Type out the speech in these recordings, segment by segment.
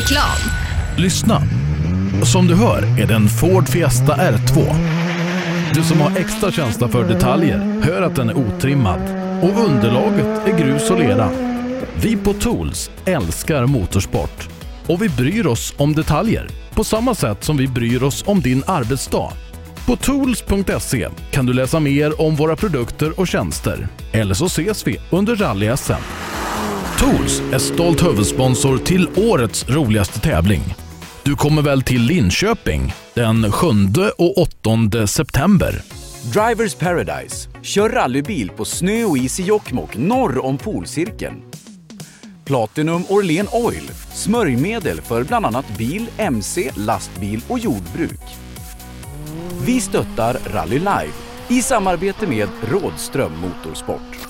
Reklam. Lyssna. Som du hör är det en Ford Fiesta R2. Du som har extra känsla för detaljer hör att den är otrimmad och underlaget är grus och lera. Vi på Tools älskar motorsport och vi bryr oss om detaljer på samma sätt som vi bryr oss om din arbetsdag. På tools.se kan du läsa mer om våra produkter och tjänster. Eller så ses vi under rally-SM. Tools är stolt huvudsponsor till årets roligaste tävling. Du kommer väl till Linköping den 7 och 8 september? Drivers Paradise. Kör rallybil på snö och is i Jokkmokk norr om polcirkeln. Platinum Orlen Oil. Smörjmedel för bland annat bil, mc, lastbil och jordbruk. Vi stöttar Rally Live i samarbete med Rådström Motorsport.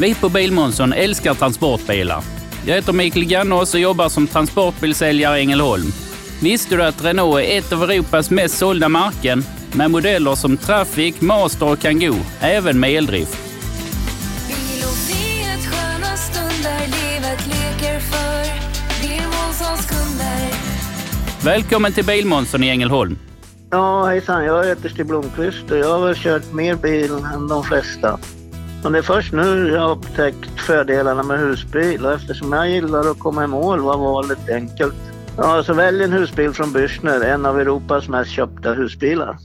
Vi på Bilmånsson älskar transportbilar. Jag heter Mikael Gannås och jobbar som transportbilsäljare i Ängelholm. Visste du att Renault är ett av Europas mest sålda märken med modeller som Traffic, Master och Kangoo, även med eldrift? Välkommen till Bilmånsson i Ängelholm. Ja, hejsan. Jag heter Stig Blomqvist och jag har väl kört mer bil än de flesta. Men det är först nu jag har upptäckt fördelarna med husbil och eftersom jag gillar att komma i mål var valet enkelt. Ja, så välj en husbil från Bürstner, en av Europas mest köpta husbilar.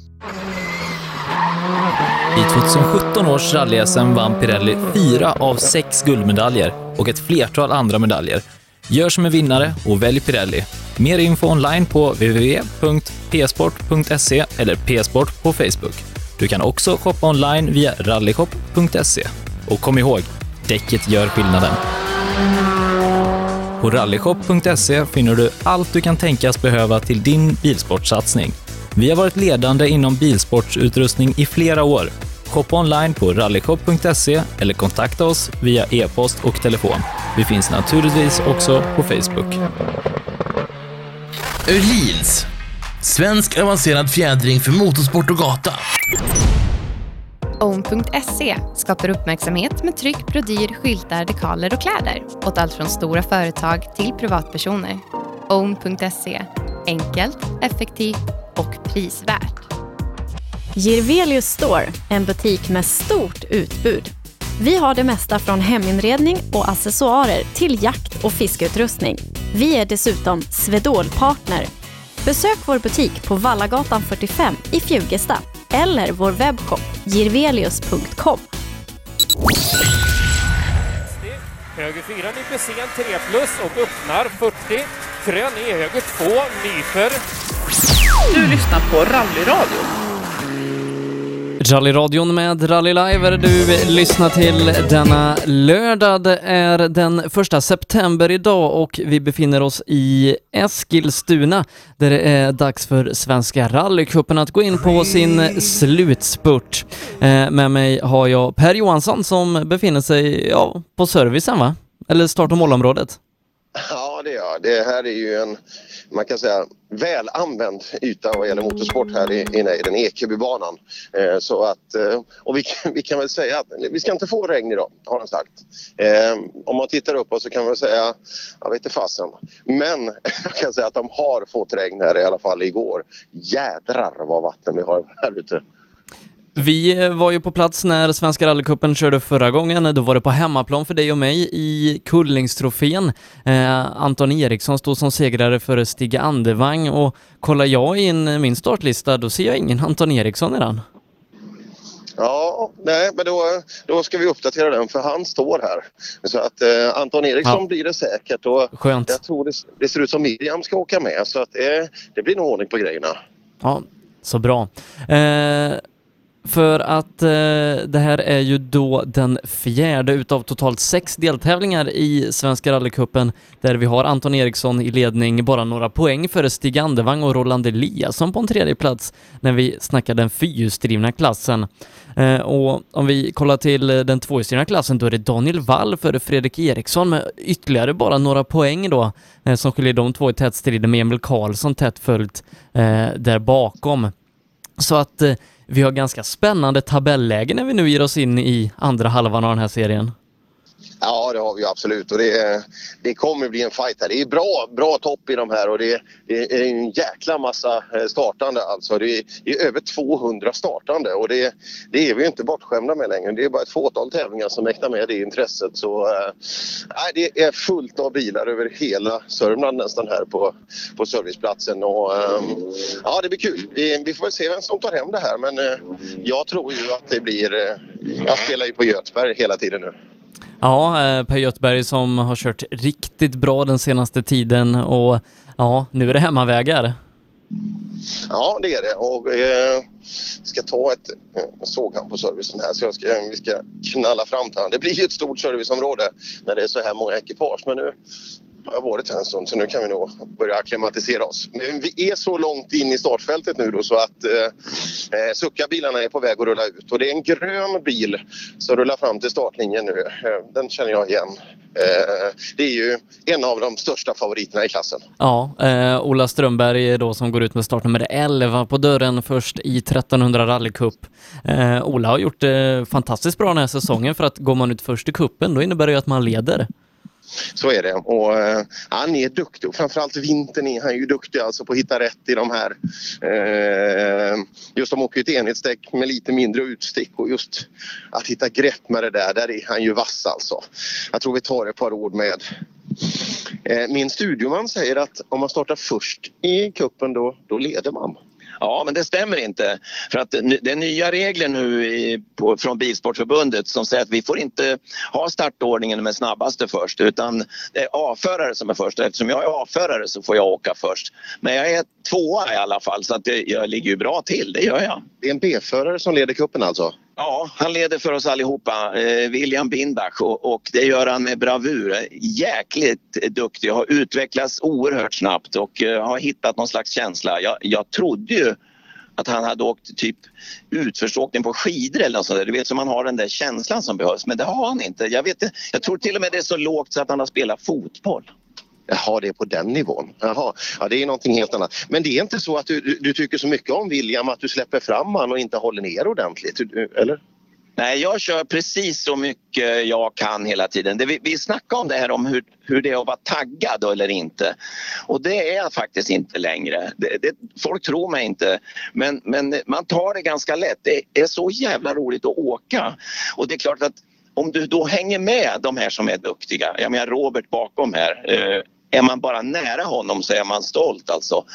I 2017 års rally-SM vann Pirelli fyra av sex guldmedaljer och ett flertal andra medaljer. Gör som en vinnare och välj Pirelli. Mer info online på www.psport.se eller psport på Facebook. Du kan också shoppa online via rallyshop.se. Och kom ihåg, däcket gör skillnaden. På rallyshop.se finner du allt du kan tänkas behöva till din bilsportsatsning. Vi har varit ledande inom bilsportsutrustning i flera år. Shoppa online på rallyshop.se eller kontakta oss via e-post och telefon. Vi finns naturligtvis också på Facebook. Öhlins. Svensk avancerad fjädring för motorsport och gata. Own.se skapar uppmärksamhet med tryck, brodyr, skyltar, dekaler och kläder åt allt från stora företag till privatpersoner. Own.se enkelt, effektivt och prisvärt. Girvelius Store, en butik med stort utbud. Vi har det mesta från heminredning och accessoarer till jakt och fiskeutrustning. Vi är dessutom Swedol-partner. Besök vår butik på Vallagatan 45 i Fjugesta eller vår webbshop girvelius.com. Höger 4 nyper sen 3 plus och öppnar 40. Krön i höger 2 nyper. Du lyssnar på Rallyradio. Rallyradion med Rally Live är du lyssnar till denna lördag. Det är den första september idag och vi befinner oss i Eskilstuna där det är dags för Svenska rallycupen att gå in på sin slutspurt. Eh, med mig har jag Per Johansson som befinner sig ja, på servicen va? Eller start och målområdet. Ja, det gör Det här är ju en, man kan säga, väl använd yta vad gäller motorsport här i, i Nejden, Ekebybanan. Eh, så att, eh, och vi, kan- vi kan väl säga att vi ska inte få regn idag, har de sagt. Eh, om man tittar uppåt så kan man säga, jag vet inte fasen. Men jag kan säga att de har fått regn här i alla fall igår. Jädrar vad vatten vi har här ute. Vi var ju på plats när Svenska rallycupen körde förra gången. Då var det på hemmaplan för dig och mig i Kullingstrofén. Eh, Anton Eriksson stod som segrare före Stig Andevang och kollar jag in min startlista då ser jag ingen Anton Eriksson i den. Ja, nej, men då, då ska vi uppdatera den för han står här. Så att eh, Anton Eriksson Ja. blir det säkert och Skönt. jag tror det, det ser ut som Miriam ska åka med så att eh, det blir nog ordning på grejerna. Ja, så bra. Eh, för att eh, det här är ju då den fjärde utav totalt sex deltävlingar i Svenska rallycupen där vi har Anton Eriksson i ledning, bara några poäng före Stig Andevang och Roland Eliasson på en tredje plats när vi snackar den fyrhjulsdrivna klassen. Eh, och om vi kollar till eh, den tvåhjulsdrivna klassen då är det Daniel Wall före Fredrik Eriksson med ytterligare bara några poäng då eh, som skiljer de två i tätstriden strid med Emil Karlsson tätt följt eh, där bakom. Så att eh, vi har ganska spännande tabelläge när vi nu ger oss in i andra halvan av den här serien. Ja, det har vi absolut och det, det kommer bli en fight här. Det är bra, bra topp i de här och det, det är en jäkla massa eh, startande alltså. Det är, det är över 200 startande och det, det är vi inte bortskämda med längre. Det är bara ett fåtal tävlingar som mäktar med det intresset. Så äh, det är fullt av bilar över hela Sörmland nästan här på, på serviceplatsen och äh, ja, det blir kul. Vi, vi får väl se vem som tar hem det här men äh, jag tror ju att det blir... Jag spelar ju på Göteborg hela tiden nu. Ja, eh, Per Göthberg som har kört riktigt bra den senaste tiden och ja, nu är det hemmavägar. Ja, det är det. Och, eh, ska ta ett eh, såg han på servicen här så jag ska, vi ska knalla fram till honom. Det blir ju ett stort serviceområde när det är så här många ekipage. Men nu har jag varit här en stund så nu kan vi nog börja akklimatisera oss. Men vi är så långt in i startfältet nu då så att eh, eh Succa-bilarna är på väg att rulla ut. Och det är en grön bil som rullar fram till startlinjen nu. Eh, den känner jag igen. Eh, det är ju en av de största favoriterna i klassen. Ja, eh, Ola Strömberg då som går ut med startnummer 11 på dörren först i 1300 rallycup. Eh, Ola har gjort det fantastiskt bra den här säsongen för att går man ut först i kuppen då innebär det ju att man leder. Så är det. Och, eh, han är duktig och framförallt vintern är han ju duktig alltså på att hitta rätt i de här. Eh, just de åker ju ett enhetsdäck med lite mindre utstick och just att hitta grepp med det där, där är han ju vass alltså. Jag tror vi tar ett par ord med eh, min studioman säger att om man startar först i kuppen då, då leder man. Ja, men det stämmer inte. För att det är nya regler nu i, på, från Bilsportförbundet som säger att vi får inte ha startordningen med snabbaste först utan det är A-förare som är först. Eftersom jag är A-förare så får jag åka först. Men jag är tvåa i alla fall så att det, jag ligger ju bra till, det gör jag. Det är en B-förare som leder kuppen alltså? Ja, han leder för oss allihopa, eh, William Bindach och, och det gör han med bravur. Jäkligt duktig har utvecklats oerhört snabbt och eh, har hittat någon slags känsla. Jag, jag trodde ju att han hade åkt typ utförsåkning på skidor eller något sånt där. Du vet, så man har den där känslan som behövs. Men det har han inte. Jag, vet, inte- jag tror till och med det är så lågt så att han har spelat fotboll. Jaha, det är på den nivån. Jaha, ja, det är någonting helt annat. Men det är inte så att du, du, tycker så mycket om William att du släpper fram han och inte håller ner ordentligt, eller? Nej, jag kör precis så mycket jag kan hela tiden. Det, vi, vi snackade om det här om hur, hur det är att vara taggad eller inte. Och det är jag faktiskt inte längre. Det, det, folk tror mig inte. Men, men man tar det ganska lätt. Det är så jävla roligt att åka. Och det är klart att om du då hänger med de här som är duktiga. Jag menar Robert bakom här. Eh, är man bara nära honom så är man stolt alltså.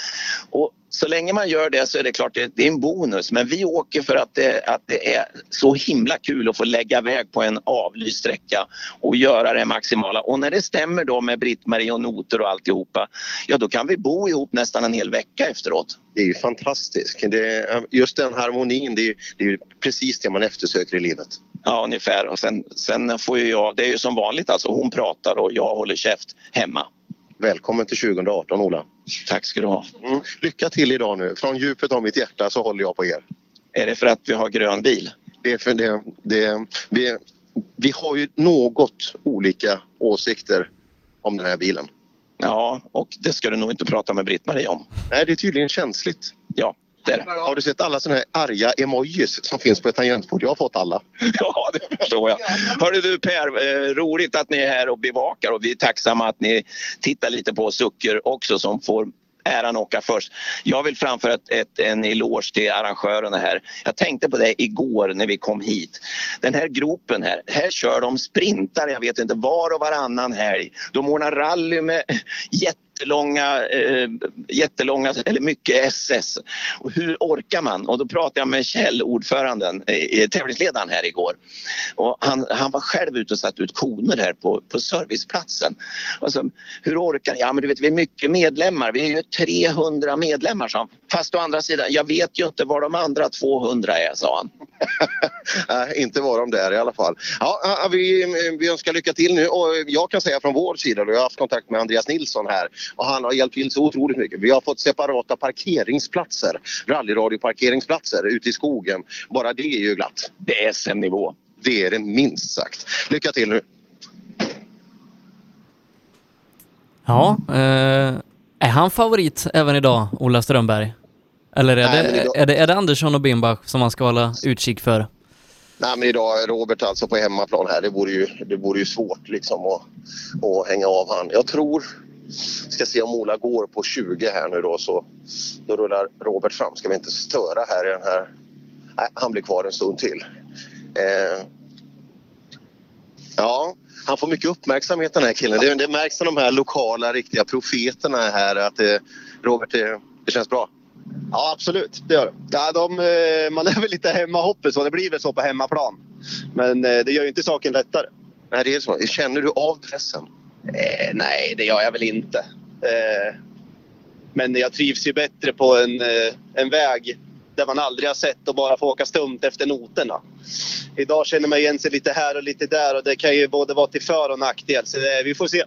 Och så länge man gör det så är det klart det, är en bonus. Men vi åker för att det, att det är så himla kul att få lägga iväg på en avlyst sträcka och göra det maximala. Och när det stämmer då med Britt-Marie och noter och alltihopa, ja då kan vi bo ihop nästan en hel vecka efteråt. Det är ju fantastiskt. Det, just den harmonin, det är, det är precis det man eftersöker i livet. Ja, ungefär. Och sen, sen får ju jag, det är ju som vanligt alltså, hon pratar och jag håller käft hemma. Välkommen till 2018 Ola. Tack ska du ha. Mm. Lycka till idag nu. Från djupet av mitt hjärta så håller jag på er. Är det för att vi har grön bil? Det är för det, det, vi, vi har ju något olika åsikter om den här bilen. Ja, och det ska du nog inte prata med Britt-Marie om. Nej, det är tydligen känsligt. Ja, det. Har du sett alla såna här arga emojis som finns på ett tangentbord? Jag har fått alla. Ja, det förstår jag. Hörru du Per, eh, roligt att ni är här och bevakar och vi är tacksamma att ni tittar lite på Sucker också som får äran åka först. Jag vill framföra ett, ett, en eloge till arrangörerna här. Jag tänkte på det igår när vi kom hit. Den här gropen här, här kör de sprintar, jag vet inte, var och varannan helg. De ordnar rally med jättelånga, eh, jättelånga, eller mycket SS. Och hur orkar man? Och då pratade jag med Kjell, ordföranden, eh, tävlingsledaren här igår. Och han, han var själv ute och satt ut koner här på, på serviceplatsen. Alltså, hur orkar ni? Ja men du vet vi är mycket medlemmar, vi är ju 300 medlemmar sa han. Fast å andra sidan, jag vet ju inte var de andra 200 är sa han. Nej, inte var de där i alla fall. Ja, vi, vi önskar lycka till nu och jag kan säga från vår sida, då, jag har haft kontakt med Andreas Nilsson här och han har hjälpt till så otroligt mycket. Vi har fått separata parkeringsplatser, rallyradioparkeringsplatser ute i skogen. Bara det är ju glatt. Det är SM-nivå. Det är det minst sagt. Lycka till nu! Ja, eh, är han favorit även idag, Ola Strömberg? Eller är, Nej, det, idag- är, det, är det Andersson och Bimbach som man ska hålla utkik för? Nej, men idag är Robert alltså på hemmaplan här. Det vore ju, det vore ju svårt liksom att, att hänga av han. Jag tror, ska se om Ola går på 20 här nu då så då rullar Robert fram. Ska vi inte störa här i den här? Nej, han blir kvar en stund till. Eh, ja, han får mycket uppmärksamhet den här killen. Det, det märks av de här lokala riktiga profeterna här att eh, Robert, det, det känns bra. Ja, absolut. Det gör det. Ja, de, eh, man är väl lite hemmahoppig så det blir väl så på hemmaplan. Men eh, det gör ju inte saken lättare. Nej, det är så. Känner du av pressen? Eh, nej, det gör jag väl inte. Eh, men jag trivs ju bättre på en, eh, en väg där man aldrig har sett och bara får åka stumt efter noterna. Idag känner man igen sig lite här och lite där och det kan ju både vara till för och nackdel. Så det, vi får se.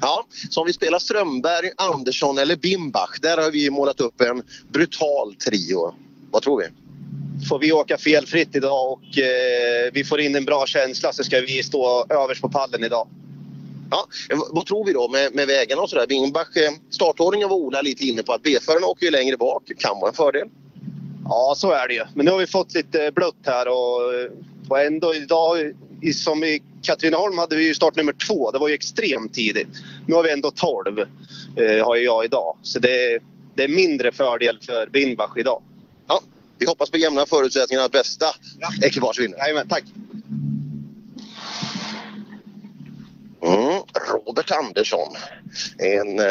Ja, så om vi spelar Strömberg, Andersson eller Bimbach. Där har vi målat upp en brutal trio. Vad tror vi? Får vi åka felfritt idag och eh, vi får in en bra känsla så ska vi stå överst på pallen idag. Ja, eh, vad- tror vi då med, med vägarna och sådär? Bimbach, eh, startordningen var Ola lite inne på att B-föraren åker ju längre bak. Kan vara en fördel. Ja, så är det ju. Men nu har vi fått lite blött här och, och ändå idag, som i Katrineholm hade vi ju startnummer två. Det var ju extremt tidigt. Nu har vi ändå 12, eh, har jag idag. Så det, är- det är mindre fördel för Bimbach idag. Ja, vi hoppas på jämna förutsättningar att bästa ekipage vinner. Jajamän, tack. Mm, Robert Andersson. En, eh,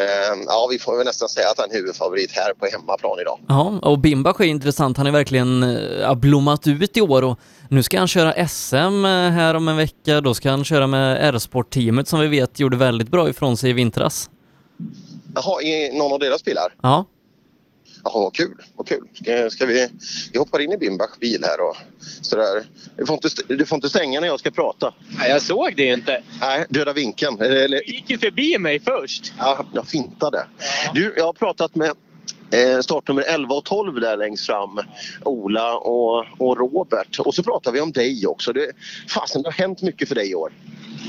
ja, vi får väl nästan säga att han är huvudfavorit här på hemmaplan idag. Ja, och Bimbach är intressant. Han har verkligen eh, blommat ut i år och nu ska han köra SM eh, här om en vecka. Då ska han köra med R-sport-teamet som vi vet gjorde väldigt bra ifrån sig i vintras. Jaha, i någon av deras bilar? Ja, Jaha, kul. Vad kul. Ska, ska vi, vi hoppar in i Bimbachs bil här och sådär. Du får, inte, du får inte stänga när jag ska prata. Nej, jag såg det inte. Nej, döda vinkeln. Eller, Du gick ju förbi mig först. ja, jag fintade. Du, jag har pratat med eh, startnummer 11 och 12 där längst fram. Ola och, och Robert. Och så pratar vi om dig också. Det, fasen, det har hänt mycket för dig i år.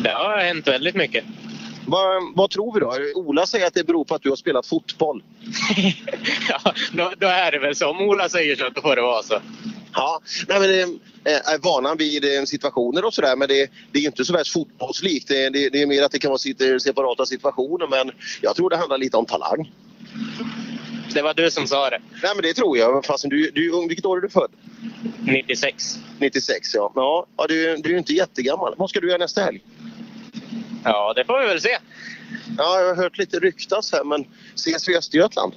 Det har hänt väldigt mycket. Vad, vad tror vi då? Ola säger att det beror på att du har spelat fotboll. Ja, då, då är det väl så. Om Ola säger så, då får det vara så. Ja, nej men eh, är vanan vid eh, situationer och sådär men det, det är inte så värst fotbollslikt. Det, det, det är mer att det kan vara sit- separata situationer men jag tror det handlar lite om talang. Det var du som sa det. Nej men det tror jag. Fast du, du är ung. Vilket år är du född? 96. 96 ja. Ja, du, du är inte jättegammal. Vad ska du göra nästa helg? Ja, det får vi väl se. Ja, jag har hört lite ryktas här men ses vi i Östergötland?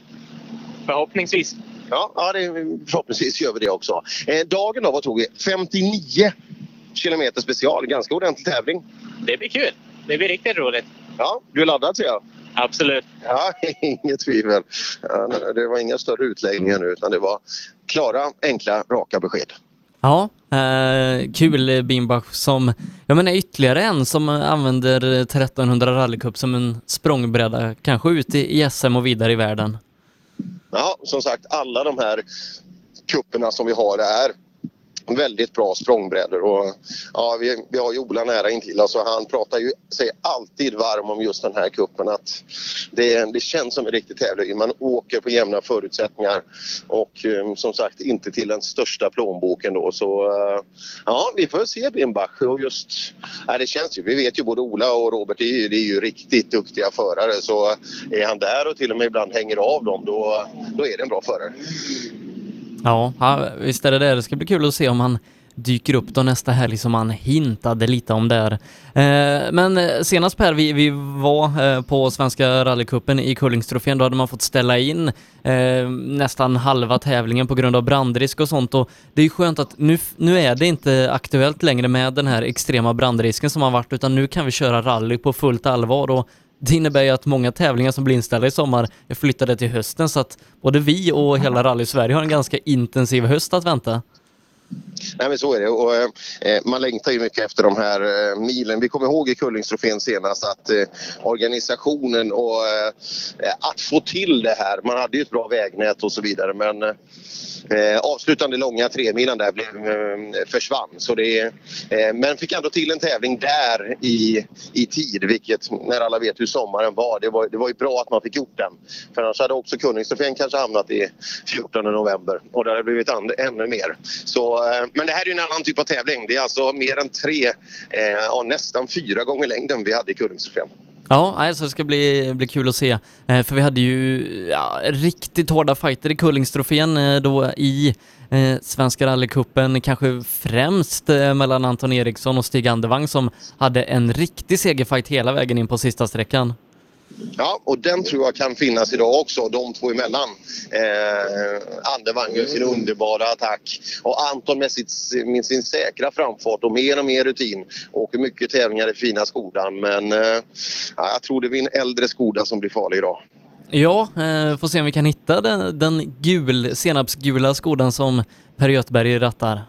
Förhoppningsvis. Ja, ja det, förhoppningsvis gör vi det också. Eh, dagen då, vad tog vi? 59 kilometer special. Ganska ordentlig tävling. Det blir kul. Det blir riktigt roligt. Ja, du är laddad ser jag. Absolut. Ja, inget tvivel. Det var inga större utläggningar nu utan det var klara, enkla, raka besked. Ja, eh, kul eh, Bimbach som, jag menar ytterligare en som använder 1300 rallycup som en språngbräda, kanske ut i, i SM och vidare i världen. Ja, som sagt alla de här kupperna som vi har är väldigt bra språngbrädor och ja, vi, vi har ju Ola nära intill oss och han pratar ju sig alltid varm om just den här kuppen att det, det känns som en riktig tävling. Man åker på jämna förutsättningar och um, som sagt inte till den största plånboken då så uh, ja, vi får se Bimbach och just, ja, det känns ju, vi vet ju både Ola och Robert det är ju, det är ju riktigt duktiga förare så eh, är han där och till och med ibland hänger av dem då, då är det en bra förare. Ja, visst är det det. Det ska bli kul att se om han dyker upp då nästa helg som han hintade lite om där. Eh, men eh, senast Per, vi, vi var eh, på Svenska rallycupen i Kullingstrofén, då hade man fått ställa in eh, nästan halva tävlingen på grund av brandrisk och sånt och det är ju skönt att nu, nu är det inte aktuellt längre med den här extrema brandrisken som har varit utan nu kan vi köra rally på fullt allvar och det innebär ju att många tävlingar som blir inställda i sommar är flyttade till hösten så att både vi och hela Rally Sverige har en ganska intensiv höst att vänta. Nej men så är det och eh, eh, man längtar ju mycket efter de här eh, milen. Vi kommer ihåg i Kullingstrofén senast att eh, organisationen och eh, eh, att få till det här. Man hade ju ett bra vägnät och så vidare men eh, eh, avslutande långa tremilen där blev, eh, försvann. Så det, eh, men fick ändå till en tävling där i, i tid vilket när alla vet hur sommaren var. Det var, det var ju bra att man fick gjort den. För annars hade också Kullingstrofén kanske hamnat i 14 november och det hade blivit and, ännu mer. Så, eh, men det här är ju en annan typ av tävling. Det är alltså mer än tre, eh, ja, nästan fyra gånger längden vi hade i Kullingstrofén. Ja, alltså det ska bli, bli kul att se. Eh, för vi hade ju ja, riktigt hårda fighter i Kullingstrofén eh, då i eh, Svenska rallycupen, kanske främst eh, mellan Anton Eriksson och Stig Andervang som hade en riktig segerfight hela vägen in på sista sträckan. Ja, och den tror jag kan finnas idag också, de två emellan. Eh, Andevang med sin underbara attack och Anton med, sitt, med sin säkra framfart och mer och mer rutin. Åker mycket tävlingar i fina Skodan men eh, ja, jag tror det blir en äldre Skoda som blir farlig idag. Ja, eh, får se om vi kan hitta den, den gul, senapsgula skodan som Per Göthberg rattar.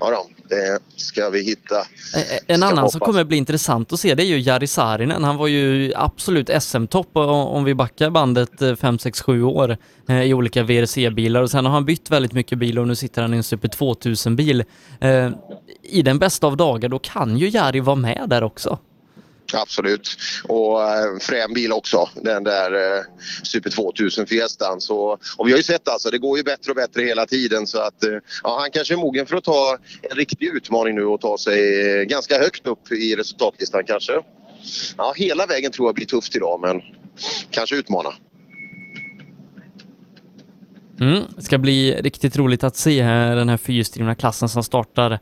Ja då, det ska vi hitta. Eh, En Ska annan som kommer bli intressant att se det är ju Jari Saarinen. Han var ju absolut SM-topp o- om vi backar bandet 5, 6, 7 år eh, i olika VRC-bilar och sen har han bytt väldigt mycket bil och nu sitter han i en Super 2000-bil. Eh, I den bästa av dagar då kan ju Jari vara med där också. Absolut. Och eh, frän bil också, den där eh, Super 2000 Fiestan. Så, och vi har ju sett alltså, det går ju bättre och bättre hela tiden så att eh, ja, han kanske är mogen för att ta en riktig utmaning nu och ta sig ganska högt upp i resultatlistan kanske. Ja, hela vägen tror jag blir tufft idag men kanske utmana. Mm. Det ska bli riktigt roligt att se här, den här fyrhjulsdrivna klassen som startar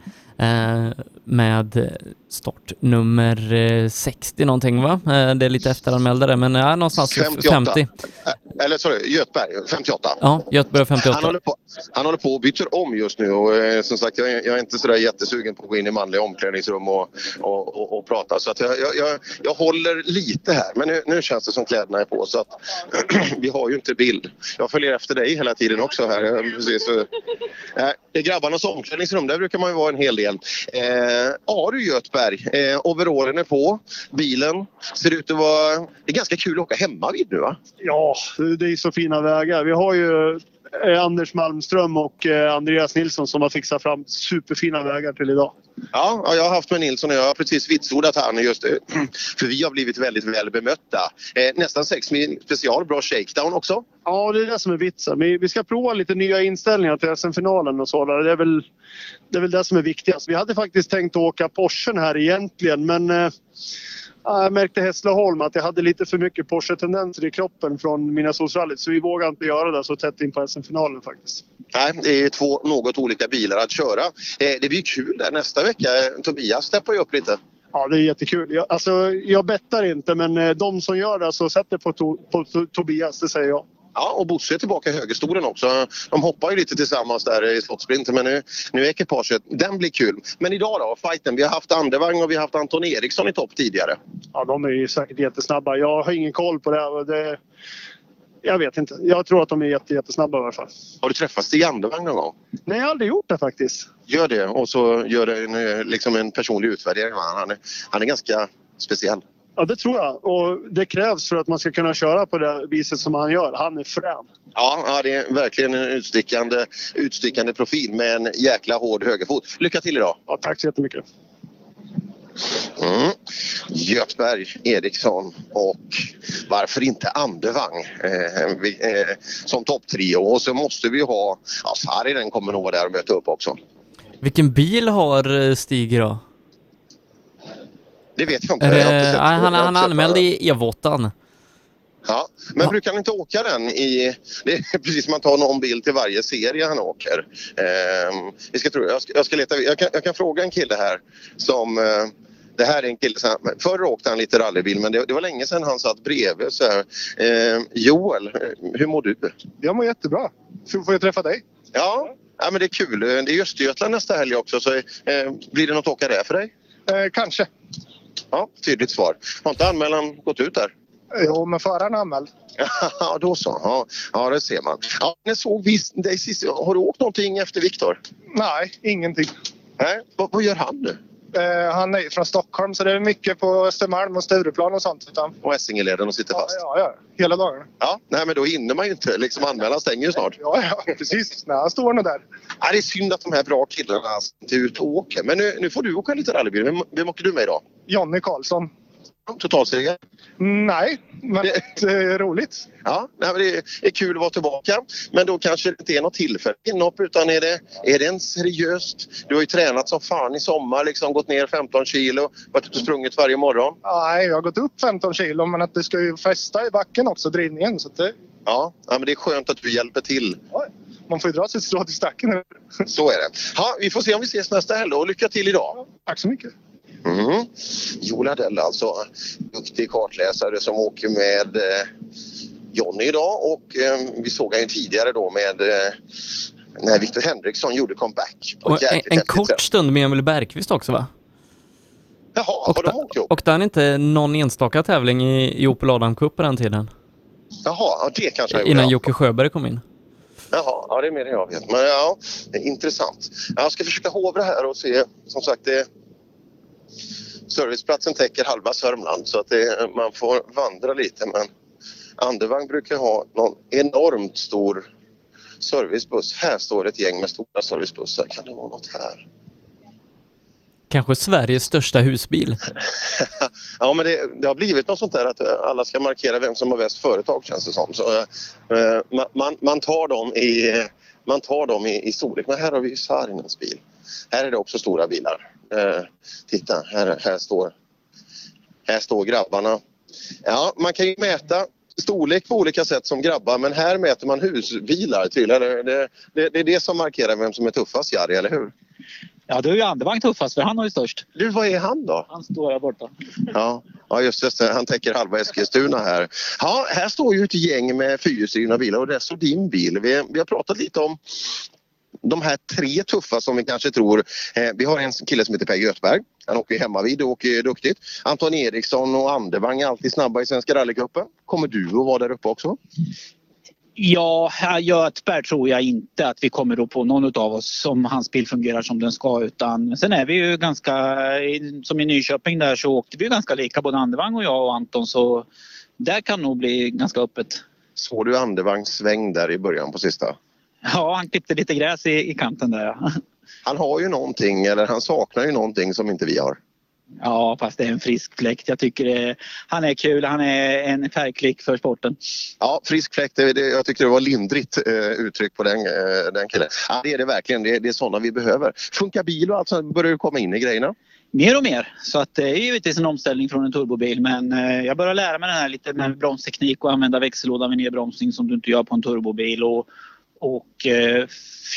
med startnummer eh, 60 någonting va? Eh, det är lite efteranmälda där men ja, någonstans 58. 50. Eh, Eller sorry, Göthberg, 58. Ja, Göteborg 58. Han håller, på, han håller på och byter om just nu och eh, som sagt jag är, jag är inte sådär jättesugen på att gå in i manliga omklädningsrum och, och, och, och prata så att jag, jag, jag, håller lite här men nu, nu känns det som kläderna är på så att vi har ju inte bild. Jag följer efter dig hela tiden också här. eh, Precis, så, eh, det är grabbarnas omklädningsrum, där brukar man ju vara en hel del. Eh, ja du Göthberg, eh, overallen är på, bilen ser ut att vara... Det är ganska kul att åka hemma vid nu va? Ja, det är så fina vägar. Vi har ju eh, Anders Malmström och eh, Andreas Nilsson som har fixat fram superfina vägar till idag. Ja, jag har haft med Nilsson och jag har precis vitsordat han just. Eh, för vi har blivit väldigt väl bemötta. Eh, nästan sex mil special, bra shakedown också. Ja, det är det som är vitsen. Vi, vi ska prova lite nya inställningar till SM-finalen och sådär. Det, är väl, det är väl det som är viktigast. Vi hade faktiskt tänkt åka Porschen här egentligen men eh, jag märkte Hässleholm att jag hade lite för mycket Porsche-tendenser i kroppen från Minnesotarallyt så vi vågade inte göra det så tätt in på SM-finalen faktiskt. Nej, det är två något olika bilar att köra. Eh, det blir kul där nästa vecka. Tobias steppar ju upp lite. Ja, det är jättekul. Jag, alltså, jag bettar inte, men eh, de som gör det så sätter på, to, på to, Tobias, det säger jag. Ja, och Bosse är tillbaka i högerstolen också. De hoppar ju lite tillsammans där i slottsprinten men nu, nu är ekipaget, den blir kul. Men idag då, fighten. Vi har haft Andevang och vi har haft Anton Eriksson i topp tidigare. Ja, de är ju säkert jättesnabba. Jag har ingen koll på det. och det jag vet inte. Jag tror att de är jätte, jättesnabba i alla fall. Har du träffat Stig Andevang någon gång? Nej, jag har aldrig gjort det faktiskt. Gör det och så gör det en, liksom en personlig utvärdering. Han är, han är ganska speciell. Ja, det tror jag. Och det krävs för att man ska kunna köra på det viset som han gör. Han är frän. Ja, ja, det är verkligen en utstickande, utstickande profil med en jäkla hård högerfot. Lycka till idag! Ja, tack så jättemycket! Mm. Göthberg, Eriksson och varför inte Andevang eh, vi, eh, som topptrio. Och så måste vi ha, ja Saarinen kommer nog vara där och möta upp också. Vilken bil har eh, Stig då? Det vet jag inte. Är Jag inte han, jag han anmälde i E8. Ja, men brukar han inte åka den i... Det är precis som man tar någon bild till varje serie han åker. Ehm, vi ska jag, ska, jag, ska leta, jag, kan, jag kan fråga en kille här som... eh, det här är en kille som... Förr åkte han lite rallybil men det, det var länge sedan han satt bredvid. Så här. Ehm, Joel, eh, hur mår du? Jag mår jättebra. Får jag träffa dig. Ja, ja men det är kul. Det är Östergötland nästa helg också så eh, blir det något att åka där för dig? Eh, kanske. Ja, tydligt svar. Har inte anmälan gått ut där? Jo, men föraren anmäld. Ja, då så. Ja, ja det ser man. Ja, när såg vi dig sist? Har du åkt någonting efter Viktor? Nej, ingenting. Nej, vad, vad gör han nu? Eh, han är från Stockholm så det är mycket på Östermalm och Stureplan och sånt. Utan... Och Essingeleden och sitter fast? Ja, ja, hela dagen. Ja, nej men då hinner man ju inte. Liksom anmälan stänger ju snart. Ja, ja precis. Nej, han står nog där. Ja, det är synd att de här bra killarna inte är ute och åker. Men nu, nu får du åka lite rallybil. Vem, vem åker du med idag? Jonny Karlsson. Totalseger? Nej, men det är roligt. Ja, nej, det är, kul att vara tillbaka. Men då kanske det inte är något tillfälligt inhopp utan är det, är det en seriöst... Du har ju tränat som fan i sommar, liksom gått ner 15 kilo, varit ute och sprungit varje morgon. Nej, jag har gått upp 15 kilo men att det ska ju fästa i backen också, drivningen. Så det... Ja, ja, men det är skönt att du hjälper till. Man får ju dra sitt strå till stacken. Så är det. Ja, vi får se om vi ses nästa helg och lycka till idag. Tack så mycket. Mm. Joel Adell alltså, duktig kartläsare som åker med eh, Jonny idag och eh, vi såg han ju tidigare då med eh, när Victor Henriksson gjorde comeback. Och en, en kort stund med Emil Bergqvist också va? Jaha, har de åkt ihop? Och där inte någon enstaka tävling i, i Opel Adam Cup på den tiden? Jaha, ja, det kanske Innan gjorde. Jocke Sjöberg kom in. Jaha, ja, det är mer än jag vet. Men ja, det är intressant. Jag ska försöka hovra här och se. Som sagt, det, serviceplatsen täcker halva Sörmland så att det, man får vandra lite. Men Andevang brukar ha någon enormt stor servicebuss. Här står ett gäng med stora servicebussar. Kan det vara något här? Kanske Sveriges största husbil. Ja, men det, det har blivit något sånt där att eh, alla ska markera vem som har bäst företag känns det som. Så, eh, man, man, man tar dem i, man tar dem i, i storlek. Men här har vi ju Saarinens bil. Här är det också stora bilar. Eh, titta, här, här, står, här står grabbarna. Ja, man kan ju mäta storlek på olika sätt som grabbar men här mäter man husbilar tydligen. Det, det, det, är det som markerar vem som är tuffast Jari, eller hur? Ja, då är ju Andevang tuffast för han har ju störst. Du, vad är han då? Han står där borta. Ja, ja just det. Han täcker halva Eskilstuna här. Ja, här står ju ett gäng med fyrhjulsdrivna bilar och där står din bil. Vi, vi har pratat lite om de här tre tuffa som vi kanske tror. Eh, vi har en kille som heter Per Göthberg. Han åker hemma vid och åker duktigt. Anton Eriksson och Andevang är alltid snabba i Svenska rallycupen. Kommer du att vara där uppe också? Ja, här Göthberg tror jag inte att vi kommer då på någon av oss om hans bil fungerar som den ska utan sen är vi ju ganska, som i Nyköping där så åkte vi ju ganska lika både Andevang och jag och Anton så där kan nog bli ganska öppet. Såg du Andevangs sväng där i början på sista? Ja, han klippte lite gräs i, i kanten där ja. Han har ju någonting, eller han saknar ju någonting som inte vi har. Ja, fast det är en frisk fläkt. Jag tycker det, han är kul. Han är en färgklick för sporten. Ja, frisk fläkt, det, det, jag tyckte det var lindrigt eh, uttryck på den, eh, den killen. Ja, det är det verkligen, det, det är sådana vi behöver. Funkar bil och allt sånt, börjar du komma in i grejerna? Mer och mer. Så att det är givetvis en omställning från en turbobil men eh, jag börjar lära mig den här lite med bromsteknik och använda växellåda vid nedbromsning som du inte gör på en turbobil. Och, och eh,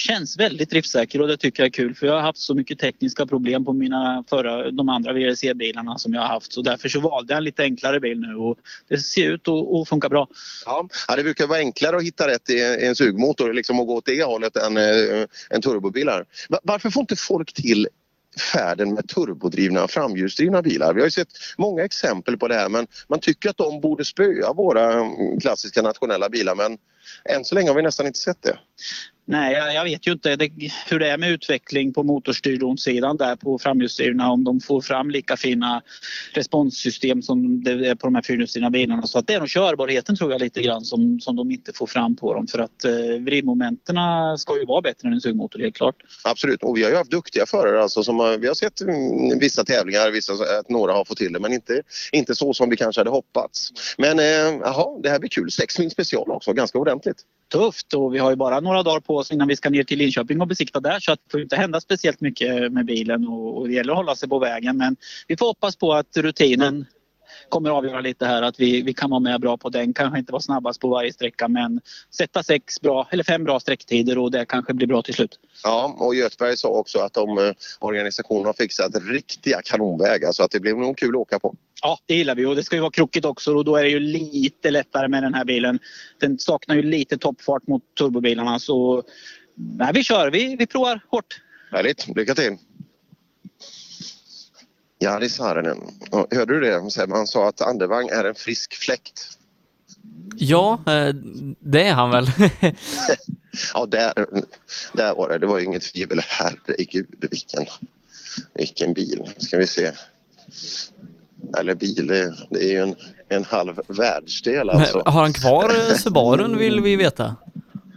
känns väldigt driftsäker och det tycker jag är kul för jag har haft så mycket tekniska problem på mina förra, de andra VRC-bilarna som jag har haft så därför så valde jag en lite enklare bil nu och det ser ut att funka bra. Ja, det brukar vara enklare att hitta rätt i en sugmotor liksom och gå åt det hållet än eh, en turbobilar. Varför får inte folk till färden med turbodrivna framhjulsdrivna bilar? Vi har ju sett många exempel på det här men man tycker att de borde spöa våra mm, klassiska nationella bilar men än så länge har vi nästan inte sett det. Nej, jag, jag vet ju inte det, hur det är med utveckling på motorstyrdomssidan där på framhjulsdrivna om de får fram lika fina responssystem som det är på de här fyrhjulsdrivna bilarna. Så att det är nog körbarheten tror jag lite grann som, som de inte får fram på dem för att eh, vridmomenten ska ju vara bättre än en sugmotor helt klart. Absolut, och vi har ju haft duktiga förare alltså som har, vi har sett mm, vissa tävlingar, vissa, att några har fått till det men inte, inte så som vi kanske hade hoppats. Men eh, det här blir kul. Sex min special också, ganska ordentligt. Tufft och vi har ju bara några dagar på oss innan vi ska ner till Linköping och besikta där så att det får inte hända speciellt mycket med bilen och, och det gäller att hålla sig på vägen. Men vi får hoppas på att rutinen kommer avgöra lite här. Att vi, vi kan vara med bra på den. Kanske inte vara snabbast på varje sträcka men sätta sex bra, eller fem bra sträcktider och det kanske blir bra till slut. Ja, och Göteborg sa också att de, eh, organisationen har fixat riktiga kanonvägar så att det blir nog kul att åka på. Ja, det gillar vi och det ska ju vara krokigt också och då är det ju lite lättare med den här bilen. Den saknar ju lite toppfart mot turbobilarna så nej, vi kör, vi, vi provar hårt. Härligt, lycka till! Jari Saarinen, hörde du det? Han sa att Andevang är en frisk fläkt. Ja, eh, det är han väl. Ja, där, där var det. Det var ju inget tvivel. Herregud, vilken, vilken bil. Ska vi se. Eller bil, det, är ju en, en halv världsdel alltså. Har han kvar eh, Subarun vill vi veta.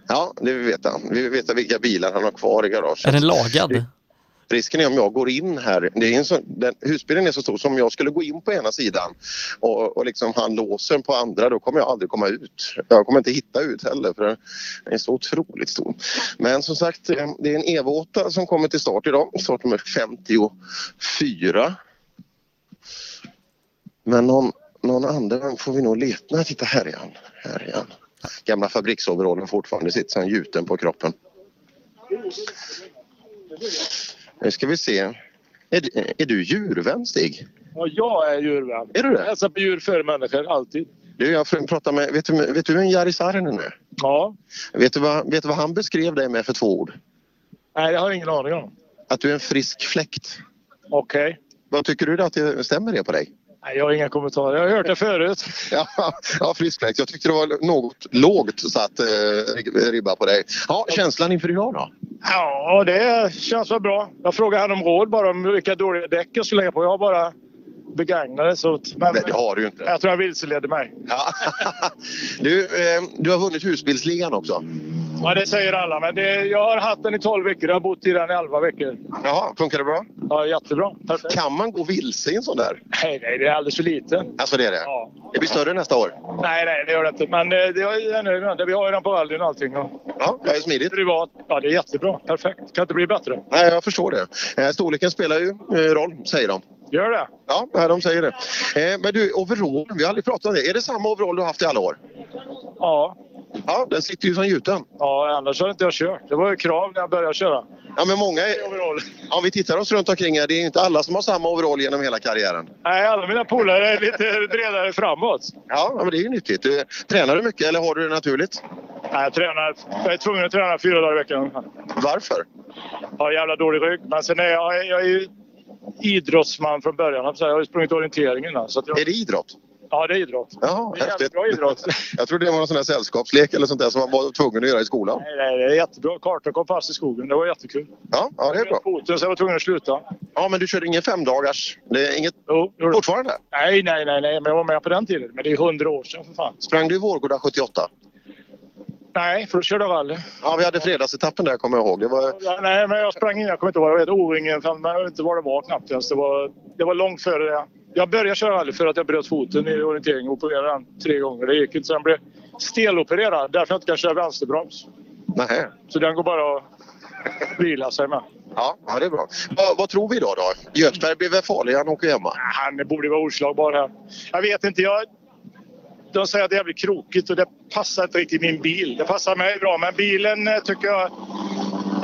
Ja, det vill vi veta. Vi vill veta vilka bilar han har kvar i garaget. Är den lagad? Risken är om jag går in här, det är en sån, den, husbilen är så stor, som om jag skulle gå in på ena sidan och, och liksom han låser på andra, då kommer jag aldrig komma ut. Jag kommer inte hitta ut heller för den är så otroligt stor. Men som sagt, eh, det är en Evo 8 som kommer till start idag, startnummer 54. Men någon, någon annan får vi nog leta. Nej, titta här är han. Här igen. Gamla fabriksoverallen fortfarande sitter så han gjuten på kroppen. Nu ska vi se. Är, du- är du djurvän Stig? Ja, jag är djurvän. Är du det? Jag hälsar på djur före människor, alltid. Du, jag får prata med, vet, du, vet du vem Jari Saarinen är? Ja. Vet du, vad, vet du vad han beskrev dig med för två ord? Nej, jag har ingen aning om. Att du är en frisk fläkt. Okej. Vad tycker du då att det stämmer det på dig? Nej, jag har inga kommentarer. Jag har hört det förut. Ja, ja frisk fläkt. Jag tyckte det var något lågt satt eh, ribba på dig. Ja, känslan inför idag då? Ja, det känns väl bra. Jag frågade han om råd bara om vilka dåliga däck jag skulle lägga på. Jag har bara begagnade. Så, men, Nej, det har du ju inte. Jag tror han vilseledde mig. Ja. Du, eh, du har vunnit husbilsligan också. Ja, det säger alla. Men det, jag har haft den i 12 veckor. Jag har bott i den i 11 veckor. Jaha, funkar det bra? Ja, jättebra. Perfekt. Kan man gå vilse i en sån där? Nej, nej, det är alldeles för liten. Alltså det är det? Ja. Det blir större nästa år? Nej, nej, det gör det inte. Men eh, det är ännu, vi har ju den på rallyn och allting. Och Ja, det är smidigt. privat. Ja, det är jättebra. Perfekt. Kan inte bli bättre. Nej, jag förstår det. Eh, Storleken spelar ju eh, roll, säger de. Gör det? Ja, de säger det. Eh, Men du, overall, vi har aldrig pratat om det. Är det samma overall du har haft i alla år? Ja. Ja, den sitter ju som gjuten. Ja, annars har inte jag kört. Det var ju krav när jag började köra. Ja, men många är... Om vi tittar oss runt omkring här, det är inte alla som har samma overall genom hela karriären. Nej, alla mina polare är lite bredare framåt. Ja, men det är ju nyttigt. Du, tränar du mycket eller har du det naturligt? Nej, jag, tränar, jag är tvungen att träna fyra dagar i veckan. Varför? Jag har jävla dålig rygg. Men sen är jag, jag är ju idrottsman från början. Jag har ju sprungit orientering innan. Så jag, Är det idrott? Ja, det är idrott. Ja, det är jävligt bra idrott. Jag trodde det var någon sån här sällskapslek eller sånt där som man var tvungen att göra i skolan. Nej, nej, det är jättebra. Kartan kom fast i skogen. Det var jättekul. Ja, ja det är bra. Foten, så jag var tvungen att sluta. Ja, men du körde ingen femdagars? Det är inget... Jo. Fortfarande? Nej, nej, nej, nej, men jag var med på den tiden. Men det är hundra år sedan för fan. Sprang du i Vårgårda 78? Nej, för då körde rally. Ja, vi hade fredagsetappen där kommer jag ihåg. Det var... Ja, nej, men jag sprang in. Jag kommer inte ihåg. Jag vet O-ringen. Jag vet inte vad det var knappt ens. Det var, det var långt före det. Jag började köra rally för att jag bröt foten i orientering och opererade den tre gånger. Det gick inte. Så den blev stelopererad. Därför jag inte kan köra vänsterbroms. Nej. Så den går bara att vila sig med. Ja, ja, det är bra. Vad, vad tror vi då? då? Göthberg blir väl farlig? Han åker hemma. Han borde vara oslagbar här. Jag vet inte. Jag, de säger att det är jävligt krokigt och det passar inte riktigt min bil. Det passar mig bra, men bilen eh, tycker jag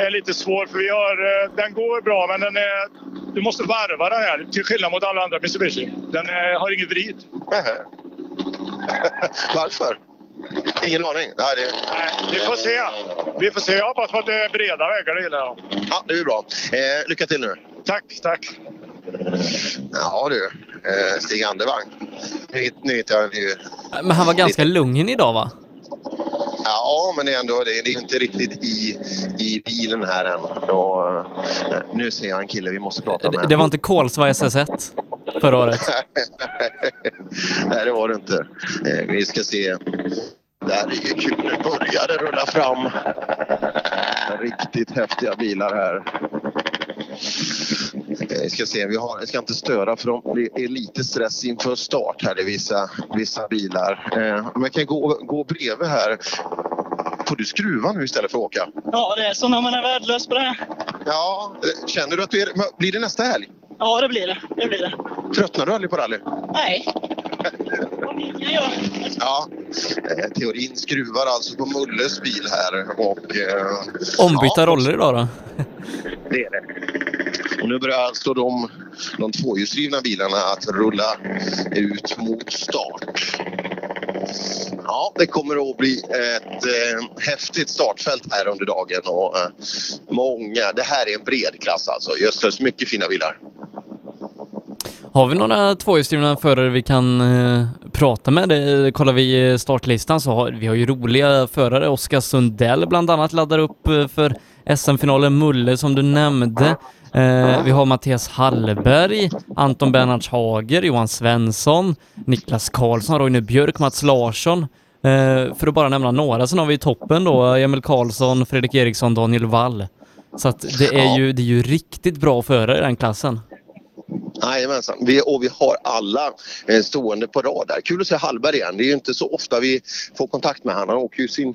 är lite svår. För vi har, eh, den går bra, men den är, du måste varva den här. Till skillnad mot alla andra Mitsubishi. Den eh, har ingen vrid. Varför? Ingen aning. Nej, det... Vi får se. Vi får se. Jag hoppas på att det är breda vägar. Det gillar jag. Ja, det är bra. Eh, lycka till nu. Tack, tack. Ja du, eh, Stig Andervang. Hittar jag ju... Men han var ganska lugn idag va? Ja, men det är ändå det är, det är inte riktigt i, i bilen här än. Och, eh, nu ser jag en kille vi måste prata med. Det, det var inte Kolsva SS1 förra året? Nej, det var det inte. Eh, vi ska se. Där är ju kul. Nu börjar det rulla fram. Riktigt häftiga bilar här. Vi ska se, vi har, jag ska inte störa för de, det är lite stress inför start här i vissa, vissa bilar. Eh, men jag kan gå, gå bredvid här. Får du skruva nu istället för att åka? Ja, det är så när man är värdelös på det här. Ja, eh, känner du att du är... Blir det nästa helg? Ja, det blir det. Det blir det. Tröttnar du aldrig på rally? Nej, Ja, eh, teorin skruvar alltså på Mulles bil här och... Eh, Ombytta ja, roller idag då? Det är det. Och nu börjar alltså de, de tvåhjulsdrivna bilarna att rulla ut mot start. Ja, det kommer att bli ett eh, häftigt startfält här under dagen och eh, många, det här är en bred klass alltså. Jösses, mycket fina bilar. Har vi några tvåhjulsdrivna förare vi kan eh, prata med? Det, eh, kollar vi eh, startlistan så har vi har ju roliga förare. Oskar Sundell bland annat laddar upp eh, för SM-finalen. Mulle som du nämnde. Eh, vi har Mattias Hallberg, Anton Bernhards Hager, Johan Svensson, Niklas Karlsson, Roine Björk, Mats Larsson. Eh, för att bara nämna några. Sen har vi i toppen då Emil Karlsson, Fredrik Eriksson, Daniel Wall. Så att det är, ju, det är ju riktigt bra förare i den klassen. Jajamensan, vi, och vi har alla eh, stående på rad där. Kul att se Hallberg igen. Det är ju inte så ofta vi får kontakt med honom. Han åker ju sin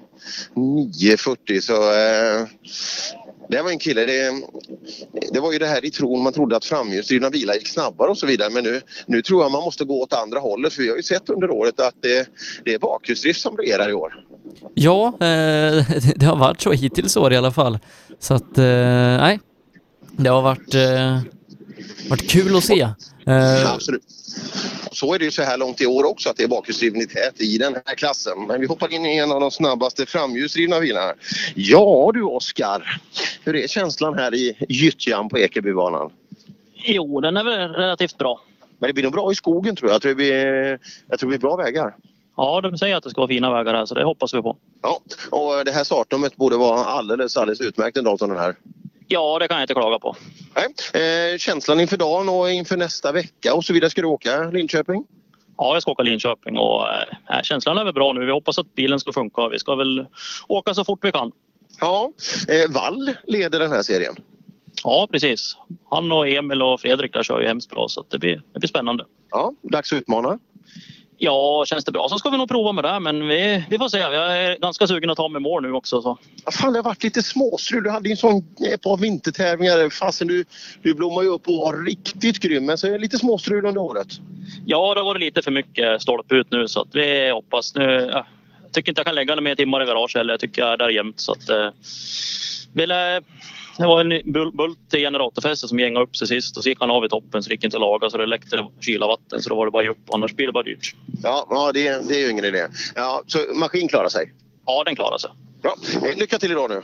940 så eh, det var en kille. Det, det var ju det här i tron man trodde att framhjulsdrivna bilar gick snabbare och så vidare men nu, nu tror jag man måste gå åt andra hållet för vi har ju sett under året att det, det är bakhjulsdrift som regerar i år. Ja, eh, det har varit så hittills i år i alla fall. Så att, eh, nej. Det har varit, eh, varit kul att se. Eh, Absolut. Så är det ju så här långt i år också att det är bakhjulsdrivenhet i den här klassen. Men vi hoppar in i en av de snabbaste framhjulsdrivna bilarna. Ja du Oskar, hur är känslan här i gyttjan på Ekebybanan? Jo, den är väl relativt bra. Men det blir nog bra i skogen tror jag. Jag tror det blir, jag tror det blir bra vägar. Ja, de säger att det ska vara fina vägar här så det hoppas vi på. Ja, och det här startnumret borde vara alldeles, alldeles utmärkt en dag som den här. Ja, det kan jag inte klaga på. Nej. Eh, känslan inför dagen och inför nästa vecka och så vidare. Ska du åka Linköping? Ja, jag ska åka Linköping och äh, känslan är väl bra nu. Vi hoppas att bilen ska funka. Vi ska väl åka så fort vi kan. Ja, eh, Wall leder den här serien. Ja, precis. Han och Emil och Fredrik där kör ju hemskt bra så att det, blir, det blir spännande. Ja, dags att utmana. Ja, känns det bra så ska vi nog prova med det men vi, vi får se. Jag är ganska sugen att ta mig mål nu också. Så. Ja, fan, det har varit lite småstrul. Du hade ju en sån ett par vintertävlingar. Fasen, du, du blommar ju upp och var riktigt grym. Men så är det lite småstrul under året. Ja, det har varit lite för mycket stolpe ut nu så att vi hoppas. Nu, ja, jag tycker inte jag kan lägga några mer timmar i garage heller. Jag tycker jag är där jämt. Så att, eh, vill, det var en bul- bult i generatorfästet som gängade upp sig sist och så gick han av i toppen så det gick inte att laga så det läckte kyla vatten så då var det bara ge upp. Annars blir det bara dyrt. Ja, ja det, det är ju ingen idé. Ja, så maskin klarar sig? Ja, den klarar sig. Bra. Eh, Lycka till idag nu.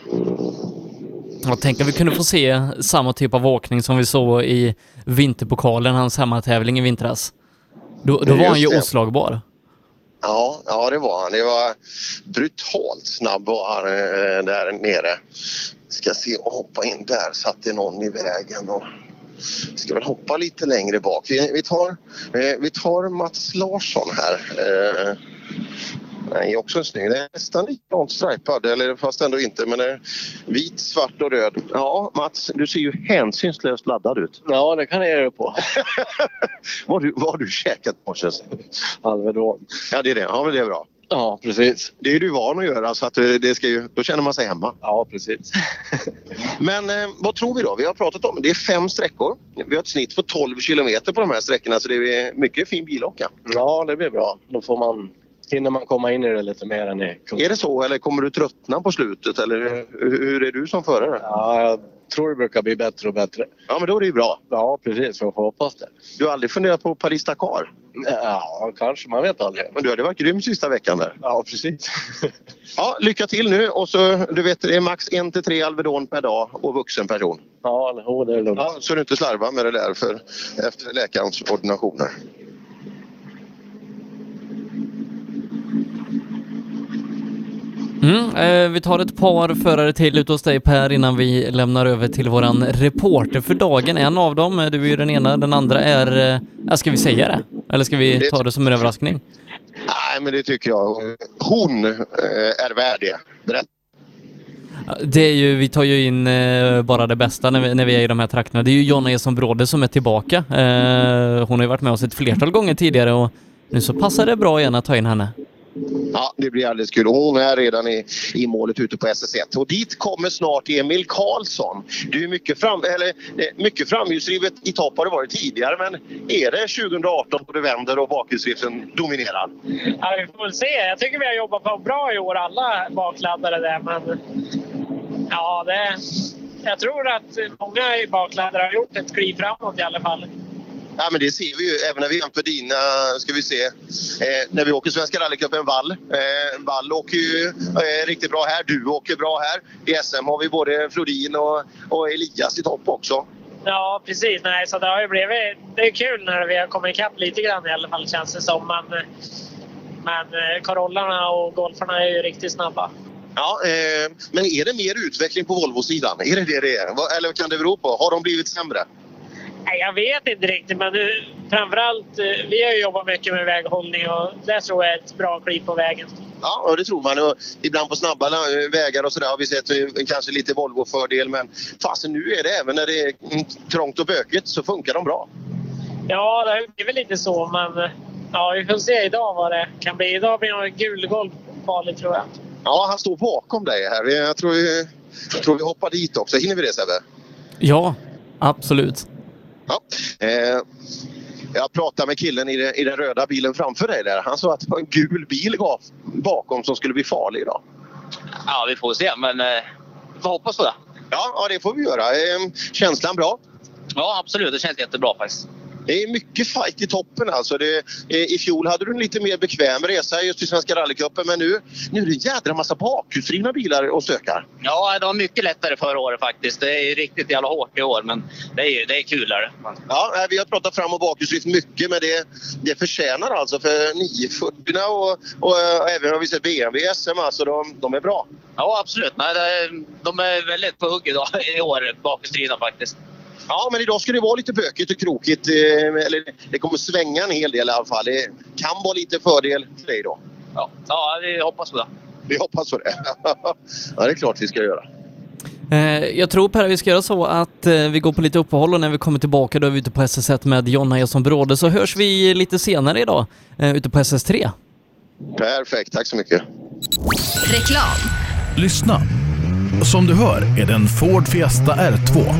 Jag tänker att vi kunde få se samma typ av åkning som vi såg i Vinterpokalen, hans hemmatävling i vintras. Då, då var han ju oslagbar. Ja, ja, det var han. Det var brutalt snabb var han eh, där nere. Ska se och hoppa in där. Satt det någon i vägen. Och ska väl hoppa lite längre bak. Vi, vi, tar, eh, vi tar Mats Larsson här. Eh, Nej, också en snygg. Det är nästan likadant stripad, eller fast ändå inte. Men det är vit, svart och röd. Ja, Mats, du ser ju hänsynslöst laddad ut. Ja, det kan jag göra på. vad, har du, vad har du käkat morse? Alvedon. Ja, det är det. Ja, men det är bra. Ja, precis. Det är du van att göra, så att eh, det ska ju, då känner man sig hemma. Ja, precis. Men eh, vad tror vi då? Vi har pratat om det är fem sträckor. Vi har ett snitt på 12 kilometer på de här sträckorna så det är mycket fin bilåka. Ja, det blir bra. Då får man, hinner man komma in i det lite mer än i Är det så eller kommer du tröttna på slutet eller hur, hur är du som förare? Ja, tror det brukar bli bättre och bättre. Ja, men då är det ju bra. Ja, precis. Jag får hoppas det. Du har aldrig funderat på Paris-Dakar? Ja, kanske. Man vet aldrig. Men du hade varit grym sista veckan där. Ja, precis. Ja, lycka till nu och så du vet det är max en till tre Alvedon per dag och vuxen person. Ja, det är lugnt. Ja, så du inte slarvar med det där för, efter läkarens ordinationer. Mm, eh, vi tar ett par förare till ut hos dig Per innan vi lämnar över till våran reporter för dagen. En av dem, eh, du är ju den ena, den andra är... Eh, ska vi säga det? Eller ska vi ta det som en överraskning? Nej, men det tycker jag. Hon eh, är värd det. Berätta. Det är ju, vi tar ju in eh, bara det bästa när vi, när vi är i de här trakterna. Det är ju Jonna Eson Bråde som är tillbaka. Eh, hon har ju varit med oss ett flertal gånger tidigare och nu så passar det bra igen att ta in henne. Ja, det blir alldeles kul. Hon är redan i, i målet ute på SS1. Och dit kommer snart Emil Karlsson. Du är mycket, fram, eller, mycket framhjulsdrivet i topp har det varit tidigare men är det 2018 då det vänder och bakhjulsdriften dominerar? Ja, vi får väl se. Jag tycker vi har jobbat på bra i år alla bakladdare där men ja, det, jag tror att många i bakladdare har gjort ett kliv framåt i alla fall. Ja, men det ser vi ju även när vi jämför dina, ska vi se, eh, när vi åker Svenska rallycupen Wall. Eh, Wall åker ju eh, riktigt bra här, du åker bra här. I SM har vi både Flodin och, och Elias i topp också. Ja, precis. Nej, så det har ju blivit... Det är kul när vi har kommit ikapp lite grann i alla fall känns det som. Men, men eh, Corollarna och Golfarna är ju riktigt snabba. Ja, eh, men är det mer utveckling på Volvo-sidan? Är det det det är? Eller kan det bero på? Har de blivit sämre? Nej, jag vet inte riktigt, men nu, framförallt eh, vi har ju jobbat mycket med väghållning och det tror jag är ett bra kliv på vägen. Ja, och det tror man. Och ibland på snabba la- vägar och sådär har vi sett eh, kanske lite Volvo-fördel. Men fasen, nu är det även när det är trångt och bökigt så funkar de bra. Ja, det är väl lite så, men eh, ja, vi får se idag vad det kan bli. Idag blir nog gul golv farligt tror jag. Ja, han står bakom dig här. Jag tror, vi- jag tror vi hoppar dit också. Hinner vi det Sebbe? Ja, absolut. Ja. Eh, jag pratade med killen i, det, i den röda bilen framför dig där. Han sa att det var en gul bil bakom som skulle bli farlig idag. Ja, vi får se, men eh, vi får hoppas på det. Ja, ja det får vi göra. Eh, känslan bra? Ja, absolut. Det känns jättebra faktiskt. Det är mycket fight i toppen alltså. Det, I fjol hade du en lite mer bekväm resa just i Svenska rallycupen men nu, nu är det en jädra massa bakhjulsdrivna bilar och stökar. Ja, det var mycket lättare förra året faktiskt. Det är riktigt jävla hårt i år, men det är, det är kulare. Ja, vi har pratat fram och bakhjulsdrift mycket men det, det förtjänar alltså för 940 och, och eh, även har vi sett BMW SM alltså de, de är bra. Ja, absolut. Nej, de är väldigt på hugg idag, i år, bakhjulsdrivna faktiskt. Ja, men idag ska det vara lite bökigt och krokigt. eh, Eller det kommer svänga en hel del i alla fall. Det kan vara lite fördel för dig då. Ja, ja vi hoppas på det. Vi hoppas på det. ja, det är klart vi ska göra. Eh, jag tror Per, vi ska göra så att eh, vi går på lite uppehåll och när vi kommer tillbaka då är vi ute på SS1 med Jonna Eson Bråde så hörs vi lite senare idag ute på SS3. Perfekt, tack så mycket. Reklam. Lyssna! Som du hör är det en Ford Fiesta R2.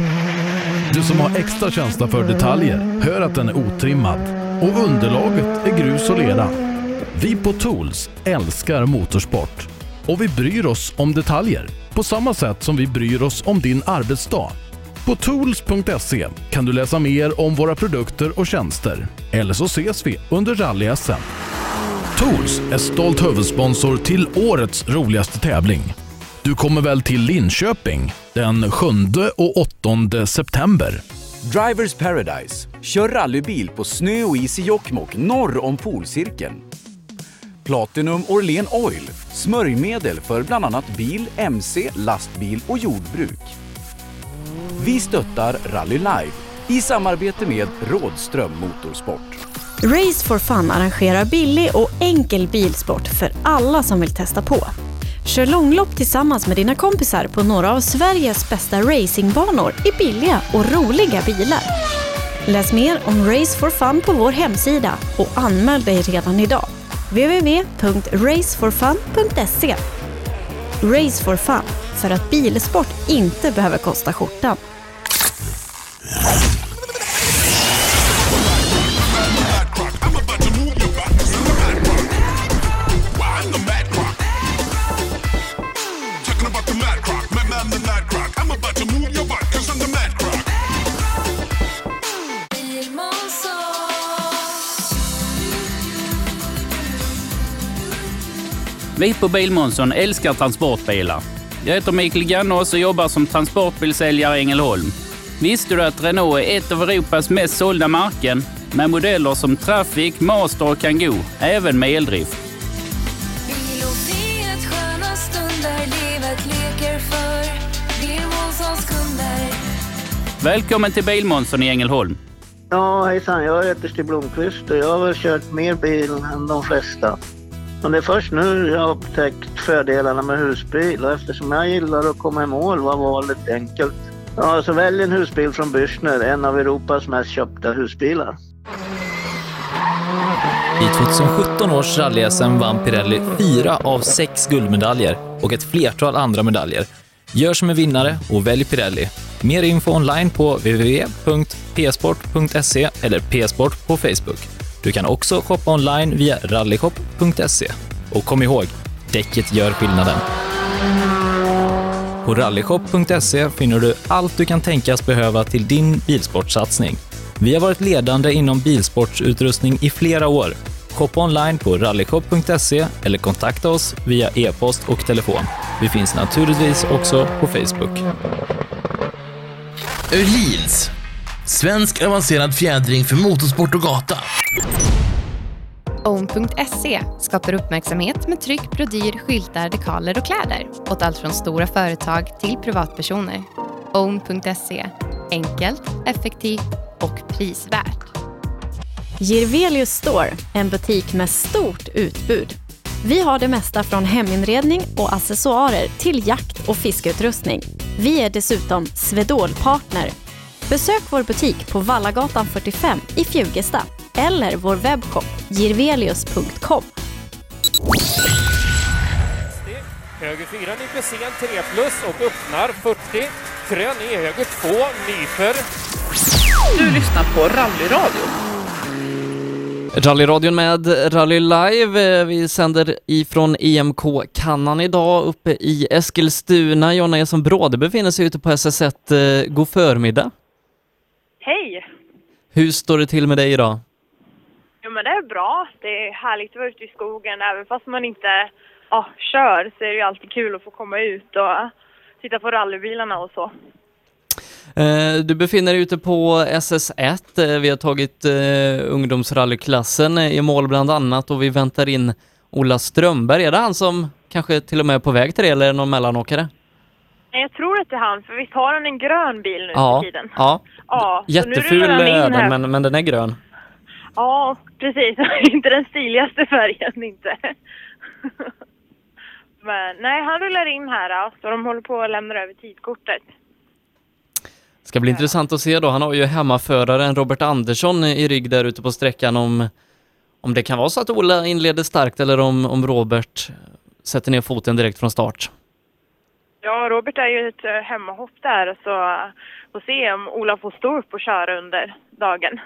Du som har extra känsla för detaljer hör att den är otrimmad och underlaget är grus och lera. Vi på Tools älskar motorsport och vi bryr oss om detaljer på samma sätt som vi bryr oss om din arbetsdag. På tools.se kan du läsa mer om våra produkter och tjänster. Eller så ses vi under rally-SM. Tools är stolt huvudsponsor till årets roligaste tävling. Du kommer väl till Linköping den 7 och 8 september? Drivers Paradise. Kör rallybil på snö och is i Jokkmokk norr om polcirkeln. Platinum Orlen Oil. Smörjmedel för bland annat bil, mc, lastbil och jordbruk. Vi stöttar Rally Live i samarbete med Rådström Motorsport. Race for Fun arrangerar billig och enkel bilsport för alla som vill testa på. Kör långlopp tillsammans med dina kompisar på några av Sveriges bästa racingbanor i billiga och roliga bilar. Läs mer om Race for Fun på vår hemsida och anmäl dig redan idag. www.raceforfun.se Race for Fun, för att bilsport inte behöver kosta skjortan. Vi på Bilmånsson älskar transportbilar. Jag heter Mikael Gannås och jobbar som transportbilsäljare i Ängelholm. Visste du att Renault är ett av Europas mest sålda märken med modeller som Traffic, Master och Kangoo, även med eldrift? Välkommen till Bilmånsson i Ängelholm. Ja, hejsan. Jag heter Stig Blomqvist och jag har väl kört mer bil än de flesta. Men det är först nu jag har upptäckt fördelarna med husbil och eftersom jag gillar att komma i mål var valet enkelt. Ja, så välj en husbil från Bürstner, en av Europas mest köpta husbilar. I 2017 års rally-SM vann Pirelli fyra av sex guldmedaljer och ett flertal andra medaljer. Gör som en vinnare och välj Pirelli. Mer info online på www.psport.se eller psport på Facebook. Du kan också shoppa online via rallyshop.se. Och kom ihåg, däcket gör skillnaden. På rallyshop.se finner du allt du kan tänkas behöva till din bilsportsatsning. Vi har varit ledande inom bilsportsutrustning i flera år. Shoppa online på rallyshop.se eller kontakta oss via e-post och telefon. Vi finns naturligtvis också på Facebook. Öhlins. Svensk avancerad fjädring för motorsport och gata. Own.se skapar uppmärksamhet med tryck, brodyr, skyltar, dekaler och kläder åt allt från stora företag till privatpersoner. Own.se enkelt, effektivt och prisvärt. Girvelius Store, en butik med stort utbud. Vi har det mesta från heminredning och accessoarer till jakt och fiskeutrustning. Vi är dessutom Swedol-partner. Besök vår butik på Vallagatan 45 i Fjugesta eller vår webbshop girvelius.com. Höger 4 nyper sen 3 plus och öppnar 40. Krön i höger 2 nyper. Du lyssnar på Rallyradio. Rallyradion med Rally Live. Vi sänder ifrån EMK Kannan idag uppe i Eskilstuna. Jonna Eson Bråde befinner sig ute på SS1. Eh, God förmiddag. Hej! Hur står det till med dig idag? Jo men det är bra. Det är härligt att vara ute i skogen. Även fast man inte ja, kör så är det ju alltid kul att få komma ut och titta på rallybilarna och så. Eh, Du befinner dig ute på SS1. Eh, Vi har tagit eh, ungdomsrallyklassen i mål bland annat och vi väntar in Ola Strömberg. Är det han som kanske till och med är på väg till det eller är det någon mellanåkare? Jag tror att det är han, för visst har han en grön bil nu Ja, för tiden? ja. Ja, Jätteful rullar han in är den här. men, men den är grön. Ja, precis. inte den stiligaste färgen inte. men nej, han rullar in här ja, så de håller på att lämna över tidkortet. Ska bli intressant att se då. Han har ju hemmaföraren Robert Andersson i rygg där ute på sträckan om, om det kan vara så att Ola inleder starkt eller om, om Robert sätter ner foten direkt från start. Ja, Robert är ju ett eh, hemmahopp där så eh, får se om Ola får stå upp och köra under dagen.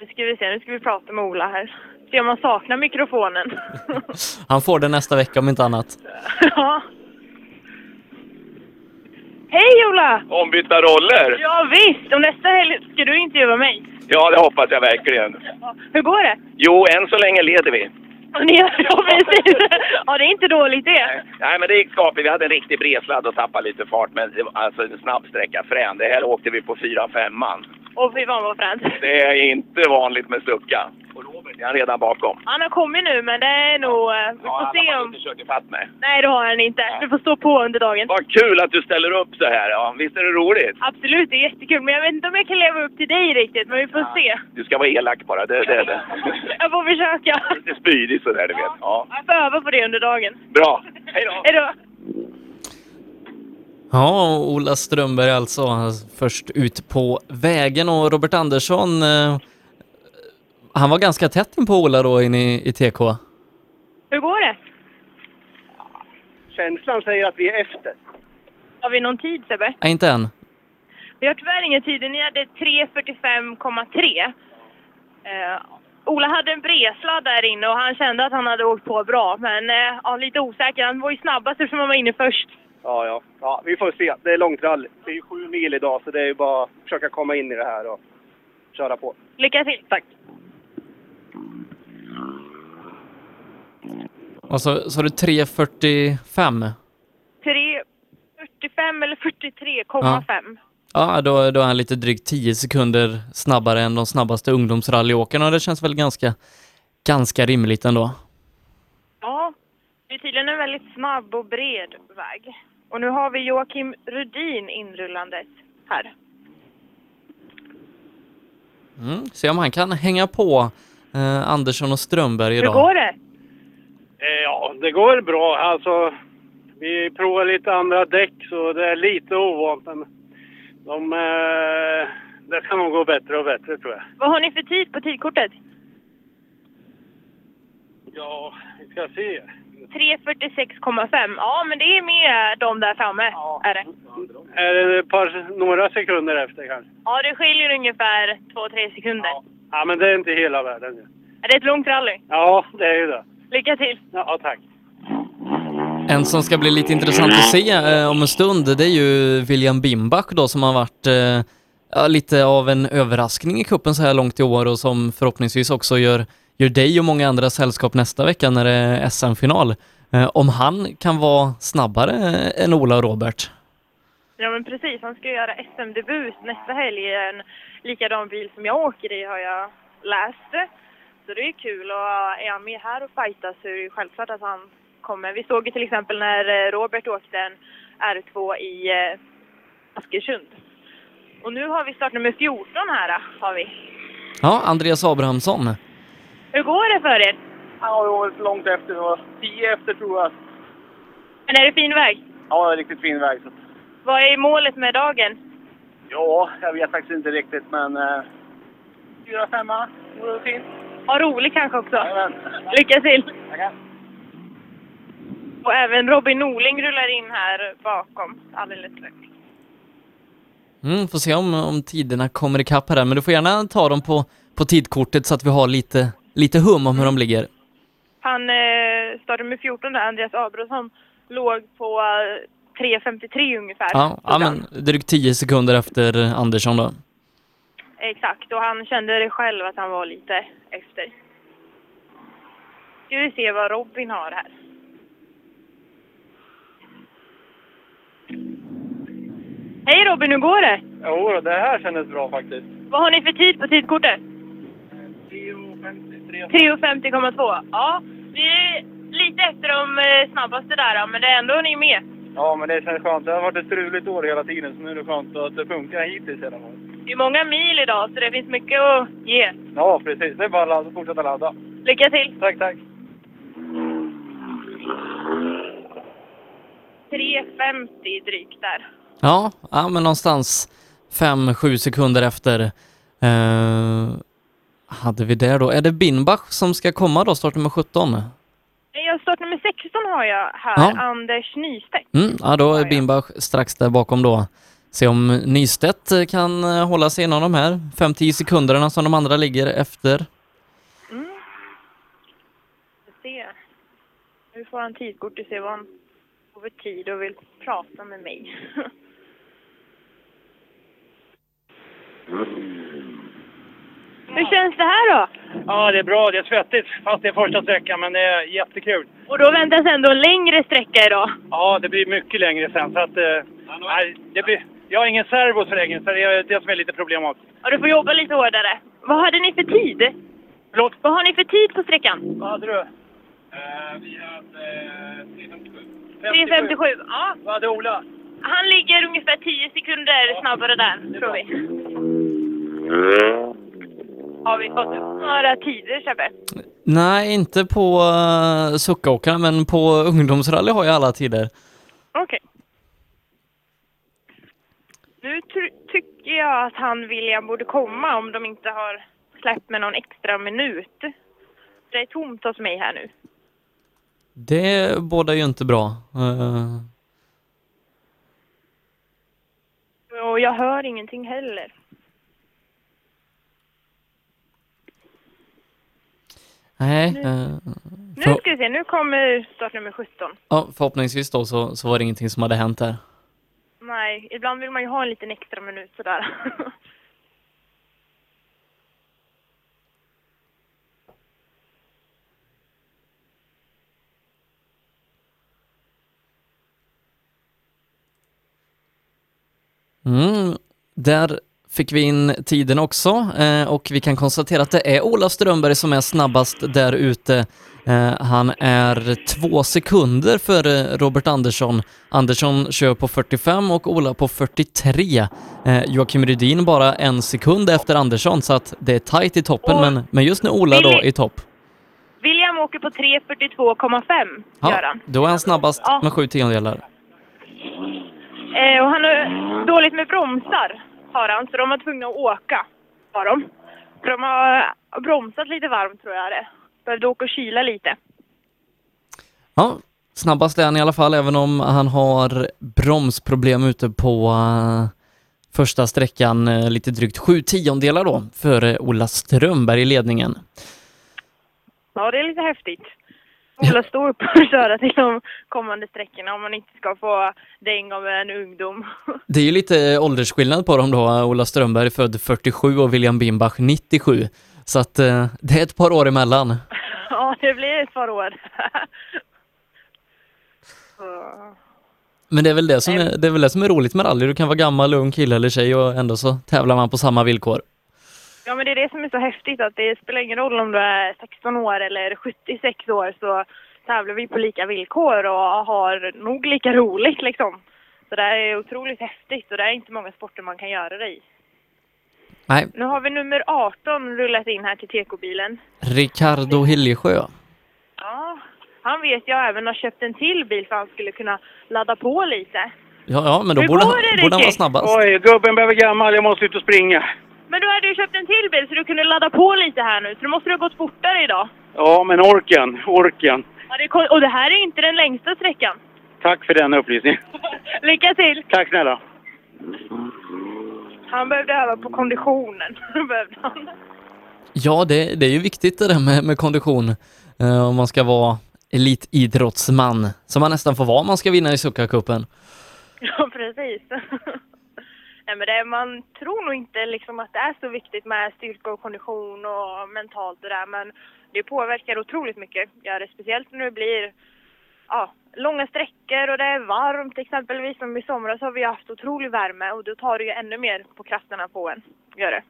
Nu ska vi se, nu ska vi prata med Ola här. Se om han saknar mikrofonen. Han får det nästa vecka om inte annat. ja. Hej Ola! Ombytta roller? Ja visst, och nästa helg ska du intervjua mig. Ja, det hoppas jag verkligen. Hur går det? Jo, än så länge leder vi. Ni, ja precis. Ja det är inte dåligt det. Nej, men det gick skapligt. Vi hade en riktig bredsladd och tappade lite fart, men det var alltså en snabb sträcka. Frän. Det här åkte vi på 4-5 man. Och fy fan vad fränt. Det är inte vanligt med stucka. Robert är han redan bakom. Han har kommit nu men det är nog... eh, Vi Ja, får han se har om... inte kört ifatt mig. Nej det har han inte. Du får stå på under dagen. Vad kul att du ställer upp så här. Ja, visst är det roligt? Absolut, det är jättekul. Men jag vet inte om jag kan leva upp till dig riktigt, men vi får se. Du ska vara elak bara. Det, det, det. Jag får försöka. Lite spydig sådär, du vet. Ja. Jag får öva på det under dagen. Bra. Hej då. Hej då. Ja, Ola Strömberg alltså först ut på vägen och Robert Andersson eh, han var ganska tätt in på Ola då in i, i TK. Hur går det? Känslan säger att vi är efter. Har vi någon tid Sebbe? Nej, inte än. Vi har tyvärr ingen tid. Ni hade 3.45,3. Eh, Ola hade en bredsladd där inne och han kände att han hade åkt på bra. Men eh, ja, lite osäker. Han var ju snabbast eftersom han var inne först. Ja, ja. ja, vi får se. Det är långt rally. Det är ju sju mil idag, så det är ju bara att försöka komma in i det här och köra på. Lycka till! Tack! Och så sa du 3.45? 3.45 eller 43,5. Ja, då, då är han lite drygt 10 sekunder snabbare än de snabbaste ungdomsrallyåkarna och det känns väl ganska, ganska rimligt ändå. Ja, det är tydligen en väldigt snabb och bred väg. Och nu har vi Joakim Rudin inrullandes här. Mm, se om han kan hänga på eh, Andersson och Strömberg Hur idag. går det? Eh, Ja, det går bra. Alltså, vi provar lite andra däck så det är lite ovant. Men de, eh, det ska nog gå bättre och bättre tror jag. Vad har ni för tid på tidkortet? Ja, vi ska se. 3.46,5. Ja, men det är med de där framme. Är det? Är det ett par, några sekunder efter kanske? Ja, det skiljer ungefär 2-3 sekunder. Ja, men det är inte hela världen. Är det ett långt rally? Ja, det är ju det. Lycka till! Ja, tack. En som ska bli lite intressant att se eh, om en stund, det är ju William Bimbach då som har varit eh, ja, lite av en överraskning i kuppen så här långt i år och som förhoppningsvis också gör, gör dig och många andra sällskap nästa vecka när det är SM-final. Eh, om han kan vara snabbare än Ola och Robert. Ja, men precis. Han ska göra SM-debut nästa helg i en likadan bil som jag åker i, har jag läst. Så det är kul. Och är han med här och fightas så är det självklart att han kommer. Vi såg ju till exempel när eh, Robert åkte en R2 i eh, Askersund. Och nu har vi startnummer 14 här, eh, har vi. Ja, Andreas Abrahamsson. Hur går det för er? Ja, det var långt efter. Var tio efter tror jag. Men är det fin väg? Ja, det är riktigt fin väg. Så. Vad är målet med dagen? Ja, jag vet faktiskt inte riktigt, men... Eh, fyra, femma. Det vore fint. Ha roligt kanske också. Lycka till! Tackar. Och även Robin Norling rullar in här bakom alldeles strax. Mm, får se om, om tiderna kommer ikapp här, men du får gärna ta dem på, på tidkortet så att vi har lite, lite hum om hur de ligger. Han eh, startade med 14 där, Andreas Abrahamsson, låg på eh, 3.53 ungefär. Ja, ja men drygt 10 sekunder efter Andersson då. Exakt, och han kände det själv att han var lite efter. Ska vi se vad Robin har här. Hej Robin, hur går det? Jo, det här kändes bra faktiskt. Vad har ni för tid på tidkortet? 3.50,2. Ja, vi är lite efter de eh, snabbaste där, men det är ändå ni är med. Ja, men det känns skönt. Det har varit ett struligt år hela tiden, så nu är det skönt att det funkar hittills i alla fall. Det är många mil idag, så det finns mycket att ge. Ja, precis. Det är bara att fortsätta ladda. Lycka till! Tack, tack. 3.50 drygt där. Ja, ja men någonstans 5-7 sekunder efter eh, hade vi där då. Är det Binbach som ska komma då, startnummer 17? Jag startnummer 16 har jag här, Ja. Anders Nystedt. Mm, ja, då är Bimbach strax där bakom då. Se om Nystedt eh, kan eh, hålla sig inom de här 5-10 sekunderna som de andra ligger efter. Mm. Se. Nu får han tidkort och se vad han får för tid och vill prata med mig. Hur känns det här då? Ja, det är bra. Det är svettigt, fast det är första sträckan, men det är jättekul. Och då väntas ändå en längre sträcka idag. Ja, det blir mycket längre sen. Så att, eh, nej, det blir, jag har ingen servo så länge, så det är det som är lite problematiskt. Ja, du får jobba lite hårdare. Vad hade ni för tid? Förlåt? Vad har ni för tid på sträckan? Vad hade du? vi hade 3.57. 3.57. Ja. Vad hade Ola? Han ligger ungefär 10 sekunder snabbare där, tror vi. Har vi fått upp några tider, Sebbe? Nej, inte på uh, Suckåkra, men på ungdomsrally har jag alla tider. Okej. Nu ty- tycker jag att han William borde komma om de inte har släppt med någon extra minut. Det är tomt hos mig här nu. Det båda ju inte bra. Eh, Och jag hör ingenting heller. Nej, Nu- eh, Nu för, ska vi se, nu kommer startnummer 17. ja, förhoppningsvis då så, så var det ingenting som hade hänt där. Nej, ibland vill man ju ha en liten extra minut sådär. Mm, där fick vi in tiden också eh, och vi kan konstatera att det är Ola Strömberg som är snabbast där ute. Eh, han är två sekunder före Robert Andersson. Andersson kör på 45 och Ola på 43. Eh, Joakim Rydin bara en sekund efter Andersson så att det är tajt i toppen men, men just nu Ola då i topp. William åker på 3.42,5 gör Ja, då är han snabbast med sju tiondelar. Och han har dåligt med bromsar. Har han, så de var tvungna att åka. Var de. För de har bromsat lite varmt tror jag det. Behövde åka och kyla lite. Ja, snabbast är han i alla fall, även om han har bromsproblem ute på eh, första sträckan, eh, lite drygt sju tiondelar då, före Ola Strömberg i ledningen. Ja, det är lite häftigt. Ola står upp och köra till de kommande sträckorna om man inte ska få däng av en ungdom. Det är ju lite åldersskillnad på dem då, Ola Strömberg född 47 och William Bimbach 97. Så att eh, det är ett par år emellan. Ja, det blir ett par år. Men det är väl det som är, det är, väl det som är roligt med rally, du kan vara gammal, ung kille eller tjej och ändå så tävlar man på samma villkor. Ja, men det är det som är så häftigt att det spelar ingen roll om du är 16 år eller 76 år så tävlar vi på lika villkor och har nog lika roligt liksom. Så det är otroligt häftigt och det är inte många sporter man kan göra det i. Nej, Nu har vi nummer 18 rullat in här till TK-bilen. Ricardo Hiljesjö. Ja, han vet jag även har köpt en till bil för han skulle kunna ladda på lite. Ja, ja, men då Hur borde, går han- det, borde han vara snabbast. Oj, gubben behöver gammal. Jag måste ut och springa. Men du hade ju köpt en till bil så du kunde ladda på lite här nu, så då måste du ha gått fortare idag. Ja, men orken, orken. Ja, det är och det här är inte den längsta sträckan. Tack för den upplysningen. Lycka till! Tack snälla. Han behövde öva på konditionen. behövde han. Ja, det, det är ju viktigt det där med, med kondition. Eh, om man ska vara elitidrottsman, som man nästan får vara om man ska vinna i Succa-cupen. Ja, precis. Nej, men det, man tror nog inte liksom att det är så viktigt med styrka och kondition och mentalt och där, men det påverkar otroligt mycket. Gör det speciellt när det blir ja, långa sträckor och det är varmt exempelvis. Som i somras har vi haft otrolig värme och då tar det ju ännu mer på krafterna på en. Gör det.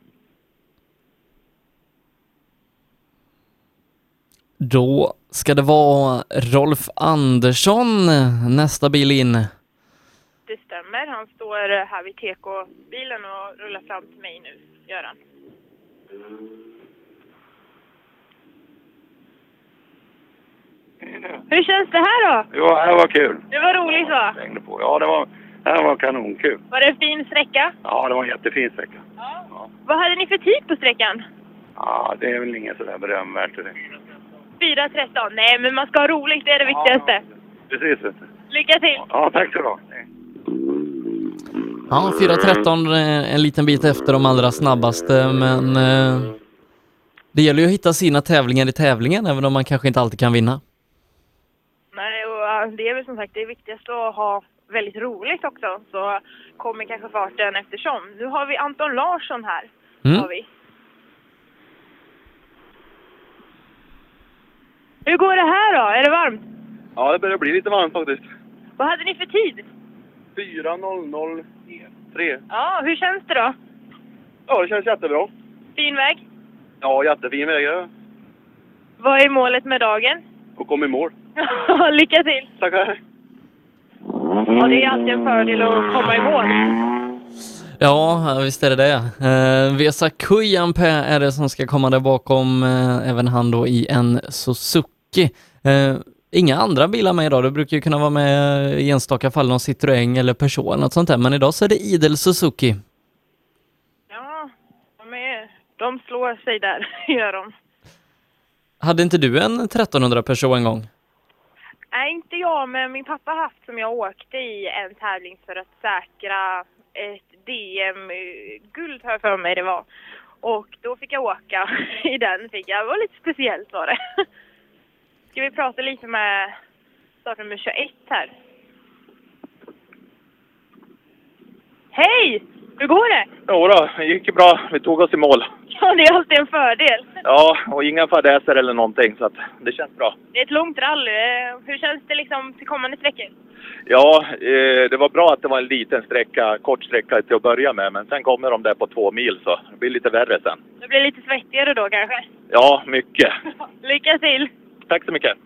Då ska det vara Rolf Andersson, nästa bil in. Det stämmer. Han står här vid TK-bilen och rullar fram till mig nu, gör han. Hur känns det här då? Jo, det här var kul. Det var roligt va? Hängde på. Ja, det var, det här var kanonkul. Var det en fin sträcka? Ja, det var en jättefin sträcka. Vad hade ni för tid på sträckan? Ja, det är väl inget sådär berömvärt. Det. 4.13. Nej, men man ska ha roligt, det är det viktigaste. Precis. Lycka till! Ja, tack så du ha. Ja, 4.13, eh, en liten bit efter de allra snabbaste, men eh, det gäller ju att hitta sina tävlingar i tävlingen, även om man kanske inte alltid kan vinna. Nej, och det är väl som sagt det viktigaste att ha väldigt roligt också, så kommer kanske farten eftersom. Nu har vi Anton Larsson här. Mm. Har vi. Hur går det här då? Är det varmt? Ja, det börjar bli lite varmt faktiskt. Vad hade ni för tid? 4.00,3. Ja, hur känns det då? Ja, det känns jättebra. Fin väg? Ja, jättefin väg. ja. Vad är målet med dagen? Och kom i mål. Lycka till! Tackar. Ja, det är alltid en fördel att komma i mål. Ja, visst är det det. Eh, Vesa Kujanpä är det som ska komma där bakom, eh, även han då i en Suzuki. Eh, inga andra bilar med idag, det brukar ju kunna vara med i enstaka fall någon Citroën eller Peugeot eller något sånt där, men idag så är det idel Suzuki. Ja, de, är, de slår sig där, gör de. Hade inte du en 1300 Peugeot en gång? Nej, inte jag, men min pappa har haft som jag åkte i en tävling för att säkra ett DM-guld, har jag för mig det var. Och då fick jag åka i den, fick jag. Det var lite speciellt var det. Ska vi prata lite med startnummer 21 här? Hej! Hur går det? Jo då, det gick ju bra. Vi tog oss i mål. Ja, det är alltid en fördel. Ja, och inga fadäser eller någonting, så att det känns bra. Det är ett långt rally. Hur känns det liksom till kommande sträckor? Ja, eh, det var bra att det var en liten sträcka, kort sträcka till att börja med, men sen kommer de där på två mil så det blir lite värre sen. Det blir lite svettigare då kanske? Ja, mycket. Lycka till! Tack så mycket.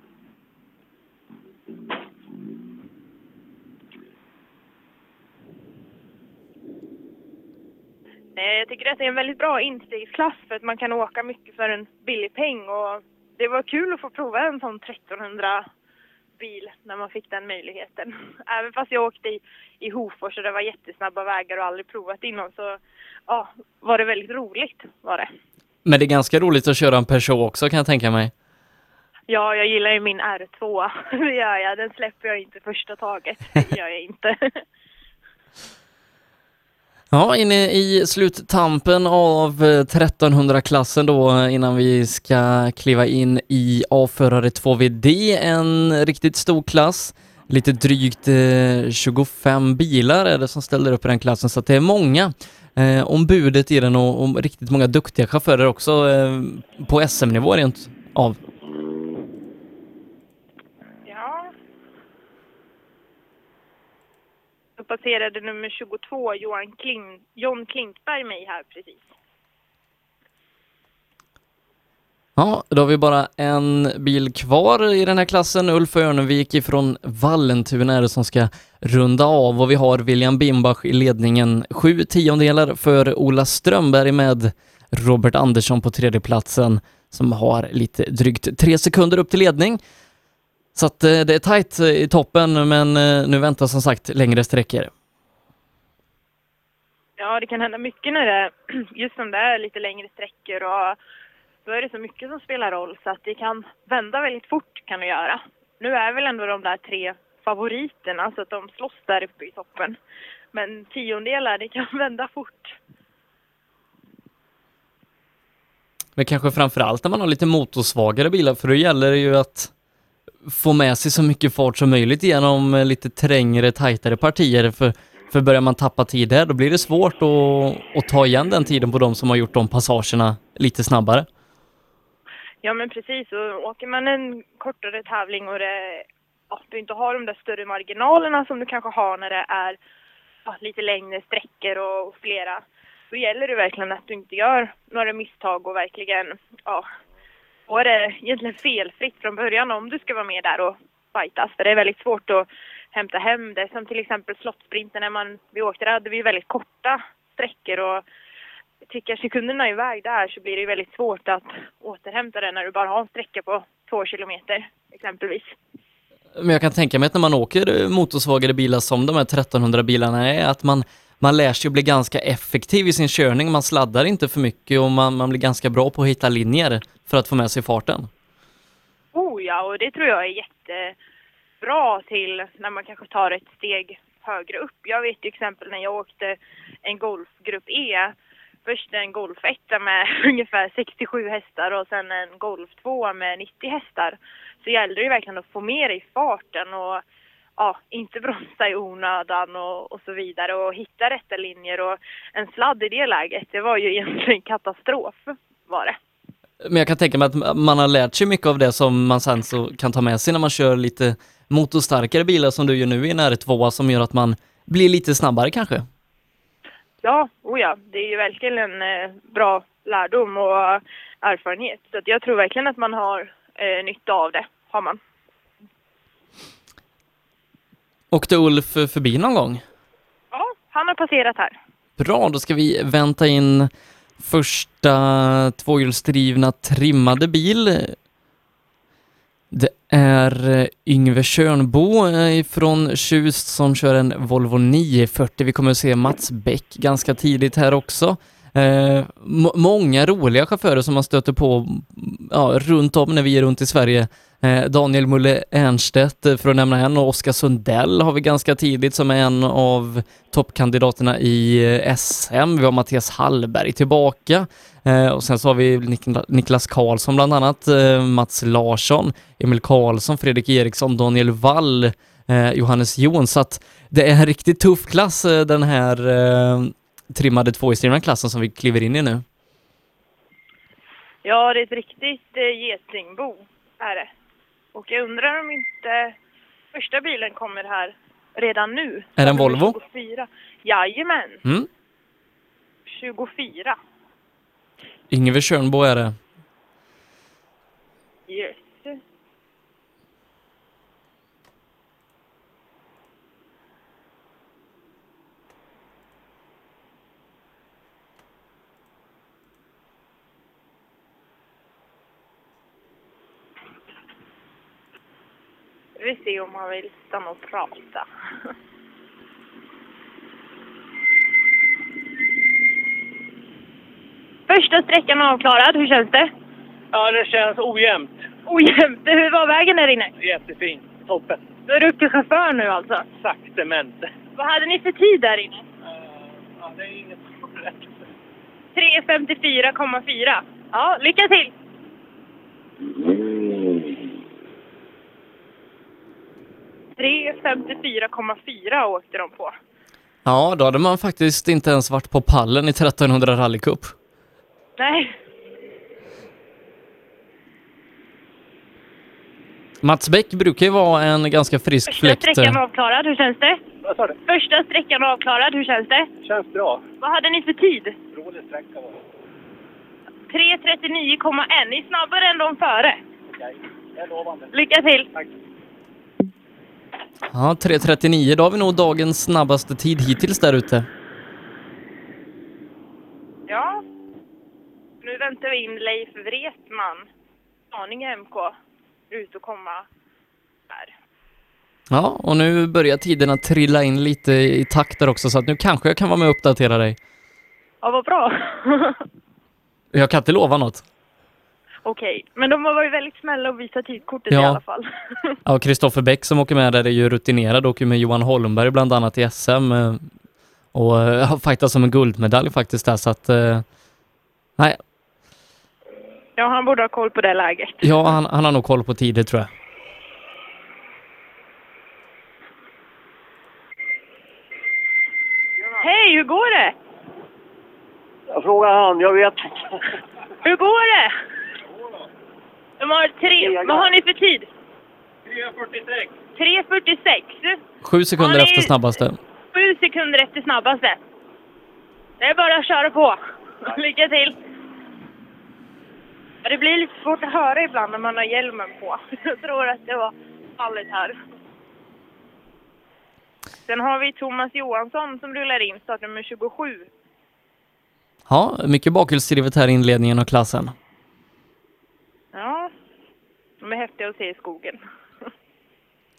Eh, Jag tycker att det är en väldigt bra instegsklass för att man kan åka mycket för en billig peng och det var kul att få prova en sån 1300 bil när man fick den möjligheten. Även fast jag åkte i, i Hofors och det var jättesnabba vägar och aldrig provat innan så ja, var det väldigt roligt var det. Men det är ganska roligt att köra en Peugeot också kan jag tänka mig. Ja, jag gillar ju min R2. Det gör jag. Den släpper jag inte första taget. Det gör jag inte. Ja, inne i sluttampen av eh, 1300-klassen då eh, innan vi ska kliva in i avförare 2VD, en riktigt stor klass. Lite drygt eh, 25 bilar är det som ställer upp i den klassen, så att det är många eh, om budet i den och, och riktigt många duktiga chaufförer också eh, på SM-nivå rent av. Ja. Då passerade nummer 22, Johan Kling, John Klintberg, mig här precis. Ja, då har vi bara en bil kvar i den här klassen. Ulf Örnevik ifrån Vallentuna är det som ska runda av och vi har William Bimbach i ledningen. Sju tiondelar för Ola Strömberg med Robert Andersson på tredjeplatsen som har lite drygt tre sekunder upp till ledning. Så att eh, det är tajt i toppen men eh, nu väntar som sagt längre sträckor. Ja, det kan hända mycket när det just som det är lite längre sträckor och då är det så mycket som spelar roll så att det kan vända väldigt fort kan det göra. Nu är väl ändå de där tre favoriterna så att de slåss där uppe i toppen. Men tiondelar, det kan vända fort. Men kanske framför allt när man har lite motorsvagare bilar för då gäller det ju att få med sig så mycket fart som möjligt genom eh, lite trängre, tajtare partier. För, för börjar man tappa tid där, då blir det svårt att, att ta igen den tiden på de som har gjort de passagerna lite snabbare. Ja men precis, och åker man en kortare tävling och det, ja, du inte har de där större marginalerna som du kanske har när det är ja, lite längre sträckor och, och flera, då gäller det verkligen att du inte gör några misstag och verkligen, ja, få det egentligen felfritt från början om du ska vara med där och fightas. För det är väldigt svårt att hämta hem det. Som till exempel slottsprinten när man, vi åkte där hade vi väldigt korta sträckor och tickar sekunderna iväg där så blir det ju väldigt svårt att återhämta det när du bara har en sträcka på två kilometer exempelvis. Men jag kan tänka mig att när man åker motorsvagare bilar som de här 1300 bilarna är, att man, man lär sig att bli ganska effektiv i sin körning. Man sladdar inte för mycket och man, man blir ganska bra på att hitta linjer för att få med sig farten. Oh ja, och det tror jag är jättebra till när man kanske tar ett steg högre upp. Jag vet till exempel när jag åkte en Golfgrupp E, först en Golf 1 med ungefär 67 hästar och sen en Golf 2 med 90 hästar. Så gällde det ju verkligen att få med dig farten och ja, inte bromsa i onödan och, och så vidare och hitta rätta linjer och en sladd i det läget, det var ju egentligen katastrof var det. Men jag kan tänka mig att man har lärt sig mycket av det som man sen så kan ta med sig när man kör lite motorstarkare bilar som du gör nu i en R2 som gör att man blir lite snabbare kanske. Ja, oh ja, det är ju verkligen en eh, bra lärdom och erfarenhet. Så att jag tror verkligen att man har eh, nytta av det, har man. Åkte Ulf förbi någon gång? Ja, han har passerat här. Bra, då ska vi vänta in första tvåhjulsdrivna trimmade bil. Det är eh, Yngve Tjörnbo eh, från Tjust som kör en Volvo 940. Vi kommer att se Mats Bäck ganska tidigt här också. Eh, många roliga chaufförer som man stöter på ja, runt om när vi är runt i Sverige. Eh, Daniel Mulle Ernstedt eh, för att nämna en och Oskar Sundell har vi ganska tidigt som är en av toppkandidaterna i eh, SM. Vi har Mattias Hallberg tillbaka och sen så har vi Niklas Karlsson bland annat, Mats Larsson, Emil Karlsson, Fredrik Eriksson, Daniel Wall, Johannes Jon. Så att det är en riktigt tuff klass den här trimmade tvåhjulsdrivna klassen som vi kliver in i nu. Ja, det är ett riktigt getingbo, är det. Och jag undrar om inte första bilen kommer här redan nu. Är det en Volvo? 24. Jajamän, Mm. 24. Yngve Tjörnbo är det. Yes. Vi ser om han vill stanna och prata. Första sträckan avklarad, hur känns det? Ja, det känns ojämnt. Ojämnt. Hur var vägen där inne? Jättefint. Toppen. Du är duktig chaufför nu alltså? Saktemente. Vad hade ni för tid där inne? Ja, det är inget rätt. 3.54,4. Ja, lycka till! Tre 54,4 åkte de på. Ja, då hade man faktiskt inte ens varit på pallen i 1300 rallycup. Nej, Mats Bäck brukar ju vara en ganska frisk första fläkt. sträckan avklarad, hur känns det? Vad sa du? Första sträckan avklarad, hur känns det? Känns bra. Vad hade ni för tid? Rolig sträcka var det. 3.39,1. Ni är snabbare än de före. Okej, det är lovande. Lycka till! Tack. Ja, 3.39, då har vi nog dagens snabbaste tid hittills där ute. Ja. Nu väntar vi in Leif Wretman, Haninge MK, ut och komma här. Ja, och nu börjar tiderna trilla in lite i takt där också, så att nu kanske jag kan vara med och uppdatera dig. Ja, vad bra. Jag kan inte lova något. Okej, men de har varit väldigt snälla och visat tidkortet Ja. i alla fall. Ja, Kristoffer Bäck som åker med där är ju rutinerad, åker med Johan Holmberg bland annat i SM eh, och eh, har fightats om en guldmedalj faktiskt där, så att... eh, Nej, ja, han borde ha koll på det läget. ja, han, han har nog koll på tider tror jag. Hej, hur går det? Jag frågar han, jag vet Hur går det? De har tre... Vad har ni för tid? 3.46. 3.46. Sju sekunder ni- efter snabbaste. Sju sekunder efter snabbaste. Det är bara att köra på. Lycka till! Ja, det blir lite svårt att höra ibland när man har hjälmen på. Jag tror att det var fallet här. Sen har vi Thomas Johansson som rullar in, startnummer 27. Ja, mycket bakhjulsdrivet här i inledningen av klassen. Ja, de är häftiga att se i skogen.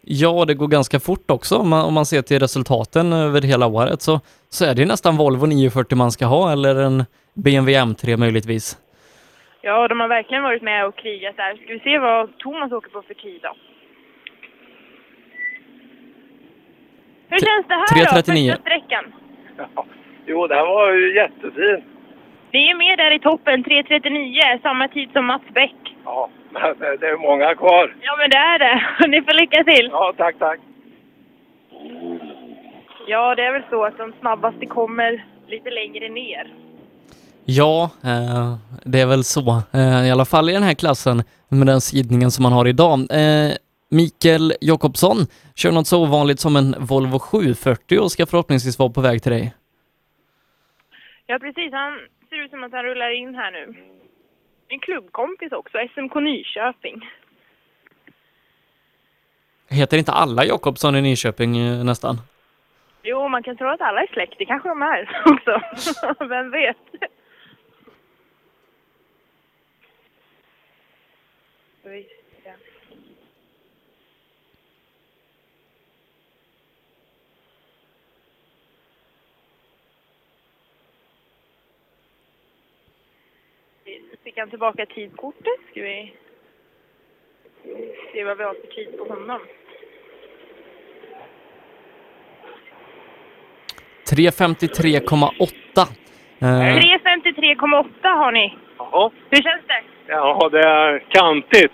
Ja, det går ganska fort också om man, om man ser till resultaten över hela året så, så är det nästan Volvo 940 man ska ha eller en BMW M3 möjligtvis. Ja, de har verkligen varit med och krigat där. Ska vi se vad Thomas åker på för tid då? Hur känns det här då, 3.39. första sträckan? Jo, det här var ju jättefint. Ni är med där i toppen, 3.39, samma tid som Mats Bäck. Ja, men det är många kvar. Ja, men det är det. Ni får lycka till. Ja, tack, tack. Ja, det är väl så att de snabbaste kommer lite längre ner. Ja, eh, det är väl så. Eh, I alla fall i den här klassen med den sidningen som man har idag. Eh, Mikael Jakobsson kör något så ovanligt som en Volvo 740 och ska förhoppningsvis vara på väg till dig. Ja, precis. Han ser ut som att han rullar in här nu. En klubbkompis också, SMK Nyköping. Heter inte alla Jakobsson i Nyköping eh, nästan? Jo, man kan tro att alla är släkt. Det kanske de är också. Vem vet? Vi se. Fick han tillbaka tidkortet? Ska vi se vad vi har för tid på honom. 3.53,8. Eh, 3.53,8 har ni. Jaha. Hur känns det? Ja, det är kantigt.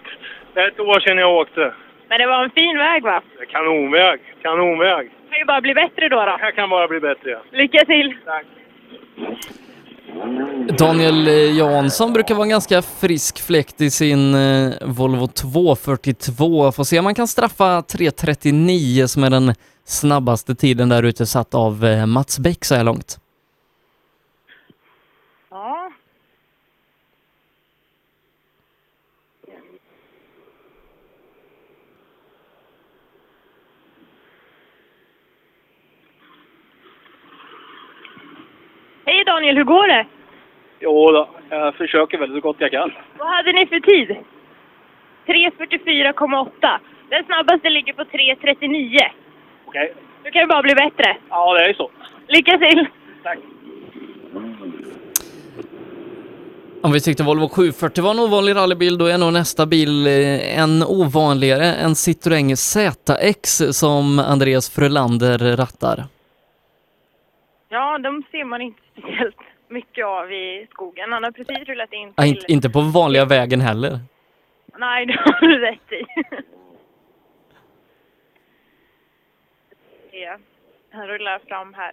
Det är ett år sedan jag åkte. Men det var en fin väg va? Kanonväg. Kanonväg. Det kan ju bara bli bättre då. då. Det här kan bara bli bättre, ja. Lycka till! Tack. Daniel Jansson brukar vara en ganska frisk fläkt i sin eh, Volvo 242. Får se om man kan straffa 3.39 som är den snabbaste tiden där ute satt av eh, Mats Bäck så här långt. Ja. Hej Daniel, hur går det? Jo då, jag försöker väl så gott jag kan. Vad hade ni för tid? 3.44,8. Den snabbaste ligger på 3.39. Okej. Du kan ju bara bli bättre. Ja, det är ju så. Lycka till! Tack. Om vi tyckte Volvo 740 var en ovanlig rallybil, då är nog nästa bil eh, en ovanligare, en Citroën ZX som Andreas Frölander rattar. Ja, de ser man inte speciellt mycket av i skogen. Han har precis rullat in Ja, till... inte, inte på vanliga vägen heller. Nej, det har du rätt i. Ja, han rullar fram här.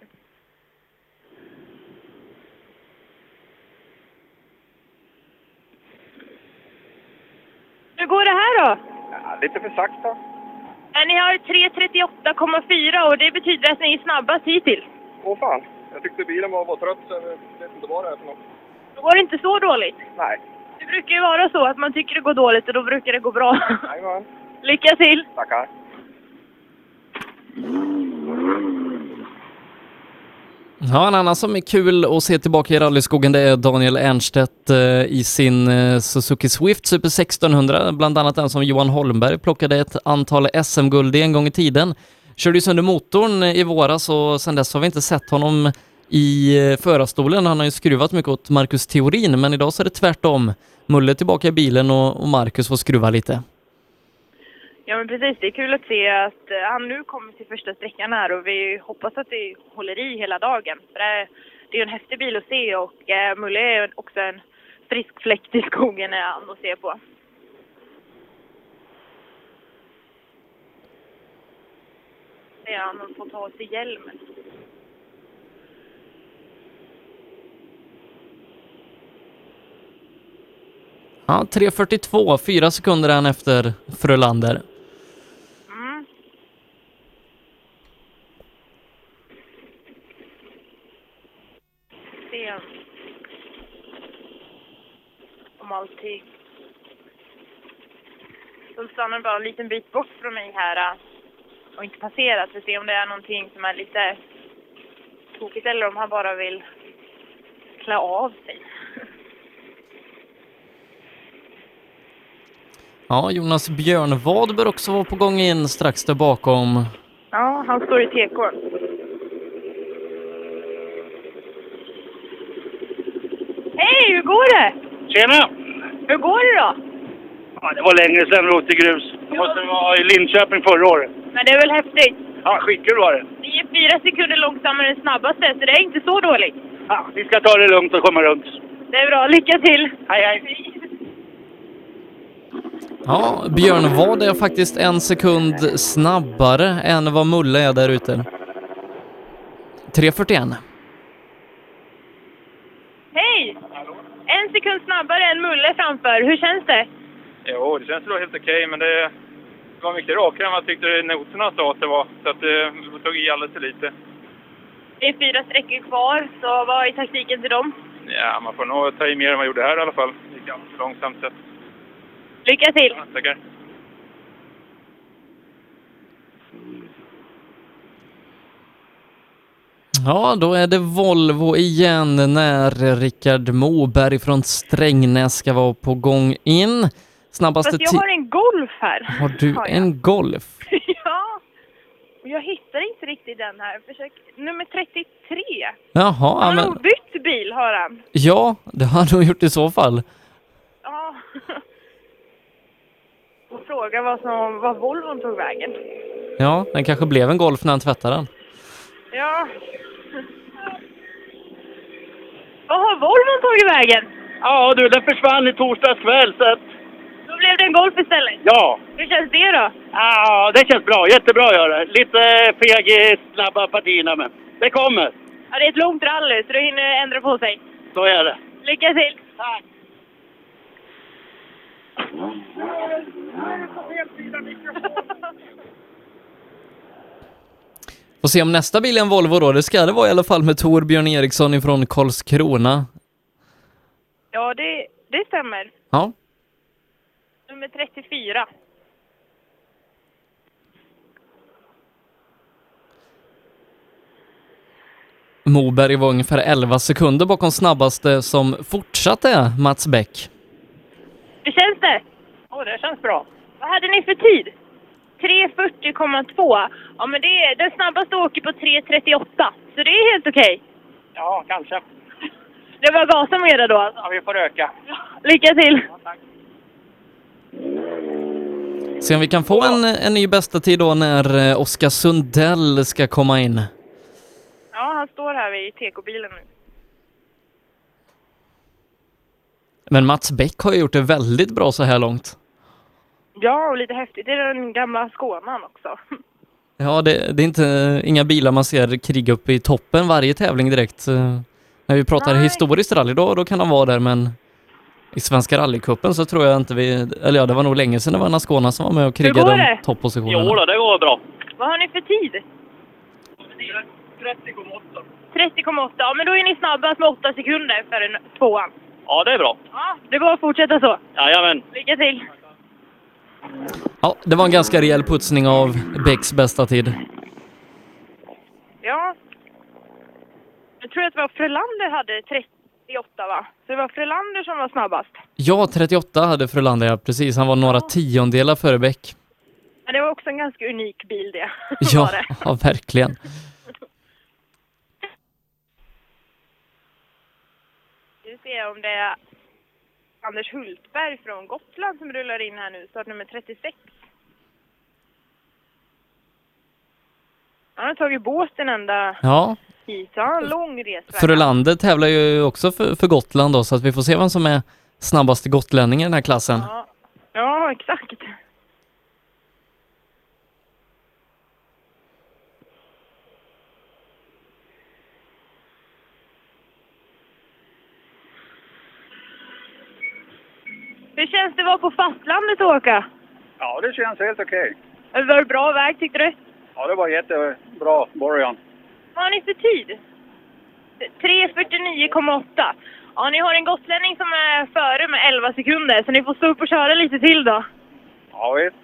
Hur går det här då? Ja, lite för sakta. Ni har 3.38,4 och det betyder att ni är snabbast hittills. Åh fan. Jag tyckte bilen var, var trött så jag vet inte vad det är för något. Då går det inte så dåligt. Nej. Det brukar ju vara så att man tycker det går dåligt och då brukar det gå bra. Jajamän. Lycka till! Tackar. Ja, en annan som är kul att se tillbaka i rallyskogen det är Daniel Ernstedt eh, i sin eh, Suzuki Swift Super 1600, bland annat den som Johan Holmberg plockade ett antal SM-guld i en gång i tiden. Körde ju sönder motorn i våras och sedan dess har vi inte sett honom i eh, förarstolen. Han har ju skruvat mycket åt Marcus Theorin, men idag så är det tvärtom. Mulle är tillbaka i bilen och, och Marcus får skruva lite. Ja men precis, det är kul att se att eh, han nu kommer till första sträckan här och vi hoppas att det håller i hela dagen. För det är, det är en häftig bil att se och eh, Mulle är också en frisk fläkt i skogen är han att se på. Är han att få ta av sig hjälmen. Ja, 3.42, fyra sekunder är han efter Frölander. Mm. Se om- allting. De stannar bara en liten bit bort från mig här och inte passerat för att se om det är någonting som är lite tokigt eller om han bara vill klä av sig. Ja, Jonas Björnvad bör också vara på gång in strax där bakom. Ja, han står i TK. Hej, hur går det? Tjena! Hur går det då? Ja, det var länge sedan vi åkte grus. Det måste vara i Linköping förra året. Men det är väl häftigt? Ja, skitkul var det. Ni är fyra sekunder långsammare än snabbaste, så det är inte så dåligt. Ja, vi ska ta det lugnt och komma runt. Det är bra, lycka till! Hej, hej! Ja, Björnvad är faktiskt en sekund snabbare än vad Mulle är där ute. 3.41. Hej! En sekund snabbare än Mulle framför. Hur känns det? Jo, det känns då helt okej, men det var mycket rakare än vad jag tyckte noterna sa att det var. Så att det tog i alldeles för lite. Det är fyra sträckor kvar, så vad är taktiken till dem? Ja, man får nog ta i mer än vad jag gjorde här i alla fall. Det gick alldeles för långsamt. Så. att- Lycka till! Ja, tackar. Ja, då är det Volvo igen när Rickard Moberg från Strängnäs ska vara på gång in. Snabbaste Fast jag tid... har en Golf här. Har du jag. en Golf? ja. Jag hittar inte riktigt den här. Försök... Nummer 33. Jaha, Han har men... nog bytt bil, har han. Ja, det har han nog gjort i så fall. Ja. Och fråga vad, som, vad Volvon tog vägen. Ja, den kanske blev en Golf när han tvättade den. Ja. Vad har Volvon tagit vägen? Ja du, den försvann i torsdags kväll så att... Blev det en Golf istället. Ja. Hur känns det då? Ja, det känns bra. Jättebra att göra. Lite feg i snabba partierna men det kommer. Ja, det är ett långt rally så det hinner ändra på sig. Så är det. Lycka till! Tack! Får se om nästa bil är en Volvo då. Det ska det vara i alla fall med Torbjörn Eriksson ifrån Karlskrona. Ja, det, det stämmer. Ja, Nummer 34. Moberg var ungefär 11 sekunder bakom snabbaste som fortsatt är Mats Bäck. Hur känns det? Ja, det känns bra. Vad hade ni för tid? 3.40,2. Ja, men det är, den snabbaste åker på 3.38. Så det är helt okej. Ja, kanske. Det var gasa med det då alltså. Ja, vi får öka. Lycka till! Se om vi kan få en, en ny bästa tid då när eh, Oskar Sundell ska komma in. Ja, han står här vid TK-bilen nu. Men Mats Bäck har ju gjort det väldigt bra så här långt. Ja, och lite häftigt. Det är den gamla Skånan också. Ja, det, det är inte inga bilar man ser kriga uppe i toppen varje tävling direkt. Eh, När vi pratar historiskt rally, då, då kan han vara där, men i Svenska rallycupen så tror jag inte vi... Eller ja, det var nog länge sedan det var Skåne som var med och krigade går om det? toppositionerna. Jo då, det går bra. Vad har ni för tid? 30,8. 30,8. Ja, men då är ni snabbast med 8 sekunder för en tvåan. Ja, det är bra. Ja, det bara att fortsätta så. Jajamän. Lycka till! Ja, det var en ganska rejäl putsning av Bäcks bästa tid. Ja. Jag tror att det var Frölander hade 38 va? Så det var Frölander som var snabbast. Ja, 38 hade Frölander, ja, precis. Han var några tiondelar före Bäck. Men det var också en ganska unik bil det. Ja, det. ja, verkligen. Vi ser om det är Anders Hultberg från Gotland som rullar in här nu, startnummer 36. Han har tagit båten ända Ja, hit, så han har en lång resväg. Frölander tävlar ju också för, för Gotland då, så att vi får se vem som är snabbaste gotlänning i den här klassen. Ja, ja exakt. Hur känns det att vara på fastlandet och åka? Ja, det känns helt okej. Var det bra väg tyckte du? Ja, det var jättebra början. Vad har ni för tid? 3.49,8. Ja, ni har en gotlänning som är före med 11 sekunder, så ni får stå upp och köra lite till då. Ja, visst.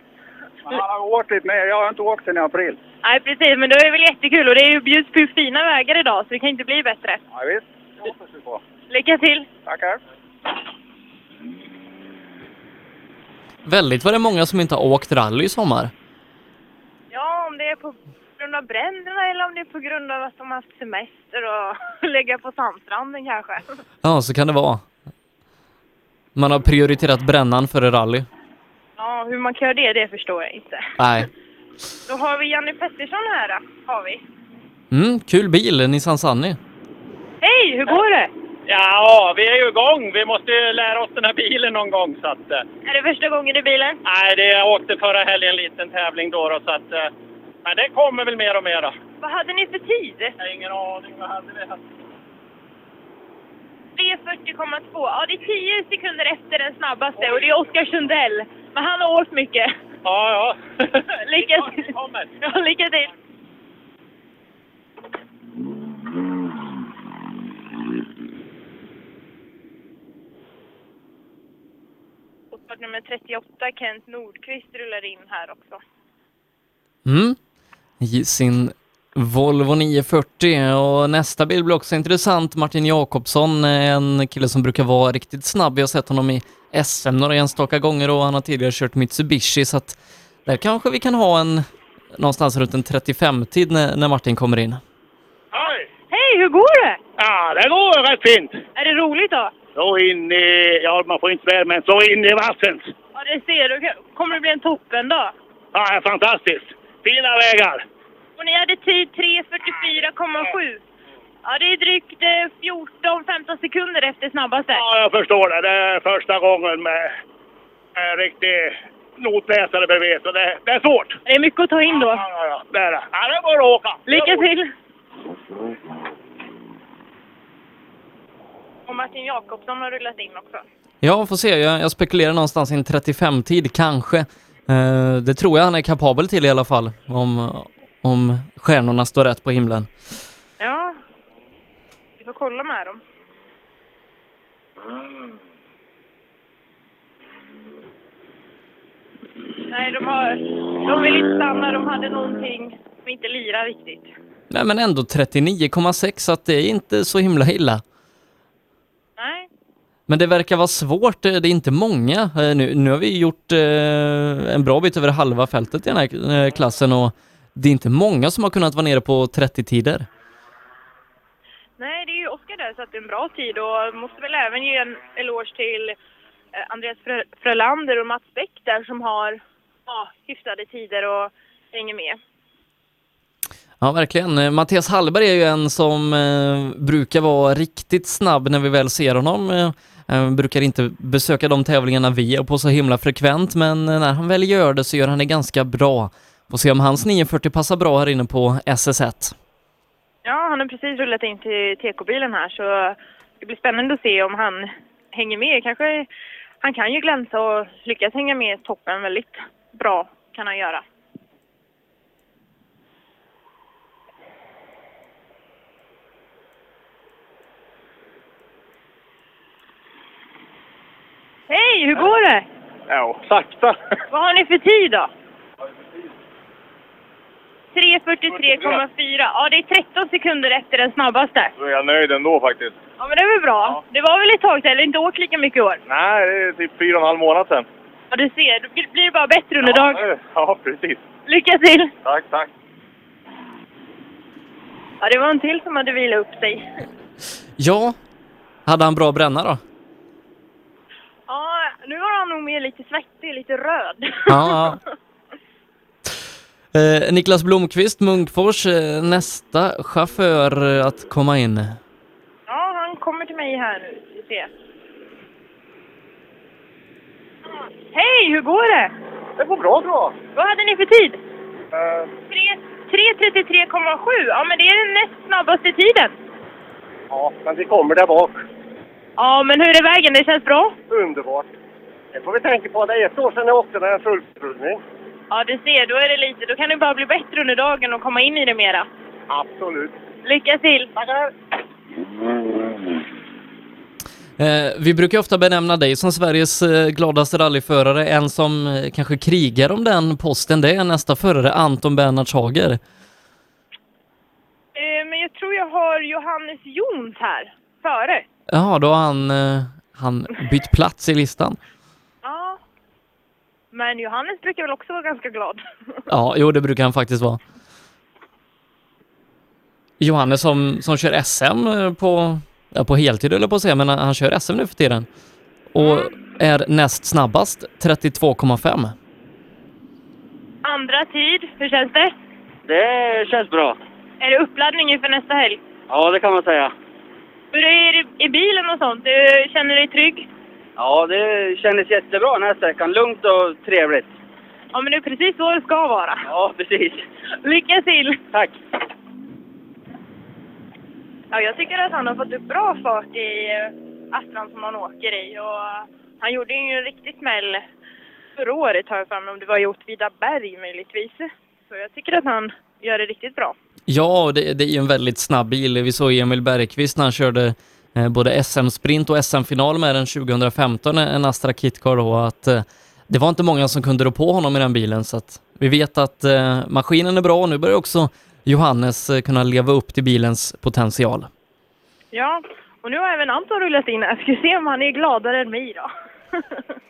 Men han har åkt lite mer. Jag har inte åkt sedan i april. Nej, precis, men det är väl jättekul och det är ju bjuds på fina vägar idag, så det kan inte bli bättre. Ja, visst. Det hoppas vi på. Lycka till! Tackar. Väldigt var det många som inte har åkt rally i sommar. Ja, om det är på grund av bränderna eller om det är på grund av att de har haft semester och lägga på sandstranden kanske. Ja, så kan det vara. Man har prioriterat brännan före rally. Ja, hur man kan göra det, det förstår jag inte. Nej. Då har vi Janne Pettersson här, har vi. Mm, kul bil, Nissan Sunny. Hej, hur går det? Ja, vi är ju igång. Vi måste ju lära oss den här bilen någon gång. Så att, eh, Är det första gången i bilen? nej, det, jag åkte förra helgen en liten tävling då. då så att, eh, men det kommer väl mer och mer. Då. Vad hade ni för tid? Jag har ingen aning. Vad hade vi haft? 3.40,2. Ja, det är 10 sekunder efter den snabbaste och det är Oskar Sundell. Men han har åkt mycket. Ja, ja. lycka till! Ja, lycka till! Nummer 38, Kent Nordqvist, rullar in här också. Mm. I sin Volvo 940 och nästa bil blir också intressant. Martin Jakobsson är en kille som brukar vara riktigt snabb. Jag har sett honom i SM några enstaka gånger och han har tidigare kört Mitsubishi så att där kanske vi kan ha en någonstans runt en 35-tid när, när Martin kommer in. Hej, hur går det? Ja, det går rätt fint. Är det roligt då? Så in i... Ja, man får inte svära, men så in i vattnet. Ja, det ser du. Kommer det bli en toppen då? Ja, det är fantastiskt. Fina vägar. Och ni hade tid 3.44,7. Ja, det är drygt eh, 14-15 sekunder efter snabbaste. Ja, jag förstår det. Det är första gången med en riktig notläsare bredvid, så det, det är svårt. Det är mycket att ta in då. Ja, ja, ja. Det är det. Ja, det är bara att åka. Lycka till! Och Martin Jakobsson har rullat in också. Ja, får se. Jag, jag spekulerar någonstans i en 35-tid, kanske. Eh, det tror jag han är kapabel till i alla fall, om, om stjärnorna står rätt på himlen. Ja, vi får kolla med dem. Nej, de, har, de vill inte stanna. De hade någonting som inte lirar riktigt. Nej, men ändå 39,6 så att det är inte så himla illa. Men det verkar vara svårt, eh, det är inte många. Eh, Nu, nu har vi gjort eh, en bra bit över halva fältet i den här klassen och det är inte många som har kunnat vara nere på 30-tider. Nej, det är ju Oskar där satt en bra tid och måste väl även ge en eloge till Andreas Frö- Frölander och Mats Bäck där som har ja, hyfsade tider och hänger med. Ja, verkligen. Mattias Hallberg är ju en som eh, brukar vara riktigt snabb när vi väl ser honom. Eh, brukar inte besöka de tävlingarna vi är på så himla frekvent, men när han väl gör det så gör han det ganska bra. Får se om hans 940 passar bra här inne på SS1. Ja, han har precis rullat in till TK-bilen här så det blir spännande att se om han hänger med. Kanske, han kan ju glänsa och lyckas hänga med toppen väldigt bra kan han göra. Hej, hur går det? Ja, sakta. Vad har ni för tid då? 3.43,4. Ja, det är 13 sekunder efter den snabbaste. Då är jag nöjd ändå faktiskt. Ja, men det är väl bra. Det var väl ett tag sedan, eller inte åkt lika mycket i år? Nej, det är typ fyra och en halv månad sedan. Ja, du ser. Då blir det bara bättre under dagen. Ja, precis. Lycka till! Tack, tack. Ja, det var en till som hade vilat upp sig. Ja, hade han bra bränna då? Nu var han nog mer lite svettig, lite röd. Ja. Eh, Niklas Blomqvist, Munkfors, eh, nästa chaufför eh, att komma in. Ja, han kommer till mig här nu. Vi ser. Hej, hur går det? Det går bra, bra. Vad hade ni för tid? Uh, Tre- 3.33,7. Ja, men det är den näst snabbaste tiden. ja, men vi kommer där bak. Ja, men hur är vägen? Det känns bra? Underbart. Det får vi tänka på. Det är ett år sedan jag åkte med en fullprovning. Ja, du ser. Då är det lite. Då kan det bara bli bättre under dagen och komma in i det mera. Absolut. Lycka till! Tackar! Eh, vi brukar ofta benämna dig som Sveriges eh, gladaste rallyförare. En som eh, kanske krigar om den posten, det är nästa förare, Anton Bernhards Hager. Men jag tror jag har Johannes Jons här. Före. Ja, då har han, eh, han bytt plats i listan. Ja. Men Johannes brukar väl också vara ganska glad. Ja, jo det brukar han faktiskt vara. Johannes som, som kör SM eh, på, ja, på heltid eller på att säga, men han, kör SM nu för tiden. Och är näst snabbast, 32,5. Andra tid, hur känns det? Det känns bra. Är det uppladdning inför nästa helg? Ja, det kan man säga. Hur är det i bilen och sånt? Du känner dig trygg? Ja, det kändes jättebra den här sträckan. Lugnt och trevligt. Ja, men det är precis så det ska vara. Ja, precis. Lycka till! Tack! Ja, jag tycker att han har fått upp bra fart i eh, Astran som han åker i. Och han gjorde ju en riktig smäll förra året har jag för mig, om det var i Åtvidaberg möjligtvis. Så jag tycker att han gör det riktigt bra. Ja, det, det är ju en väldigt snabb bil. Vi såg Emil Bergqvist när han körde eh, både SM-sprint och SM-final med den 2015, en Astra Kitcar då, att eh, det var inte många som kunde rå på honom i den bilen, så att vi vet att eh, maskinen är bra och nu börjar också Johannes eh, kunna leva upp till bilens potential. Ja, och nu har även Anton rullat in här. Ska se om han är gladare än mig då.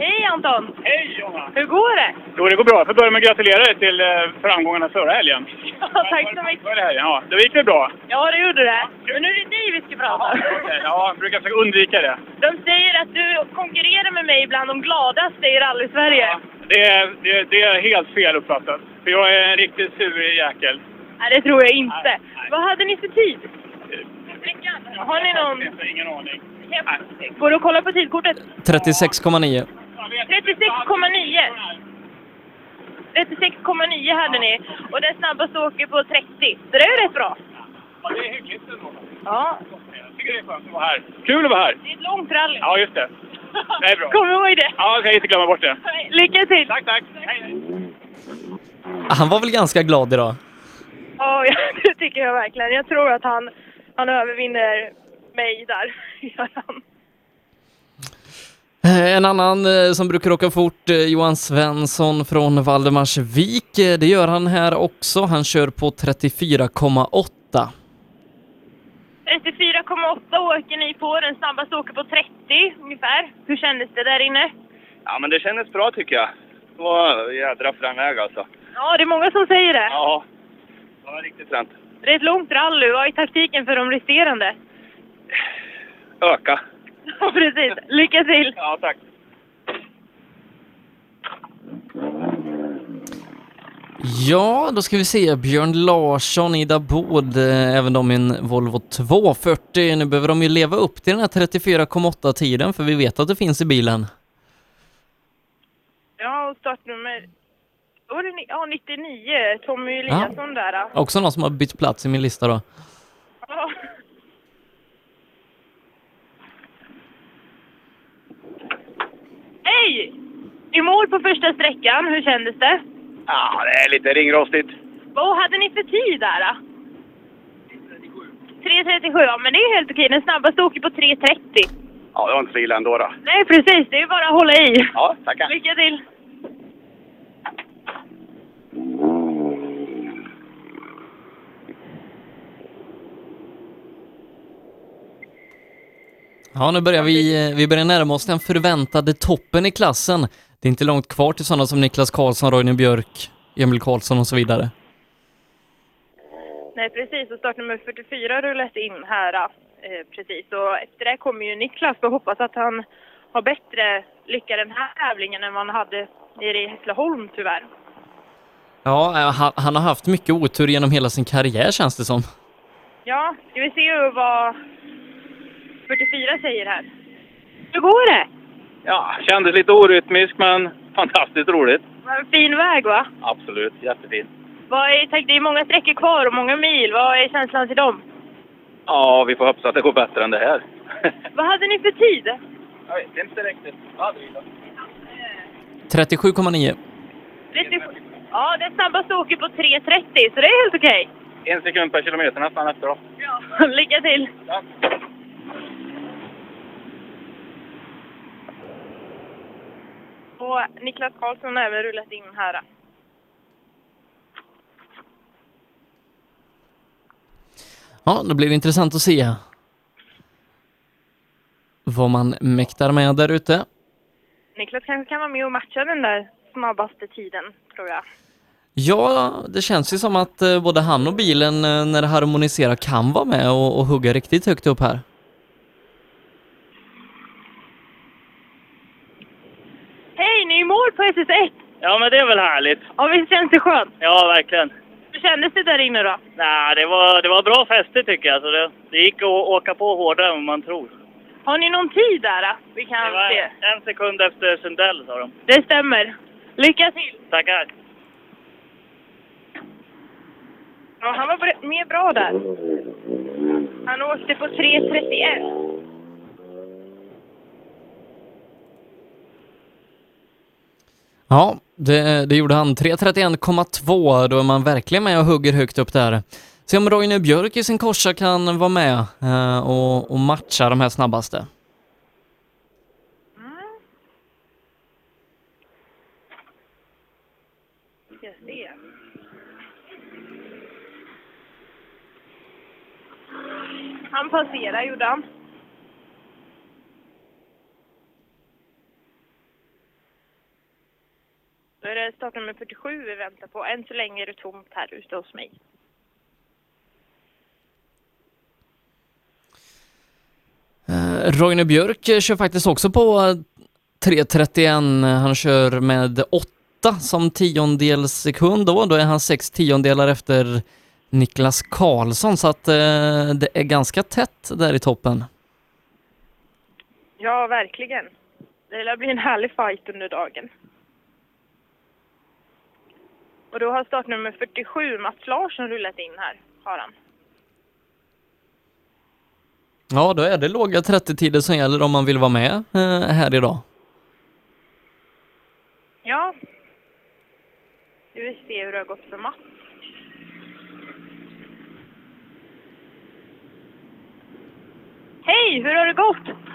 Hej Anton! Hej Jonna! Hur går det? Jo, det går bra. Jag får börja med att gratulera dig till eh, framgångarna förra helgen. Tack så mycket! Förra helgen, ja. Det gick väl bra? Ja, det gjorde det. Men nu är det dig vi ska prata om. Okej, Ja, jag brukar försöka undvika det. De säger att du konkurrerar med mig bland de gladaste i rally-Sverige. Det är, det, det är helt fel uppfattat. För jag är en riktigt sur jäkel. Nej, det tror jag inte. Vad hade ni för tid? Har ni någon? Ingen aning. Går det att kolla på tidkortet? 36,9. 36,9. 36,9 hade ni. Och den snabbaste åker på 30. Så det är ju rätt bra. Ja, det är hyggligt ändå. Ja. Jag tycker det är skönt att vara här. Kul att vara här. Det är ett långt rally. Ja, just det. Det är bra. Kom ihåg det. Ja, jag ska inte glömma bort det. Lycka till! Tack, tack. Hej, hej. Han var väl ganska glad idag? Ja, ja, det tycker jag verkligen. Jag tror att han, han övervinner mig där. Gör han. Eh, En annan eh, som brukar åka fort, eh, Johan Svensson från Valdemarsvik. Det gör han här också. Han kör på 34,8. 34,8 åker ni på. Den snabbaste åker på 30 ungefär. Hur kändes det där inne? Ja, men det kändes bra tycker jag. Det var jädra frän väg alltså. Ja, det är många som säger det. Ja, det var riktigt fränt. Det är ett långt rally. Vad är taktiken för de resterande? Öka. Ja, precis. Lycka till! Ja, tack. Ja, då ska vi se. Björn Larsson, Ida Bod, eh, även de i en Volvo 240. Nu behöver de ju leva upp till den här 34,8 tiden för vi vet att det finns i bilen. Ja, och startnummer... Var det ni- ja, 99. Tommy Eliasson där. då. Också någon som har bytt plats i min lista då. Ja. Hej! I mål på första sträckan. Hur kändes det? Ja, det är lite ringrostigt. Vad hade ni för tid där? då? 3.37, ja men det är helt okej. Den snabbaste åker på 3.30. Ja, det var inte så illa ändå då. Nej precis, det är bara att hålla i. Ja, tackar. Lycka till! Ja, nu börjar vi, vi börjar närma oss den förväntade toppen i klassen. Det är inte långt kvar till sådana som Niklas Karlsson, Roine Björk, Emil Karlsson och så vidare. Nej precis, och startnummer 44 rullat in här. Eh, precis, och efter det kommer ju Niklas och hoppas att han har bättre lycka den här tävlingen än vad han hade nere i Hässleholm tyvärr. Ja, eh, han, han har haft mycket otur genom hela sin karriär känns det som. Ja, ska vi se vad 44 säger här. Hur går det? Ja, kändes lite orytmisk men fantastiskt roligt. Vad en fin väg va? Absolut, jättefin. Vad är, tack, det är många sträckor kvar och många mil. Vad är känslan till dem? Ja, vi får hoppas att det går bättre än det här. Vad hade ni för tid? Jag vet inte riktigt. Vad hade vi då? 37,9. 37. Ja, den snabbaste åker på 3.30 så det är helt okej. En sekund per kilometer nästan efter då. Ja. Lycka till! Och Niklas Karlsson har även rullat in här. Ja, då blir det intressant att se vad man mäktar med där ute. Niklas kanske kan vara med och matcha den där snabbaste tiden, tror jag. Ja, det känns ju som att eh, både han och bilen eh, när det harmoniserar kan vara med och, och hugga riktigt högt upp här. Mål på SS1! Ja, men det är väl härligt. Ja, visst känns det skönt? Ja, verkligen. Hur kändes det där inne då? Nej, det var, det var bra fäste tycker jag. Så det, det gick att åka på hårdare än vad man tror. Har ni någon tid där? då? Vi kan Det var se. en sekund efter Sundell sa de. Det stämmer. Lycka till! Tackar. Ja, han var med bra där. Han åkte på 3.31. Ja, det, det gjorde han. 3.31,2. Då är man verkligen med och hugger högt upp där. Se om Roine Björk i sin korsa kan vara med eh, och, och matcha de här snabbaste. Han passerar gjorde han. Då är det startnummer 47 vi väntar på. Än så länge är det tomt här ute hos mig. Eh, Roine Björk eh, kör faktiskt också på eh, 3.31. Han kör med 8 som tiondels sekund då. Då är han 6 tiondelar efter Niklas Karlsson så att eh, det är ganska tätt där i toppen. Ja, verkligen. Det lär bli en härlig fight under dagen. Och då har startnummer 47, Mats Larsson, rullat in här. Har han. Ja, då är det låga 30-tider som gäller om man vill vara med eh, här idag. Ja. Vi vill se hur det har gått för Mats. Hej, hur har det gått?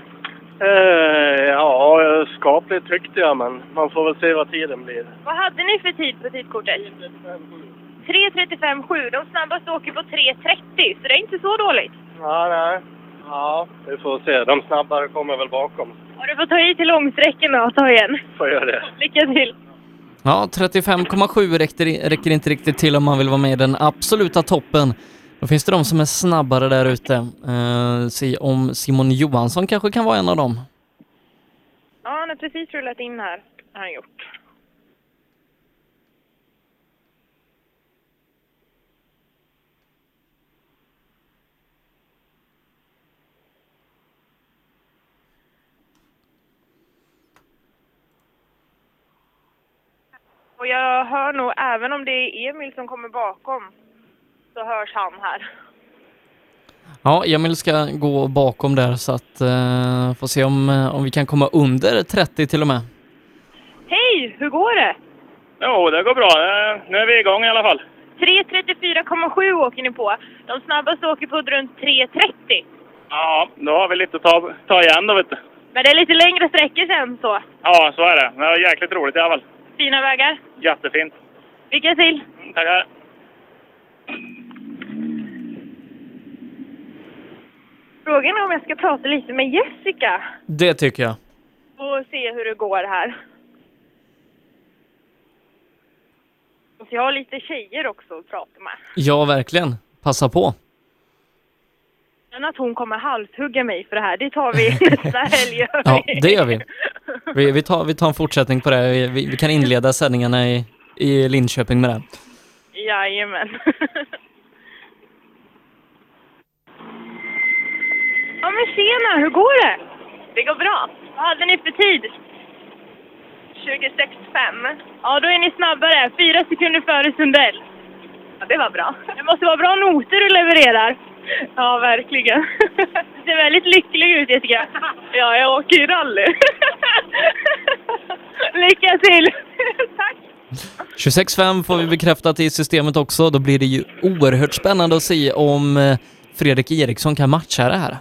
Eh, ja, skapligt tyckte jag, men man får väl se vad tiden blir. Vad hade ni för tid på tidkortet? 3.35,7. De snabbaste åker på 3.30, så det är inte så dåligt. Ja, nej. Ja, vi får se. De snabbare kommer väl bakom. Och du får ta i till långsträckan då, ta igen. Får göra det. Lycka till! Ja, 35,7 räcker, räcker inte riktigt till om man vill vara med i den absoluta toppen. Då finns det de som är snabbare där ute. Eh, se om Simon Johansson kanske kan vara en av dem. Ja, han har precis rullat in här, har han gjort. Och jag hör nog, även om det är Emil som kommer bakom, så hörs han här. Ja, Emil ska gå bakom där så att eh, får se om, eh, om vi kan komma under 30 till och med. Hej, hur går det? Jo, det går bra. Eh, Nu är vi igång i alla fall. 3.34,7 åker ni på. De snabbaste åker på runt 3.30. Ja, då har vi lite att ta, ta igen då, vet du. Men det är lite längre sträckor sen så. Ja, så är det. Det var jäkligt roligt i alla fall. Fina vägar. Jättefint. Lycka till! Tackar. Frågan är om jag ska prata lite med Jessica Det tycker jag. och se hur det går här. Och jag har lite tjejer också att prata med. Ja, verkligen. Passa på. Men att hon kommer halshugga mig för det här, det tar vi nästa helg. gör Ja, vi. det gör vi. Vi, vi, tar, vi tar en fortsättning på det. Vi, vi, vi kan inleda sändningarna i, i Linköping med det. Jajamän. ja men tjena, hur går det? Det går bra. Vad hade ni för tid? 26.5. Ja, då är ni snabbare. Fyra sekunder före Sundell. Ja, det var bra. Det måste vara bra noter du levererar. Ja, verkligen. Du ser väldigt lycklig ut, Jessica. Ja, jag åker ju rally. Lycka till! Tack! 26.5 får vi bekräftat i systemet också. Då blir det ju oerhört spännande att se om eh, Fredrik Eriksson kan matcha det här.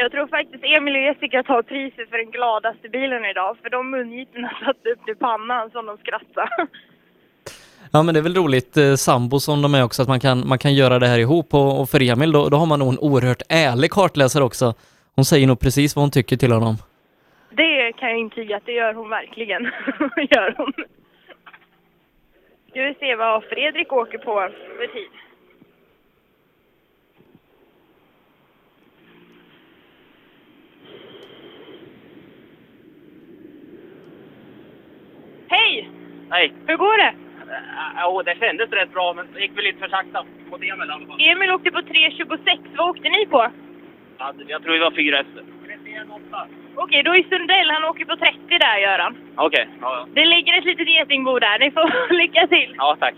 Jag tror faktiskt Emil och Jessica tar priset för den gladaste bilen idag. För de mungiporna satt upp till pannan som de skrattade. Ja men det är väl roligt, eh, sambo som de är också, att man kan, man kan göra det här ihop och, och för Emil då, då har man nog en oerhört ärlig kartläsare också. Hon säger nog precis vad hon tycker till honom. Det kan jag intyga att det gör hon verkligen. gör hon. Ska vi se vad Fredrik åker på för tid. Hej! Hej. Hur går det? Jo, det kändes rätt bra, men det gick väl lite för sakta mot Emil i alla fall. Emil åkte på 3.26. Vad åkte ni på? Ja, Jag tror vi var fyra efter. Okej, då är Sundell. Han åker på 30 där, gör han. Okej, ja, ja. Det ligger ett litet getingbo där. Ni får lycka till. ja, tack.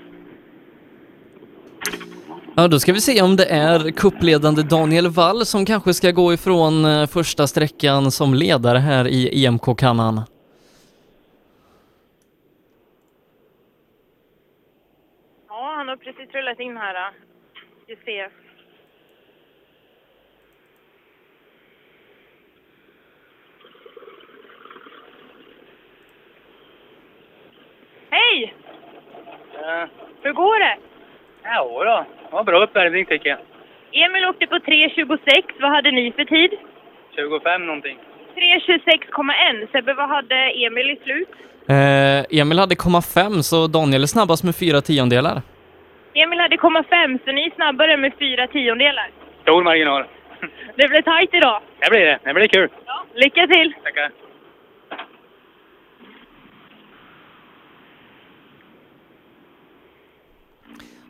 Ja, då ska vi se om det är kuppledande Daniel Wall som kanske ska gå ifrån eh, första sträckan som ledare här i EMK-kannan. Ja, han har precis rullat in här. då. Vi ser. Hej! Hur går det? Jo då, det var bra uppvärmning tycker jag. Emil åkte på 3.26. Vad hade ni för tid? 25 någonting. 3.26,1. Sebbe, vad hade Emil i slut? Eh, Emil hade 0,5 så Daniel är snabbast med fyra tiondelar. Emil hade 0,5 så ni är snabbare med fyra tiondelar. Stor marginal. Det blir tajt idag. Det blir det. Det blir kul. Lycka till! Tackar.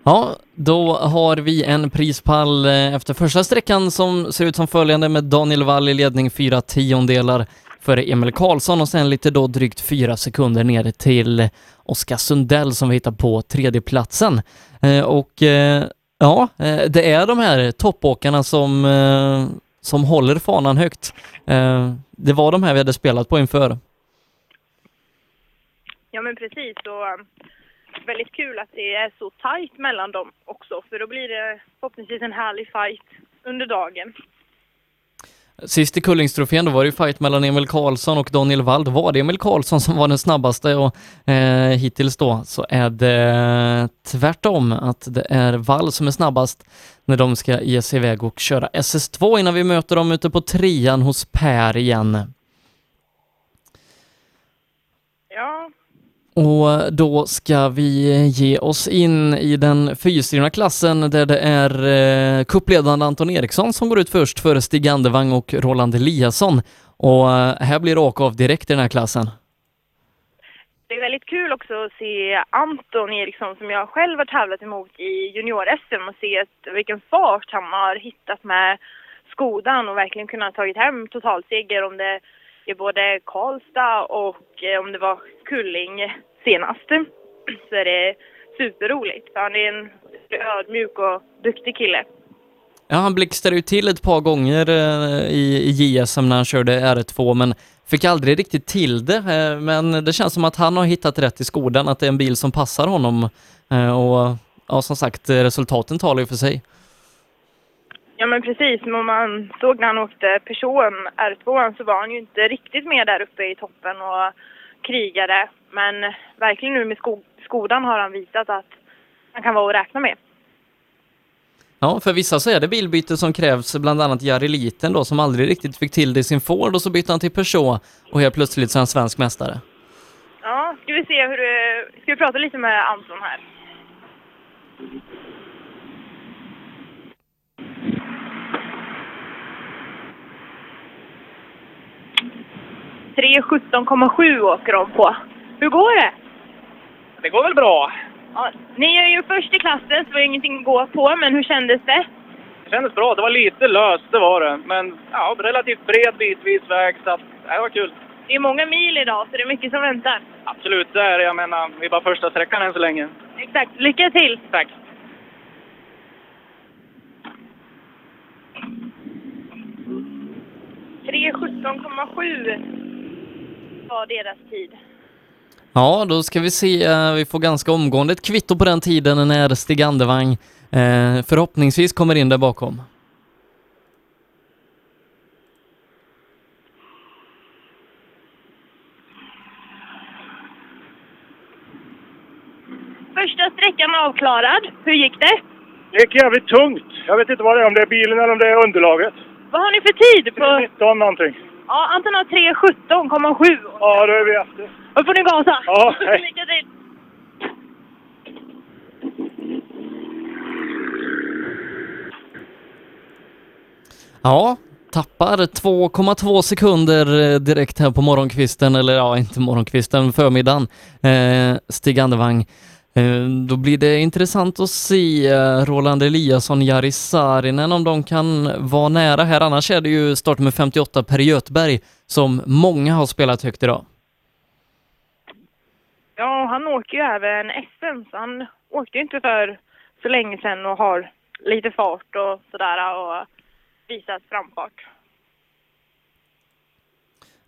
Ja, då har vi en prispall eh, efter första sträckan som ser ut som följande med Daniel Wall i ledning fyra tiondelar före Emil Karlsson och sen lite då drygt fyra sekunder ner till Oskar Sundell som vi hittar på tredjeplatsen. Eh, och eh, ja, eh, det är de här toppåkarna som, eh, som håller fanan högt. Eh, det var de här vi hade spelat på inför. Ja men precis och eh, väldigt kul att det är så tajt mellan dem också för då blir det förhoppningsvis en härlig fight under dagen. Sist i Kullingstrofén då var det ju fight mellan Emil Karlsson och Daniel Wald. Var det Emil Karlsson som var den snabbaste och eh, hittills då så är det tvärtom att det är Wall som är snabbast när de ska ge sig iväg och köra SS2 innan vi möter dem ute på trean hos Per igen. Ja, och då ska vi ge oss in i den fyrstyrna klassen där det är eh, kuppledande Anton Eriksson som går ut först före Stig Andevang och Roland Eliasson. Och eh, här blir det åka av direkt i den här klassen. det är väldigt kul också att se Anton Eriksson som jag själv har tävlat emot i junior-SM och se att, vilken fart han har hittat med Skodan och verkligen kunnat tagit hem totalseger om det i både Karlstad och eh, om det var Kulling senast. Så är det superroligt. för Han är en ödmjuk och duktig kille. Ja, han blixtrade ju till ett par gånger eh, i, i JSM när han körde R2 men fick aldrig riktigt till det. Eh, men det känns som att han har hittat rätt i skolan, att det är en bil som passar honom. Eh, och ja, som sagt, resultaten talar ju för sig. Ja men precis, men om man såg när han åkte Peugeot R2 så var han ju inte riktigt med där uppe i toppen och krigade. Men verkligen nu med sko- Skodan har han visat att han kan vara att räkna med. Ja, för vissa så är det bilbyte som krävs, bland annat Jari Liten då, som aldrig riktigt fick till det i sin Ford och så bytte han till Peugeot och helt plötsligt så är han svensk mästare. Ja, ska vi se hur. Ska vi prata lite med Anton här? ...317,7 åker de på. Hur går det? Det går väl bra. Ja, ni är ju först i klassen så det var ingenting att gå på, men hur kändes det? Det kändes bra. Det var lite löst, det var det. Men ja, relativt bred bitvis väg, så att, ja, det var kul. Det är många mil idag, så det är mycket som väntar. Absolut, det är det. Jag menar, vi är bara första sträckan än så länge. Exakt. Lycka till! Tack. Var deras tid. Ja, då ska vi se, eh, vi får ganska omgående ett kvitto på den tiden när Stig Andevang eh, förhoppningsvis kommer in där bakom. Första sträckan avklarad. Hur gick det? Det gick jävligt tungt. Jag vet inte vad det är, om det är bilen eller om det är underlaget. Vad har ni för tid? På... 19 någonting. Ja, Anton har 3.17,7. Ja, då är vi efter. Då får ni gasa. Ja, hej. Lycka till! Ja, tappar 2,2 sekunder eh, direkt här på morgonkvisten, eller ja, inte morgonkvisten, förmiddagen. Eh, Stig Andevang. Eh, då blir det intressant att se eh, Roland Eliasson, Jari Saarinen om de kan vara nära här. Annars är det ju startnummer 58 Per Göthberg som många har spelat högt idag. Ja, han åker ju även SM, så han åkte ju inte för så länge sedan och har lite fart och sådär och visat framfart.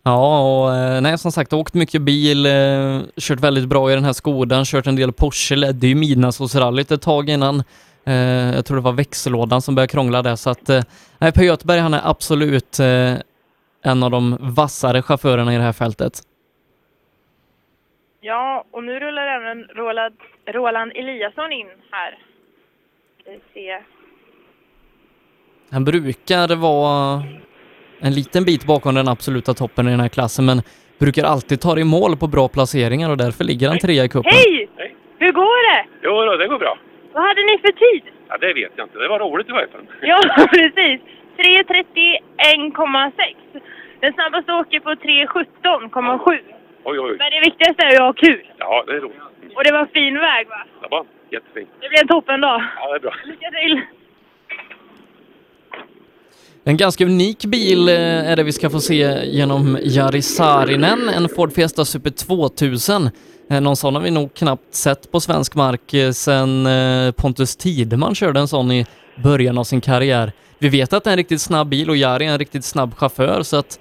Ja, och eh, nej som sagt, åkt mycket bil, eh, kört väldigt bra i den här Skodan, kört en del Porsche, ledde ju midnattsrallyt ett tag innan. Eh, jag tror det var växellådan som började krångla där, så att nej, Per Göthberg han är absolut en av de vassare chaufförerna i det här fältet. Ja, och nu rullar även Roland, Roland Eliasson in här. Vi se. Han brukar vara en liten bit bakom den absoluta toppen i den här klassen, men brukar alltid ta i mål på bra placeringar och därför ligger han trea i cupen. Hej! Hur går det? Jo, då, det går bra. Vad hade ni för tid? Ja, det vet jag inte. Det var roligt i varje fall. Ja, precis. 3.31,6. Den snabbaste åker på 3.17,7. Oj, oj, oj. Men det viktigaste är ju att ha kul. Ja, det är roligt. Och det var fin väg va? Det var jättefint. Det blir en toppendag. Ja, det är bra. Lycka till! En ganska unik bil eh, är det vi ska få se genom Jari Saarinen, en Ford Fiesta Super 2000. Eh, Någon sån har vi nog knappt sett på svensk mark eh, sedan Pontus Tideman körde en sån i början av sin karriär. Vi vet att det är en riktigt snabb bil och Jari är en riktigt snabb chaufför så att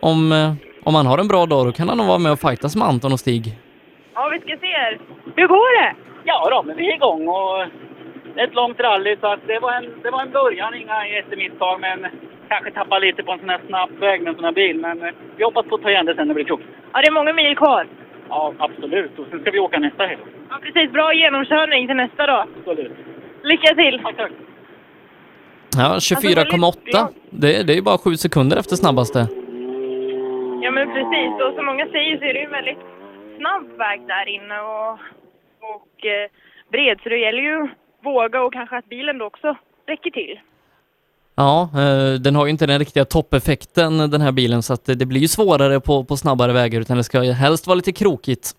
om, om han har en bra dag då kan han nog vara med och fightas med Anton och Stig. Ja, vi ska se. Hur går det? Ja då, men vi är igång och ett långt rally så att det var en, det var en början, inga jättemisstag men kanske tappar lite på en sån här snabb väg med en sån här bil. Men eh, vi hoppas på att ta igen det sen när det blir krock. Ja, det är många mil kvar. Ja, absolut. Och sen ska vi åka nästa helg. Ja, precis. Bra genomkörning till nästa då. Absolut. Lycka till! Tack, tack. Ja, 24,8. Det, det är ju bara sju sekunder efter snabbaste. Ja, men precis. Och som många säger så är det ju en väldigt snabb väg där inne och, och eh, bred. Så det gäller ju våga och kanske att bilen då också räcker till. Ja, eh, den har ju inte den riktiga toppeffekten den här bilen så att det blir ju svårare på, på snabbare vägar utan det ska ju helst vara lite krokigt.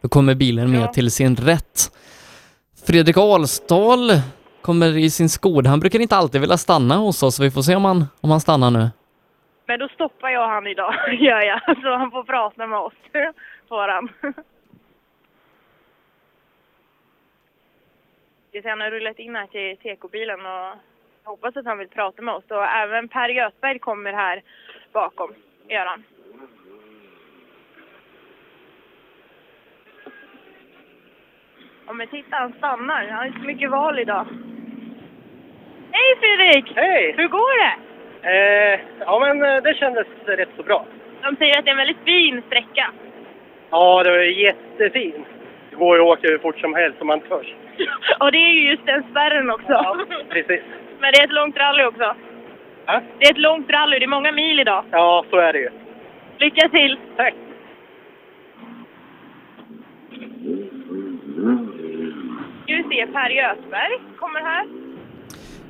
Då kommer bilen mer till sin rätt. Fredrik Alsdal kommer i sin Skoda. Han brukar inte alltid vilja stanna hos oss så vi får se om han, om han stannar nu. Men då stoppar jag han idag, gör jag. Så han får prata med oss. Får han. Se, Han har rullat in här till TK-bilen och jag hoppas att han vill prata med oss. Och även Per Göthberg kommer här bakom, gör han. Ja men titta, han stannar. Han har inte så mycket val idag. Hej Fredrik! Hej! Hur går det? Eh, ja, men eh, det kändes rätt så bra. De säger att det är en väldigt fin sträcka. Ja, det var jättefint. Det går ju att åka hur fort som helst om man törs. Och det är ju just den spärren också. Precis. Men det är ett långt rally också. Ja. Det är ett långt rally, det är många mil idag. Ja, så är det ju. Lycka till! Tack! Vi se, Per Göthberg kommer här.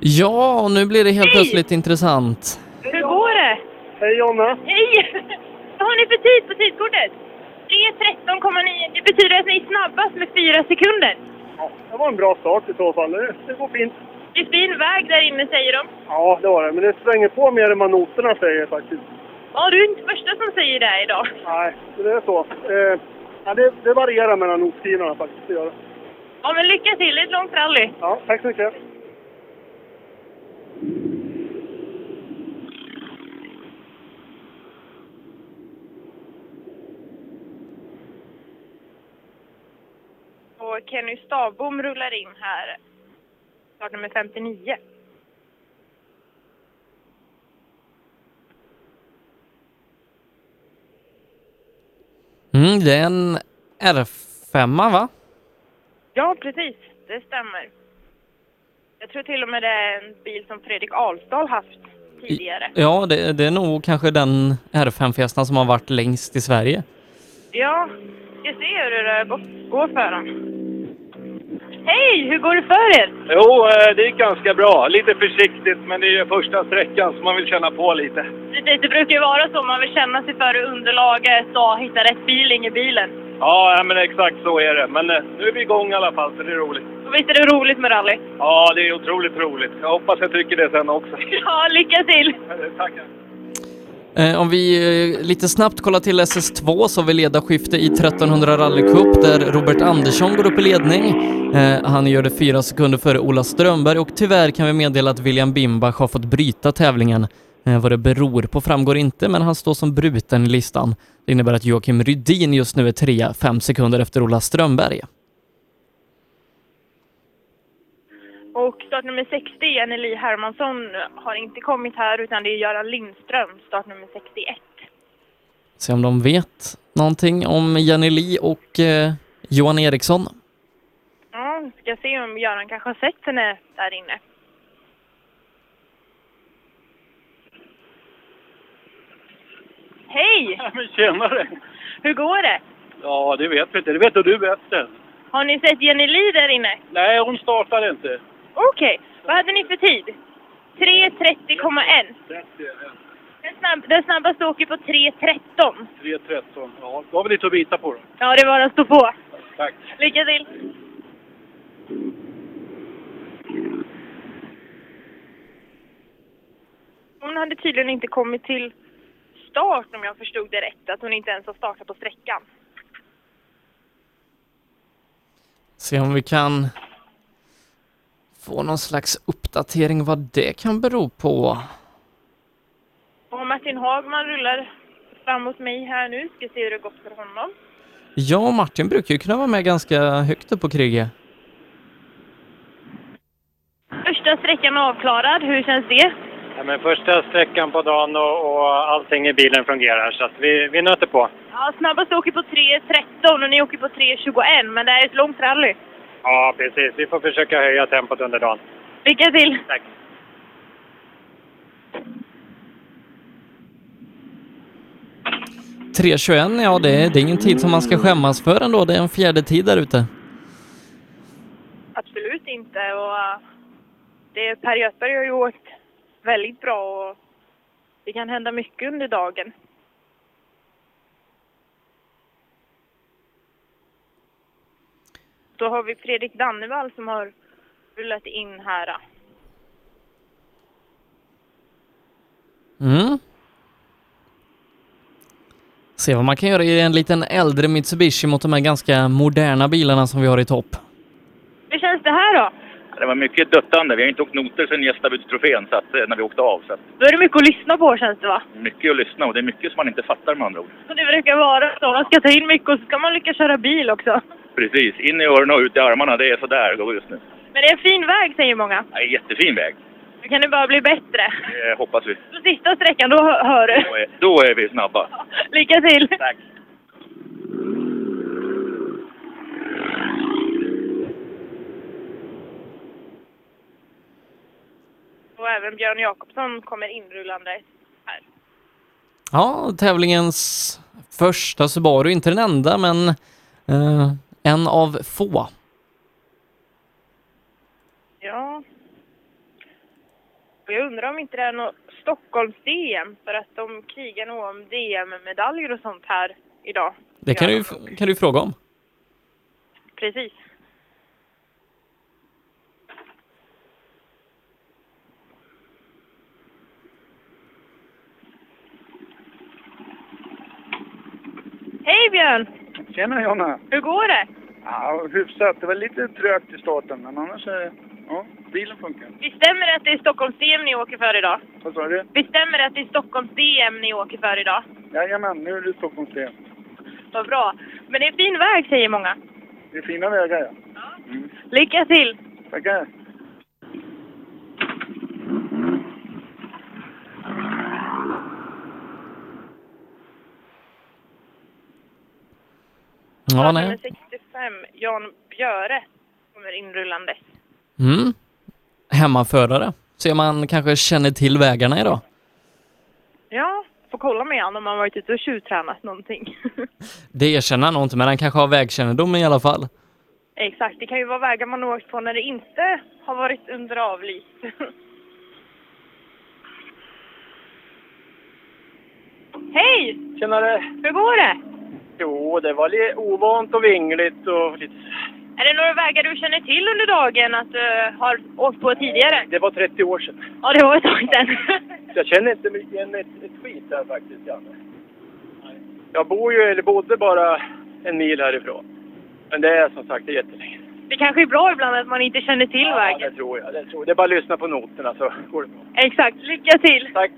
Ja, och nu blir det helt Hej! plötsligt intressant. Hur går det? Hej Jonna! Hej! Vad har ni för tid på tidkortet? 3.13,9. Det betyder att ni är snabbast med fyra sekunder. Det var en bra start i så fall. Det, det går fint. Det är fin väg där inne säger de. Ja, det var det. Men det svänger på mer än vad noterna säger faktiskt. Ja, du är inte första som säger det idag. Nej, det är så. Eh, ja, det, det varierar mellan nottiderna faktiskt. Det gör det. Ja, men lycka till. Det är ett långt rally. Ja, tack så mycket. Och Kenny Stavbom rullar in här. Startnummer 59. Mm, det är en R5 va? Ja, precis. Det stämmer. Jag tror till och med det är en bil som Fredrik Alsdal haft tidigare. Ja, det, det är nog kanske den R5-fjästan som har varit längst i Sverige. Ja, ska se hur det går- för dem. Hej! Hur går det för er? Jo, eh, det gick ganska bra. Lite försiktigt, men det är ju första sträckan så man vill känna på lite. Precis, det brukar ju vara så. Man vill känna sig för underlaget och hitta rätt feeling i bilen. Ja, men exakt så är det. Men eh, nu är vi igång i alla fall, så det är roligt. Och visst är det roligt med rally? Ja, det är otroligt roligt. Jag hoppas jag tycker det sen också. Ja, lycka till! Tackar. Eh, om vi eh, lite snabbt kollar till SS2 så har vi ledarskifte i 1300 rallycup där Robert Andersson går upp i ledning. Eh, han gör det fyra sekunder före Ola Strömberg och tyvärr kan vi meddela att William Bimbach har fått bryta tävlingen. Vad det beror på framgår inte, men han står som bruten i listan. Det innebär att Joakim Rydin just nu är trea, fem sekunder efter Ola Strömberg. Och startnummer 60, Jenny Li Hermansson, har inte kommit här utan det är Göran Lindström, startnummer 61. Se om de vet någonting om Jenny Li och eh, Johan Eriksson. Ja, ska se om Göran kanske har sett henne där inne. Hej! Men tjenare! Hur går det? Ja, det vet vi inte. Det vet du bättre. Har ni sett Jenny Li där inne? Nej, hon startar inte. Okej, vad hade ni för tid? 3.30,1. Den, snabb, den snabbaste åker på 3.13. 3.13. Ja, då har vi lite att bita på då. Ja, det var att stå på. Tack. Lycka till! Hon hade tydligen inte kommit till start om jag förstod det rätt. Att hon inte ens har startat på sträckan. Se om vi kan få någon slags uppdatering vad det kan bero på. Och Martin Hagman rullar fram mot mig här nu. Ska se hur det gått för honom. Ja, Martin brukar ju kunna vara med ganska högt upp på kriget. Första sträckan avklarad. Hur känns det? Ja, men första sträckan på dagen och, och allting i bilen fungerar så att vi, vi nöter på. Ja, snabbast åker på 3.13 och ni åker på 3.21, men det är ett långt rally. Ja, precis. Vi får försöka höja tempot under dagen. Lycka till! Tack. — 3.21, ja det, det är ingen tid som man ska skämmas för ändå. Det är en fjärde tid där ute. Absolut inte. Och, uh, det, per Göthberg har ju åkt väldigt bra och det kan hända mycket under dagen. Då har vi Fredrik Dannevall som har rullat in här. Mm. Se vad man kan göra i en liten äldre Mitsubishi mot de här ganska moderna bilarna som vi har i topp. Hur känns det här då? Det var mycket duttande. Vi har inte åkt noter sedan gästabudstrofén så att, eh, när vi åkte av. Så att, Då är det mycket att lyssna på känns det va? mycket att lyssna och det är mycket som man inte fattar med andra ord. Så det brukar vara så. Man ska ta in mycket och så ska man lyckas köra bil också. Precis. In i öronen och ut i armarna. Det är sådär det går just nu. Men det är en fin väg säger många. Det är en jättefin väg. Nu kan det bara bli bättre. Det hoppas vi. Så sista sträckan, då hör du. Då är, då är vi snabba. Lycka till! Tack! Och även Björn Jakobsson kommer inrullande här. Ja, tävlingens första Subaru, inte den enda men eh, en av få. Ja. Jag undrar om inte det är något Stockholms-DM för att de krigar nog om DM-medaljer och sånt här idag. Det kan, du, kan du fråga om. Precis. Hej Björn! Tjena Jonna! Hur går det? Ja, hyfsat. Det var lite trögt i starten, men annars är ja, bilen funkar. Visst stämmer det att det är Stockholms-DM ni åker för idag? Vad sa du? Visst stämmer det att det är Stockholms-DM ni åker för idag? Jajamän, nu är det Stockholms del. Vad bra. Men det är fin väg säger många. Det är fina vägar, ja. Lycka till! Tackar! Ja, nej. 65, Jan Björe, kommer inrullande. Mm. Hemmaförare. Se om man kanske känner till vägarna idag. Ja, får kolla med han om han varit ute och tjuvtränat någonting. Det erkänner han nog inte, men han kanske har vägkännedom i alla fall. Exakt, det kan ju vara vägar man åkt på när det inte har varit under avlyst. Hej! Tjenare! Hur går det? Jo, det var lite ovant och vingligt och lite... Är det några vägar du känner till under dagen att du har åkt på tidigare? Det var 30 år sedan. Ja, det var ett tag sedan. Jag känner inte mycket igen ett, ett skit här faktiskt, Janne. Jag bor ju, eller bodde bara en mil härifrån. Men det är som sagt det är jättelänge. Det kanske är bra ibland att man inte känner till Ja, vägen. det tror jag. Det, tror jag. det är bara att lyssna på noterna så går det bra. Exakt, lycka till! Tack!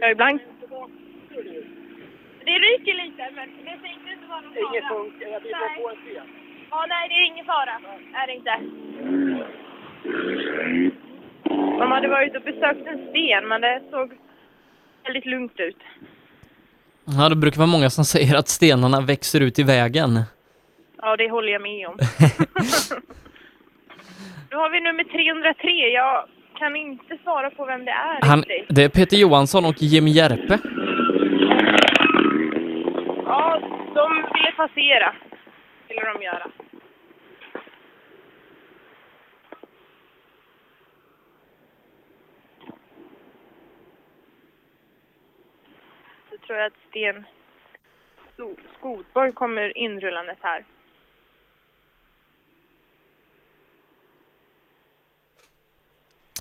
Ja, ibland... Det ryker lite, men det ser inte vara någon fara. Inget funkar, jag blir på en sten. Ja, nej, det är ingen fara. Är det inte. De hade varit och besökt en sten, men det såg väldigt lugnt ut. Ja, det brukar vara många som säger att stenarna växer ut i vägen. Ja, det håller jag med om. Då har vi nummer 303. Jag kan inte svara på vem det är Han, det är Peter Johansson och Jimmy Järpe. De ville passera. Ville de göra. Så tror jag att Sten Skotborg kommer inrullandes här.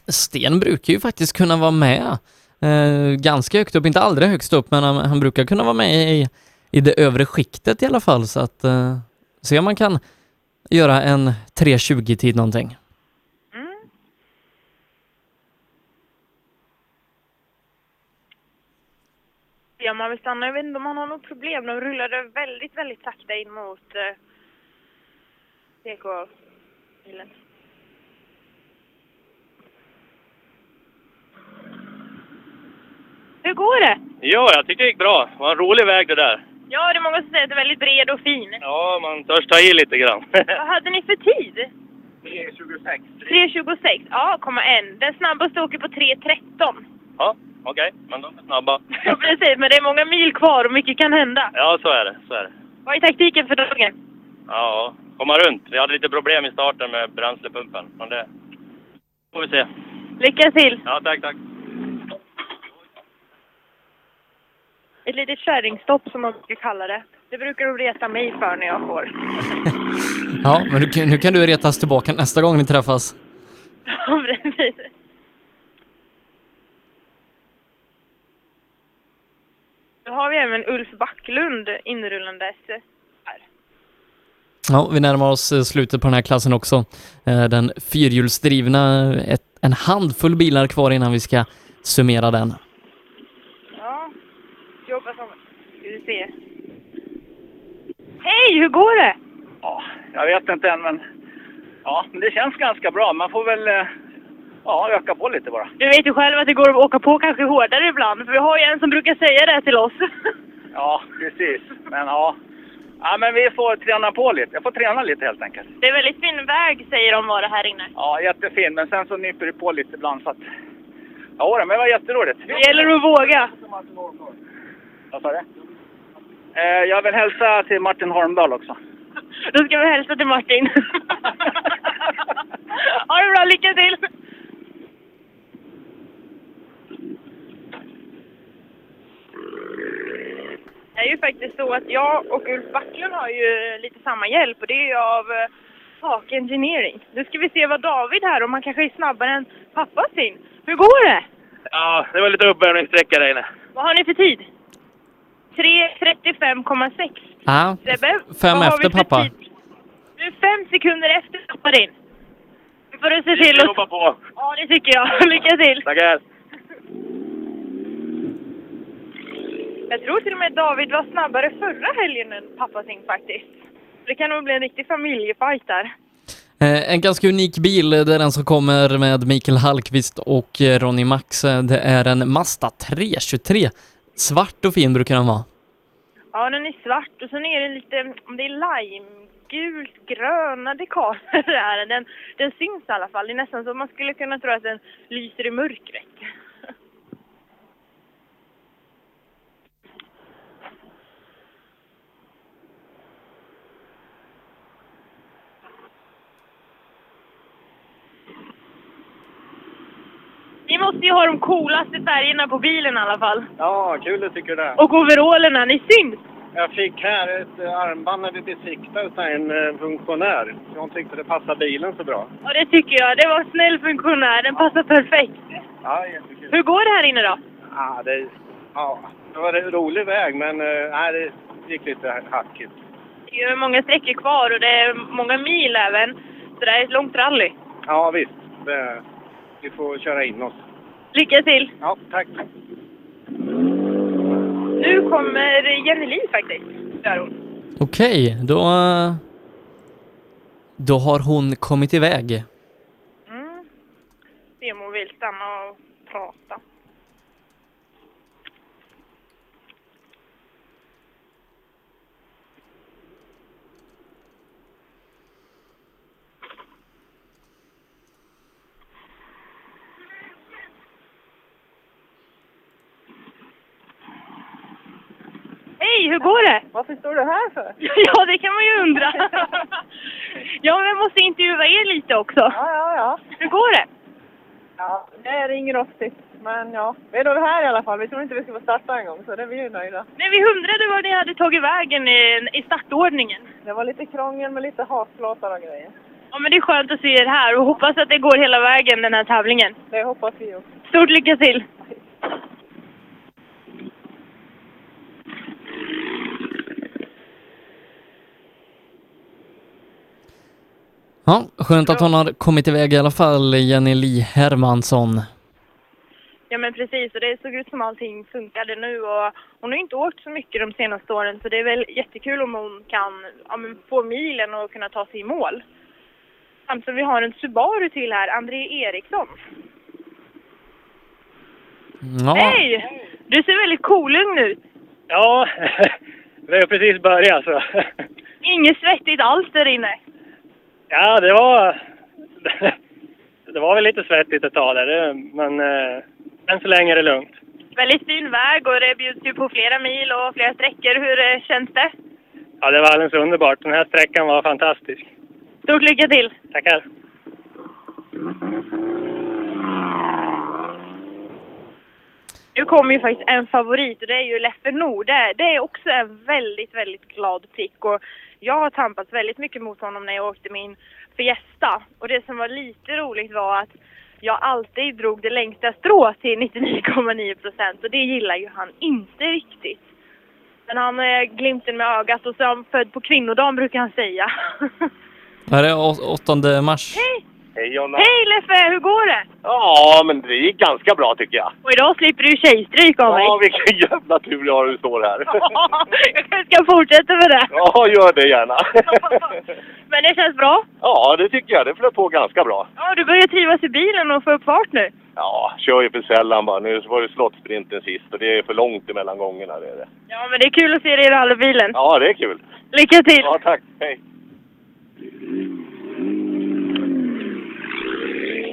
Sten brukar ju faktiskt kunna vara med eh, ganska högt upp, inte allra högst upp, men han, han brukar kunna vara med i, i det övre skiktet i alla fall så att eh, se om man kan göra en 3.20-tid någonting. Mm. Ja, man vill stanna. Jag vet inte om man har något problem. De rullade väldigt, väldigt sakta in mot eh, DK-bilen. Hur går det? Ja, jag tycker det gick bra. Det var en rolig väg det där. Ja, det är många som säger att det är väldigt bred och fin. Ja, man törs ta i lite grann. Vad hade ni för tid? 3.26. 3.26? Ja, komma en. Den snabbaste åker på 3.13. Ja, okej. Men de är snabba. Ja, precis. Men det är många mil kvar och mycket kan hända. Ja, så är det. Så är det. Vad är taktiken för dagen? Ja, komma runt. Vi hade lite problem i starten med bränslepumpen. Men det får vi se. Lycka till! Ja, tack, tack. Ett litet kärringstopp som man brukar kalla det. Det brukar de reta mig för när jag får. Ja, men nu, kan- nu kan du retas tillbaka nästa gång ni träffas. Ja, precis. Nu har vi även Ulf Backlund inrullandes här. Ja, vi närmar oss eh, slutet på den här klassen också. Eh, Den fyrhjulsdrivna, ett, en handfull bilar kvar innan vi ska summera den. Ja, jobba som... Ska vi se. Hej, hur går det? Ja, jag vet inte än, men ja, men det känns ganska bra. Man får väl eh, ja, öka på lite bara. Du vet ju själv att det går att åka på kanske hårdare ibland, för vi har ju en som brukar säga det till oss. Ja, precis. Men ja, ja men vi får träna på lite. Jag får träna lite helt enkelt. Det är väldigt fin väg, säger de var det här inne. Ja, jättefin. Men sen så nyper det på lite ibland så att... Ja, men det var jätteroligt. Det gäller att våga. Vad sa du? Eh, jag vill hälsa till Martin Holmdahl också. Då ska vi hälsa till Martin. ha det bra, lycka till! Det är ju faktiskt så att jag och Ulf Backlund har ju lite samma hjälp och det är ju av eh, Hake Engineering. Nu ska vi se vad David här, om han kanske är snabbare än pappa sin. Hur går det? Ja, det var lite uppvärmningssträcka där inne. Vad har ni för tid? 3.35,6. Ja, Sebbe, fem vad har efter vi för pappa. tid? Du är fem sekunder efter pappa din. Nu får du se Vi till ska att... jobba på. Ja, det tycker jag. Lycka till! Tackar. Jag tror till och med David var snabbare förra helgen än pappa sin faktiskt. Det kan nog bli en riktig familjefight där. Eh, En ganska unik bil, det är den som kommer med Mikael Hallqvist och eh, Ronny Max. Eh, Det är en Mazda 323. Svart och fin brukar den vara. Ja, den är svart och sen är det lite, om det är limegult, gröna dekaler där. Den, den syns i alla fall. Det är nästan så man skulle kunna tro att den lyser i mörkret. Ni måste ju ha de coolaste färgerna på bilen i alla fall. Ja, kul du tycker det. Och overallerna, ni syns! Jag fick här ett eh, armband när vi besiktade en eh, funktionär. Jag tyckte det passade bilen så bra. Ja, det tycker jag. Det var en snäll funktionär. Den passar perfekt. Ja, jättekul. Hur går det här inne då? Ja, det, ja, det var en rolig väg, men eh, nej, det gick lite hackigt. Det är många sträckor kvar och det är många mil även. Så det är ett långt rally. Ja, visst. Det, vi får köra in oss. Lycka till! Ja, tack. Nu kommer Jenny Li faktiskt. Gör hon. Okej, då... Då har hon kommit iväg. Mm. Se om hon vill stanna och prata. Hej, hur går det? Varför står du här för? Ja, det kan man ju undra. ja, men jag måste intervjua er lite också. Ja, ja, ja. Hur går det? Ja, det ringer rostigt. Men ja, vi är nog här i alla fall. Vi tror inte vi ska få starta en gång, så det är vi ju nöjda. Nej, vi undrade var ni hade tagit vägen i, i startordningen. Det var lite krångel med lite haklåtar och grejer. Ja, men det är skönt att se er här och hoppas att det går hela vägen den här tävlingen. Det hoppas vi också. Stort lycka till! Ja, skönt att hon har kommit iväg i alla fall, Jenny Li Hermansson. Ja men precis, och det såg ut som allting funkade nu och hon har inte åkt så mycket de senaste åren så det är väl jättekul om hon kan ja, men få milen och kunna ta sig i mål. Samt som vi har en Subaru till här, André Eriksson. Ja, Hej! Du ser väldigt kolugn ut. Ja, vi har precis börjat så. Inget svettigt alls där inne. Ja, det var... Det var väl lite svettigt ett tag där, men eh, än så länge är det lugnt. Väldigt fin väg och det bjuds ju på flera mil och flera sträckor. Hur eh, känns det? Ja, det var alldeles underbart. Den här sträckan var fantastisk. Stort lycka till! Tackar! Nu kommer ju faktiskt en favorit och det är ju Leffe Nord. Det, det är också en väldigt, väldigt glad prick och jag har tampats väldigt mycket mot honom när jag åkte min Fiesta. Och det som var lite roligt var att jag alltid drog det längsta strået till 99,9 procent och det gillar ju han inte riktigt. Men han är glimten med ögat och så är han född på kvinnodagen brukar han säga. Det här är å- 8 mars. Hej! Hej Jonna! Hej Leffe, hur går det? Ja, men det gick ganska bra tycker jag. Och idag slipper du tjejstryk av mig. Ja, vilken jävla tur jag har du står här. jag kanske ska fortsätta med det. Ja, gör det gärna. Men det känns bra. Ja, det tycker jag. Det flöt på ganska bra. Ja, du börjar trivas i bilen och få upp fart nu. Ja, kör ju för sällan bara. Nu var det slottsprinten sist och det är för långt emellan gångerna. Det är det. Ja, men det är kul att se dig i rallybilen. Ja, det är kul. Lycka till! Ja, tack. Hej.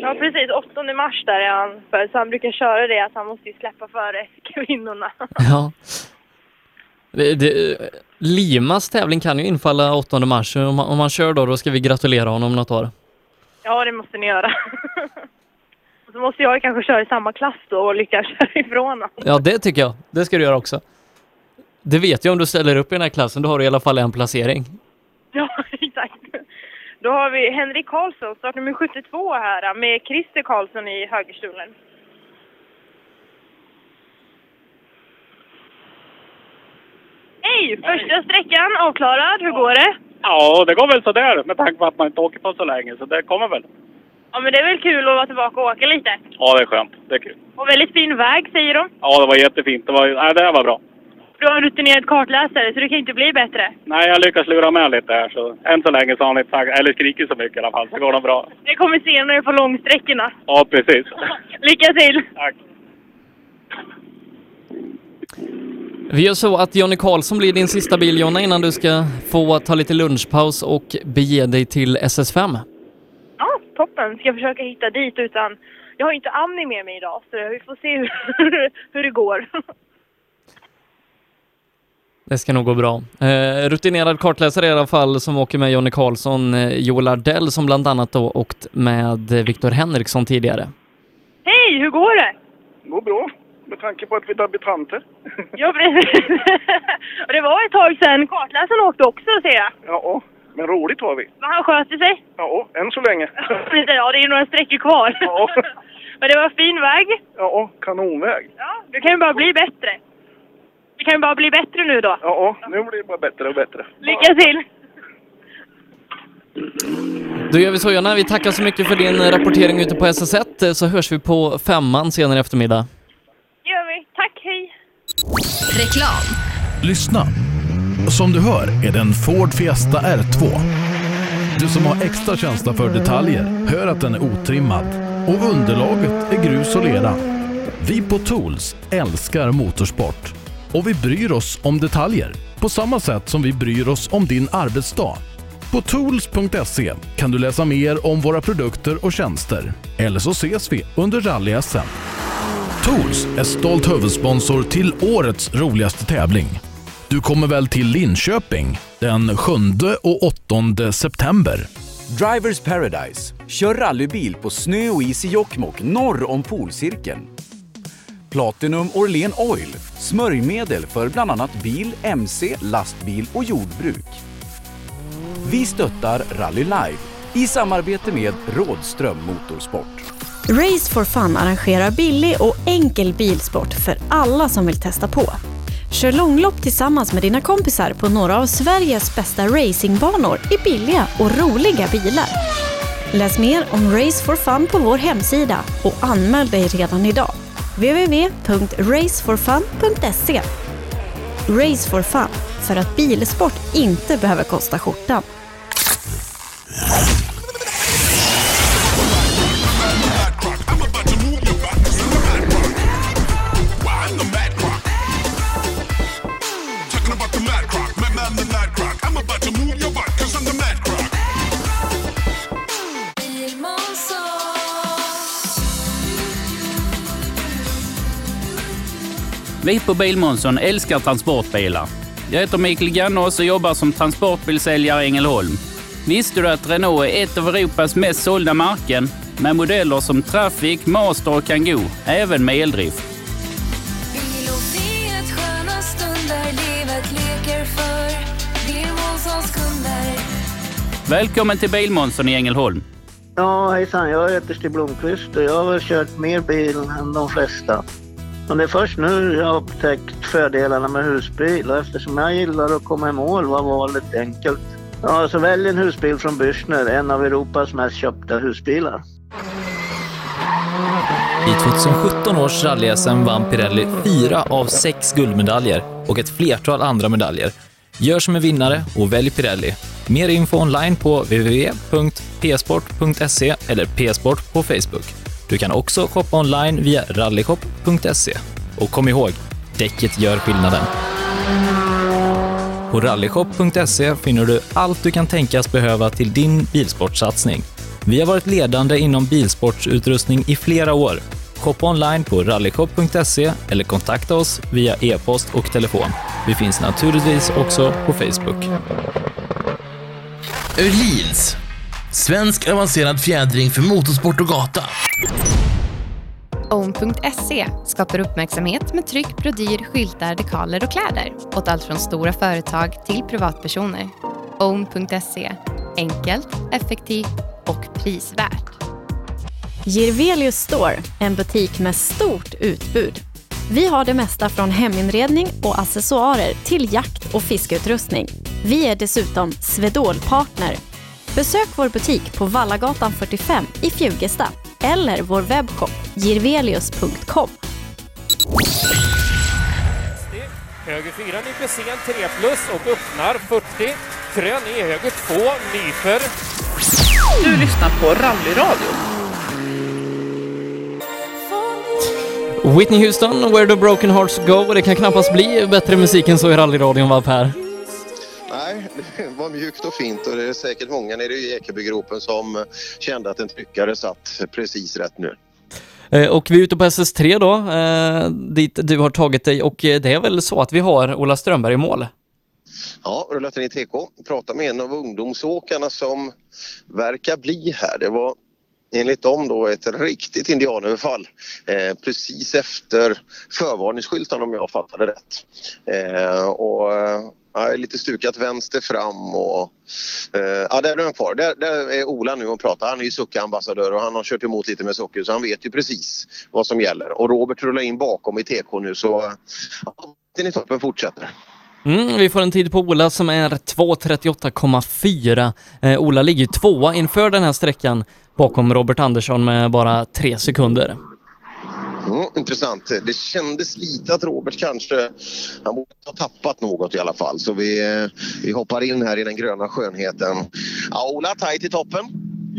Ja, precis. 8 mars där är han för, så han brukar köra det att han måste ju släppa före kvinnorna. Ja. Det, det, Limas tävling kan ju infalla 8 mars. Om man, om man kör då, då ska vi gratulera honom något år. Ja, det måste ni göra. Och så måste jag kanske köra i samma klass då och lyckas köra ifrån honom. Ja, det tycker jag. Det ska du göra också. Det vet jag om du ställer upp i den här klassen, då har du i alla fall en placering. Ja. Då har vi Henrik Karlsson, startnummer 72 här med Christer Karlsson i högerstolen. Hej! Första sträckan avklarad. Hur går det? Ja, det går väl sådär med tanke på att man inte åker på så länge, så det kommer väl. Ja, men det är väl kul att vara tillbaka och åka lite. Ja, det är skönt. Det är kul. Och väldigt fin väg, säger de. Ja, det var jättefint. Det, var, nej, det här var bra. Du har en rutinerad kartläsare, så det kan inte bli bättre. Nej, jag lyckas lura med lite här, så än så länge så har han inte sagt, eller skrikit så mycket i alla fall, så går det bra. Det kommer senare på långsträckorna. Ja, precis. Lycka till! Tack. Vi gör så att Jonny Karlsson blir din sista bil, Jonna, innan du ska få ta lite lunchpaus och bege dig till SS5. Ja, toppen. Ska försöka hitta dit utan... Jag har inte Annie med mig idag, så vi får se hur, hur det går. Det ska nog gå bra. Eh, rutinerad kartläsare i alla fall som åker med Jonny Karlsson, eh, Joel Ardell som bland annat då åkt med Viktor Henriksson tidigare. Hej, hur går det? Det går bra, med tanke på att vi är debutanter. Ja, precis. Och det var ett tag sedan kartläsaren åkte också, ser jag. Ja, men roligt har vi. Men han sköter sig. Ja, än så länge. Ja, det är några sträckor kvar. Ja. Men det var fin väg. Ja, kanonväg. Ja, du kan ju bara bli bättre. Det kan ju bara bli bättre nu då. Ja, nu blir det bara bättre och bättre. Lycka till! Då gör vi så Jonna, vi tackar så mycket för din rapportering ute på SS1 eh, så hörs vi på femman senare i eftermiddag. Gör vi. Tack, hej! Reklam. Lyssna! Som du hör är det en Ford Fiesta R2. Du som har extra känsla för detaljer hör att den är otrimmad och underlaget är grus och lera. Vi på Tools älskar motorsport och vi bryr oss om detaljer på samma sätt som vi bryr oss om din arbetsdag. På tools.se kan du läsa mer om våra produkter och tjänster. Eller så ses vi under rally-SM. Tools är stolt huvudsponsor till årets roligaste tävling. Du kommer väl till Linköping den 7 och 8 september? Drivers Paradise. Kör rallybil på snö och is i Jokkmokk norr om polcirkeln. Platinum Orlen Oil. Smörjmedel för bland annat bil, mc, lastbil och jordbruk. Vi stöttar Rally Live i samarbete med Rådström Motorsport. Race for Fun arrangerar billig och enkel bilsport för alla som vill testa på. Kör långlopp tillsammans med dina kompisar på några av Sveriges bästa racingbanor i billiga och roliga bilar. Läs mer om Race for Fun på vår hemsida och anmäl dig redan idag www.raceforfun.se Race for Fun, för att bilsport inte behöver kosta skjortan. Vi på Bilmånsson älskar transportbilar. Jag heter Mikael Gannås och jobbar som transportbilsäljare i Ängelholm. Visste du att Renault är ett av Europas mest sålda märken med modeller som Traffic, Master och Kangoo, även med eldrift? Välkommen till Bilmånsson i Ängelholm. Ja, hejsan. Jag heter Stig Blomqvist och jag har kört mer bil än de flesta. Men det är först nu jag har upptäckt fördelarna med husbil och eftersom jag gillar att komma i mål var valet enkelt. Ja, så välj en husbil från Bürstner, en av Europas mest köpta husbilar. I 2017 års rally-SM vann Pirelli fyra av sex guldmedaljer och ett flertal andra medaljer. Gör som en vinnare och välj Pirelli. Mer info online på www.psport.se eller psport på Facebook. Du kan också shoppa online via rallyshop.se. Och kom ihåg, däcket gör skillnaden. På rallyshop.se finner du allt du kan tänkas behöva till din bilsportsatsning. Vi har varit ledande inom bilsportsutrustning i flera år. Shoppa online på rallyshop.se eller kontakta oss via e-post och telefon. Vi finns naturligtvis också på Facebook. Öhlins. Svensk avancerad fjädring för motorsport och gata. Own.se skapar uppmärksamhet med tryck, brodyr, skyltar, dekaler och kläder åt allt från stora företag till privatpersoner. Own.se enkelt, effektivt och prisvärt. Girvelius Store, en butik med stort utbud. Vi har det mesta från heminredning och accessoarer till jakt och fiskeutrustning. Vi är dessutom Swedol-partner. Besök vår butik på Vallagatan 45 i Fjugesta eller vår webbshop girvelius.com. Höger 4 nyper sen 3 plus och öppnar 40. Krön i höger 2 nyper. Du lyssnar på Rallyradio. Whitney Houston, Where the Broken Hearts Go. Och det kan knappast bli bättre musik än så i rallyradion, va Per? Nej, det var mjukt och fint och det är säkert många nere i Ekebygropen som kände att en tryckare satt precis rätt nu. Eh, Och vi är ute på SS3 då, eh, dit du har tagit dig och eh, det är väl så att vi har Ola Strömberg i mål? Ja, rullat in i TK. Pratade med en av ungdomsåkarna som verkar bli här. Det var enligt dem då ett riktigt indianöverfall eh, precis efter förvarningsskylten om jag fattade rätt. Eh, och ja, lite stukat vänster fram och eh, ja, där är han kvar. Där, där är Ola nu och pratar. Han är ju Succa-ambassadör och han har kört emot lite med socker så han vet ju precis vad som gäller. Och Robert rullar in bakom i TK nu så ja, den i toppen fortsätter. Mm, vi får en tid på Ola som är 2.38,4. Eh, Ola ligger tvåa inför den här sträckan bakom Robert Andersson med bara tre sekunder. Mm, intressant. Det kändes lite att Robert kanske han borde ha tappat något i alla fall. Så vi, vi hoppar in här i den gröna skönheten. Ja, Ola, tajt i toppen.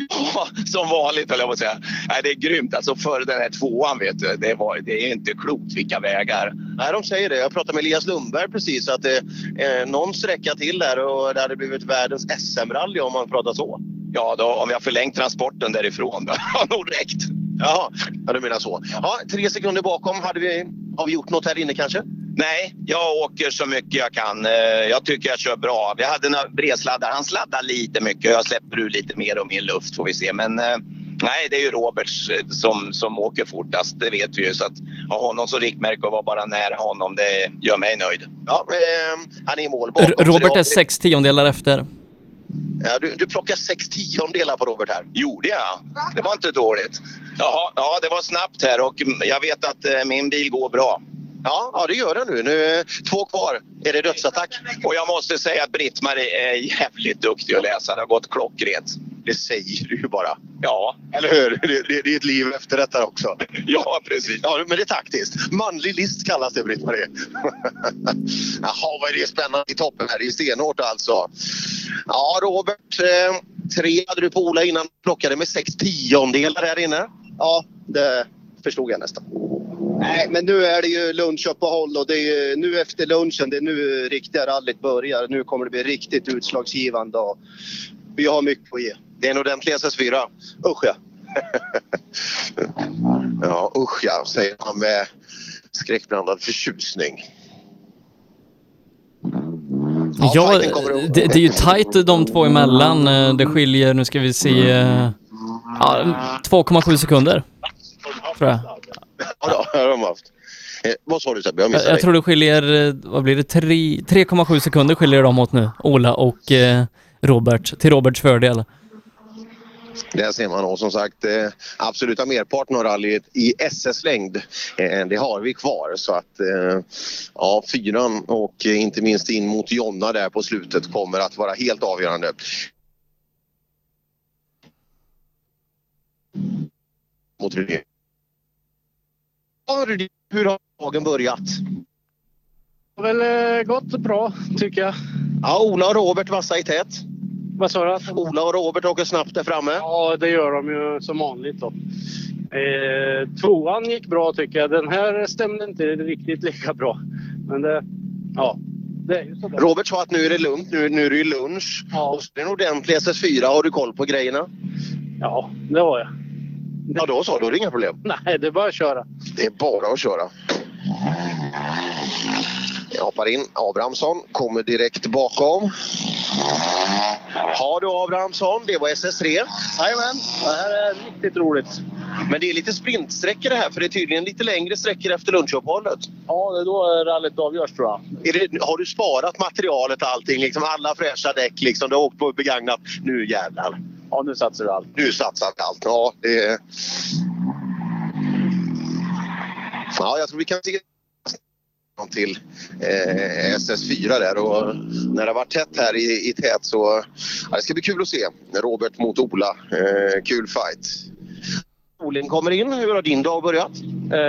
Ja, som vanligt höll jag på att säga. Nej, det är grymt. Alltså för den här tvåan vet du, det, var, det är inte klokt vilka vägar. Nej, de säger det. Jag pratade med Elias Lundberg precis att det eh, någon sträcka till där och det hade blivit världens SM-rally om man pratar så. Ja, då, om vi har förlängt transporten därifrån då har nog räckt. Jaha, ja, du menar så. Ja, tre sekunder bakom. Hade vi, har vi gjort något här inne kanske? Nej, jag åker så mycket jag kan. Eh, Jag tycker jag kör bra. Vi hade några bredsladdar. Han sladdar lite mycket. Jag släpper ur lite mer om min luft får vi se. Men eh, nej, det är ju Roberts eh, som, som åker fortast. Det vet vi ju. Så att ha honom som riktmärke och vara bara nära honom, det gör mig nöjd. Ja, eh, han är i mål bakom. Robert är sex tiondelar efter. Ja, du, du plockar sex tiondelar på Robert här. Gjorde jag? Det var inte dåligt. Jaha, ja, det var snabbt här och jag vet att eh, min bil går bra. Ja, ja det gör den nu. Nu två kvar. Är det dödsattack? Och jag måste säga att Britt-Marie är jävligt duktig att läsa. Det har gått klockrent. Det säger du ju bara. Ja. Eller hur? Det, det, det är ett liv efter detta också. Ja, precis. Ja, men det är taktiskt. Manlig list kallas det, Britt-Marie. Jaha, vad är det spännande i toppen här? Det är stenhårt alltså. Ja, Robert. Eh, tre hade du på Ola innan plockade med sex tiondelar här inne. Ja, det förstod jag nästan. Nej, men nu är det ju lunchuppehåll och det är ju nu efter lunchen, det är nu riktiga rallyt börjar. Nu kommer det bli riktigt utslagsgivande och vi har mycket att ge. Det är en ordentlig SS4. Usch ja. Ja, usch ja, säger han med skräckblandad förtjusning. Ja, det, det är ju tajt de två emellan. Eh, Det skiljer, nu ska vi se, eh, ja, 2,7 sekunder. Tror jag. Ja, det har de haft. Eh, vad sa du Sebbe? Jag Jag, jag tror det skiljer, eh, vad blir det, Tre- 3,7 sekunder skiljer de åt nu. Ola och eh, Robert, till Roberts fördel. Där ser man och som sagt eh, absoluta merparten av rallyt i SS-längd. Eh, det har vi kvar så att eh, ja, fyran och eh, inte minst in mot Jonna där på slutet kommer att vara helt avgörande. Mot Rydén. Ja, Hur har dagen börjat? har väl eh, gått bra, tycker jag. Ja, Ola och Robert vassa i tät. Vad sa du? Ola och Robert åker snabbt där framme. Ja, det gör de ju som vanligt då. Eh, tvåan gick bra tycker jag. Den här stämde inte riktigt lika bra. Men det, ja, det är ju sådär. Robert sa att nu är det lugnt, nu, nu är det ju lunch. Och så är det en ordentlig SS4. Har du koll på grejerna? Ja, det har jag. Ja, då så. Då är det inga problem. Nej, det är bara att köra. Det är bara att köra. Jag hoppar in. Abrahamsson kommer direkt bakom. Har du Abrahamsson? Det var SS3. Jajamän, det här är riktigt roligt. Men det är lite sprintsträckor det här för det är tydligen lite längre sträckor efter lunchuppehållet. Ja, det är då rallyt avgörs tror jag. Det, har du sparat materialet och allting? Liksom alla fräscha däck liksom? Du har åkt på begagnat. Nu jävlar. Ja, nu satsar du allt. Nu satsar vi allt. Ja, det är... Ja, jag tror vi kan se till eh, SS4 där och när det har varit tätt här i, i tät så ja, det ska bli kul att se. Robert mot Ola. Eh, kul fight. Olin kommer in. Hur har din dag börjat? Eh,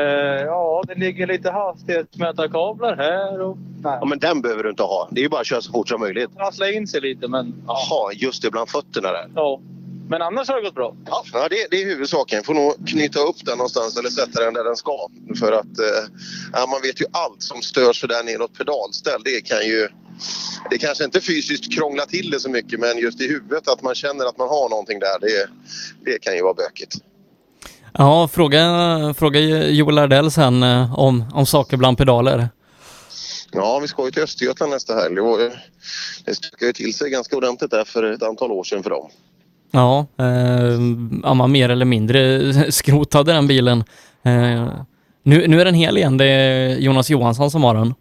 ja, det ligger lite hastighetsmätarkablar här och... Ja, men den behöver du inte ha. Det är ju bara att köra så fort som möjligt. Trassla in sig lite men... Jaha, just det, bland fötterna där. Ja. Men annars har det gått bra. Ja, ja det, det är huvudsaken. Får nog knyta upp den någonstans eller sätta den där den ska. För att eh, man vet ju allt som stör så där neråt pedalställ. Det kan ju... Det kanske inte fysiskt krånglar till det så mycket men just i huvudet att man känner att man har någonting där. Det, det kan ju vara bökigt. Ja, fråga, fråga Joel Ardell sen eh, om, om saker bland pedaler. Ja, vi ska ju till Östergötland nästa helg. Det, ju- det stökade ju till sig ganska ordentligt där för ett antal år sedan för dem. Ja, eh, man mer eller mindre skrotade den bilen. Eh, nu, nu är den hel igen. Det är Jonas Johansson som har den.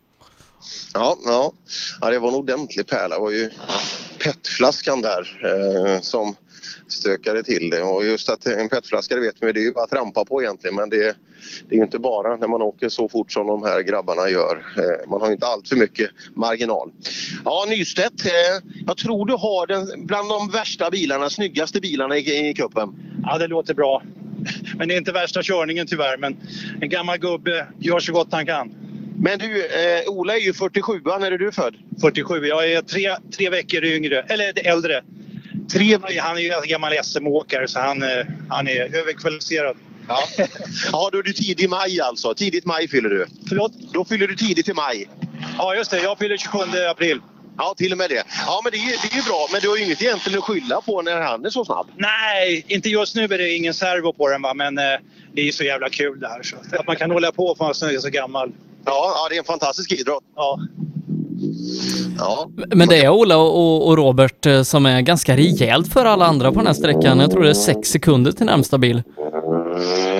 Ja, ja. ja det var en ordentlig pärla. Det var ju petflaskan där eh, som stökade till det. Och just att en petflaska, det vet man det är ju bara att trampa på egentligen. Men det, det är inte bara när man åker så fort som de här grabbarna gör. Eh, man har inte allt för mycket marginal. Ja, Nystedt, eh, jag tror du har den bland de värsta bilarna, snyggaste bilarna i, i cupen. Ja, det låter bra. Men det är inte värsta körningen tyvärr. Men en gammal gubbe gör så gott han kan. Men du, eh, Ola är ju 47 när är du född? 47. Jag är tre, tre veckor yngre, eller äldre. Tre, han är ju gammal SM-åkare så han, eh, han är överkvalificerad. Ja. ja, då är du tidig maj alltså. Tidigt maj fyller du. Förlåt? Då fyller du tidigt i maj. Ja, just det. Jag fyller 27 april. Ja, till och med det. Ja, men det är, det är ju bra. Men du har ju inget egentligen att skylla på när han är så snabb. Nej, inte just nu är det ingen servo på den va, men eh, det är ju så jävla kul det här. Så. Att man kan hålla på för att man är så gammal. Ja, ja, det är en fantastisk idrott. Ja. Ja. Men det är Ola och, och Robert eh, som är ganska rejält för alla andra på den här sträckan. Jag tror det är sex sekunder till närmsta bil.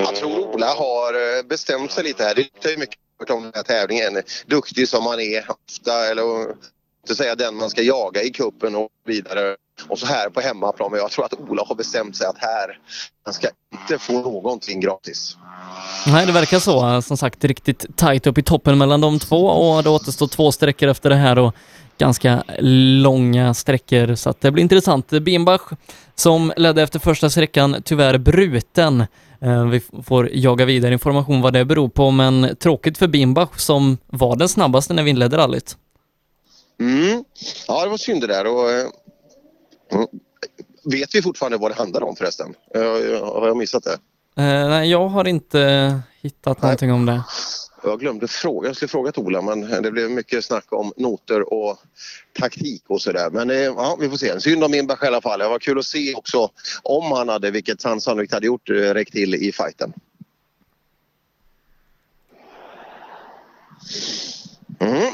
Jag tror Ola har eh, bestämt sig lite här. Det är mycket om den här tävlingen. Duktig som han är ofta, eller att inte säga den man ska jaga i kuppen och vidare. Och så här på hemmaplan. Men jag tror att Ola har bestämt sig att här, han ska inte få någonting gratis. Nej, det verkar så. Som sagt, riktigt tight upp i toppen mellan de två och det återstår två sträckor efter det här och ganska långa sträckor så att det blir intressant. Bimbach som ledde efter första sträckan tyvärr bruten. Eh, Vi får jaga vidare information vad det beror på men tråkigt för Bimbach som var den snabbaste när vi inledde rallyt. Mm. Ja, det var synd det där. Och, eh, mm. vet vi fortfarande vad det handlar om förresten? Eh, Har jag missat det? Eh, nej, jag har inte hittat någonting om det. Jag glömde fråga. Jag skulle frågat Ola men det blev mycket snack om noter och taktik och sådär. Men eh, ja, vi får se. Synd om Inbach i alla fall. Det var kul att se också om han hade, vilket han sannolikt hade gjort, eh, räckt till i fighten.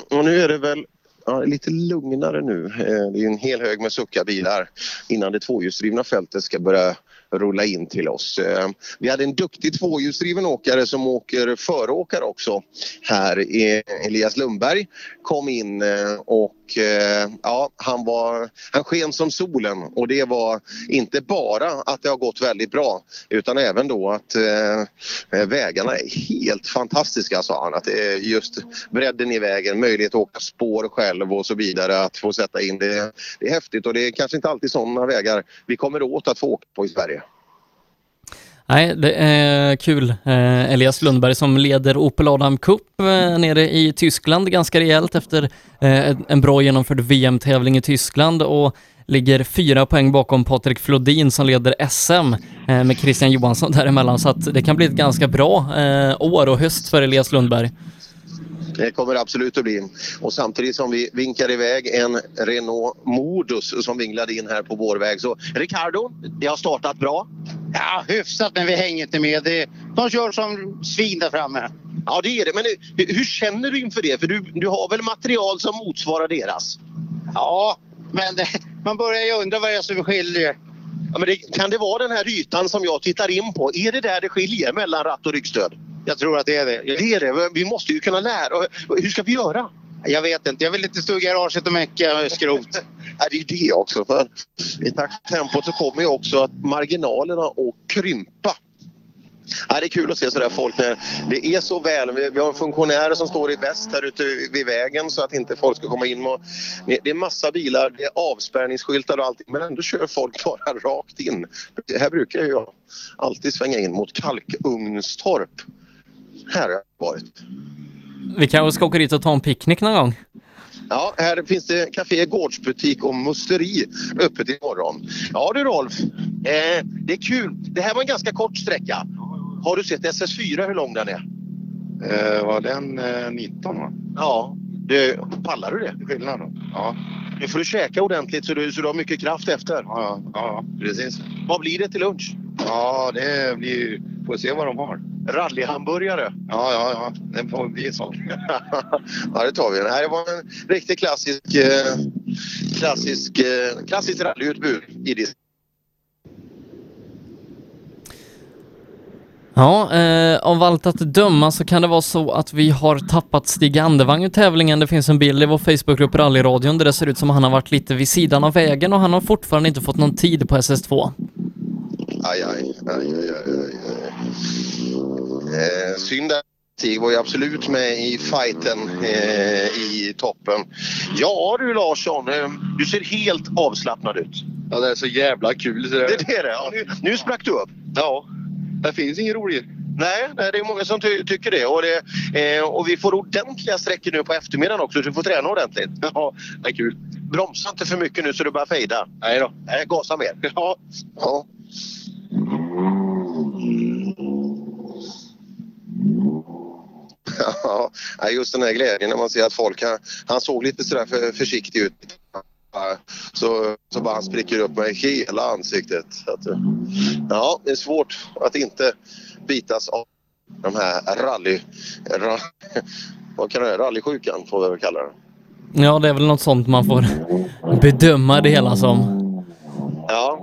Och nu är det väl ja, lite lugnare nu. Eh, det är en hel hög med suckarbilar innan det tvåhjulsdrivna fältet ska börja rulla in till oss. Eh, vi hade en duktig tvåhjulsdriven åkare som åker föråkare också här. Eh, Elias Lundberg kom in och och eh, ja, han, var, han sken som solen och det var inte bara att det har gått väldigt bra utan även då att eh, eh vägarna är helt fantastiska sa han. Att eh, just bredden i vägen, möjlighet att åka spår själv och så vidare att få sätta in det. Det är häftigt och det är kanske inte alltid sådana vägar vi kommer åt att få åka på i Sverige. Nej, det är kul. Eh, Elias Lundberg som leder Opel Adam Cup eh, nere i Tyskland ganska rejält efter eh, en bra genomförd VM-tävling i Tyskland och ligger fyra poäng bakom Patrik Flodin som leder SM med Christian Johansson däremellan så att det kan bli ett ganska bra år och höst för Elias Lundberg. Det kommer det absolut att bli. Och samtidigt som vi vinkar iväg en Renault Modus som vinglade in här på vår väg. Så Ricardo, det har startat bra. Ja, hyfsat, men vi hänger inte med. De kör som svin där framme. Ja, det är det. Men hur, känner du inför det? För du, du har väl material som motsvarar deras? Ja, men man börjar ju undra vad det är som skiljer. Ja, men det, kan det vara den här ytan som jag tittar in på? Är det där det skiljer mellan ratt och ryggstöd? Jag tror att det är det. Det är det. Vi måste ju kunna lära. Hur ska vi göra? Jag vet inte. Jag vill inte stå i garaget och mecka skrot. Ja, det är ju det också. För I takt tempot så kommer ju också att marginalerna att krympa. Ja, det är kul att se sådär folk det är så väl. Vi vi har funktionärer som står i väst här ute vid vägen så att inte folk ska komma in. Och det är massa bilar, det är avspärrningsskyltar och allting men ändå kör folk bara rakt in. Det här brukar jag alltid svänga in mot Kalkugnstorp. Här har jag varit. Vi kanske ska åka dit och ta en picknick någon gång. Ja, här finns det café, gårdsbutik och musteri öppet imorgon. Ja du Rolf, eh, det är kul. Det här var en ganska kort sträcka. Har du sett SS4 hur lång den är? Eh, var den eh, 19 va? Ja. Du, pallar du det? Skillnad då? Ja. Nu får du käka ordentligt så du, så du har mycket kraft efter. Ja, ja, precis. Vad blir det till lunch? Ja, det blir... Får se vad de har. Rallyhamburgare? Ja, ja, ja. Det får bli så. ja, det tar vi. Det här var en riktigt klassisk, eh, klassisk, eh, klassiskt rallyutbud i det. Ja, eh, av allt att döma så kan det vara så att vi har tappat Stig Andevang ur tävlingen. Det finns en bild i vår Facebookgrupp Rallyradion där det ser ut som att han har varit lite vid sidan av vägen och han har fortfarande inte fått någon tid på SS2. Aj, aj, aj, aj, aj, aj. Eh, synd att Stig var ju absolut med i fighten eh, i toppen. Ja du Larsson, eh, du ser helt avslappnad ut. Ja, det är så jävla kul. Så Det är det? Ja, nu, nu sprack du upp. Ja, det finns inget roligt. Nej, nej, det är många som ty tycker det. Och, det eh, och vi får ordentliga sträckor nu på eftermiddagen också. så Du får träna ordentligt. Ja, det är kul. Bromsa inte för mycket nu så du börjar fejda. Nej då. Nej, gasa mer. Ja. ja. Ja, just den här glädjen när man ser att folk, han, han såg lite sådär för, försiktig ut. Så, så bara han spricker upp med hela ansiktet. Så att, ja, det är svårt att inte bitas av de här rally... Ra, vad kan det vara? Rallysjukan får vi väl kalla det. Ja, det är väl något sånt man får bedöma det hela som. Ja,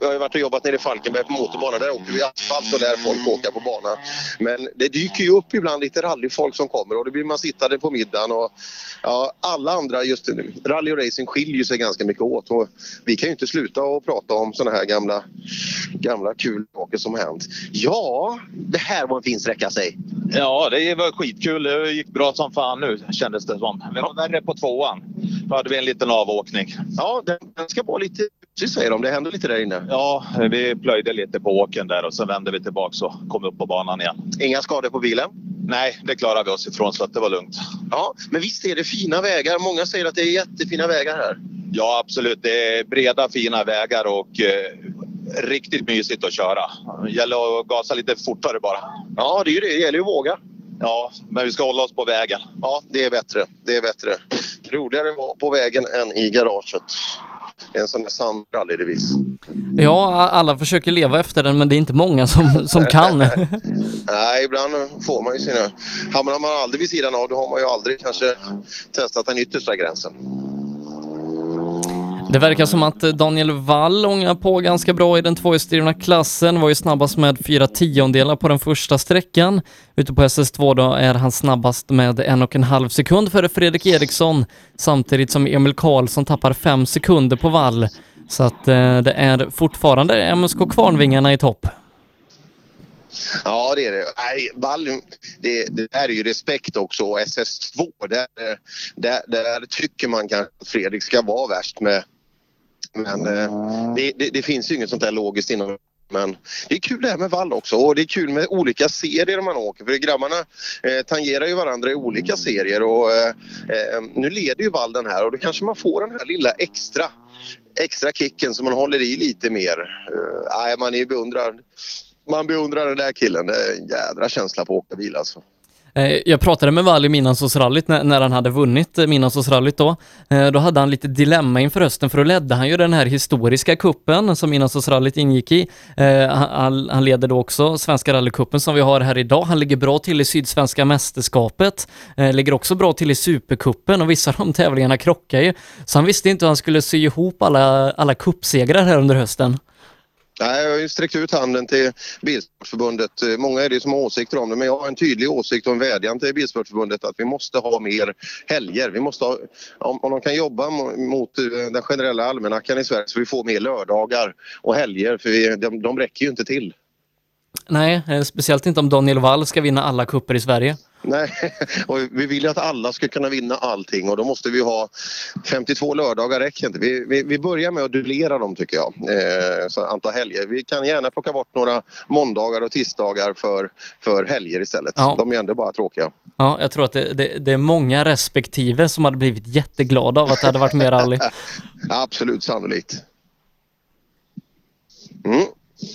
jag, har ju varit och jobbat nere i Falkenberg på motorbana. Där åker vi asfalt och där folk åka på bana. Men det dyker ju upp ibland lite rallyfolk som kommer och då blir man sittande på middagen och ja, alla andra, just rally och racing skiljer sig ganska mycket åt och vi kan ju inte sluta att prata om sådana här gamla, gamla kul saker som hänt. Ja, det här var en fin sträcka säg. Ja, det var skitkul. Det gick bra som fan nu kändes det som. Vi var värre på tvåan. Då hade vi en liten avåkning. Ja, den ska vara lite så säger de. Det händer lite där inne. Ja, vi plöjde lite på åken där och sen vände vi tillbaka och kom upp på banan igen. Inga skador på bilen? Nej, det klarade vi oss ifrån så att det var lugnt. Ja, men visst är det fina vägar. Många säger att det är jättefina vägar här. Ja, absolut. Det är breda fina vägar och eh, riktigt mysigt att köra. Det gäller att gasa lite fortare bara. Ja, det är ju det. Det gäller ju att våga. Ja, men vi ska hålla oss på vägen. Ja, det är bättre. Det är bättre. Roligare att vara på vägen än i garaget. En sån där sann rallydevis. Ja, alla försöker leva efter den men det är inte många som, som kan. Nej, ibland får man ju sina... Hamnar man aldrig vid sidan av då har man ju aldrig kanske testat den yttersta gränsen. Det verkar som att eh, Daniel Wall ångar på ganska bra i den tvåhjulsdrivna klassen. Var ju snabbast med fyra tiondelar på den första sträckan. Ute på SS2 då är han snabbast med en och en halv sekund före Fredrik Eriksson. Samtidigt som Emil Karlsson tappar fem sekunder på Wall. Så att eh, det är fortfarande MSK Kvarnvingarna i topp. Ja, det är det. Nej, Wall, det, det här är ju respekt också. Och SS2, där, där, där tycker man kanske att Fredrik ska vara värst med. Men eh, det, det, det finns ju inget sånt där logiskt inom men det är kul det här med vall också och det är kul med olika serier man åker för grabbarna eh, tangerar ju varandra i olika serier och eh, eh nu leder ju vall den här och då kanske man får den här lilla extra extra kicken som man håller i lite mer. Eh, nej, man är beundrar man beundrar den där killen. Det är en jädra känsla på att åka bil alltså. Eh, jag pratade med Wall i Midnattsåsrallyt när, när han hade vunnit eh, Midnattsåsrallyt då. Eh, då hade han lite dilemma inför hösten för då ledde han ju den här historiska kuppen som Midnattsåsrallyt ingick i. Eh, han, han leder då också Svenska rallycupen som vi har här idag. Han ligger bra till i Sydsvenska mästerskapet, ligger också bra till i Supercupen och vissa av de tävlingarna krockar ju. Så han visste inte hur han skulle sy ihop alla, alla cupsegrar här under hösten. Nej, jag har ju sträckt ut handen till Bilsportförbundet. Eh, många är det som har åsikter om det men jag har en tydlig åsikt och en vädjan till Bilsportförbundet att vi måste ha mer helger. Vi måste ha, om, om de kan jobba mot eh, den generella almanackan i Sverige så vi får mer lördagar och helger för vi, de, de räcker ju inte till. Nej, eh, speciellt inte om Daniel Wall ska vinna alla kupper i Sverige. Nej, och vi vill ju att alla ska kunna vinna allting och då måste vi ha 52 lördagar räcker inte. Vi, vi, vi börjar med att dubblera dem tycker jag, eh, så antal helger. Vi kan gärna plocka bort några måndagar och tisdagar för, för helger istället. Ja. De är ändå bara tråkiga. Ja, jag tror att det, det, det är många respektive som hade blivit jätteglada av att det hade varit mer rally. Absolut sannolikt. Mm.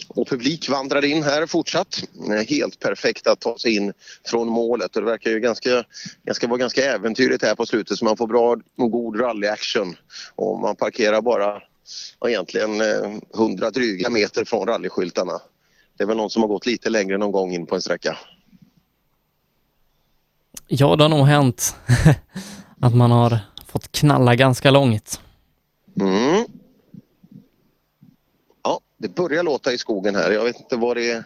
Och publik vandrar in här fortsatt. Eh, Helt perfekt att ta sig in från målet och det verkar ju ganska, ganska vara ganska äventyrligt här på slutet så man får bra och god rally-action. Och man parkerar bara egentligen eh, 100 dryga meter från rallyskyltarna. Det är väl någon som har gått lite längre någon gång in på en sträcka. Ja, det har nog hänt att man har fått knalla ganska långt. Mm. Ja, det börjar låta i skogen här. Jag vet inte vad det är.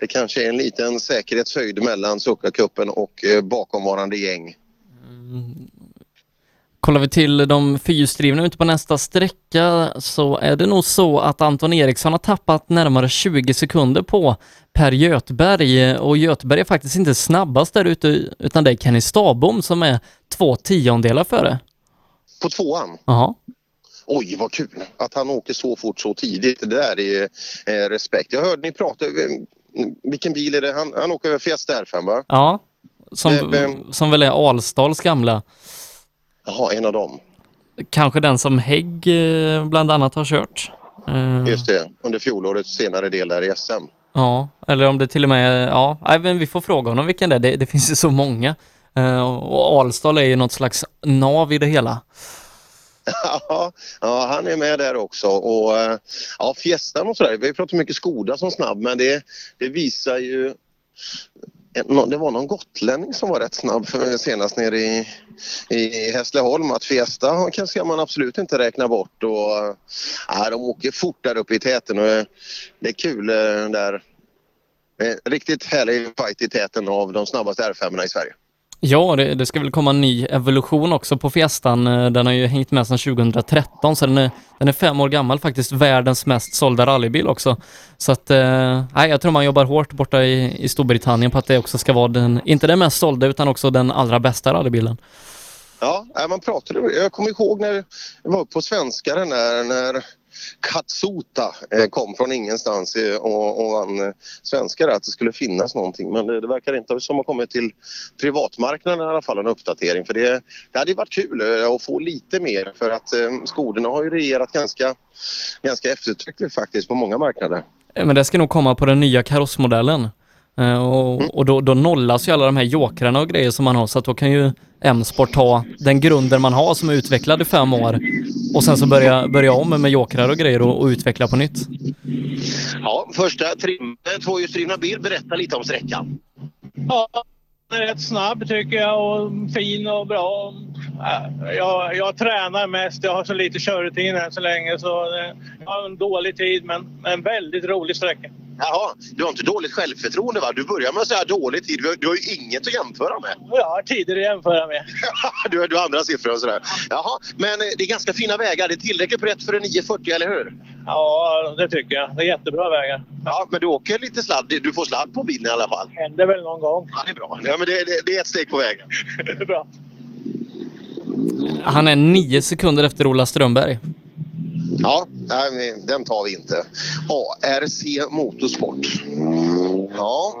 Det kanske är en liten säkerhetshöjd mellan Succa-cupen och eh, bakomvarande gäng. Kollar vi till de fyrhjulsdrivna ute på nästa sträcka så är det nog så att Anton Eriksson har tappat närmare 20 sekunder på Per Göthberg och Göthberg är faktiskt inte snabbast där ute utan det är Kenny Stabom som är två tiondelar före. På tvåan? Jaha. Oj, vad kul att han åker så fort så tidigt. Det där är eh, respekt. Jag hörde ni prata. eh, Vilken bil är det? Han, han åker över Fiesta R5 va? Ja, som, Eh, vem- som väl är Alstals gamla. Jaha, en av dem. Kanske den som Hägg eh, bland annat har kört. Eh, Just det, under fjolårets senare del där i SM. Ja, eller om det till och med, ja, men vi får fråga honom vilken det är. Det, det finns ju så många. Och Alstal är ju något slags nav i det hela. Ja, ja, han är med där också. Och, eh, ja, fjästan och sådär. Vi har pratat mycket Skoda som snabb men det, det visar ju... Det var någon gotlänning som var rätt snabb för, senast nere i, i Hässleholm. Att Fiesta ska man absolut inte räkna bort. Och, äh, de åker fort där uppe i täten och eh, det är kul eh, där. en Riktigt härlig fight i täten av de snabbaste R5 i Sverige. Ja, det, det ska väl komma en ny evolution också på Fiestan. Eh, den har ju hängt med sedan 2013, så den är, den är fem år gammal faktiskt. Världens mest sålda rallybil också. Så att, eh, nej, jag tror man jobbar hårt borta i, i Storbritannien på att det också ska vara den, inte den mest sålda, utan också den allra bästa rallybilen. Ja, man pratade, jag kommer ihåg när jag var på Svenskaren när, när Katsuta eh, kom från ingenstans eh, och, och vann eh, svenska där, att det skulle finnas någonting. Men det, det verkar inte som att ha kommit till privatmarknaden i alla fall en uppdatering. För det, det hade ju varit kul att få lite mer för att skolorna har ju regerat ganska, ganska eftertryckligt faktiskt på många marknader. Men det ska nog komma på den nya karossmodellen. Eh, och och då, då nollas ju alla de här jokrarna och grejer som man har så att då kan ju M-sport ta den grunden man har som är utvecklad i fem år och sen så börja, börja om med jokrar och grejer och, och utveckla på nytt. Ja, första trim, tvåhjulsdrivna bil, berätta lite om sträckan. Ja, den är rätt snabb tycker jag och fin och bra. Äh, Jag, jag tränar mest. Jag har så lite körtid än så länge så det- jag har en dålig tid men en väldigt rolig sträcka. Jaha, du har inte dåligt självförtroende va? Du börjar med att säga dålig tid. Du har, ju inget att jämföra med. Jag har tider att jämföra med. du, har- du har andra siffror och sådär. Jaha, men eh, det är ganska fina vägar. Det är tillräckligt brett för en 940, eller hur? Ja, det tycker jag. Det är jättebra vägar. Ja, men du åker lite sladd. Du får sladd på bilen i alla fall. Händer väl någon gång. Ja, det är bra. Ja, men det, det, det är ett steg på vägen. det är bra. Han är nio sekunder efter Ola Strömberg. Ja, nej, den tar vi inte. ARC Motorsport. Ja.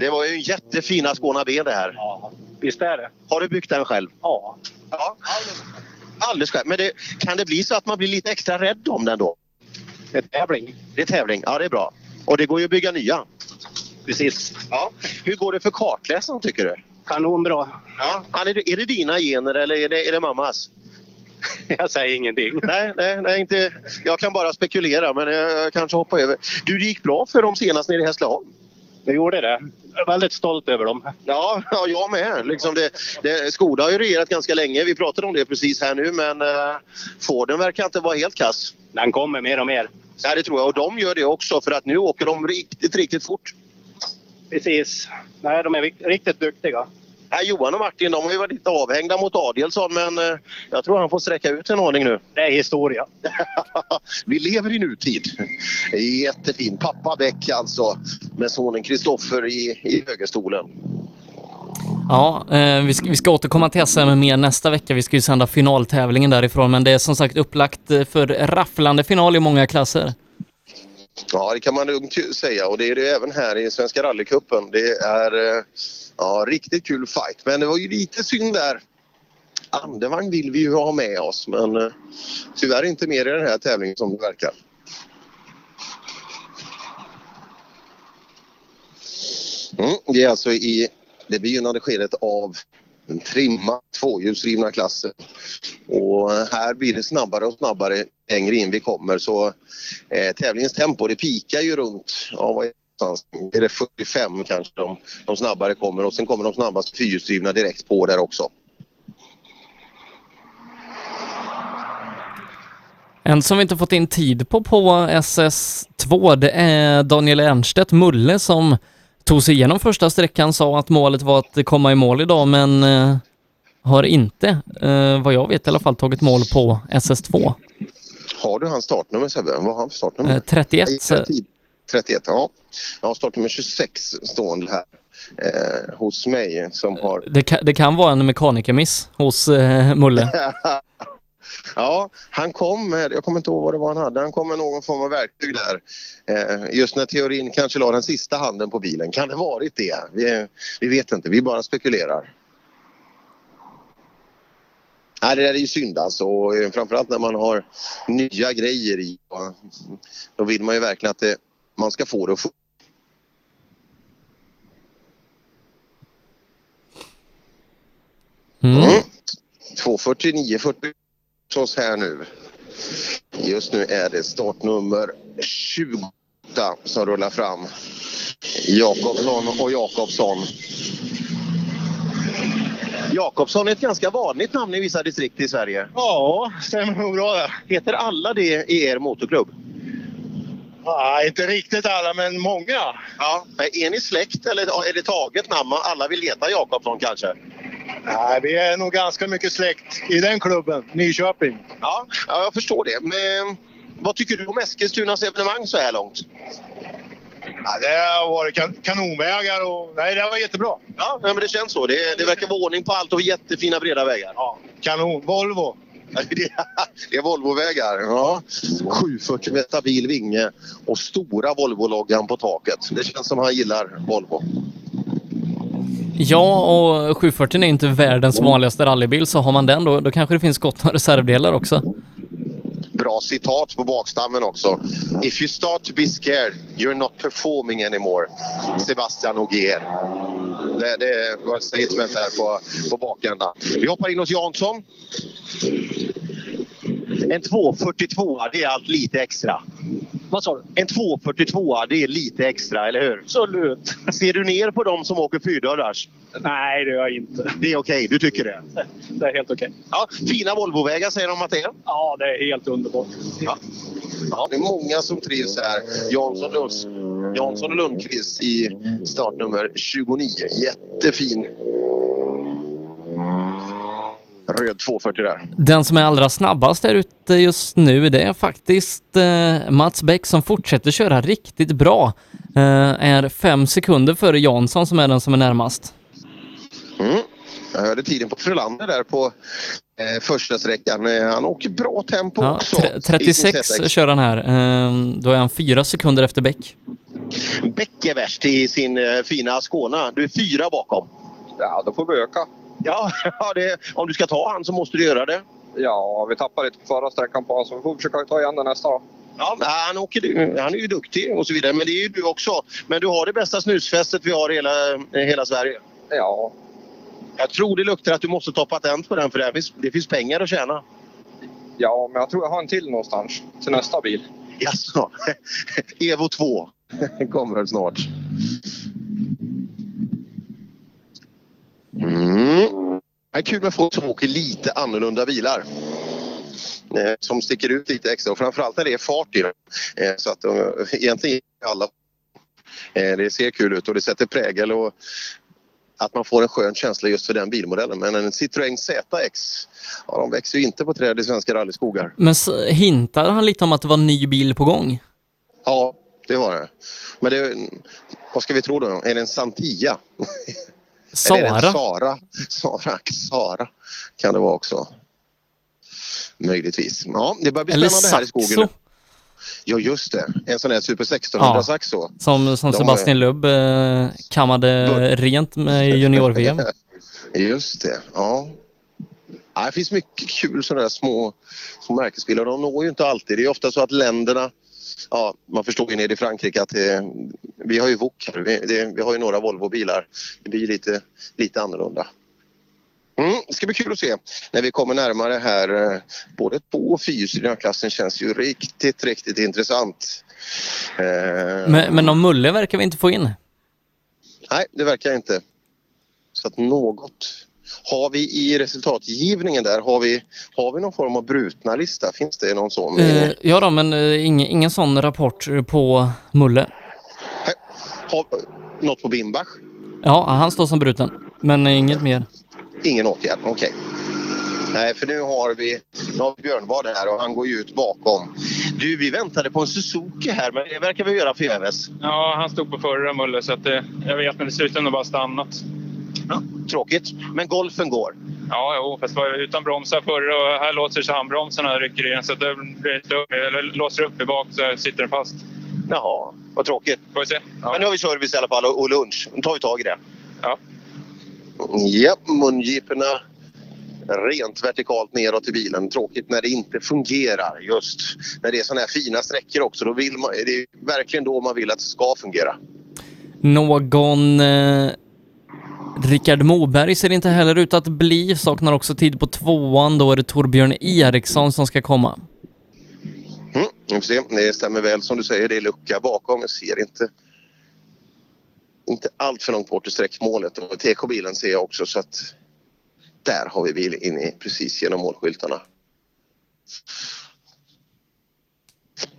Det var ju jättefina Skåna ben det här. Ja, visst är det. Har du byggt den själv? Ja. ja. Alldeles själv. Men det, kan det bli så att man blir lite extra rädd om den då? Det är tävling. Det är tävling, ja det är bra. Och det går ju att bygga nya. Precis. Ja. Hur går det för kartläsaren tycker du? Kanonbra. Ja, Är, det, är det dina gener eller är det, är det mammas? Jag säger ingenting. Nej, nej, nej, inte. Jag kan bara spekulera men jag kanske hoppar över. Du, det gick bra för dem senast nere i Hässleholm. Det gjorde det. Jag är väldigt stolt över dem. Ja, ja jag med. Liksom det, det, Skoda har ju regerat ganska länge. Vi pratade om det precis här nu men uh, Forden verkar inte vara helt kass. Den kommer mer och mer. Ja, det tror jag. Och de gör det också för att nu åker de riktigt, riktigt fort. Precis. Nej, de är riktigt duktiga. Ja, Johan och Martin de har ju varit lite avhängda mot Adielsson men eh, jag tror han får sträcka ut en aning nu. Det är historia. Vi lever i nutid. Jättefin. Pappa Bäck alltså med sonen Kristoffer i, i högerstolen. Ja, eh, vi, ska, vi ska återkomma till SM mer nästa vecka. Vi ska ju sända finaltävlingen därifrån, men det är som sagt upplagt eh, för rafflande final i många klasser. Ja, det kan man lugnt säga och det är det även här i Svenska rallycupen. Det är eh, ja, riktigt kul fight. Men det var ju lite synd där. Andevagn vill vi ju ha med oss men eh, tyvärr inte mer i den här tävlingen som det verkar. Mm, det är alltså i det begynnande skedet av den trimma tvåhjulsdrivna klassen. Och eh, här blir det snabbare och snabbare längre in vi kommer så eh, tävlingens tempo det pikar ju runt, ja vad är någonstans? Är det 45 kanske de, de snabbare kommer och sen kommer de snabbaste fyrhjulsdrivna direkt på där också. En som vi inte fått in tid på på SS2, det är Daniel Ernstedt, Mulle, som tog sig igenom första sträckan, sa att målet var att komma i mål idag, men eh, har inte, eh, vad jag vet i alla fall, tagit mål på SS2. Har du hans startnummer Sebbe? Vad har han för startnummer? Eh, 31. Nej, 30, 31, ja. Jag har startnummer 26 stående här eh, hos mig som har Det kan, det kan vara en mekanikermiss hos eh, Mulle. Ja, han kom med, jag kommer inte ihåg vad det var han hade, han kom med någon form av verktyg där. Eh, just när teorin kanske la den sista handen på bilen. Kan det varit det? Vi, vi vet inte, vi bara spekulerar. Nej, det där är ju synd alltså. Och, eh, framförallt när man har nya grejer i. Då vill man ju verkligen att det, man ska få det att funka. Mm. 249 40 oss här nu. Just nu är det startnummer 28 som rullar fram. Jakobsson och Jakobsson. Jakobsson är ett ganska vanligt namn i vissa distrikt i Sverige. Ja, stämmer nog bra det. Heter alla det i er motorklubb? Ja, inte riktigt alla, men många. Ja. Är ni släkt eller är det taget namn? Alla vill heta Jakobsson kanske? Nej, vi är nog ganska mycket släkt i den klubben, Nyköping. Ja, ja jag förstår det. Men vad tycker du om Eskilstunas evenemang så här långt? Ja, det har varit kan kanonvägar och... Nej, det var jättebra. Ja, men det känns så. Det, det verkar vara ordning på allt och jättefina breda vägar. Ja, kanon. Volvo. Det är Volvovägar. Ja. 740 med stabil vinge och stora Volvo-loggan på taket. Det känns som han gillar Volvo. Ja, och 740 är inte världens vanligaste rallybil, så har man den då, då kanske det finns gott om reservdelar också bra citat på bakstammen också. If you start to be scared, you're not performing anymore. Sebastian Ogier. Det, det var ett statement här på, på bakändan. Vi hoppar in hos Jansson. En 242 det är allt lite extra. Vad sa du? En 242 det är lite extra, eller hur? Absolut. Ser du ner på dem som åker fyrdörrars? Nej, det gör jag inte. Det är okej, du tycker det? Det är helt okej. Ja, fina Volvovägar säger de att det är. Ja, det är helt underbart. Ja. Ja, det är många som trivs här. Jansson, Lunds, Jansson och Lundqvist i startnummer 29. Jättefin röd 240 där. Den som är allra snabbast där ute just nu, det är faktiskt eh, Mats Bäck som fortsätter köra riktigt bra. Eh, är fem sekunder före Jansson som är den som är närmast. Mm. Jag hörde tiden på Frölander där på eh, första sträckan. Eh, han åker bra tempo Ja, också. tre- i sin 36 ZX. kör han här. Eh, då är han fyra sekunder efter Bäck. Bäck är värst i sin eh, fina Skåne. Du är fyra bakom. Ja, då får vi öka. Ja, ja det, om du ska ta han så måste du göra det. Ja, vi tappade lite på förra sträckan på honom så vi får försöka ta igen den nästa då. Ja, men han, åker, han är ju duktig och så vidare, men det är ju du också. Men du har det bästa snusfästet vi har i hela, hela Sverige. Ja. Jag tror det luktar att du måste ta patent på den för det finns, det finns pengar att tjäna. Ja, men jag tror jag har en till någonstans till nästa bil. Jaså? Evo 2 kommer snart. Mm. Det är kul med folk som åker lite annorlunda bilar. Eh, Som sticker ut lite extra och framförallt när det är fart i dem. Eh, Så att de, egentligen alla eh, det ser kul ut och det sätter prägel och att man får en skön känsla just för den bilmodellen. Men en Citroën ZX, ja, de växer ju inte på träd i svenska rallyskogar. Men hintade han lite om att det var en ny bil på gång? Ja, det var det. Men det, vad ska vi tro då? Är det en Santia? Sara? Sara? Sara, Sara kan det vara också. Möjligtvis. Ja, det börjar bli Eller spännande här i skogen. nu. Ja, just det. En sån här Super 1600 Ja. Som, som De- Sebastian Lubb eh, kammade rent med junior-VM. Just det, ja. ja. Det finns mycket kul sådana där små, små märkesbilar. De når ju inte alltid. Det är ofta så att länderna Ja, man förstår ju nere i Frankrike att det, vi har ju VOK här. Vi, det, vi har ju några Volvo-bilar. Det blir lite, lite annorlunda. Mm, det ska bli kul att se när vi kommer närmare här. eh, Både två och fyrhjulsdrivna klassen känns ju riktigt, riktigt intressant. Eh, Men, men någon Mulle verkar vi inte få in. Nej, det verkar inte. Så att något har vi i resultatgivningen där, har vi, har vi någon form av brutna lista? Finns det någon sån? Eh, ja då, men eh, ingen, ingen sån rapport på Mulle. Har, något på Bimbach? Ja, han står som bruten. Men eh, inget mer. Ingen åtgärd, okej. Nej, för nu har vi, nu har vi Björnbad här och han går ju ut bakom. Du, vi väntade på en Suzuki här, men det verkar vi göra förgäves. Ja, han stod på förra Mulle så att det, jag vet men det ser ut som att det bara stannat. Tråkigt, men golfen går. Ja, jo, fast var utan bromsar förra och här låser sig handbromsarna rycker in så att det blir upp, eller låser upp i bak så sitter den fast. Jaha, vad tråkigt. Får vi se. Men nu har vi service i alla fall och, och lunch. Nu tar vi tag i det. Ja. Ja, mungiporna rent vertikalt neråt i bilen. Tråkigt när det inte fungerar just när det är sådana här fina sträckor också. Då vill man, det är verkligen då man vill att det ska fungera. Någon eh, Rickard Moberg ser inte heller ut att bli. Saknar också tid på tvåan. Då är det Torbjörn Eriksson som ska komma. Mm, vi får se. Det stämmer väl som du säger. Det är lucka bakom. Jag ser inte inte allt för långt bort i sträckmålet. Och TK-bilen ser jag också så att där har vi bil in i precis genom målskyltarna.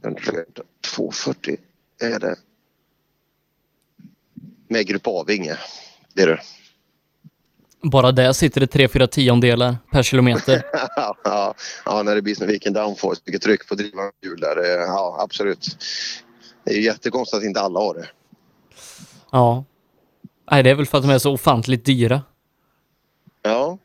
En röd 240 är det. Med Grupp A-vinge. Det är det. Bara där sitter det 3-4 tiondelar per kilometer. ja, ja, när det blir som vilken downforce, vilket tryck på drivande hjul där. Ja, absolut. Det är ju jättekonstigt att inte alla har det. Ja. Nej, det är väl för att de är så ofantligt dyra. Ja.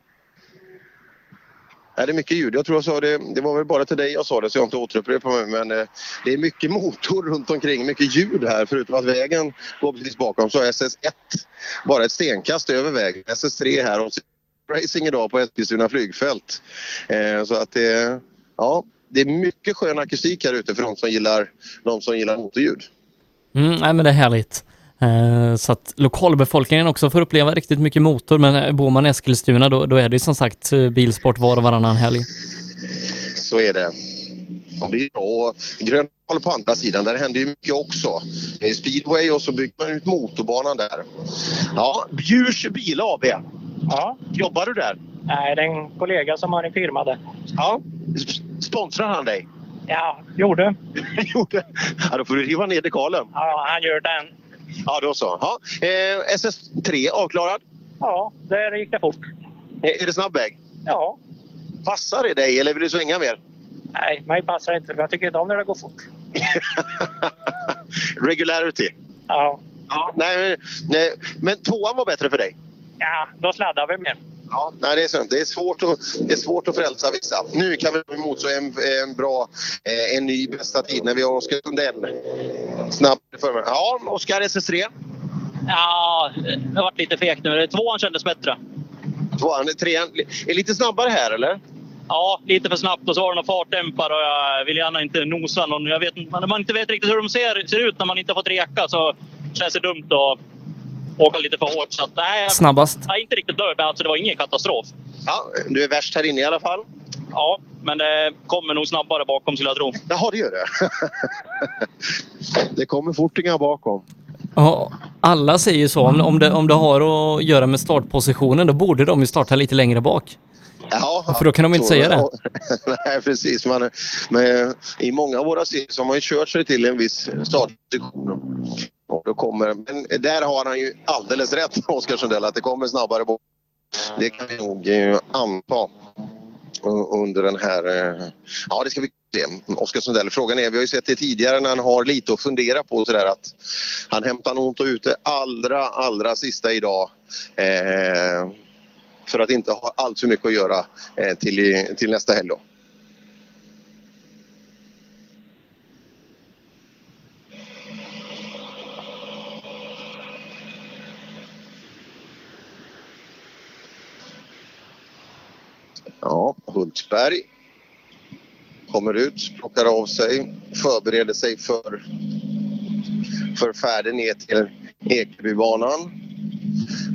Nej, det är mycket ljud. Jag tror jag sa det, det var väl bara till dig jag sa det så jag inte återupprepar mig. Men eh, det är mycket motor runt omkring, mycket ljud här. Förutom att vägen går precis bakom så är SS1 bara ett stenkast över vägen. SS3 här och racing idag på Eskilstuna flygfält. Eh, så att det, ja, det är mycket skön akustik här ute för de som gillar, de som gillar motorljud. Mm, nej, men det är härligt. Eh, så att lokalbefolkningen också får uppleva riktigt mycket motor, men eh, bor man i Eskilstuna då, då är det som sagt eh, bilsport var och varannan helg. Så är det. Det är bra. På andra sidan, där händer ju mycket också. Det är speedway och så bygger man ut motorbanan där. Ja, Bjurs Bil AB. Ja. Jobbar du där? Nej, det är en kollega som har en firma där. Ja. Sponsrar han dig? Ja, gjorde. gjorde? Ja, då får du riva ner dekalen. Ja, han gör den. Ja, då så. Ja. Eh, SS3 avklarad? Ja, där gick det fort. Är är det snabb väg? Ja. Passar det dig eller vill du svänga mer? Nej, mig passar inte. Jag tycker inte om när det går fort. Regularity? Ja. ja nej, nej, men tvåan var bättre för dig? Ja, då sladdar vi mer. Ja, nej, det är sant. Det är svårt att, det är svårt att frälsa vissa. Nu kan vi emot så en, en bra, eh, en ny bästa tid när vi har Oskar Sundell. Snabbt för mig. Ja, Oskar SS3. Ja, det har varit lite fegt nu. Tvåan kändes bättre. Tvåan, trean. Är lite snabbare här eller? Ja, lite för snabbt och så har den fartdämpare och jag vill gärna inte nosa någon. Jag vet, när man inte vet riktigt hur de ser, ser ut när man inte fått reka så känns det dumt att åka lite för hårt. Så att, nej, Snabbast? Är inte riktigt nöjd, alltså, det var ingen katastrof. Ja, du är värst här inne i alla fall? Ja, men det kommer nog snabbare bakom skulle jag tro. Jaha, det gör det? det kommer fortingar bakom. Ja, alla säger så. Om, om, det, om det har att göra med startpositionen, då borde de ju starta lite längre bak. Ja, För då kan de inte så- säga det. Nej, precis. Man, men I många av våra serier har man ju kört sig till en viss startposition. Och då kommer, men där har han ju alldeles rätt, Oskar Sundell, att det kommer snabbare bort. Det kan vi nog eh, anta under den här... Eh, ja, det ska vi se. Oskar Sundell, frågan är, vi har ju sett det tidigare när han har lite att fundera på sådär att han hämtar nog inte ut det allra, allra sista idag. Eh, för att inte ha allt för mycket att göra eh, till, till nästa helg. Då. Ja, Hultsberg kommer ut, plockar av sig, förbereder sig för, för färden ner till Ekebybanan.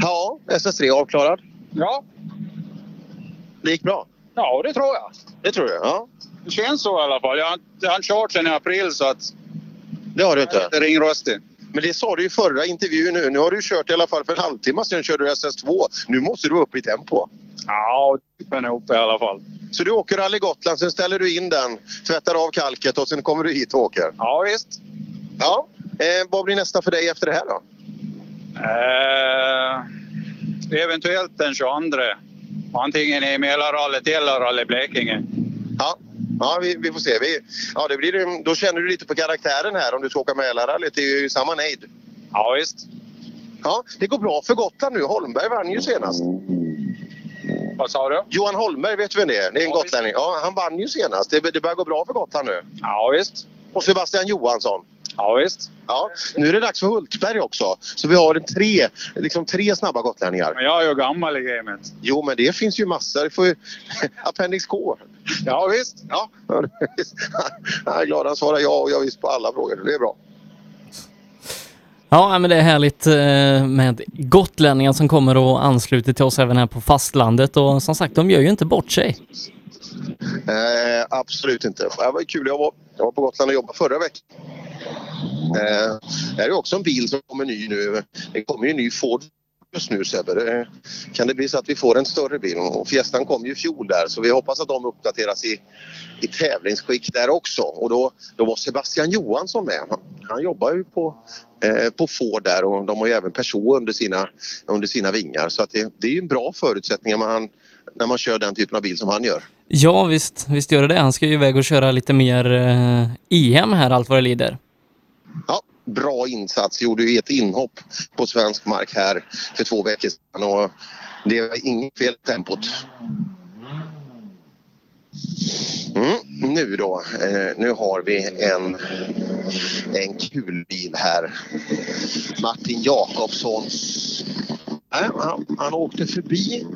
Ja, SS3 avklarad. Ja. Det gick bra? Ja, det tror jag. Det tror jag, ja. Det känns så i alla fall. Jag har, jag har inte kört sedan i april så att... Det har du inte? Jag är lite ringrostig. Men det sa du i förra intervjun nu. Nu har du kört i alla fall för en halvtimme sedan körde du SS2. Nu måste du upp i tempo. Ja, det är uppe i alla fall. Så du åker Rally Gotland, sen ställer du in den, tvättar av kalket och sen kommer du hit och åker? Ja, visst. Ja. Eh, vad blir nästa för dig efter det här då? Eh, eventuellt den 22. Antingen i Mälarrallyt eller Rally Blekinge. Ja, ja vi, vi får se. Vi, ja, det blir, då känner du lite på karaktären här om du ska åka Mälarrallyt. Det är ju samma nejd. Ja, visst. Ja, det går bra för Gotland nu. Holmberg vann ju senast. Vad sa du? Johan Holmberg, vet du vem det är? Det är en gotlänning. Ja, han vann ju senast. Det, det börjar gå bra för Gotland nu. Ja, visst. Och Sebastian Johansson. Ja, visst. Ja, nu är det dags för Hultsberg också. Så vi har en tre, liksom tre snabba gotlänningar. Men jag är ju gammal i gamet. Jo, men det finns ju massor. Får ju... Appendix K. Ja, visst. Ja, jag är glad han svarar ja och jag visst på alla frågor. Det är bra. Ja, men det är härligt eh, med gotlänningar som kommer och ansluter till oss även här på fastlandet och som sagt, de gör ju inte bort sig. Eh, absolut inte. Det var kul. Jag var, jag var på Gotland och jobbade förra veckan. Eh, det här är också en bil som kommer ny nu. Det kommer ju en ny Ford just nu Sebbe. Kan det bli så att vi får en större bil? Och Fiestan kom ju i fjol där så vi hoppas att de uppdateras i, i tävlingsskick där också. Och då, då var Sebastian Johansson med. Han, han jobbar ju på, eh, på Ford där och de har ju även Peugeot under sina, under sina vingar. Så att det, det är ju en bra förutsättning när man, när man kör den typen av bil som han gör. Ja, visst, visst gör det det. Han ska ju iväg och köra lite mer eh, EM här, allt vad det lider. Ja, bra insats. Gjorde ju ett inhopp på svensk mark här för två veckor sedan och det var inget fel i tempot. Mm, nu då, eh, nu har vi en, en kul bil här. Martin Jakobssons... Äh, han, han åkte förbi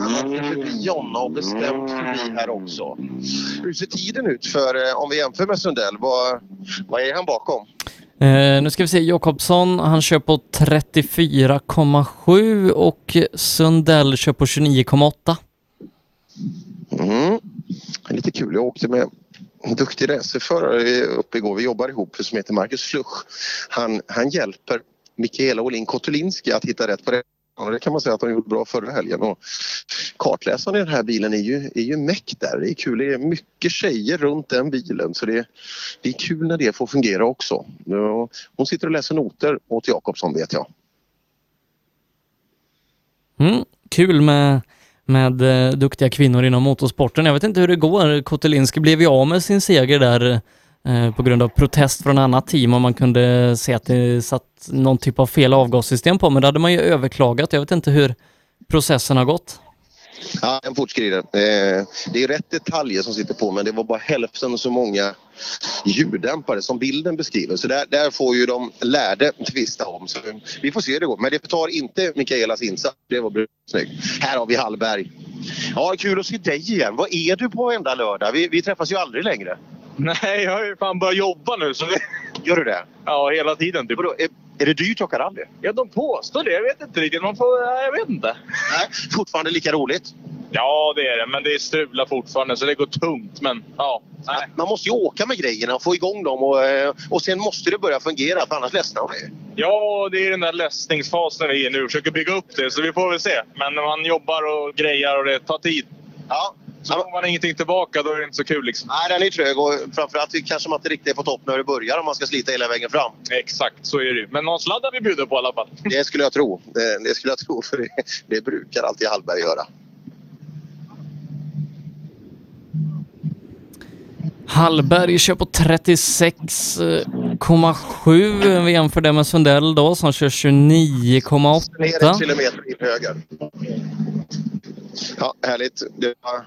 han åkte förbi Jonna och bestämt förbi här också. Hur ser tiden ut för, eh, om vi jämför med Sundell, vad, vad är han bakom? Eh, nu ska vi se, Jakobsson han kör på 34,7 och Sundell kör på 29,8. Mm. Lite kul, jag åkte med en duktig racerförare uppe igår, vi jobbar ihop, som heter Marcus Fluch. Han, han hjälper Mikaela Olin Kotulinski att hitta rätt på det. Ja, det kan man säga att de gjorde bra förra helgen. Och kartläsaren i den här bilen är ju, är ju meck där. Det är kul. Det är mycket tjejer runt den bilen så det, det är kul när det får fungera också. Hon sitter och läser noter åt Jakobsson vet jag. Mm, kul med, med eh, duktiga kvinnor inom motorsporten. Jag vet inte hur det går. Kotelinski blev ju av med sin seger där Eh, på grund av protest från annat team och man kunde se att det satt någon typ av fel avgassystem på, men det hade man ju överklagat. Jag vet inte hur processen har gått. Ja, den fortskrider. Eh, Det är rätt detaljer som sitter på men det var bara hälften så många ljuddämpare som bilden beskriver. Så där, där får ju de lärde tvista om. Så vi får se hur det går. Men det tar inte Mikaelas insats. Det var snyggt. Här har vi Hallberg. Ja, kul att se dig igen. Vad är du på enda lördag? Vi, vi träffas ju aldrig längre. Nej, jag har ju fan börjat jobba nu. Så det... Gör du det? Ja, hela tiden. Typ. Vadå, är, är det dyrt att åka rally? Ja, de påstår det. Jag vet inte riktigt. Man får... ja, Jag vet inte. Nej, fortfarande lika roligt? Ja, det är det. Men det strular fortfarande så det går tungt. Men ja, nej. Man måste ju åka med grejerna och få igång dem och, eh, och sen måste det börja fungera för annars ledsnar de ju. Ja, det är den där läsningsfasen vi är i nu. Försöker bygga upp det, så vi får väl se. Men man jobbar och grejar och det tar tid. Ja. Så får man ingenting tillbaka, då är det inte så kul liksom. Nej, den är trög och framförallt kanske man inte riktigt är på topp när det börjar om man ska slita hela vägen fram. Exakt, så är det ju. Men någon sladd har vi bjudit på i alla fall. Det skulle jag tro. Det, det skulle jag tro för det, det brukar alltid Hallberg göra. Hallberg kör på 36,7. Vi jämför det med Sundell då som kör 29,8. Ner en kilometer in höger. Ja, härligt. Det, var,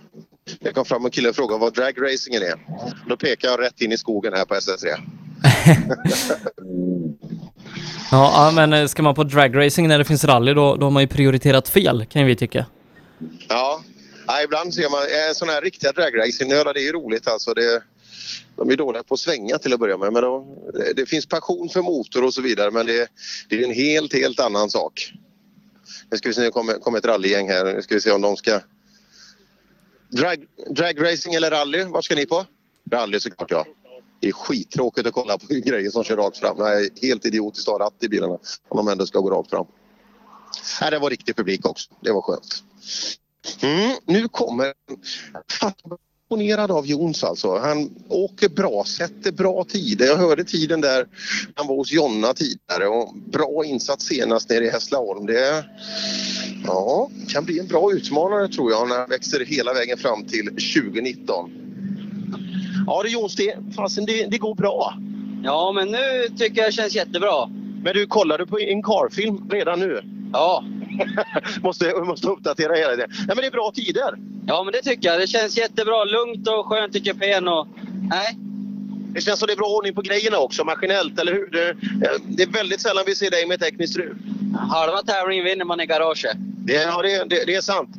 det kom fram och frågade vad dragracingen är. Då pekar jag rätt in i skogen här på SS3. Ja, ja, men eh, ska man på dragracing när det finns rally då, då har man ju prioriterat fel kan vi tycka. Ja, ja ibland ser man eh, sådana här riktiga dragracing-nördar. Det är ju roligt alltså. Det, de är dåliga på att svänga till att börja med. Men de, det, det finns passion för motor och så vidare men det, det är en helt, helt annan sak. Nu ska vi se, nu kommer, kommer ett rallygäng här. Nu ska vi se om de ska... Drag, dragracing eller rally? Vad ska ni på? Rally såklart ja. Det är skittråkigt att kolla på grejer som kör rakt fram. Det är helt idiotiskt att ha ratt i bilarna om de ändå ska gå rakt fram. Nej, det var riktig publik också. Det var skönt. Mm, nu kommer... Imponerad av Jons alltså. Han åker bra, sätter bra tider. Jag hörde tiden där han var hos Jonna tidigare och bra insats senast nere i Hässleholm. Det ja, kan bli en bra utmanare tror jag när han växer hela vägen fram till 2019. Ja du Jons, det, fasen, det, det går bra. Ja, men nu tycker jag det känns jättebra. Men du, kollar du på en carfilm redan nu? Ja. måste, måste uppdatera hela tiden. Nej men det är bra tider. Ja, men det tycker jag. Det känns jättebra. Lugnt och skönt i kupén och... Nej. Det känns som det är bra ordning på grejerna också, maskinellt, eller hur? Det, det är väldigt sällan vi ser dig med tekniskt strul. Halva tävlingen vinner man i garaget. Det, ja, det, det, det är sant.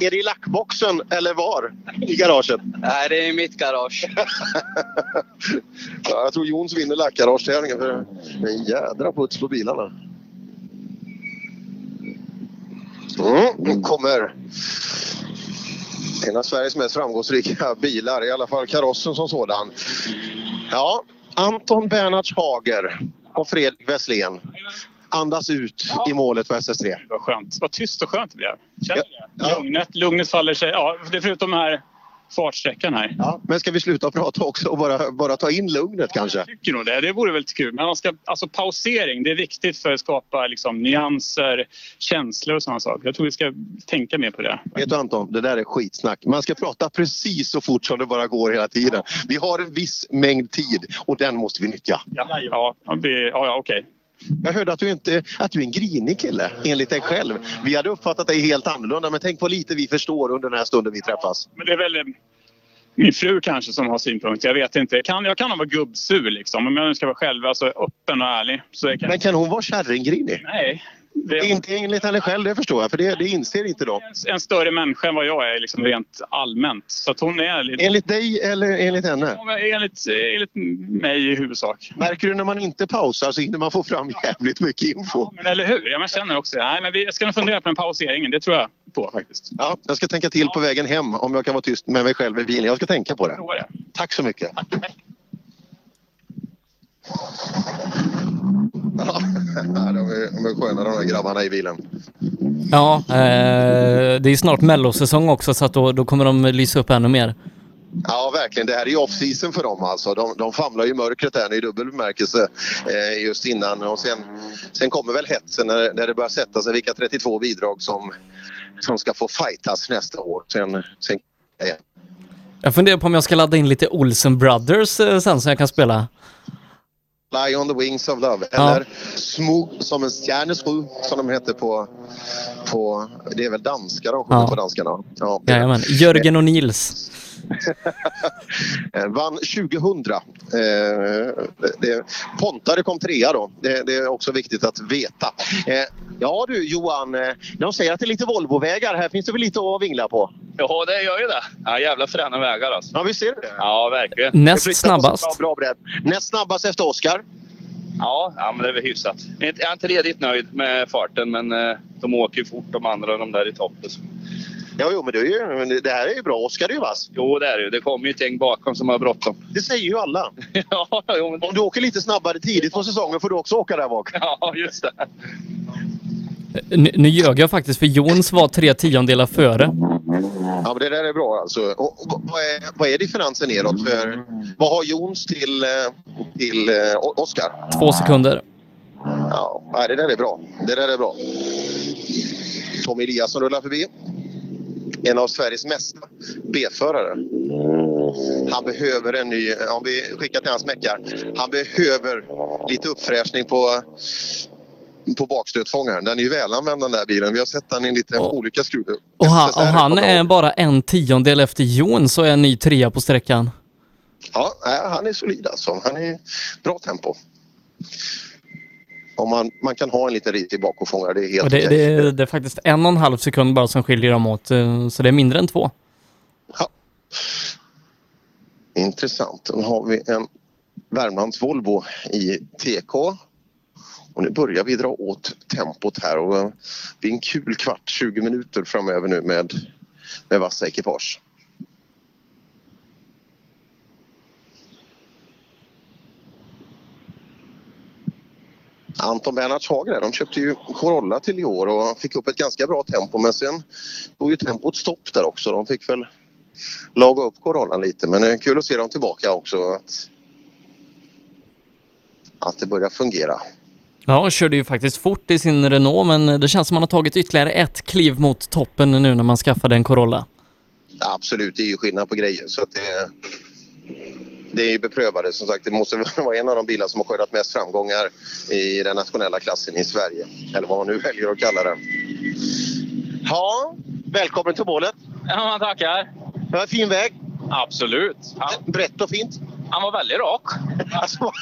Är det i lackboxen eller var i garaget? Nej, det är i mitt garage. ja, jag tror Jons vinner lackgaragetävlingen för det är en jädra puts på bilarna. Mm, nu kommer en av Sveriges mest framgångsrika bilar, i alla fall karossen som sådan. Ja, Anton Bernhards Hager och Fredrik Wesslén andas ut i målet på SS3. Vad skönt. Vad tyst och skönt det blev. Känner du det? Lugnet, lugnet faller sig. Ja, det är förutom den här fartsträckan här. Ja, men ska vi sluta prata också och bara, bara ta in lugnet kanske? Jag tycker nog det. Det vore väldigt kul. Men man ska, alltså pausering, det är viktigt för att skapa liksom, nyanser, känslor och sådana saker. Jag tror vi ska tänka mer på det. Vet du Anton, det där är skitsnack. Man ska prata precis så fort som det bara går hela tiden. Vi har en viss mängd tid och den måste vi nyttja. Ja, ja, ja, ja, okej. Jag hörde att du, inte, att du är en grinig kille, enligt dig själv. Vi hade uppfattat dig helt annorlunda, men tänk vad lite vi förstår under den här stunden vi träffas. Men det är väl eh, min fru kanske som har synpunkter. Jag vet inte. Jag kan, jag kan vara gubbsur liksom. Om jag nu ska vara själv, alltså öppen och ärlig. Så kan... Men kan hon vara kärringgrinig? Nej, Inte enligt henne själv, det förstår jag, för det, det inser inte de. En större människa än vad jag är liksom rent allmänt. Så att hon är lite... Enligt dig eller enligt henne? Ja, Enligt, enligt mig i huvudsak. Märker du när man inte pausar så hinner man få fram jävligt mycket info. Men eller hur? Ja, man känner också Nej, men vi, jag ska nog fundera på den pauseringen. Det tror jag på faktiskt. Ja, jag ska tänka till på vägen hem om jag kan vara tyst med mig själv i bilen. Jag ska tänka på det. Tack så mycket. Ja, de är, de är sköna de där grabbarna i bilen. Ja, eh, det är snart mellosäsong också så då, då kommer de lysa upp ännu mer. Ja, verkligen. Det här är ju off-season för dem alltså. De, de famlar ju mörkret här i dubbel bemärkelse eh, just innan. Och sen, sen kommer väl hetsen när, när det börjar sätta sig vilka 32 bidrag som, som ska få fightas nästa år. Sen, sen igen. Jag funderar på om jag ska ladda in lite Olsen Brothers eh, sen som jag kan spela. Fly on the wings of love. Ja. Eller Smooth som en stjärnesju som de heter på, på... Det är väl danska de sjunger Ja. på danskarna? Ja. Jajamän. Jörgen och Nils. Eh, Vann 2000. Eh, det, Pontare kom trea då. Det, det är också viktigt att veta. Eh, ja du Johan, eh, de säger att det är lite Volvovägar. Här finns det väl lite att vingla på? Ja, det gör ju det. Ja, jävla fräna vägar alltså. Ja, vi ser det. Ja, verkligen. Näst snabbast. Bra, bra. Näst snabbast efter Oskar. Ja, ja, men det är väl hyfsat. Jag är inte- redigt nöjd med farten, men eh, de åker ju fort de andra, de där i toppen. Ja, jo, men det, är ju, men det här är ju bra. Oskar är ju vass. Jo, det är det ju. Det kommer ju ett gäng bakom som har bråttom. Det säger ju alla. ja, jo, men... Om du åker lite snabbare tidigt på säsongen får du också åka där bak. Ja, just det. Nu, nu ljög jag faktiskt för Jons var tre tiondelar före. Ja, men det där är bra alltså. Och, och, vad, är, vad är differensen neråt? För, vad har Jons till, eh, till eh, Oskar? Två sekunder. Ja, det där är bra. Det där är bra. Tommy Eliasson rullar förbi. En av Sveriges mesta B-förare. Han behöver en ny, om vi skickar till hans meckar, han behöver lite uppfräschning på, på bakstötfångaren. Den är ju välanvänd den där bilen. Vi har sett den i lite olika skruvar. Och han, och han är bara en tiondel efter Jon så är en ny trea på sträckan. Ja, han är solid alltså. Han är bra tempo. Om man, man kan ha en liten ritig bakåtfångare, det är helt Och det, det, är, det är faktiskt en och en halv sekund bara som skiljer dem åt. eh, Så det är mindre än två. Intressant. Då har vi en Värmlands Volvo i TK. Och nu börjar vi dra åt tempot här och eh, det är en kul kvart, 20 minuter framöver nu med, med vassa ekipage. Anton Bernhards Hager, de köpte ju Corolla till i år och fick upp ett ganska bra tempo men sen tog ju tempot stopp där också. De fick väl laga upp Corollan lite men det är kul att se dem tillbaka också. Att, att det börjar fungera. Ja, körde ju faktiskt fort i sin Renault men det känns som man har tagit ytterligare ett kliv mot toppen nu när man skaffade en Corolla. Absolut, det är ju skillnad på grejer. Så att det, det är ju beprövade. Som sagt, det måste väl vara en av de bilar som har skördat mest framgångar i den nationella klassen i Sverige. Eller vad man nu väljer att kalla den. Ja, välkommen till målet. Ja, man tackar. Det var en fin väg. Absolut. Ja. Brett och fint. Han var väldigt rak. Alltså,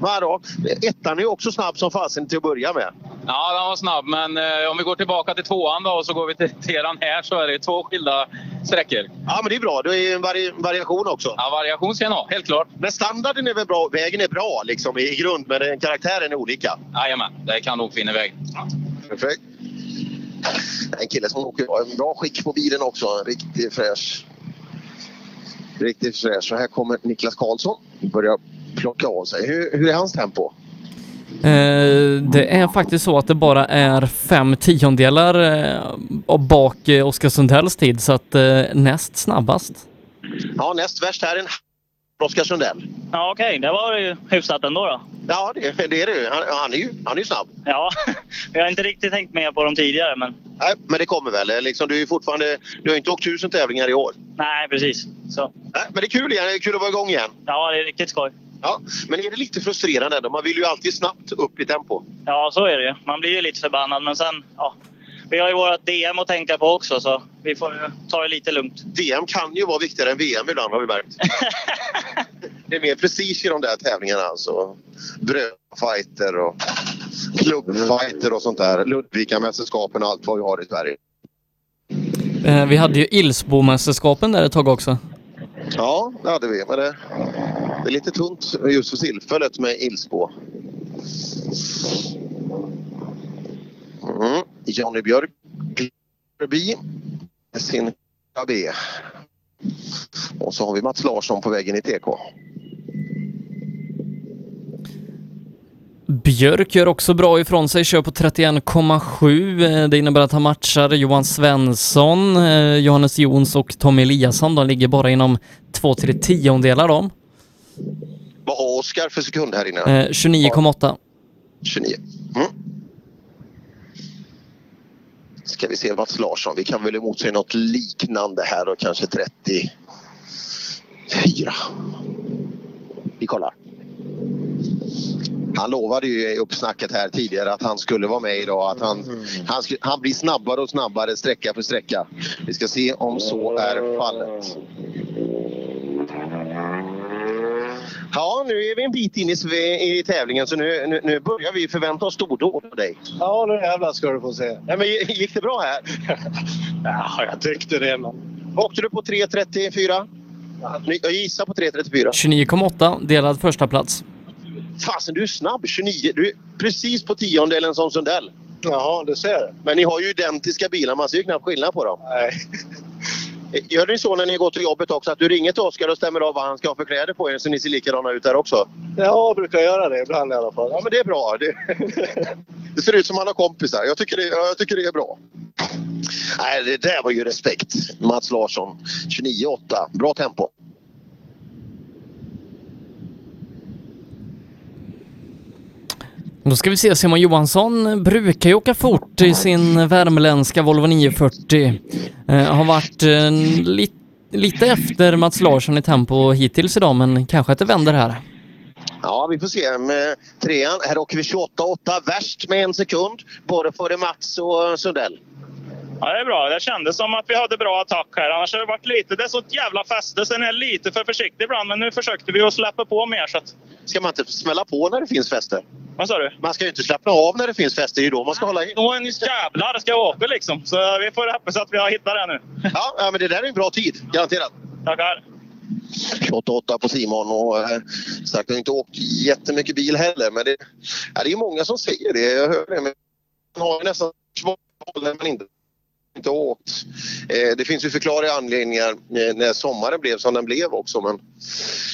vad rak. Ettan är också snabb som fasen till att börja med. Ja, den var snabb, men eh, om vi går tillbaka till tvåan då och så går vi till teran här så är det två skilda sträckor. Ja, men det är bra. Det är en vari variation också. Ja, variation ska jag ha, helt klart. Men standarden är väl bra. Vägen är bra liksom, i grund, men karaktären är olika. Jajamän, det kan nog finna väg. Perfekt. En kille som åker bra skick på bilen också. Riktigt fräsch. Riktigt fräsch. Så här kommer Niklas Karlsson. Börjar plocka av sig. Hur, hur är hans tempo? Eh, det är faktiskt så att det bara är fem tiondelar eh, bak eh, Oskar Sundells tid så att eh, näst snabbast. Ja, näst värst här är en Oskar Sundell. Ja, okej. Det var ju hyfsat ändå då. Ja, det, det är det. Han, han, är ju. han är snabb. Ja, jag har inte riktigt tänkt med på dem tidigare, men Nej, men det kommer väl. Liksom, du, är fortfarande, du har inte åkt tusen tävlingar i år. nej, precis. Så. Nej, men det är kul igen. Det är kul att vara igång igen. Ja, det är riktigt skoj. Ja, men är det lite frustrerande ändå? Man vill ju alltid snabbt upp i tempo. Ja, så är det ju. Man blir ju lite förbannad, men sen... Ja, vi har ju vårt DM att tänka på också, så vi får ta det lite lugnt. DM kan ju vara viktigare än VM ibland har vi märkt. det är mer precis i de där tävlingarna alltså. Brödfighter och... klubbfighter och sånt där. Ludvika-mästerskapen och allt vad vi har i Sverige. Eh, vi hade ju Ilsbomästerskapen där ett tag också. Ja, det hade vi. Men det, det är lite tunt just för tillfället med Ilsbo. Mm. Johnny Björk förbi sin AB. Och så har vi Mats Larsson på vägen i TK. Björk gör också bra ifrån sig, kör på 31,7. Eh, Det innebär att han matchar Johan Svensson, eh, Johannes Jons och Tommy Eliasson. De ligger bara inom 2-3 tiondelar de. Vad har Oskar för sekund här inne? Eh, 29,8. 29. Mm. Ska vi se Mats Larsson. Vi kan väl emotse något liknande här och kanske 34. Vi kollar. Han lovade ju i uppsnacket här tidigare att han skulle vara med idag. Att han, han, sku- han blir snabbare och snabbare sträcka för sträcka. Vi ska se om så är fallet. Ja, nu är vi en bit in i, i tävlingen så nu, nu, nu börjar vi förvänta oss stordåd av dig. Ja, nu jävlar ska du få se. Ja, men gick det bra här? Ja, jag tyckte det. Men... Åkte du på 3.34? Jag gissar på 3.34. 29,8 delad första plats. Fasen, du är snabb. 29. Du är precis på tiondelen som Sundell. Jaha, du ser. Men ni har ju identiska bilar. Man ser ju knappt skillnad på dem. Nej. Gör ni så när ni går till jobbet också att du ringer till Oskar och stämmer av vad han ska ha för kläder på er så ni ser likadana ut där också? Ja, jag brukar göra det ibland i alla fall. Ja, men det är bra. Det, det ser ut som han har kompisar. Jag tycker det, jag tycker det är bra. Nej, det där var ju respekt. Mats Larsson. 29,8. Bra tempo. Då ska vi se, Simon Johansson brukar ju åka fort i sin värmländska Volvo 940. Eh, har varit eh, li lite efter Mats Larsson i tempo hittills idag, men kanske att det vänder här. Ja, vi får se. Med trean. Här åker vi 28,8. Värst med en sekund. Både före Mats och Sundell. Ja, det är bra. Det kändes som att vi hade bra attack här. Annars har det varit lite... Det är så ett jävla fäste. Sen är jag lite för försiktig ibland. Men nu försökte vi att släppa på mer. Så att... Ska man inte smälla på när det finns fester? Vad sa du? Man ska ju inte slappna av när det finns fester. Det är ju då man ska hålla i. Då en jävlar ska jag åka liksom. Så vi får hoppas att vi har hittat det nu. Ja, men det där är en bra tid. Garanterat. Tackar. 28 på Simon och eh, sagt har inte åkt jättemycket bil heller. Men det, ja, det är många som säger det. Jag hör det. Men man har ju nästan svårt man inte inte åkt. Eh, det finns ju förklarliga anledningar eh, när sommaren blev som den blev också men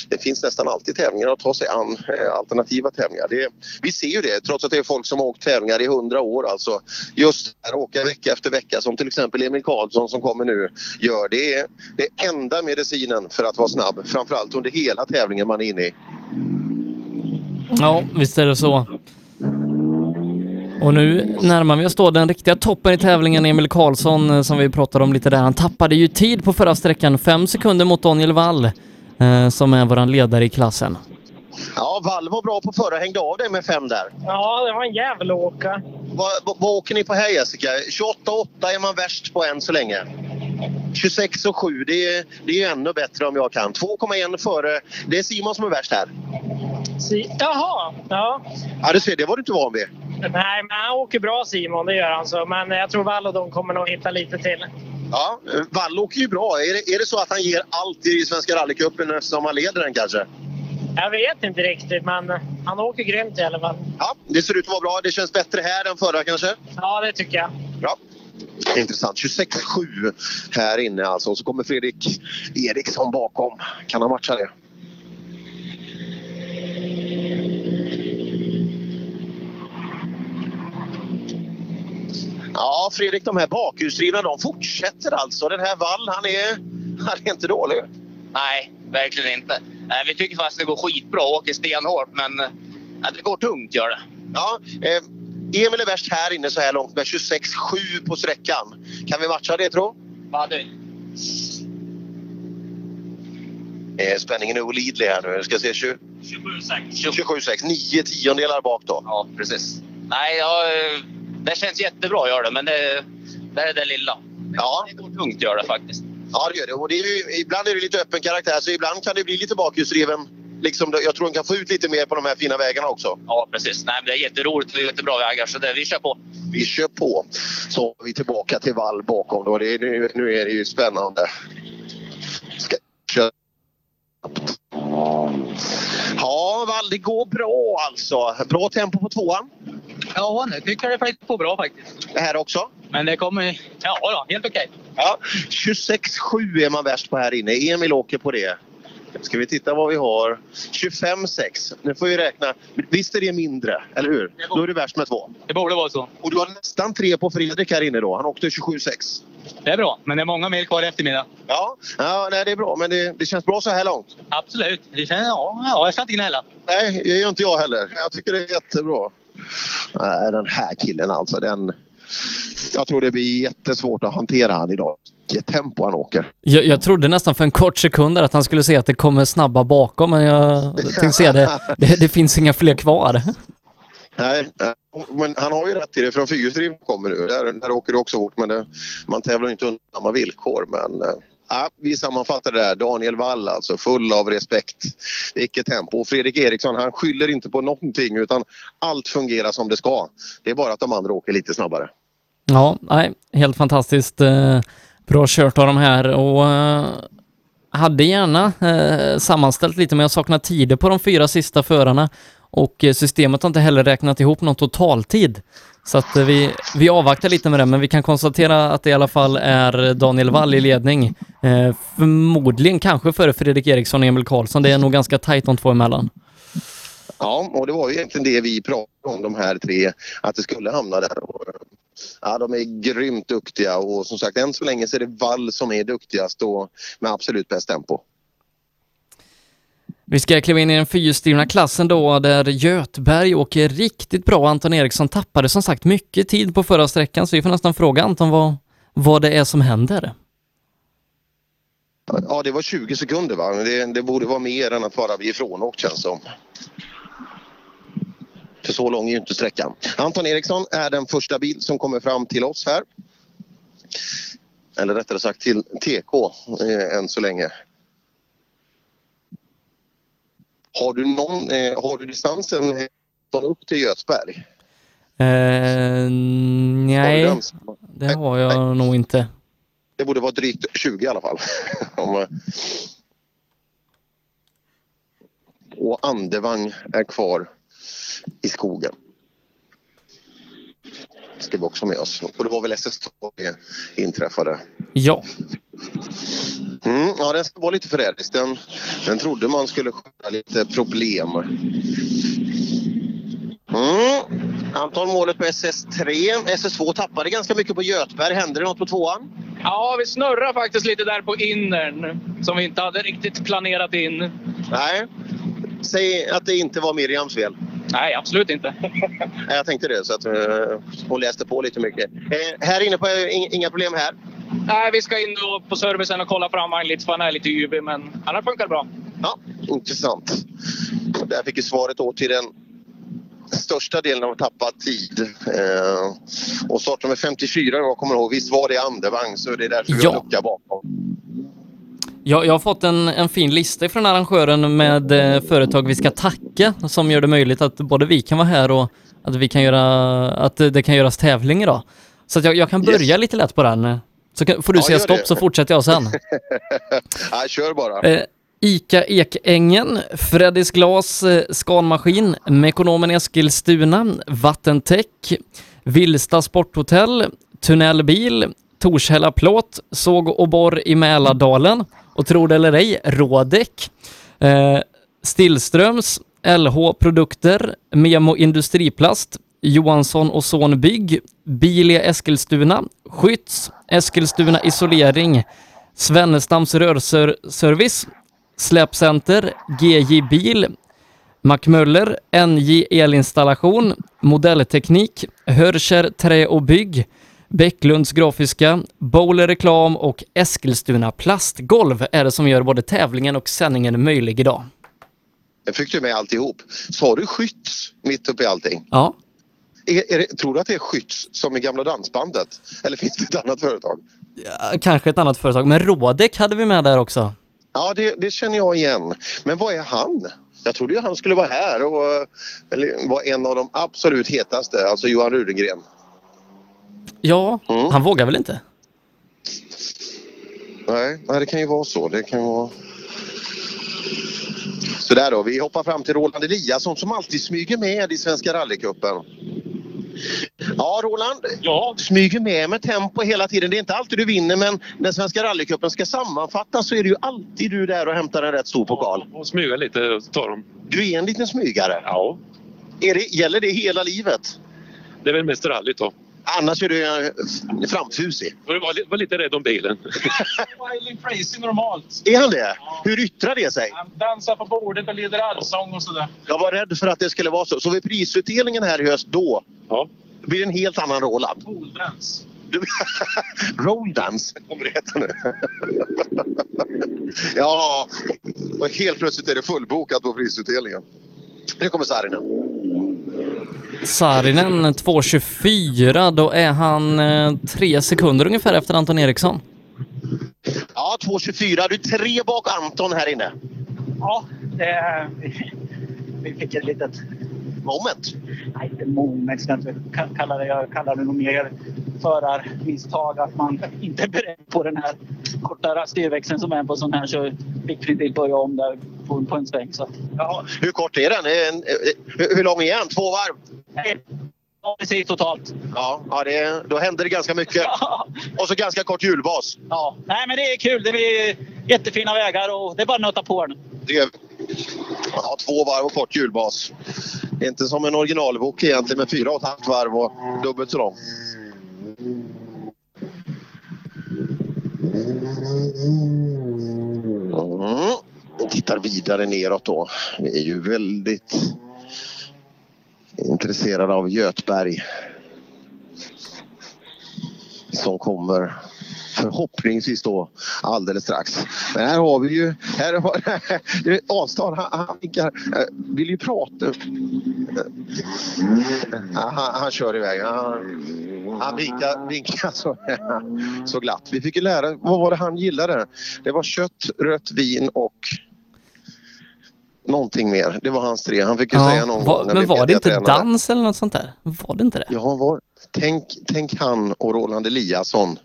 det finns nästan alltid tävlingar att ta sig an, eh, alternativa tävlingar. Det, vi ser ju det trots att det är folk som har åkt tävlingar i hundra år alltså. Just att åka vecka efter vecka som till exempel Emil Karlsson som kommer nu gör. Det är det enda medicinen för att vara snabb framförallt under hela tävlingen man är inne i. Ja, visst är det så. Och nu närmar vi oss då den riktiga toppen i tävlingen, Emil Karlsson, eh, som vi pratade om lite där. Han tappade ju tid på förra sträckan, fem sekunder mot Daniel Wall, eh, som är våran ledare i klassen. Ja, Wall var bra på förra, hängde av dig med fem där. Ja, det var en jävla åka. Vad, vad, vad åker ni på här Jessica? 28,8 är man värst på än så länge. 26 och 7, det är, det är ju ännu bättre om jag kan. 2,1 före. Det är Simon som är värst här. Si Jaha, ja. Ja, du ser, det var du inte van vid. Nej, men han åker bra Simon, det gör han. Så. Men jag tror Wall och de kommer nog hitta lite till. Ja, Wall åker ju bra. Är det, är det så att han ger allt i Svenska rallycupen eftersom han leder den kanske? Jag vet inte riktigt, men han åker grymt i alla fall. Ja, det ser ut att vara bra. Det känns bättre här än förra kanske? Ja, det tycker jag. Bra. Intressant. 26-7 här inne alltså. Och så kommer Fredrik Eriksson bakom. Kan han matcha det? Ja, Fredrik, de här bakhjulsdrivna de fortsätter alltså. Den här Wall, han är, han är inte dålig. Nej, verkligen inte. Nej, vi tycker faktiskt det går skitbra åker stenhårt, men det går tungt gör det. Ja, eh, Emil är värst här inne så här långt med 26-7 på sträckan. Kan vi matcha det tro? Det. Eh, spänningen är olidlig här nu. Jag ska se 20 27,6. 27-6. Nio tiondelar bak då. Ja, precis. Nej, ja, eh, det känns jättebra gör det, men det, det är det lilla. Ja. Det går tungt gör det faktiskt. Ja, det gör det. Och det är ju, ibland är det lite öppen karaktär så ibland kan det bli lite bakhjulsdriven liksom, jag tror de kan få ut lite mer på de här fina vägarna också. Ja, precis. Nej, men det är jätteroligt och jättebra vägar, så det, vi kör på. Vi kör på. Så är vi tillbaka till vall bakom. Då. Det är, nu, nu är det ju spännande. Ska köra. Ja, Vall, det går bra alltså. Bra tempo på tvåan. Ja, nu tycker jag det flyter på bra faktiskt. Det här också? Men det kommer... Ja, då, helt okej. Ja, 26-7 är man värst på här inne. Emil åker på det. Ska vi titta vad vi har? 25-6. Nu får vi räkna. Visst är det mindre, eller hur? Då är du värst med två. Det borde vara så. Och du har nästan tre på Fredrik här inne då. Han åkte 27-6. Det är bra, men det är många mil kvar i eftermiddag. Ja, ja nej, det är bra. Men det, det känns bra så här långt. Absolut. Det känns, ja, ja, jag ska inte gnälla. Nej, det gör inte jag heller. Jag tycker det är jättebra. Nej, den här killen alltså. Den, jag tror det blir jättesvårt att hantera han idag. Vilket tempo han åker. Jag, jag trodde nästan för en kort sekund att han skulle se att det kommer snabba bakom, men jag tänkte säga det, det, det finns inga fler kvar. Nej, eh, men han har ju rätt i det. Från fyrhjulsdriven kommer nu. Där, där åker det också fort. Men det, man tävlar inte under samma villkor. Men ja, vi sammanfattar det där. Daniel Wall alltså, full av respekt. Vilket tempo. Och Fredrik Eriksson, han skyller inte på någonting utan allt fungerar som det ska. Det är bara att de andra åker lite snabbare. Ja, nej, helt fantastiskt. Eh, bra kört av de här och eh, hade gärna eh, sammanställt lite, men jag saknar tider på de fyra sista förarna och eh, systemet har inte heller räknat ihop någon totaltid. Så att eh, vi, vi avvaktar lite med det, men vi kan konstatera att det i alla fall är Daniel Wall i ledning. Eh, förmodligen kanske före Fredrik Eriksson och Emil Karlsson. Det är nog ganska tajt de två emellan. Ja, och det var ju egentligen det vi pratade om de här tre, att det skulle hamna där. Och, eh, Ja, de är grymt duktiga och som sagt än så länge så är det Wall som är duktigast och med absolut bäst tempo. Vi ska kliva in i den fyrhjulsdrivna klassen då, där Götberg åker riktigt bra. Anton Eriksson tappade som sagt mycket tid på förra sträckan, så vi får nästan fråga Anton vad, vad det är som händer. Ja, det var 20 sekunder va? Det, det borde vara mer än att bara bli ifrånåkt känns som. För så lång är ju inte sträckan. Anton Eriksson är den första bil som kommer fram till oss här. Eller rättare sagt till TK eh, än så länge. Har du, någon, eh, har du distansen eh, upp till Götsberg? Eh, nej, det har jag nog inte. Det borde vara drygt 20 i alla fall. Eh, och Andevang är kvar i skogen. Ska vi också med oss. Och det var väl SS2 det inträffade. Ja. Mm, ja, den ska vara lite förrädisk. Den, den trodde man skulle sköta lite problem. Mm. Anton målet på SS3. SS2 tappade ganska mycket på Götberg. Hände det något på tvåan? Ja, vi snurrar faktiskt lite där på innern som vi inte hade riktigt planerat in. Nej. Säg att det inte var Miriams fel. Nej, absolut inte. Jag tänkte det, så att uh, hon läste på lite mycket. Eh, här inne på in, inga problem här? Nej, vi ska in på servicen och kolla fram lite för han är lite yvig, men annars funkar det bra. Ja, intressant. Och där fick vi svaret då till den största delen av tappad tid. Eh, och startnummer 54, jag kommer ihåg, visst var det Andevang så det är därför vi Ja. har lucka bakom. Jag, jag har fått en, en fin lista från arrangören med eh, företag vi ska tacka som gör det möjligt att både vi kan vara här och att vi kan göra, att det kan göras tävling idag. Så jag, jag kan börja lite lätt på den. Så kan, får du Ja, säga stopp det. så fortsätter jag sen. ja, kör bara. Eh, Ica Ekängen, Freddys Glas, eh, Scanmaskin, Mekonomen Eskilstuna, Vattentech, Vilsta Sporthotell, Tunnelbil, Torshälla Plåt, Såg och borr i Mälardalen och tro det eller ej, Rådek, eh, Stillströms, LH Produkter, Memo Industriplast, Johansson och Son Bygg, Bilia Eskilstuna, Skytts, Eskilstuna Isolering, Svennestams Rörservice, Släpcenter, GJ Bil, Macmöller, NJ Elinstallation, Modellteknik, Hörscher Trä och Bygg, Bäcklunds Grafiska, Bowler Reklam och Eskilstuna Plastgolv är det som gör både tävlingen och sändningen möjlig idag. Jag fick du med alltihop. Sa du Skytts mitt uppe i allting? Ja. Är, är det, tror du att det är Skytts som i gamla dansbandet? Eller finns det ett annat företag? Ja, Kanske ett annat företag, men Rådek hade vi med där också. Ja, det, det känner jag igen. Men vad är han? Jag trodde ju han skulle vara här och eh, eller, vara en av de absolut hetaste, alltså Johan Rudengren. Ja, han vågar väl inte? Nej, nej, det kan ju vara så. Det kan vara... Så där då, vi hoppar fram till Roland Eliasson som alltid smyger med i Svenska rallycupen. Ja, Roland. Ja. Smyger med med tempo hela tiden. Det är inte alltid du vinner men när Svenska rallycupen ska sammanfattas så är det ju alltid du där och hämtar en rätt stor pokal. Och smyga lite och ta dem. Du är en liten smygare. Ja. Är det, gäller det hela livet? Det är väl mest rallyt då. Annars är du eh, framfusig. Jag var, var lite rädd om bilen. Wiley crazy normalt. Är han det? Hur yttrar det sig? Han dansar på bordet och lider allsång och sådär. Jag var rädd för att det skulle vara så. Så vid prisutdelningen här i höst då blir det en helt annan Roland. Pooldance. Du- Rolldance kommer det heta nu. ja, och helt plötsligt är det fullbokat på prisutdelningen. Nu kommer Saarinen. Saarinen 2.24, då är han eh, tre sekunder ungefär efter Anton Eriksson. Ja, 2.24. Du är tre bak Anton här inne. Ja, det, vi fick ett litet... Moment? Nej, inte moment ska jag inte ka- kalla det. Jag kallar det nog mer förarmisstag. Att man inte är beredd på den här korta styrväxeln som är på sån här så fick vi inte börja om där på, på en sväng. Så. Ja, hur kort är den? En, hur, hur lång är den? Två varv? Ja, precis totalt. Ja, ja det, då händer det ganska mycket. Och så ganska kort hjulbas. Ja, nej men det är kul. Det är jättefina vägar och det är bara att nöta på nu. Det är, ja, två varv och kort hjulbas. Inte som en originalbok egentligen med fyra och ett halvt varv och dubbelt så lång. Mm. Tittar vidare neråt då. Vi är ju väldigt Intresserad av Götberg. Som kommer förhoppningsvis då alldeles strax. Men här har vi ju... Här har, det är han, han vinkar, eh, vill ju prata. Han, han kör iväg. Han, han vinkar, vinkar så, så glatt. Vi fick ju lära, vad var det han gillade? Det var kött, rött vin och någonting mer. Det var hans tre. Han fick ju säga någon var, gång men var det inte mediatränade. dans eller något sånt där? Var det inte det? Ja, var, tänk, tänk han och Roland Eliasson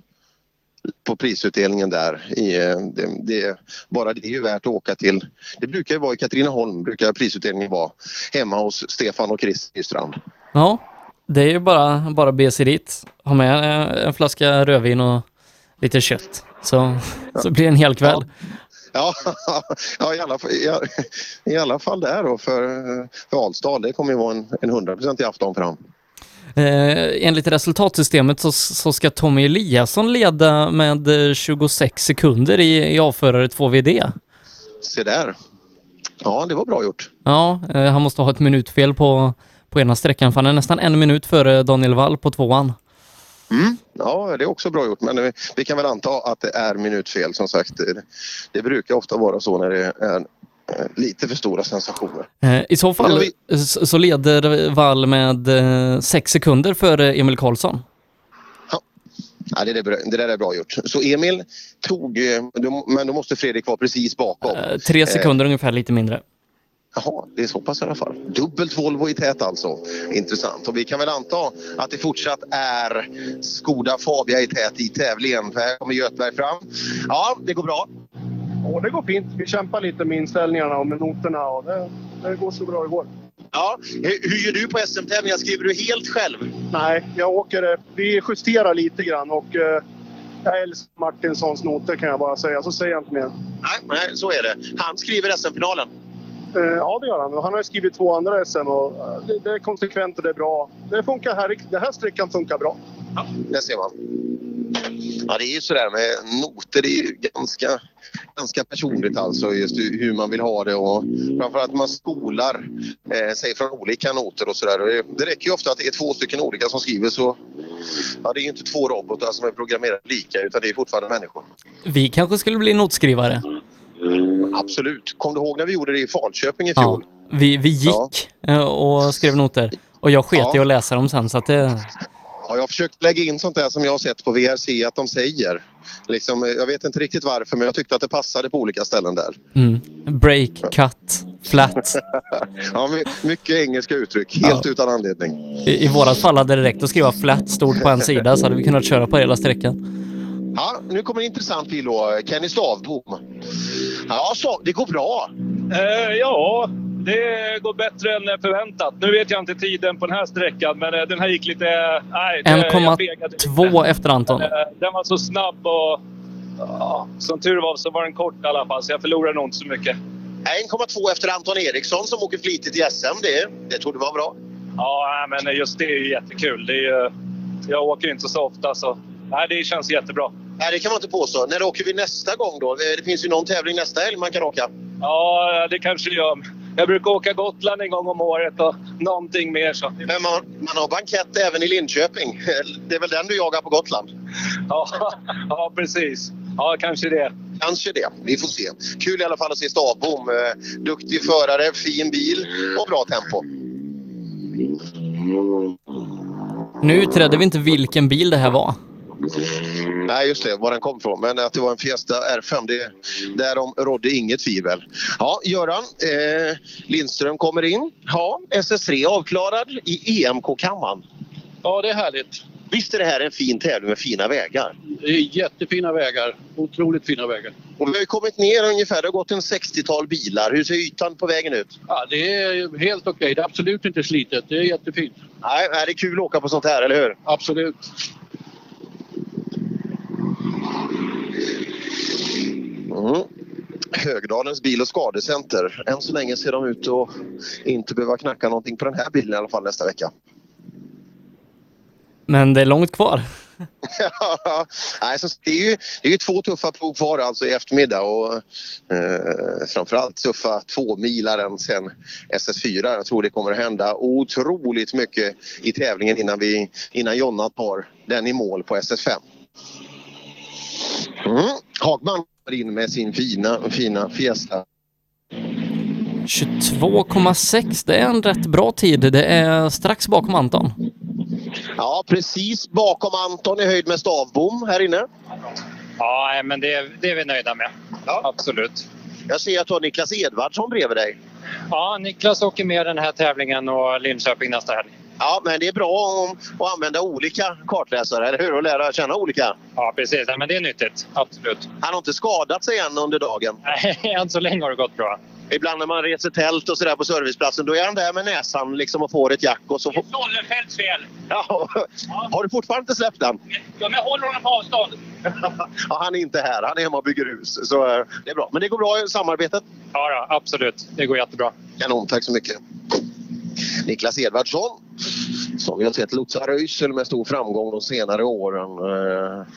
på prisutdelningen där. I, eh, det, det, bara det är ju värt att åka till. Det brukar ju vara i Katrineholm, brukar prisutdelningen vara. Hemma hos Stefan och Chris Nystrand. Ja, det är ju bara, bara be sig dit. Ha med eh, en flaska rödvin och lite kött. Så, så blir det en hel kväll. Ja, ja i, alla, fall- i, i alla fall där då för, för Alstad. Det kommer ju vara en, en 100% i afton fram. Eh, enligt resultatsystemet så, så ska Tommy Eliasson leda med eh, 26 sekunder i, i avförare 2VD. Se där. Ja, det var bra gjort. Ja, eh, han måste ha ett minutfel på, på ena sträckan för han är nästan en minut före Daniel Wall på tvåan. Mm. Ja, det är också bra gjort. Men vi, vi kan väl anta att det är minutfel som sagt. Det, det brukar ofta vara så när det är eh, lite för stora sensationer. Eh, I så fall Ja, så leder Wall med eh, sex sekunder före Emil Karlsson. Ja, det, där, är det där är bra gjort. Så Emil tog, eh, men då måste Fredrik vara precis bakom. Eh, Tre sekunder ungefär, lite mindre. Jaha, det är så pass i alla fall. Dubbelt Volvo i tät alltså. Intressant. Och vi kan väl anta att det fortsatt är Skoda Fabia i tät i tävlingen. För här kommer Göthberg fram. Ja, det går bra. Och det går fint. Vi kämpar lite med inställningarna och med noterna och det, det går så bra det går. Ja, hur hur gör du på SM-tävlingar? Skriver du helt själv? Nej, jag åker... eh, Vi justerar lite grann och eh, jag älskar Martinssons noter kan jag bara säga. Så säger jag inte mer. Nej, nej, så är det. Han skriver SM-finalen. Eh, Ja, det gör han. Han har skrivit två andra SM och eh, det, det är konsekvent och det är bra. Det funkar här. Den här sträckan funkar bra. Där ser man. Ja, det är ju sådär med noter. Det är ju ganska, ganska personligt alltså. Just hur man vill ha det och framförallt att man skolar eh, sig från olika noter och sådär. Det, det räcker ju ofta att det är två stycken olika som skriver så ja, det är ju inte två robotar som är programmerade lika utan det är fortfarande människor. Vi kanske skulle bli notskrivare. Absolut. Kom du ihåg när vi gjorde det i Falköping i fjol? Ja, vi, vi gick eh, och skrev noter. Och jag sket i Ja. att läsa dem sen så att det... Ja, jag har försökt lägga in sånt där som jag har sett på VRC att de säger. Liksom, eh, jag vet inte riktigt varför men jag tyckte att det passade på olika ställen där. Mm. Break, cut, Flat. ja, my- mycket engelska uttryck, helt utan anledning. I, I vårat fall hade det räckt att skriva flat stort på en sida så hade vi kunnat köra på hela sträckan. Ja, nu kommer en intressant bil då. Kenny Stavbom. Ja, så, det går bra. Eh, ja, det går bättre än förväntat. Nu vet jag inte tiden på den här sträckan, men eh, den här gick lite... Nej, det- jag fegade lite. 1,2 efter Anton. Eh, Den var så snabb och... Ja, som tur var så var den kort i alla fall, så jag förlorade nog inte så mycket. 1,2 efter Anton Eriksson som åker flitigt i SM. Det, det tror du var bra. Ja, men just det är ju jättekul. Det är, jag åker inte så ofta, så nej, det känns jättebra. Nej, det kan man inte påstå. När åker vi nästa gång då? Det finns ju någon tävling nästa helg man kan åka. Ja, det kanske det gör. Jag brukar åka Gotland en gång om året och någonting mer. Så. Men man, man har bankett även i Linköping. Det är väl den du jagar på Gotland? Ja, ja precis. Ja, kanske det. Kanske det. Vi får se. Kul i alla fall att se Stavbom. Eh, Duktig förare, fin bil och bra tempo. Nu utredde vi inte vilken bil det här var. Nej, just det. Var den kom från. Men att det var en Fiesta R5, det, därom rådde inget tvivel. Ja, Göran eh, Lindström kommer in. Ja, SS3 avklarad i EMK-kammaren. Ja, det är härligt. Visst är det här en fin tävling med fina vägar? Det är jättefina vägar. Otroligt fina vägar. Och vi har ju kommit ner ungefär, det har gått en 60-tal bilar. Hur ser ytan på vägen ut? Ja, det är helt okej. Det är absolut inte slitet. Det är jättefint. Nej, nej, det är kul att åka på sånt här, eller hur? Absolut. Mm. Högdalens bil och skadecenter. Än så länge ser de ut att inte behöva knacka någonting på den här bilen i alla fall nästa vecka. Men det är långt kvar. Nej, så det, är ju, det är ju två tuffa prov kvar alltså i eftermiddag och eh, framförallt tuffa tvåmilaren sen SS4. Jag tror det kommer att hända otroligt mycket i tävlingen innan, vi, innan Jonna tar den i mål på SS5. Mm. Hagman kommer in med sin fina, fina Fiesta. 22,6. Det är en rätt bra tid. Det är strax bakom Anton. Ja, precis bakom Anton i höjd med Stavbom här inne. Ja, men det, det är vi nöjda med. Absolut. Jag ser att du har Niklas Edvardsson bredvid dig. Ja, Niklas åker med den här tävlingen och Linköping nästa helg. Ja, men det är bra om, att använda olika kartläsare, eller hur? Och lära känna olika. Ja, precis. Ja, men det är nyttigt. Absolut. Han har inte skadat sig än under dagen. Nej, än så länge har det gått bra. Ibland när man reser tält och sådär på serviceplatsen, då är han där med näsan liksom och får ett jack och så... Får... Sollenfeldts fel. Ja. Har du fortfarande inte släppt den? Ja, men jag håller honom på avstånd. Ja, han är inte här. Han är hemma och bygger hus. Så eh, det är bra. Men det går bra i samarbetet? Ja, då, absolut. Det går jättebra. Kanon, tack så mycket. Niklas Edvardsson som vi har sett lotsa Röisel med stor framgång de senare åren. Eh,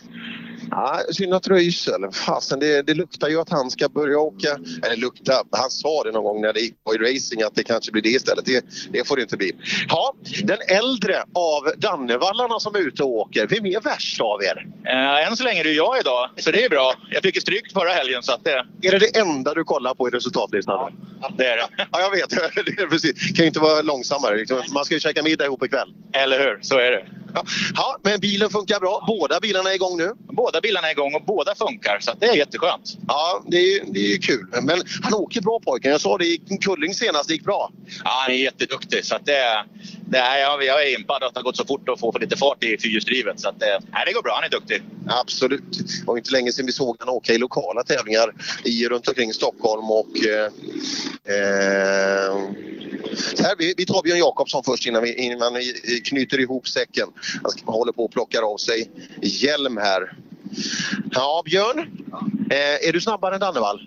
Ja, synd att Röisel, fasen det, det luktar ju att han ska börja åka, eller lukta, han sa det någon gång när det gick på i racing att det kanske blir det istället. Det, det får det inte bli. Ja, den äldre av Dannevallarna som är ute och åker, vem är värst av er? Eh, än så länge är det jag idag, så det är bra. Jag fick ju stryk förra helgen så att det... Är det det enda du kollar på i resultatlistan? Ja, det är det. Ja, jag vet. Det är precis. kan ju inte vara långsammare. liksom. Man ska ju käka middag ihop ikväll. Eller hur, så är det. Ja, men bilen funkar bra. Båda bilarna är igång nu. Båda bilarna är igång och båda funkar, så det är jätteskönt. Ja, det är, det är kul. Men han åker bra pojken. Jag sa det i Kulling senast, det gick bra. Ja, han är jätteduktig. Så det, det är, jag, jag är impad att det har gått så fort att få lite fart i fyrhjulsdrivet. Så att det, nej, det går bra, han är duktig. Absolut. Det var inte länge sedan vi såg honom åka i lokala tävlingar i, runt omkring Stockholm och eh, eh, så här, vi, vi tar Björn Jakobsson först innan vi, innan vi knyter ihop säcken. Alltså, Han håller på och plockar av sig hjälm här. Ja, Björn. Eh, är du snabbare än Dannevall?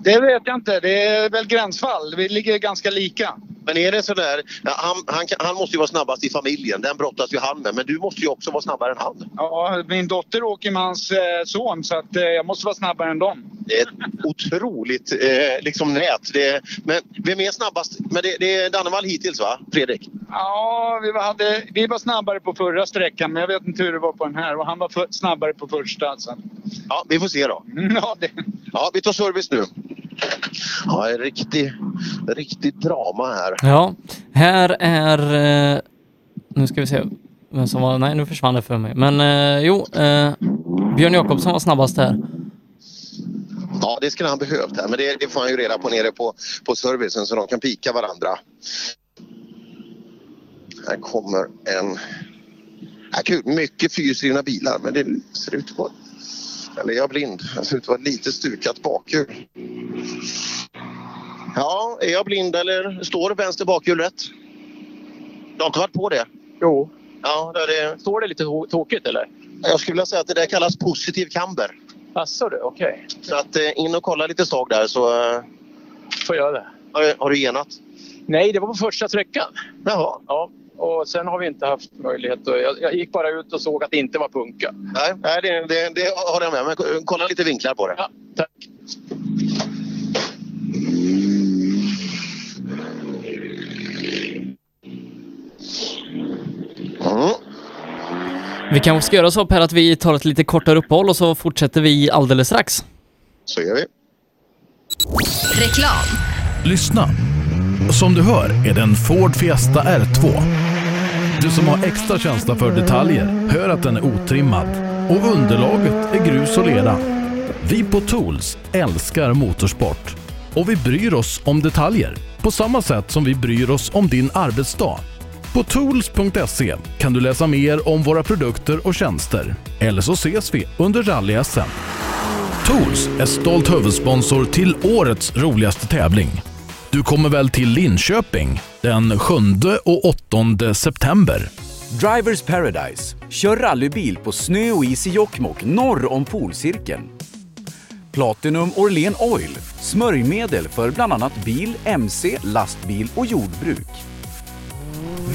Det vet jag inte. Det är väl gränsfall. Vi ligger ganska lika. Men är det sådär, han, han, han måste ju vara snabbast i familjen, den brottas ju han med. Men du måste ju också vara snabbare än han. Ja, min dotter åker med hans eh, son så att, eh, jag måste vara snabbare än dem. Det är ett otroligt eh, liksom nät. Det, men vem är snabbast? Men det, det är Dannevall hittills va, Fredrik? Ja, vi var, hade, vi var snabbare på förra sträckan men jag vet inte hur det var på den här. Och han var för, snabbare på första. Så. Ja, vi får se då. Ja, det... ja, vi tar service nu. Ja, en riktig, riktig drama här. Ja, här är... Eh, nu ska vi se vem som var... Nej, nu försvann det för mig. Men eh, jo, eh, Björn Jakobsson var snabbast här. Ja, det skulle han behövt här. Men det, det får han ju reda på nere på, på servicen så de kan pika varandra. Här kommer en... Ja, kul. Mycket fyrhjulsdrivna bilar men det ser ut att vara... Eller är jag blind? Det ser ut att vara lite stukat bakhjul. Ja, är jag blind eller står vänster bakhjul rätt? Du har inte varit på det? Jo. Ja, det är det... Står det lite to- tokigt eller? Jag skulle vilja säga att det där kallas positiv camber. Asså du, okej. Så att eh, in och kolla lite stag där så... Eh, Får jag det? har, har du genat? Nej, det var på första sträckan. Jaha. Ja, och sen har vi inte haft möjlighet. Att, jag, jag gick bara ut och såg att det inte var punka. Nej, nej det, det, det har jag med Men kolla lite vinklar på det. Ja, tack. Mm. Vi kanske ska göra så Per att vi tar ett lite kortare uppehåll och så fortsätter vi alldeles strax. Så gör vi. Reklam. Lyssna! Som du hör är det en Ford Fiesta R2. Du som har extra känsla för detaljer hör att den är otrimmad och underlaget är grus och lera. Vi på Tools älskar motorsport och vi bryr oss om detaljer på samma sätt som vi bryr oss om din arbetsdag. På tools.se kan du läsa mer om våra produkter och tjänster. Eller så ses vi under rally-SM. Tools är stolt huvudsponsor till årets roligaste tävling. Du kommer väl till Linköping den 7 och 8 september? Drivers Paradise. Kör rallybil på snö och is i Jokkmokk norr om polcirkeln. Platinum Orlen Oil. Smörjmedel för bland annat bil, mc, lastbil och jordbruk.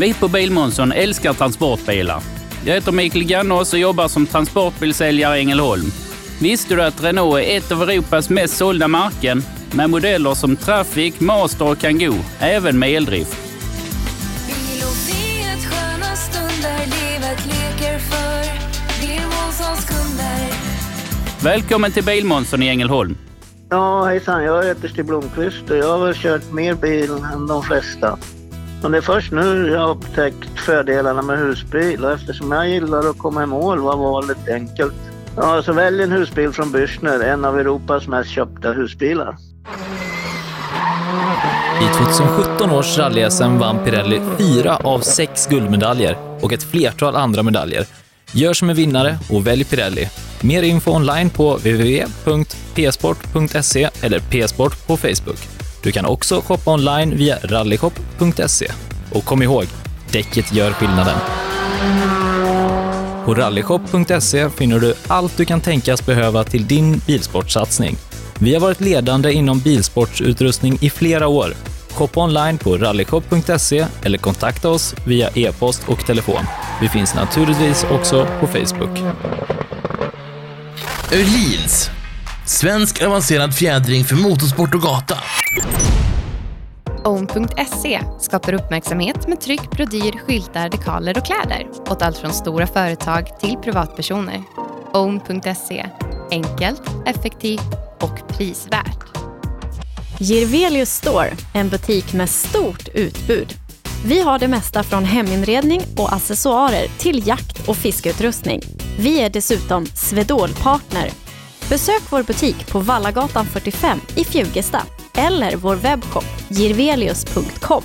Vi på Bilmånsson älskar transportbilar. Jag heter Mikael Gannås och jobbar som transportbilsäljare i Ängelholm. Visste du att Renault är ett av Europas mest sålda märken med modeller som Traffic, Master och Kangoo, även med eldrift? Välkommen till Bilmånsson i Ängelholm. Ja, hejsan. Jag heter Stig Blomqvist och jag har väl kört mer bil än de flesta. Men det är först nu jag har upptäckt fördelarna med husbil och eftersom jag gillar att komma i mål var valet enkelt. Ja, så välj en husbil från Bürstner, en av Europas mest köpta husbilar. I 2017 års rally-SM vann Pirelli fyra av sex guldmedaljer och ett flertal andra medaljer. Gör som en vinnare och välj Pirelli. Mer info online på www.psport.se eller psport på Facebook. Du kan också shoppa online via rallyshop.se. Och kom ihåg, däcket gör skillnaden. På rallyshop.se finner du allt du kan tänkas behöva till din bilsportsatsning. Vi har varit ledande inom bilsportsutrustning i flera år. Shoppa online på rallyshop.se eller kontakta oss via e-post och telefon. Vi finns naturligtvis också på Facebook. Öhlins. Svensk avancerad fjädring för motorsport och gata. Own.se skapar uppmärksamhet med tryck, brodyr, skyltar, dekaler och kläder åt allt från stora företag till privatpersoner. Own.se enkelt, effektivt och prisvärt. Girvelius Store, en butik med stort utbud. Vi har det mesta från heminredning och accessoarer till jakt och fiskeutrustning. Vi är dessutom Swedol-partner. Besök vår butik på Vallagatan 45 i Fjugesta eller vår webbshop girvelius.com.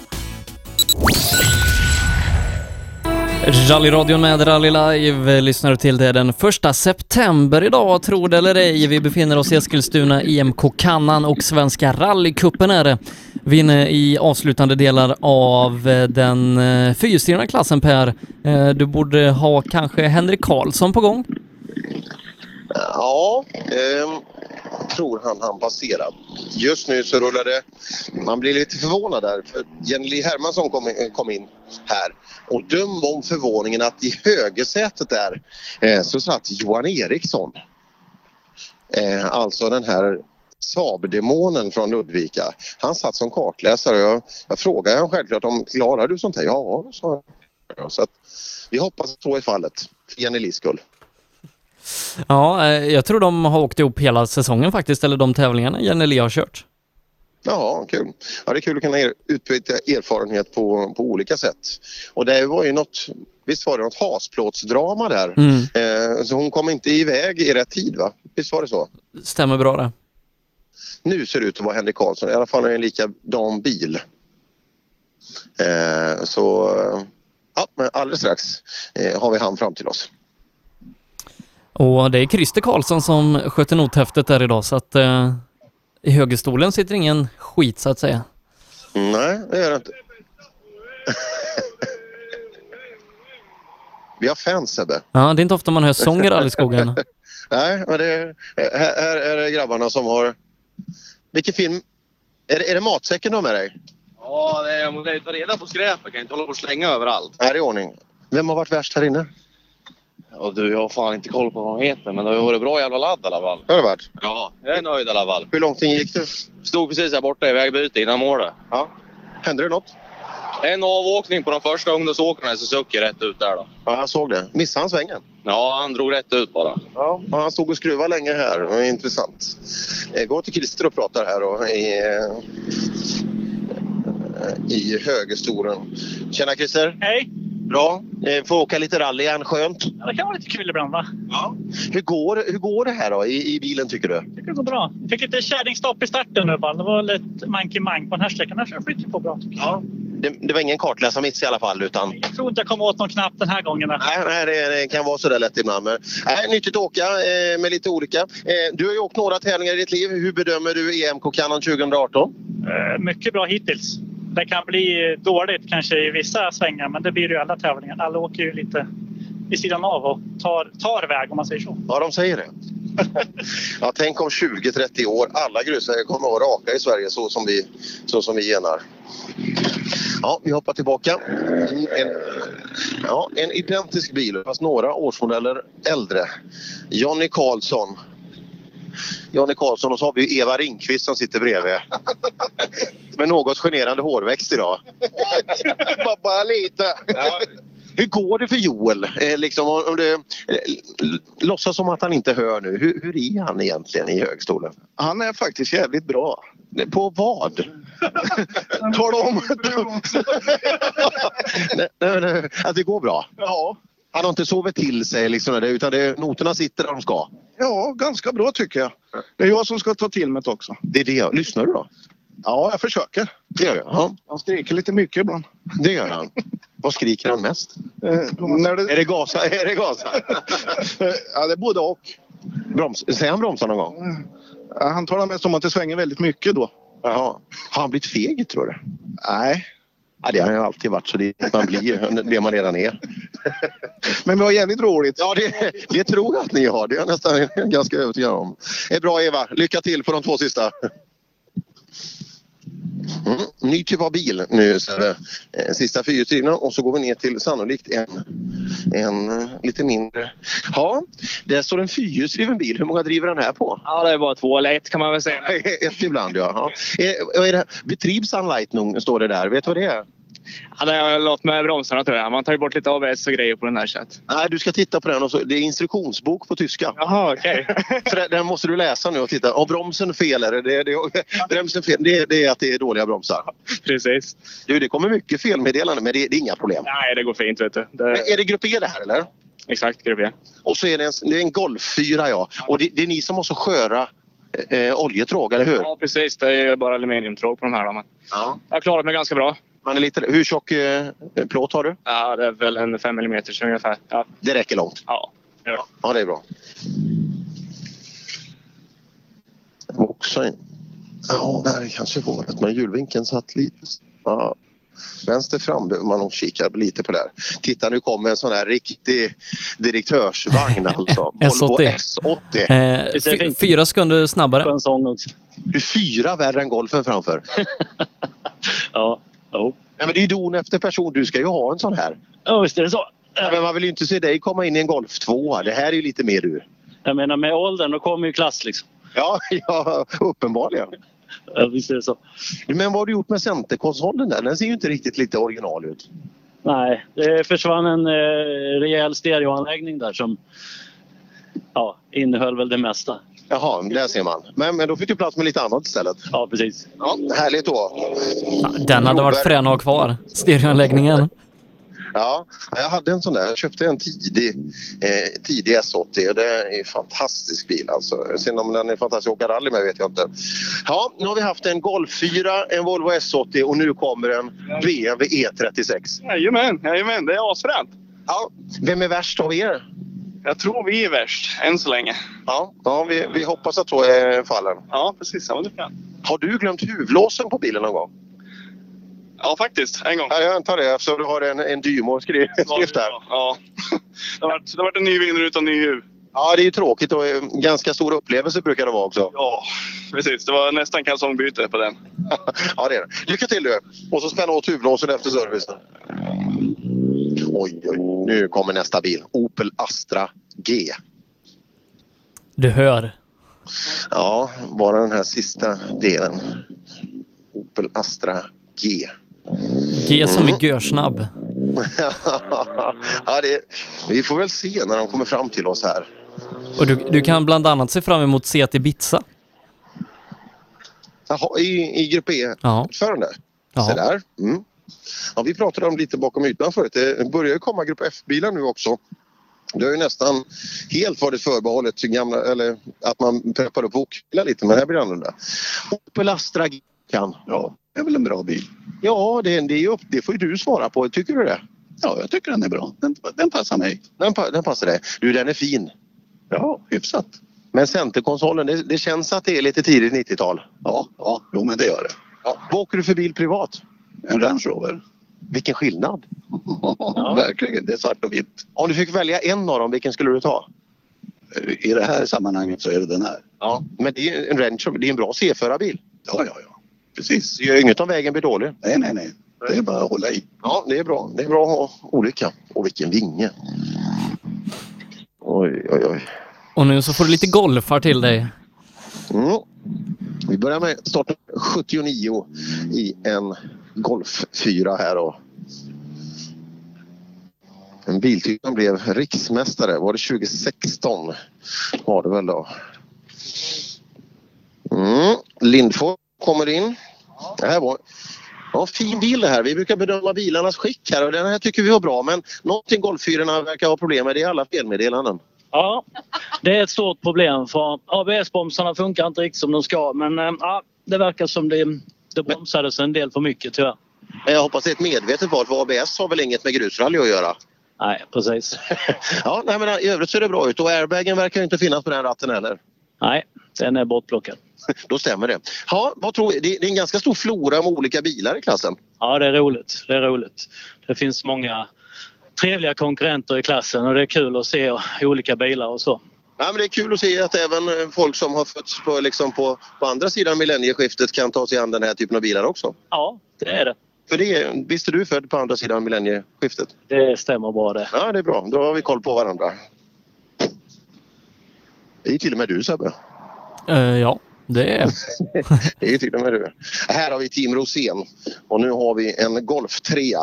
Rallyradion med Rally Live lyssnar du till det den första september idag, tro det eller ej. Vi befinner oss i Eskilstuna, IMK Kannan och Svenska rallycupen är det. Vi är inne i avslutande delar av eh, den eh, fyrhjulsdrivna klassen Per. Eh, du borde ha kanske Henrik Karlsson på gång? Ja, ehm, tror han han passerar. Just nu så rullar det... Man blir lite förvånad där för Jenny Hermansson kom, in- kom in här och döm om förvåningen att i högersätet där eh, så satt Johan Eriksson. Eh, alltså den här Saab-demonen från Ludvika. Han satt som kartläsare och jag, jag frågade honom självklart om klarar du sånt här? Ja, sa jag. Så att, vi hoppas att så är fallet för Jenny Liskull. skull. Ja, eh, jag tror de har åkt ihop hela säsongen faktiskt, eller de tävlingarna Jenny Lee har kört. Ja, kul. Ja, det är kul att kunna er, utbyta erfarenhet på, på olika sätt. Och det var ju något, visst var det något hasplåtsdrama där? Mm. Eh, så hon kom inte iväg i rätt tid va? Visst var det så? Stämmer bra det. Nu ser det ut att vara Henrik Karlsson, i alla fall en likadan bil. Eh, så ja, men alldeles strax eh, har vi han fram till oss. Och det är Christer Karlsson som sköter nothäftet där idag, så att eh, i högerstolen sitter ingen skit så att säga. Nej, det gör det inte. Vi har fans Sebbe. Ja, det är inte ofta man hör sång i rallyskogen. Nej, men det är, här, här är det grabbarna som har... Vilken film? Är det, är det matsäcken du har med dig? Ja, det är, man måste ta reda på skräpet. Jag kan inte hålla på och slänga överallt. Här i ordning. Vem har varit värst här inne? Ja, du, jag har fan inte koll på vad de heter, men det har varit bra jävla ladd i alla fall. Har det varit? Ja, jag är nöjd i alla fall. Hur långt in gick du? Stod precis här borta i vägbyte innan målet. Ja. Hände det något? En avåkning på de första ungdomsåkarna i Suzuki rätt ut där då. Ja, jag såg det. Missade han svängen? Ja, han drog rätt ut bara. Ja, han stod och skruvade länge här. Det var intressant. Eh, Gå till Christer och pratar här då, i, eh, i högerstolen. Tjena Christer! Hej! Bra. Eh, Får åka lite rally igen, skönt. Ja, det kan vara lite kul ibland va? Ja. Hur går, hur går det här då i, i bilen tycker du? tycker det går bra. Fick lite kärringstopp i starten nu bara. Det var lite manky-mank på den här sträckan. Här flyter på bra jag. Det, det var ingen kartläsarmiss i alla fall utan... Jag tror inte jag kommer åt någon knapp den här gången. Nej, nej det, det kan vara sådär lätt ibland. Men, nej, nyttigt att åka eh, med lite olika. Eh, du har ju åkt några tävlingar i ditt liv. Hur bedömer du EMK Kannan 2018? Eh, Mycket bra hittills. Det kan bli dåligt kanske i vissa svängar, men det blir ju i alla tävlingar. Alla åker ju lite vid sidan av och tar, tar väg om man säger så. Ja, de säger det. ja, tänk om 20-30 år alla grusvägar kommer att vara raka i Sverige så som vi, så som vi genar. Ja, vi hoppar tillbaka. En, ja, en identisk bil, fast några årsmodeller äldre. Jonny Karlsson. Jonny Karlsson och så har vi Eva Ringqvist som sitter bredvid. Med något generande hårväxt idag. bara, bara lite. Hur går det för Joel? Eh, liksom, om du, eh, låtsas som att han inte hör nu. Hur, hur är han egentligen i högstolen? Han är faktiskt jävligt bra. På vad? Tala om! nej, nej, nej, att det går bra? Ja. Han har inte sovit till sig liksom, utan det, noterna sitter där de ska? Ja, ganska bra tycker jag. Det är jag som ska ta till mig det också. Det är det. Lyssnar du då? Ja, jag försöker. Det gör jag. Ja. Han skriker lite mycket ibland. Det gör han. Vad skriker han mest? Eh, när det... Är det gasa? Är det gasa? ja, det är både och. Broms. Säger han bromsa någon gång? Ja, han talar mest om att det svänger väldigt mycket då. Jaha. Har han blivit feg tror du? Nej. Ja, det har ju alltid varit så det man blir det man redan är. Men vi har jävligt roligt. Ja, det, det tror jag att ni har. Det är jag nästan ganska övertygad om. Det är bra Eva. Lycka till på de två sista. Mm. Ny typ av bil nu. Så är det, eh, sista fyrhjulsdrivna och så går vi ner till sannolikt en, en eh, lite mindre. Ja, där står en fyrhjulsdriven bil. Hur många driver den här på? Ja, det är bara två eller ett kan man väl säga. Ett ibland ja. ja. Är, vad är det? Betrieb Sunlightning står det där. Vet du vad det är? Det har något med bromsarna tror jag. Man tar ju bort lite ABS och grejer på den här chat. Nej, du ska titta på den. Och så, det är instruktionsbok på tyska. Jaha, okej. Så den- den måste du läsa nu och titta. Har bromsen fel? Eller? Det, det, bromsen fel. Det, det är att det är dåliga bromsar. Precis. Du, det kommer mycket felmeddelanden men det, det är inga problem. Nej, det går fint vet du. Det... Är det grupp E det här eller? Exakt, grupp E. Och så är det en, det är en Golf 4 ja. Och det, det är ni som måste sköra eh, oljetråg, eller hur? Ja, precis. Det är bara aluminiumtråg på de här. Men Ja. Jag har klarat mig ganska bra. Man är lite, hur tjock eh, plåt har du? Ja, det är väl en 5 mm ungefär. Ja. Det räcker långt? Ja. ja. Ja, det är bra. Det också en... Ja, där kanske vårat, men hjulvinkeln satt lite... Ja. Vänster fram behöver man nog kika lite på där. Titta, nu kommer en sån här riktig direktörsvagn alltså. Volvo S80. S80. Eh, fy- fyra sekunder snabbare. Fyra värre än golfen framför. Ja, jo. Nej, men det är ju don efter person. Du ska ju ha en sån här. Ja, visst är det så. Ja, men man vill ju inte se dig komma in i en Golf 2. Det här är ju lite mer du. Jag menar med åldern, då kommer ju klass liksom. Ja, ja uppenbarligen. Ja, visst är det så. Men vad har du gjort med centerkonsolen där? Den ser ju inte riktigt lite original ut. Nej, det försvann en eh, rejäl stereoanläggning där som ja, innehöll väl det mesta. Jaha, där ser man. Men, men då fick du plats med lite annat istället. Ja, precis. Ja, härligt då. Den hade varit frän att ha kvar. Stereoanläggningen. Ja, jag hade en sån där. Jag köpte en tidig, eh, tidig S80 och det är en fantastisk bil alltså. Sen om den är fantastisk att åka rally med vet jag inte. Ja, nu har vi haft en Golf 4, en Volvo S80 och nu kommer en BMW E36. Jajamän, jajamän. Det är asfränt. Ja, vem är värst av er? Jag tror vi är värst, än så länge. Ja, ja vi, vi hoppas att så är fallen. Ja, precis. Ja, det. Har du glömt huvudlåsen på bilen någon gång? Ja, faktiskt. En gång. Ja, jag antar det eftersom du har en, en Dymo-skrift där. Ja. Det har varit, det har varit en ny vindruta och ny huv. Ja, det är ju tråkigt och en ganska stor upplevelse brukar det vara också. Ja, precis. Det var nästan kalsongbyte på den. ja, det är det. Lycka till du! Och så spänna åt huvudlåsen efter servicen. Oj, oj, nu kommer nästa bil. Opel Astra G. Du hör. Ja, bara den här sista delen. Opel Astra G. G som är görsnabb. ja, det, vi får väl se när de kommer fram till oss här. Och du, du kan bland annat se fram emot CT Ibiza. Jaha, i, i Grupp E-ordförande? Se där. Mm. Ja, vi pratade om lite bakom ytan förut. Det börjar ju komma Grupp F-bilar nu också. Det har ju nästan helt varit förbehållet till gamla, eller att man preppar upp Wok-bilar lite, men här blir det annorlunda. Opel Astra kan. Ja, det är väl en bra bil. Ja, det, det, är upp, det får ju du svara på. Tycker du det? Ja, jag tycker den är bra. Den, den passar mig. Den, den passar dig. Du, den är fin. Ja, hyfsat. Men centerkonsolen, det, det känns att det är lite tidigt 90-tal. Ja, ja, jo men det gör det. Ja. Vad åker du för bil privat? En Range Rover. Vilken skillnad! Ja, verkligen. Det är svart och vitt. Om du fick välja en av dem, vilken skulle du ta? I det här sammanhanget så är det den här. Ja, men det är en Range Rover. Det är en bra C-förarbil. Ja, ja, ja. Precis. Det gör inget om vägen blir dålig. Nej, nej, nej. Det är bara att hålla i. Ja, det är bra. Det är bra att ha olika. Och vilken vinge! Oj, oj, oj. Och nu så får du lite golfar till dig. Mm. Vi börjar med starten 79 i en Golf 4 här då. En biltyp som blev riksmästare, var det 2016? Var det väl då. Mm. Lindfors kommer in. Det här var Ja, fin bil det här. Vi brukar bedöma bilarnas skick här och den här tycker vi var bra men någonting Golf-fyrorna verkar ha problem med det är alla felmeddelanden. Ja, det är ett stort problem för ABS-bromsarna funkar inte riktigt som de ska men eh, ja, det verkar som det, det bromsades en del för mycket tyvärr. Men Jag hoppas det är ett medvetet val för ABS har väl inget med grusrally att göra? Nej, precis. ja, nej, men i övrigt ser det bra ut och airbagen verkar inte finnas på den ratten heller. Nej, den är bortplockad. Då stämmer det. Ja, vad tror, det det är en ganska stor flora med olika bilar i klassen. Ja, det är roligt. Det är roligt. Det finns många trevliga konkurrenter i klassen och det är kul att se olika bilar och så. Ja, men det är kul att se att även eh, folk som har fötts på, liksom på, på andra sidan millennieskiftet kan ta sig an den här typen av bilar också. Ja, det är det. För det, visst är du född på andra sidan millennieskiftet? Det stämmer bra det. Ja, det är bra. Då har vi koll på varandra. Det är till och med du Sebbe. Eh, ja, det är Det är till och med du. Här har vi Team Rosén och nu har vi en Golf 3.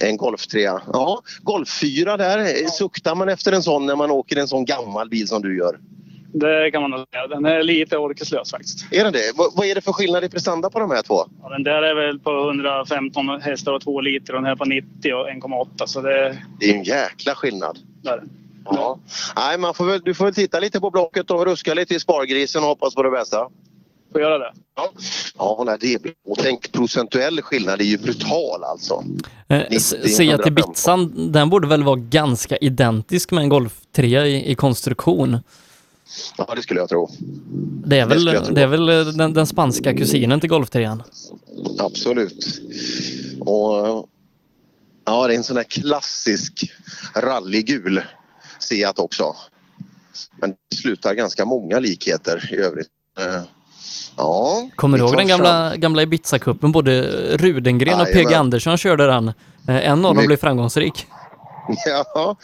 En Golf 3. Ja, Golf 4 där. Suktar man efter en sån när man åker en sån gammal bil som du gör? Det kan man nog säga. Den är lite orkeslös faktiskt. Är den det? Vad, vad är det för skillnad i prestanda på de här två? Ja, den där är väl på 115 hästar och 2 liter och den här på 90 och 1,8 så det Det är en jäkla skillnad. där. Ja. Nej, man får väl, du får väl titta lite på blocket och ruska lite i spargrisen och hoppas på det bästa. Får göra det. Ja, nej, det är. Och tänk procentuell skillnad är ju brutal alltså. Eh, 90, S- Seat 115. Ibizan, den borde väl vara ganska identisk med en Golf 3 i, i konstruktion. Ja, det skulle jag tro. Det är väl, tro. det är väl eh, den, den spanska kusinen till Golf 3 Absolut. Och ja, det är en sån där klassisk rallygul Seat också. Men det slutar ganska många likheter i övrigt. Ja. Kommer du ihåg den gamla, gamla Ibiza-cupen? Både Rudengren och PG. Andersson körde den. Eh, En av dem My- blev framgångsrik. Ja,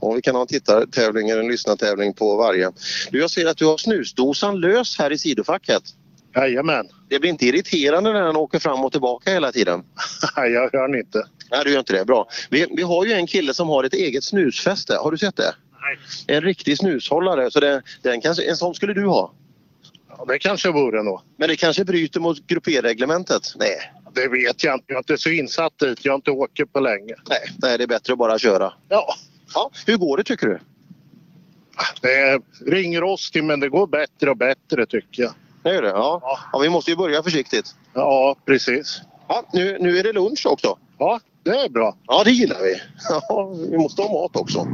och vi kan ha en tittartävling eller en lyssnartävling på varje. Du, jag ser att du har snusdosan lös här i sidofacket. Jajamän. Det blir inte irriterande när den åker fram och tillbaka hela tiden? Nej, jag hör den inte. Nej, du gör inte det. Bra. Vi, vi har ju en kille som har ett eget snusfäste. Har du sett det? Nej. En riktig snushållare. Så det, den kanske, en sån skulle du ha? Ja, det kanske vore nog. Men det kanske bryter mot grupperreglementet? Nej. Det vet jag inte. Jag är inte så insatt dit. Jag har inte åkt på länge. Nej, nej, det är bättre att bara köra. Ja. ja. Hur går det tycker du? Det är ringrostig men det går bättre och bättre tycker jag. Det gör det? Ja. ja. vi måste ju börja försiktigt. Ja, precis. Ja, nu, nu är det lunch också. Ja, det är bra. Ja, det gillar vi. Ja, vi måste ha mat också.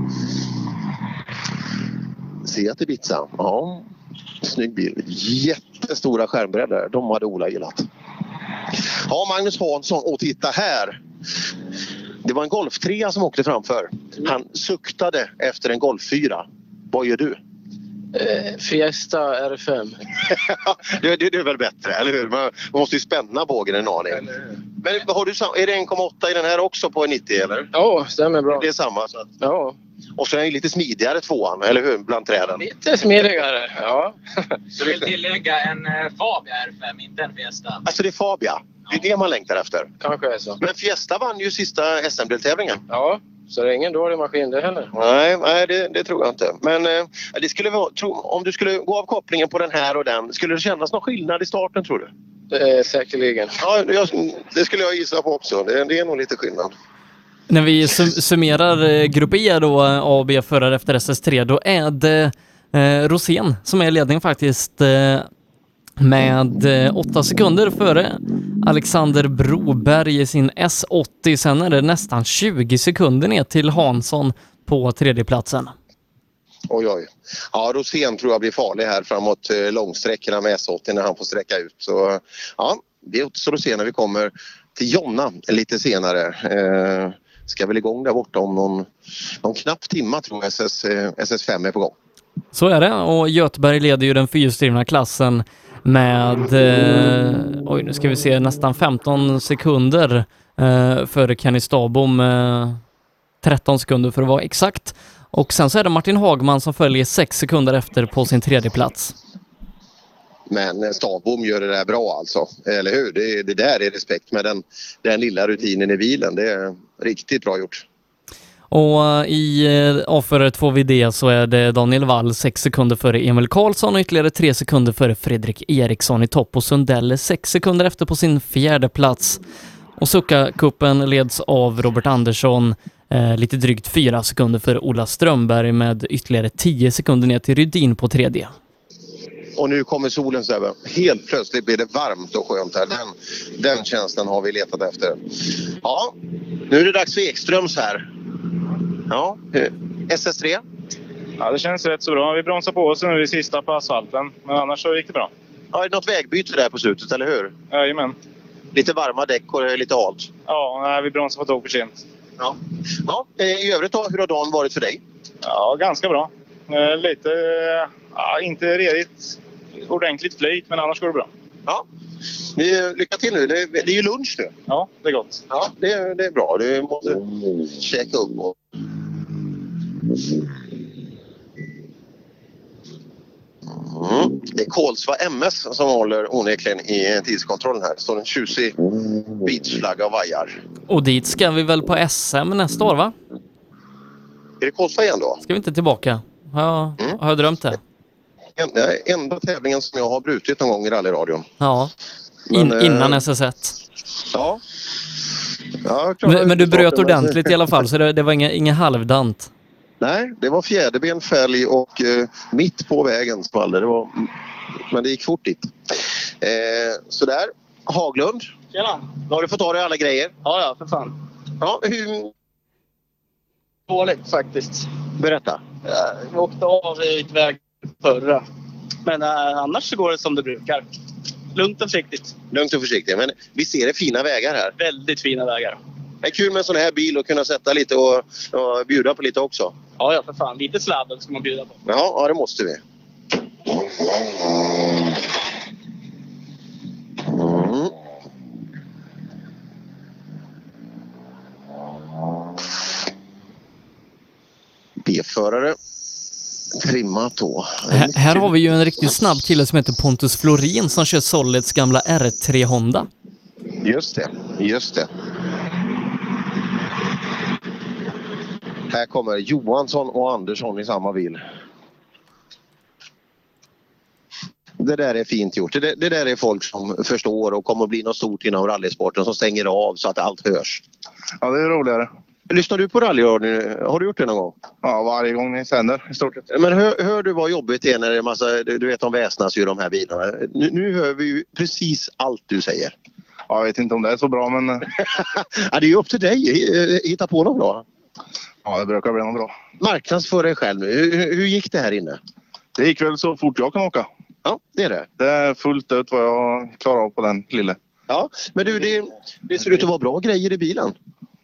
Seat Ibiza. Ja, snygg bil. Jättestora skärmbreddar. De hade Ola gillat. Ja, Magnus Hansson. Och titta här! Det var en Golf 3 som åkte framför. Han suktade efter en Golf 4. Vad gör du? Eh, Fiesta R5. det, det, det är väl bättre, eller hur? Man, man måste ju spänna bågen en aning. Men har du, är det 1,8 i den här också på en 90 eller? Ja, stämmer bra. Det är samma? Så att, ja. Och så är den lite smidigare tvåan, eller hur? Bland träden. Lite smidigare, ja. Så vill tillägga en eh, Fabia R5, inte en Fiesta. Alltså det är Fabia. Det är det man längtar efter. Kanske är så. Men Fiesta vann ju sista SM-deltävlingen. Ja, så det är ingen dålig maskin det heller. Nej, nej det, det tror jag inte. Men eh, det skulle vara, tro, om du skulle gå av kopplingen på den här och den, skulle det kännas någon skillnad i starten tror du? Är säkerligen. Ja, jag, det skulle jag gissa på också. Det, det är nog lite skillnad. När vi sum summerar eh, Grupp E då, eh, A och B-förare efter SS3, då är det eh, Rosén som är i ledning faktiskt eh, med eh, åtta sekunder före Alexander Broberg i sin S80. Sen är det nästan 20 sekunder ner till Hansson på tredjeplatsen. Oj, oj. Ja, Rosén tror jag blir farlig här framåt eh, långsträckorna med S80 när han får sträcka ut. Så ja, det återstår att se när vi kommer till Jonna lite senare. Eh, ska väl igång där borta om någon, någon knapp timma tror jag SS, eh, SS5 är på gång. Så är det och Göteborg leder ju den fyrhjulsdrivna klassen med, eh, oj nu ska vi se, nästan 15 sekunder eh, före Kenny Stabom. Eh, 13 sekunder för att vara exakt. Och sen så är det Martin Hagman som följer 6 sekunder efter på sin tredje plats. Men eh, Stavbom gör det där bra alltså, eller hur? Det, det där är respekt med den, den lilla rutinen i bilen. Det är riktigt bra gjort. Och eh, i eh, avförare 2VD så är det Daniel Wall 6 sekunder före Emil Karlsson och ytterligare 3 sekunder före Fredrik Eriksson i topp och Sundell 6 sekunder efter på sin fjärde plats. Och Succa-cupen leds av Robert Andersson eh, lite drygt 4 sekunder före Ola Strömberg med ytterligare 10 sekunder ner till Rydin på tredje. Och nu kommer solen så här. Helt plötsligt blir det varmt och skönt här. Den, den känslan har vi letat efter. Ja, nu är det dags för Ekströms här. Ja, eh, SS3. Ja, det känns rätt så bra. Vi bromsar på oss nu i sista på asfalten. Men annars så gick det bra. Ja, är det något vägbyte där på slutet, eller hur? Jajamän. Lite varma däck och lite halt. Ja, nej, vi bromsade på tåg för sent. Ja. ja eh, I övrigt då, hur har dagen varit för dig? Ja, ganska bra. Eh, lite... eh, Ja, inte redigt ordentligt flyt, men annars går det bra. Ja. Vi, lycka till nu. Det, det är ju lunch nu. Ja, det är gott. Ja, det, det är bra. Du måste käka upp. Och... Mm. Det är Kolsva MS som håller onekligen i tidskontrollen här. Det står en tjusig beachflagga och vajar. Och dit ska vi väl på SM nästa år va? Är det Kolsva igen då? Ska vi inte tillbaka? Har jag, har jag drömt det? En, det är enda tävlingen som jag har brutit någon gång i rallyradion. Ja. In, Men, eh, innan SS1. Ja. ja. Men, men du bröt ordentligt i alla fall, så det, det var inga, inga halvdant. Nej, det var fjäderben, fälg och eh, mitt på vägen small det. Det var Men det gick fort dit. Eh, sådär. Haglund. Tjena. Nu har du fått ta dig alla grejer. Ja, ja, för fan. Ja, hur... Dåligt faktiskt. Berätta. Jag åkte av i ett väg förra. Men äh, annars så går det som det brukar. Lugnt och försiktigt. Lugnt och försiktigt. Men vi ser det fina vägar här. Väldigt fina vägar. Det är kul med en sån här bil och kunna sätta lite och, och bjuda på lite också. Ja, ja, för fan. Lite sladdar ska man bjuda på. Ja, ja det måste vi. Mm. B-förare. Trimmat då. Här, här har vi ju en riktigt snabb kille som heter Pontus Florin som kör Solids gamla R3 Honda. Just det, just det. Här kommer Johansson och Andersson i samma bil. Det där är fint gjort. Det, det där är folk som förstår och kommer att bli något stort inom rallysporten som stänger av så att allt hörs. Ja, det är roligare. Lyssnar du på rallyradio? Har du gjort det någon gång? Ja, varje gång ni sänder i stort sett. Men hör, hör du vad jobbigt det är när det är massa, du du vet de väsnas ju de här bilarna. Nu, nu hör vi ju precis allt du säger. Ja, jag vet inte om det är så bra men... ja, det är ju upp till dig. Hitta på något bra. Ja, det brukar bli något bra. Marknadsför dig själv nu. Hur, hur gick det här inne? Det gick väl så fort jag kan åka. Ja, det är det. Det är fullt ut vad jag klarar av på den lille. Ja, men du det, det ser ut att vara bra grejer i bilen.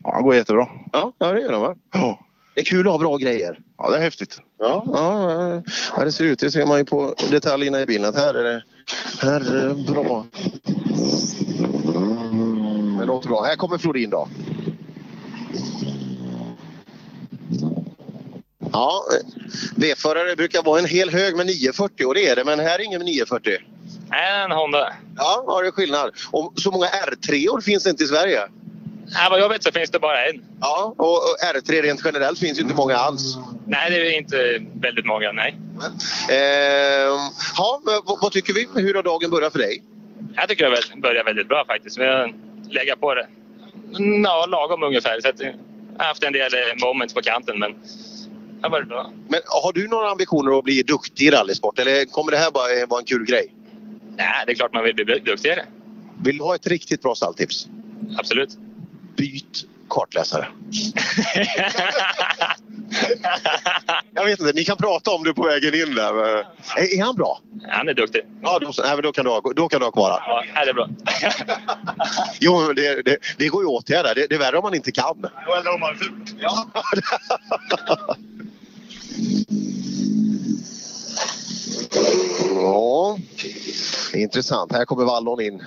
Ja, det går jättebra. Ja, ja det gör de va? Ja. Det är kul att ha bra grejer. Ja, det är häftigt. Ja, ja, ja. ja det ser ut, det ser man ju på detaljerna i bilen här är det, här är det bra. Mm, det låter bra. Här kommer Florin då. Ja, V-förare brukar vara en hel hög med 940 och det är det, men här är ingen 940. Nej, en Honda. Ja, ja det är skillnad. Och så många R3 finns det inte i Sverige. Nej, vad jag vet så finns det bara en. Ja, och och R3 rent generellt finns ju inte många alls. Nej, det är inte väldigt många. Nej. Ehm, ja, vad, vad tycker vi? Hur har dagen börjat för dig? Jag tycker det börjar väldigt bra faktiskt. Vi har legat på det. Ja, lagom ungefär. Så att, jag har haft en del eh, moments på kanten, men det har varit bra. Men har du några ambitioner att bli duktig i rallysport eller kommer det här bara vara en kul grej? Nej, det är klart man vill bli duktigare. Vill du ha ett riktigt bra stalltips? Absolut. Byt kartläsare. Jag vet inte, ni kan prata om det på vägen in där. men- Är, är han bra? Han är duktig. Ja, då, nej, men då, kan du ha, då kan du ha kvar. Ja, nej, det är bra. Jo, men det, det, det går ju att åtgärda. Det, det är värre om man inte kan. Eller om man är ful. Ja. Ja, intressant. Här kommer Wallon in.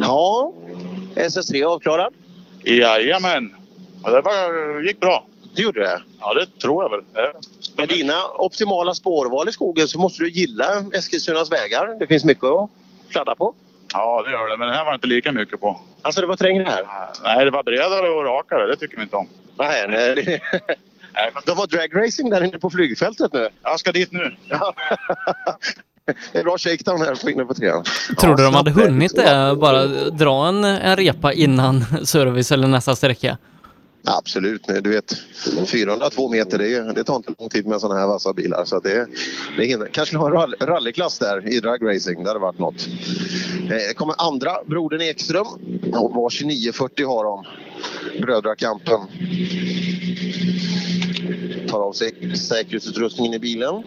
Ja, SS3 avklarad. Jajamän. Ja, det var, gick bra. Det gjorde det? Ja, det tror jag väl. Med dina optimala spårval i skogen så måste du gilla Eskilstunas vägar. Det finns mycket att sladda på. Ja, det gör det. Men det här var inte lika mycket på. Alltså det var trängre här? Nej, det var bredare och rakare. Det tycker vi inte om. Nej, nej. det- De har dragracing där inne på flygfältet nu. Jag ska dit nu. Ja. Det är bra shakedown här på inne på trean. Tror du de hade hunnit det? Bara dra en, en repa innan service eller nästa sträcka? Absolut. Du vet, 402 meter, det, det tar inte lång tid med sådana här vassa bilar. Så det, det hinner. Kanske ha en rall, rallyklass där i dragracing. Det hade varit något. Det kommer andra brodern Ekström. Och var 2940 har de. Brödrakampen. Tar av sig säkerhetsutrustningen i bilen.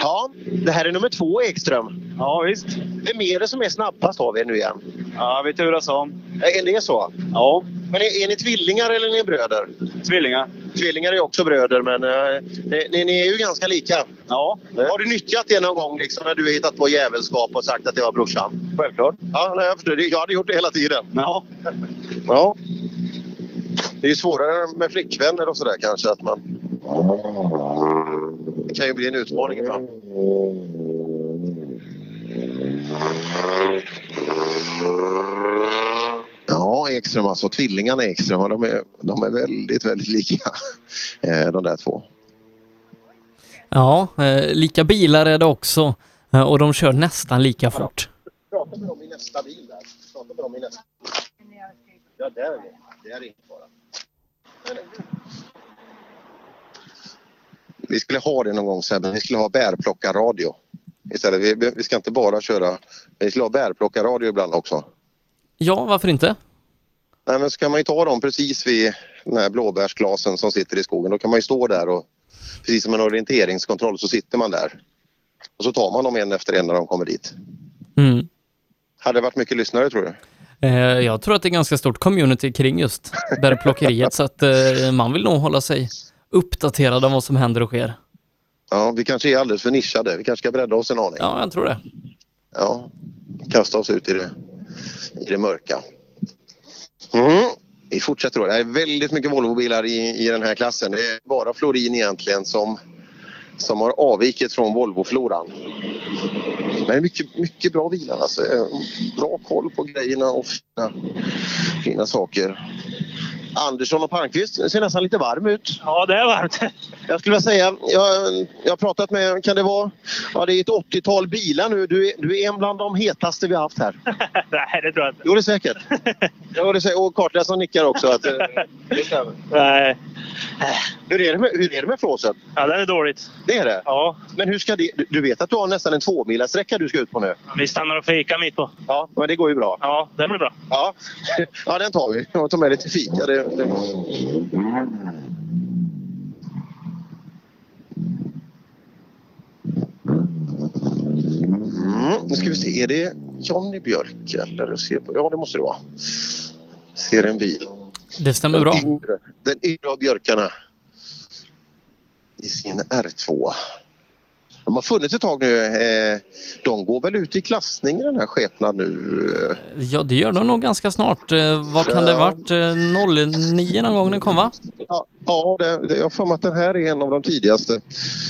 Ja, det här är nummer två Ekström. Ja, visst. Vem är det som är snabbast har vi nu igen? Ja, vi turas om. Är det så? Ja. Men är, är ni tvillingar eller är ni bröder? Tvillingar. Tvillingar är också bröder, men eh, ni, ni, är ju ganska lika. Ja. Har du nyttjat det någon gång liksom, när du har hittat på jävelskap och sagt att det var brorsan? Självklart. Ja, nej, jag förstår. Det- Jag hade gjort det hela tiden. Ja. Ja. Det är ju svårare med flickvänner och sådär kanske. Att man... Det kan ju bli en utmaning ibland. Ja, Ekström alltså. Tvillingarna Ekström, de är, de är väldigt, väldigt lika. eh, De där två. Ja, eh, lika bilar är det också eh, och de kör nästan lika fort. Prata med dem i nästa bil där. Prata med dem i nästa. Ja, där är det. Det är ingen fara. Vi skulle ha det någon gång Sebbe. Vi skulle ha bärplockarradio. Istället. Vi, vi ska inte bara köra... Vi skulle ha bärplockarradio ibland också. Ja, varför inte? Nej, men så kan man ju ta dem precis vid den här blåbärsglasen som sitter i skogen. Då kan man ju stå där och precis som en orienteringskontroll så sitter man där. Och så tar man dem en efter en när de kommer dit. Mm. Hade det varit mycket lyssnare tror du? Eh, jag tror att det är ganska stort community kring just bärplockeriet så att eh, man vill nog hålla sig uppdaterad om vad som händer och sker. Ja, vi kanske är alldeles för nischade. Vi kanske ska bredda oss en aning. Ja, jag tror det. Ja, kasta oss ut i det, i det mörka. Mm. Vi fortsätter då. Det är väldigt mycket Volvobilar i, i den här klassen. Det är bara Florin egentligen som, som har avvikit från Volvo-floran. Men mycket, mycket bra bilar alltså. Bra koll på grejerna och fina, fina saker. Andersson och Palmqvist ser nästan lite varm ut. Ja, det är varmt. Jag skulle vilja säga, jag, jag har pratat med, kan det vara, ja det är ett 80-tal bilar nu. Du är, du är en bland de hetaste vi har haft här. Nej, det tror jag inte. Jo, det är säkert. Jo, det är säkert. Och kartläsaren nickar också. Att, eh, det stämmer. Nej. Hur är, det med, hur är det med flåset? Ja, det är dåligt. Det är det? Ja. Men hur ska det, du- vet att du har nästan en tvåmilarsträcka du ska ut på nu? Vi stannar och fikar mitt på. Ja, men det går ju bra. Ja, det blir bra. Ja, ja den tar vi. Jag tar med lite fika. Det, det... Mm, nu ska vi se, är det Johnny Björk eller? Jag ser på, ja, det måste det vara. Ser en bil. Det stämmer bra. Den yngre, den yngre av björkarna i sin R2. De har funnits ett tag nu. Eh, De går väl ut i klassning i den här skepnad nu. Ja, det gör de nog ganska snart. Eh, Vad kan det Ja. varit? Eh, 09 någon gång den kom va? Ja, ja det, det, jag har för mig att den här är en av de tidigaste.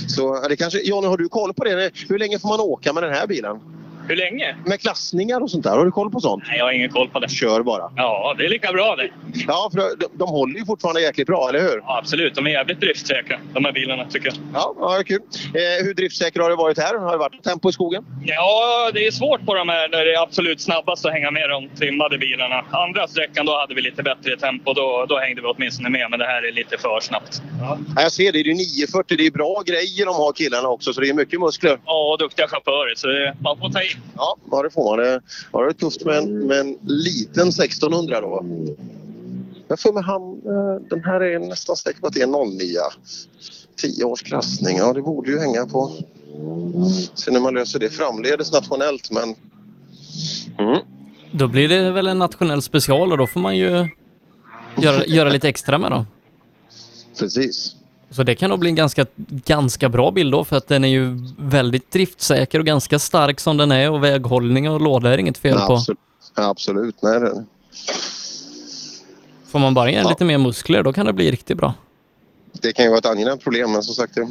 Så det kanske, Johnny, har du koll på det? Hur länge får man åka med den här bilen? Hur länge? Med klassningar och sånt där. Har du koll på sånt? Nej, jag har ingen koll på det. Kör bara. Ja, det är lika bra det. Ja, för de, de håller ju fortfarande jäkligt bra, eller hur? Ja, absolut. De är jävligt driftsäkra, de här bilarna, tycker jag. Ja, ja kul. Eh, hur driftsäker har det varit här? Har det varit tempo i skogen? Ja, det är svårt på de här när det är absolut snabbast att hänga med de trimmade bilarna. Andra sträckan då hade vi lite bättre tempo. Då, då hängde vi åtminstone med, men det här är lite för snabbt. Ja, jag ser det. Det är 940. Det är bra grejer de har killarna också, så det är mycket muskler. Ja, och duktiga chaufförer, så det, man får ta i. Ja, ja det får man. Det har det tufft med en, med en liten 1600 då. Jag får med han, eh, den här är nästan säker på att det är en 09. 10 års klassning. Ja, det borde ju hänga på. Sen när man löser det framledes nationellt, men... Mm. Då blir det väl en nationell special och då får man ju göra, göra lite extra med dem. Precis. Så det kan nog bli en ganska, ganska bra bil då för att den är ju väldigt driftsäker och ganska stark som den är och väghållning och låda är inget fel på. Absolut. Absolut. Nej, det, Får man bara igen lite mer muskler då kan det bli riktigt bra. det kan ju vara ett angenämt problem, men som sagt, det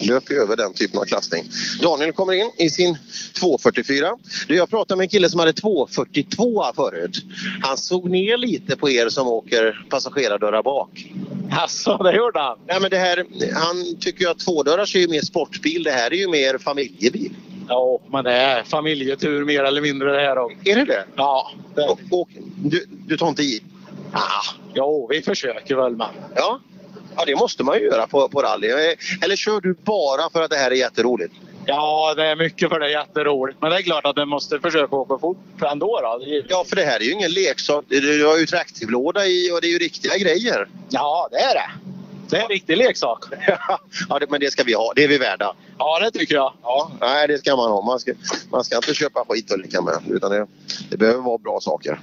löper över den typen av klassning. Daniel kommer in i sin 244. Du, jag pratade med en kille som hade 242 förut. Han såg ner lite på er som åker passagerardörrar bak. Alltså, det gjorde han? Nej, men det här, han tycker ju att tvådörrars är ju mer sportbil. Det här är ju mer familjebil. Ja, men det är familjetur mer eller mindre det här också. Är det det? Ja. Det. Och, och, du, du tar inte i? Ah, jo, vi försöker väl men. Ja. Ja, det måste man ju göra på, på rally. Eller kör du bara för att det här är jätteroligt? Ja, det är mycket för det är jätteroligt. Men det är klart att du måste försöka åka fort ändå. Då. Ja, för det här är ju ingen leksak. Du har ju traktivlåda i och det är ju riktiga grejer. Ja, det är det. Det är en riktig leksak. ja, det, men det ska vi ha. Det är vi värda. Ja, det tycker jag. Ja, nej, det ska man ha. Man ska, man ska inte köpa skit och leka med. Utan det, det behöver vara bra saker.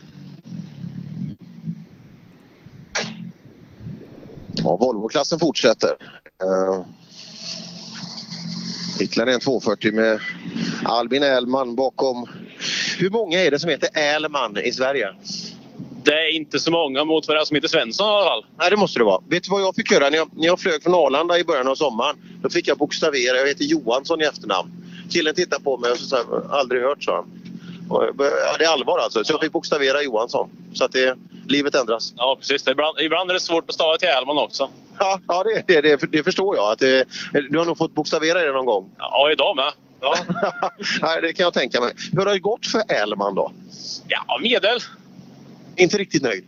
Ja, Volvo-klassen fortsätter. Uh, ytterligare en 240 med Albin Ählman bakom. Hur många är det som heter Ählman i Sverige? Det är inte så många mot vad det som heter Svensson i alla fall. Nej, det måste det vara. Vet du vad jag fick göra när jag, när jag flög från Arlanda i början av sommaren? Då fick jag bokstavera. Jag heter Johansson i efternamn. Killen tittade på mig och så sa aldrig hört, sa han. Ja, det är allvar alltså. Så jag fick bokstavera Johansson. Så att det, livet ändras. Ja, precis. Ibland, ibland är det svårt att stava till Hellman också. Ja, ja det, det, det, det förstår jag. Att det, du har nog fått bokstavera det någon gång. Ja, idag med. Ja. Nej, det kan jag tänka mig. Hur har det gått för Ählman då? Ja, medel. Inte riktigt nöjd?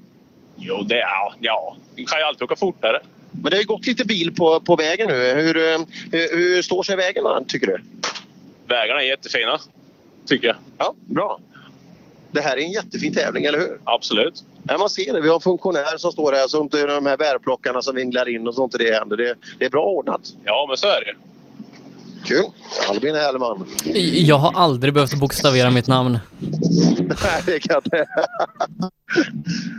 Jo, det är... Ja, vi kan ju alltid åka fortare. Men det har ju gått lite bil på, på vägen nu. Hur, eh, hur, hur står sig vägen tycker du? Vägarna är jättefina, tycker jag. Ja, bra. Det här är en jättefin tävling, eller hur? Absolut. Ja, man ser det. Vi har en funktionär som står här så inte de här bärplockarna som vinglar in och sånt det händer. Det, det är bra ordnat. Ja, men så är det. Kul. Albin Hellman. Jag har aldrig behövt bokstavera mitt namn. Nej, det kan jag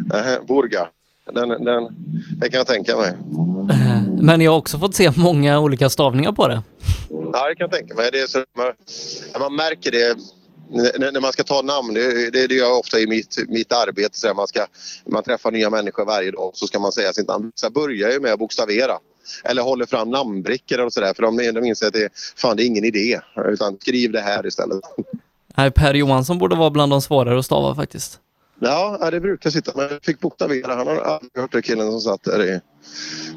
Nej, Burga. Den, den, det kan jag tänka mig. Men jag har också fått se många olika stavningar på det. Ja, det kan jag tänka mig. Det är så, man, man märker det när, man ska ta namn. Det, det, det gör jag ofta i mitt, mitt arbete. Så man, ska, man träffar nya människor varje dag så ska man säga sitt namn. Så jag börjar ju med att bokstavera. Eller håller fram namnbrickor och sådär för de, de inser att det, fan, det är ingen idé. Utan skriv det här istället. Nej, Per Johansson borde vara bland de svårare att stava faktiskt. Ja, det brukar sitta. Men jag fick bokstavera. Han har aldrig hört det killen som satt där i,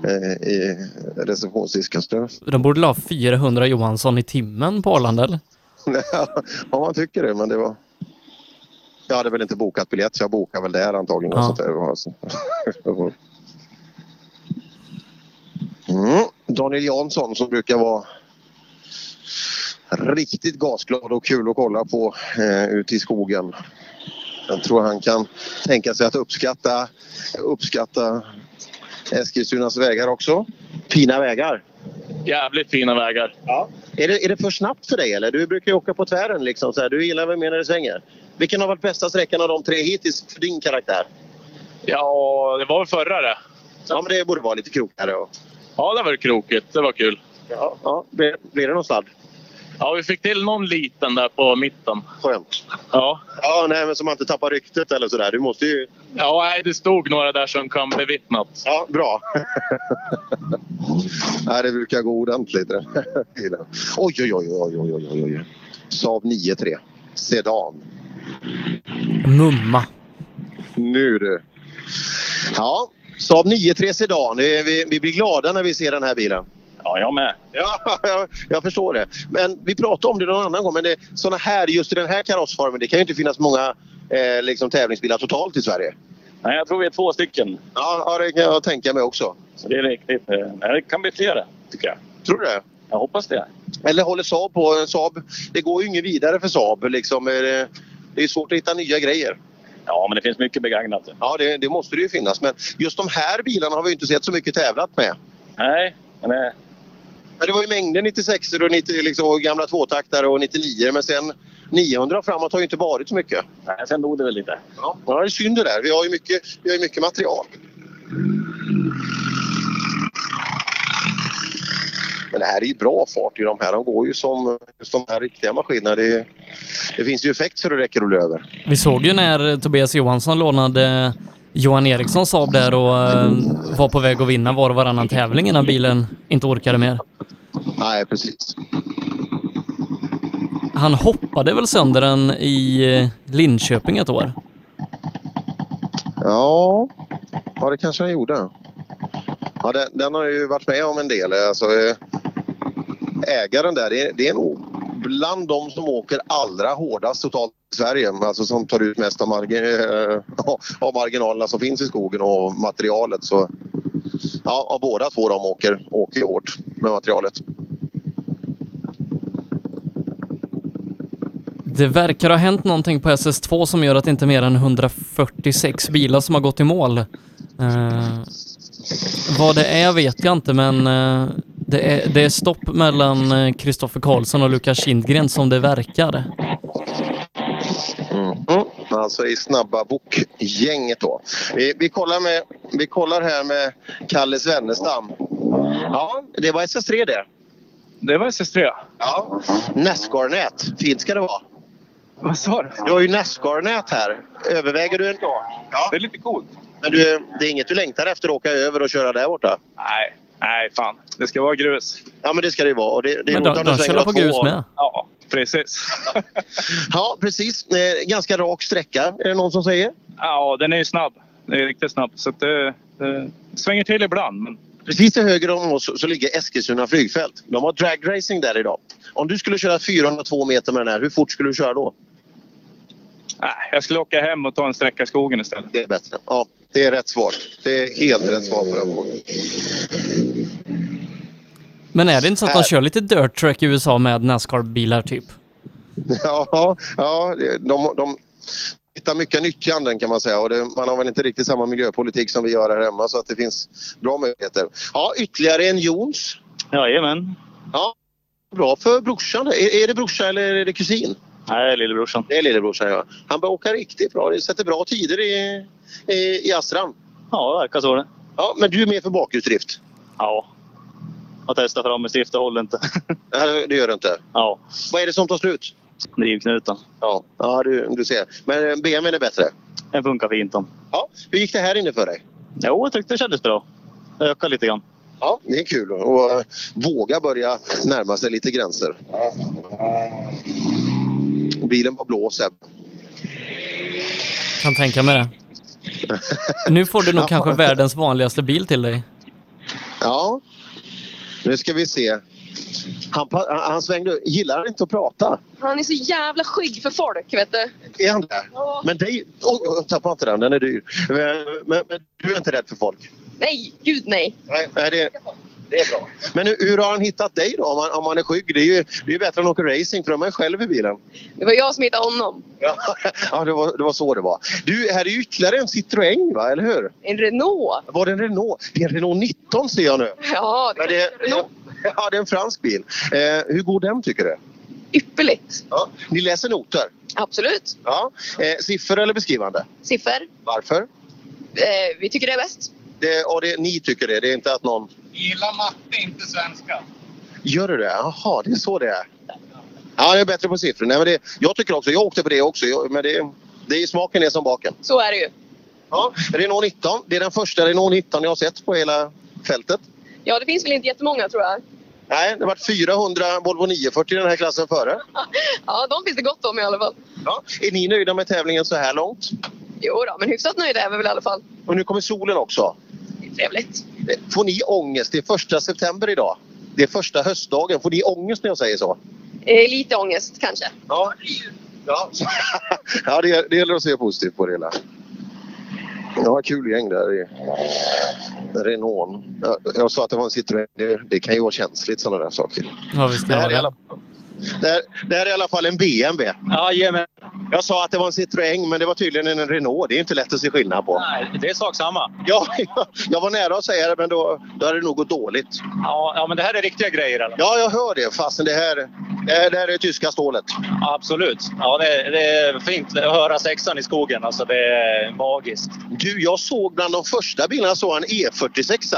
eh, i receptionsdisken. De borde la 400 Johansson i timmen på Arlanda eller? Ja, man tycker det, men det var... Jag hade väl inte bokat biljett så jag bokade väl där antagligen. Ja. Så så. Mm. Daniel Jansson som brukar vara riktigt gasglad och kul att kolla på eh, ute i skogen. Jag tror han kan tänka sig att uppskatta, uppskatta Eskilstunas vägar också. Fina vägar. Jävligt fina vägar. Ja. Är, det, är det för snabbt för dig eller? Du brukar ju åka på tvären liksom. Så här. Du gillar väl mer när det svänger? Vilken har varit bästa sträckan av de tre hittills för din karaktär? Ja, det var väl förra det. Ja, men det borde vara lite krokigare. Och... Ja, det var krokigt. Det var kul. Ja, ja. Blir, blir det någon sladd? Ja, vi fick till någon liten där på mitten. Skönt. Ja. Ja, nej, men så man inte tappar ryktet eller sådär. Du måste ju... Ja, nej, det stod några där som kan bevittnat. Ja, bra. nej, det brukar gå ordentligt. oj, oj, oj, oj, oj, oj, oj. Saab 9-3. Sedan. Mumma. Nu du. Ja, Saab 9-3 Sedan. Vi, vi blir glada när vi ser den här bilen. Ja, jag med. Ja, jag, jag förstår det. Men vi pratade om det någon annan gång. Men det, såna här, just i den här karossformen, det kan ju inte finnas många eh, liksom, tävlingsbilar totalt i Sverige. Nej, jag tror vi är två stycken. Ja, ja, det kan jag tänka mig också. Så det är riktigt. eh, Nej, det kan bli flera, tycker jag. Tror du det? Jag hoppas det. Eller håller Saab på? Saab, det går ju inget vidare för Saab. Liksom, Eh, det, är svårt att hitta nya grejer. Ja, men det finns mycket begagnat. Ja, det, det måste det ju finnas. Men just de här bilarna har vi inte sett så mycket tävlat med. Nej, men Men det var ju mängder 96 och 90, liksom, och gamla tvåtaktare och 99 men sen 900 och framåt har ju inte varit så mycket. nej, sen dog det väl lite. Ja, ja det är synd det där. Vi har ju mycket, vi har ju mycket material. Men det här är ju bra fart i de här. De går ju som just de här riktiga maskinerna. Det, det finns ju effekt så det räcker att rulla över. Vi såg ju när Tobias Johansson lånade Johan Eriksson Saab där och eh, var på väg att vinna var och varannan tävling innan bilen inte orkade mer. Nej, precis. Han hoppade väl sönder den i eh, Linköping ett år? Ja, ja det kanske han gjorde. Ja, den, den har ju varit med om en del. Alltså, eh, ägaren där, det är, det är nog bland de som åker allra hårdast totalt i Sverige. Alltså som tar ut mest av, margin- eh, av marginalerna som finns i skogen och materialet. Så, ja, av båda två de åker, åker hårt med materialet. Det verkar ha hänt någonting på SS2 som gör att inte mer än 146 bilar som har gått i mål. Eh, vad det är vet jag inte men eh, det, är, det är stopp mellan Kristoffer Karlsson och Lukas Kindgren som det verkar. Mm. Alltså i snabba bokgänget då. Vi, vi, kollar med, vi kollar här med Kalle Svennestam. Ja, det var SS3 det. Det var SS3. Ja. Nascar-nät. Fint ska det vara. Vad sa du? Du har ju Nascar-nät här. Överväger du en... Ja. Det är lite coolt. Men du, det är inget du längtar efter att åka över och köra där borta? Nej, nej fan. Det ska vara grus. Ja, men det ska det vara. Och det, det är Men de- de kör på grus med? Ja, precis. Ja, precis. Ganska rak sträcka, är det någon som säger? Ja, den är ju snabb. Den är riktigt snabb. Så att det, det svänger till ibland. Men Precis till höger om oss så ligger Eskilstuna flygfält. De har dragracing där idag. Om du skulle köra 402 meter med den här, hur fort skulle du köra då? nej, jag skulle åka hem och ta en sträcka i skogen istället. Det är bättre. Ja, det är rätt svar. Det är helt rätt svar på den frågan. Men är det inte så att de kör lite dirt track i USA med Nascar-bilar typ? Ja, ja de, de hittar mycket nyttjanden kan man säga och det, man har väl inte riktigt samma miljöpolitik som vi gör här hemma så att det finns bra möjligheter. Ja, ytterligare en Jons. Jajamän. Ja, bra för brorsan. Är, är det brorsa eller är det kusin? Nej, lillebrorsan. Det är lillebrorsan ja. Han börjar åka riktigt bra. Det sätter bra tider i, i, i Astran. Ja, det verkar så det. Ja, men du är med för bakhjulsdrift? Ja. Jag testar fram med stift, det håller inte. Nej, det gör det inte. Ja. Vad är det som tar slut? Drivknuten. Ja, ja du, du ser. Men eh, BMW är bättre? Den funkar fint de. Ja. Hur gick det här inne för dig? Jo, jag tyckte det kändes bra. Det ökade lite grann. Ja, det är kul och eh, våga börja närma sig lite gränser. Bilen var blå Seb. Kan tänka mig det. Nu får du nog kanske världens vanligaste bil till dig. Ja, nu ska vi se. Han, han, svängde Gillar han inte att prata? Han är så jävla skygg för folk, vet du. Är han det? Men dig... Oh, tappa inte den, den är dyr. Men, men, men du är inte rädd för folk? Nej, gud nej. Nej, nej det, det är bra. Men hur, hur har han hittat dig då om han, om han är skygg? Det är ju det är bättre än att åka racing för de är själv i bilen. Det var jag som hittade honom. Ja, ja det, var, det var så det var. Du, här är ju ytterligare en Citroën va, eller hur? En Renault. Var det en Renault? Det är en Renault 19 ser jag nu. Ja, det det, det, ja, det är en fransk bil. Eh, hur går den tycker du? Ypperligt. Ja, ni läser noter? Absolut. Ja. Eh, siffror eller beskrivande? Siffer. Varför? Eh, vi tycker det är bäst. Det, och det, ni tycker det? Det är inte att någon... Gillar matte, inte svenska. Gör du det? Jaha, det är så det är. Ja, det är bättre på siffror. Nej, men det, jag tycker också, jag åkte på det också. Jag, men det, det är smaken är som baken. Så är det ju. Ja, Renault 19. Det är den första Renault 19 jag har sett på hela fältet. Ja, det finns väl inte jättemånga tror jag. Nej, det har varit 400 Volvo 940 i den här klassen före. Ja, de finns det gott om i alla fall. Ja. Är ni nöjda med tävlingen så här långt? Jo då, men hyfsat nöjda är vi väl i alla fall. Och nu kommer solen också. Trevligt. Får ni ångest? Det är första september idag. Det är första höstdagen. Får ni ångest när jag säger så? Eh, lite ångest kanske. Ja, ja. ja det, det gäller att se positivt på det hela. Ja, kul gäng där i Renault. Jag, jag sa att det var en Citroën. Det, det kan ju vara känsligt sådana där saker. Ja, visst Det här, i det. alla, det, här, det här är i alla fall en BMW. Jajamän. Jag sa att det var en Citroën men det var tydligen en Renault. Det är inte lätt att se skillnad på. Nej, det är sak samma. Ja, jag var nära att säga det men då, då hade det nog gått dåligt. Ja, ja, men det här är riktiga grejer. Eller? Ja, jag hör det. Fastän det här, det här, det här är tyska stålet. Absolut. Ja, det, det är fint att höra sexan i skogen. Alltså, det är magiskt. Du, jag såg bland de första bilarna så en E46.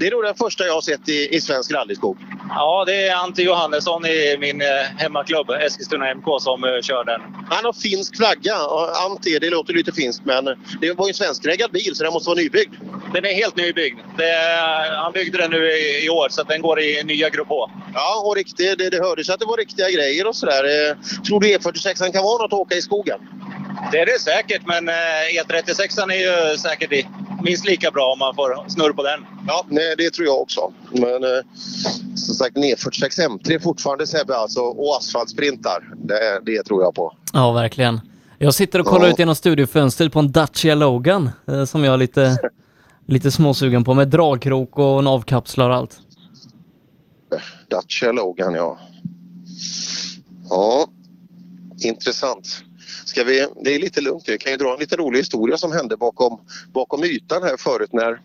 Det är nog den första jag har sett i, i svensk rallyskog. Ja, det är Ante Johannesson i min hemmaklubb Eskilstuna MK som eh, kör den. Han har finsk flagga. och Ante, det låter lite finskt men det var ju en svenskreggad bil så den måste vara nybyggd. Den är helt nybyggd. Är, han byggde den nu i, i år så den går i nya Grupp H. Ja, och riktigt, det, det hördes att det var riktiga grejer och sådär. Eh, Tror du E46 kan vara något att åka i skogen? Det är det säkert, men eh, E36 är ju säkert i, minst lika bra om man får snurr på den. Ja, nej, det tror jag också. Men eh, som sagt, en E46 M3 fortfarande Sebbe alltså och asfaltsprintar. Det, det tror jag på. Ja, verkligen. Jag sitter och kollar Ja. ut genom studiofönstret på en Dacia Logan eh, som jag är lite, lite småsugen på med dragkrok och navkapslar och allt. Dacia Logan, ja. Ja, intressant. Ska vi, det är lite lugnt. Jag kan ju dra en lite rolig historia som hände bakom, bakom ytan här förut när,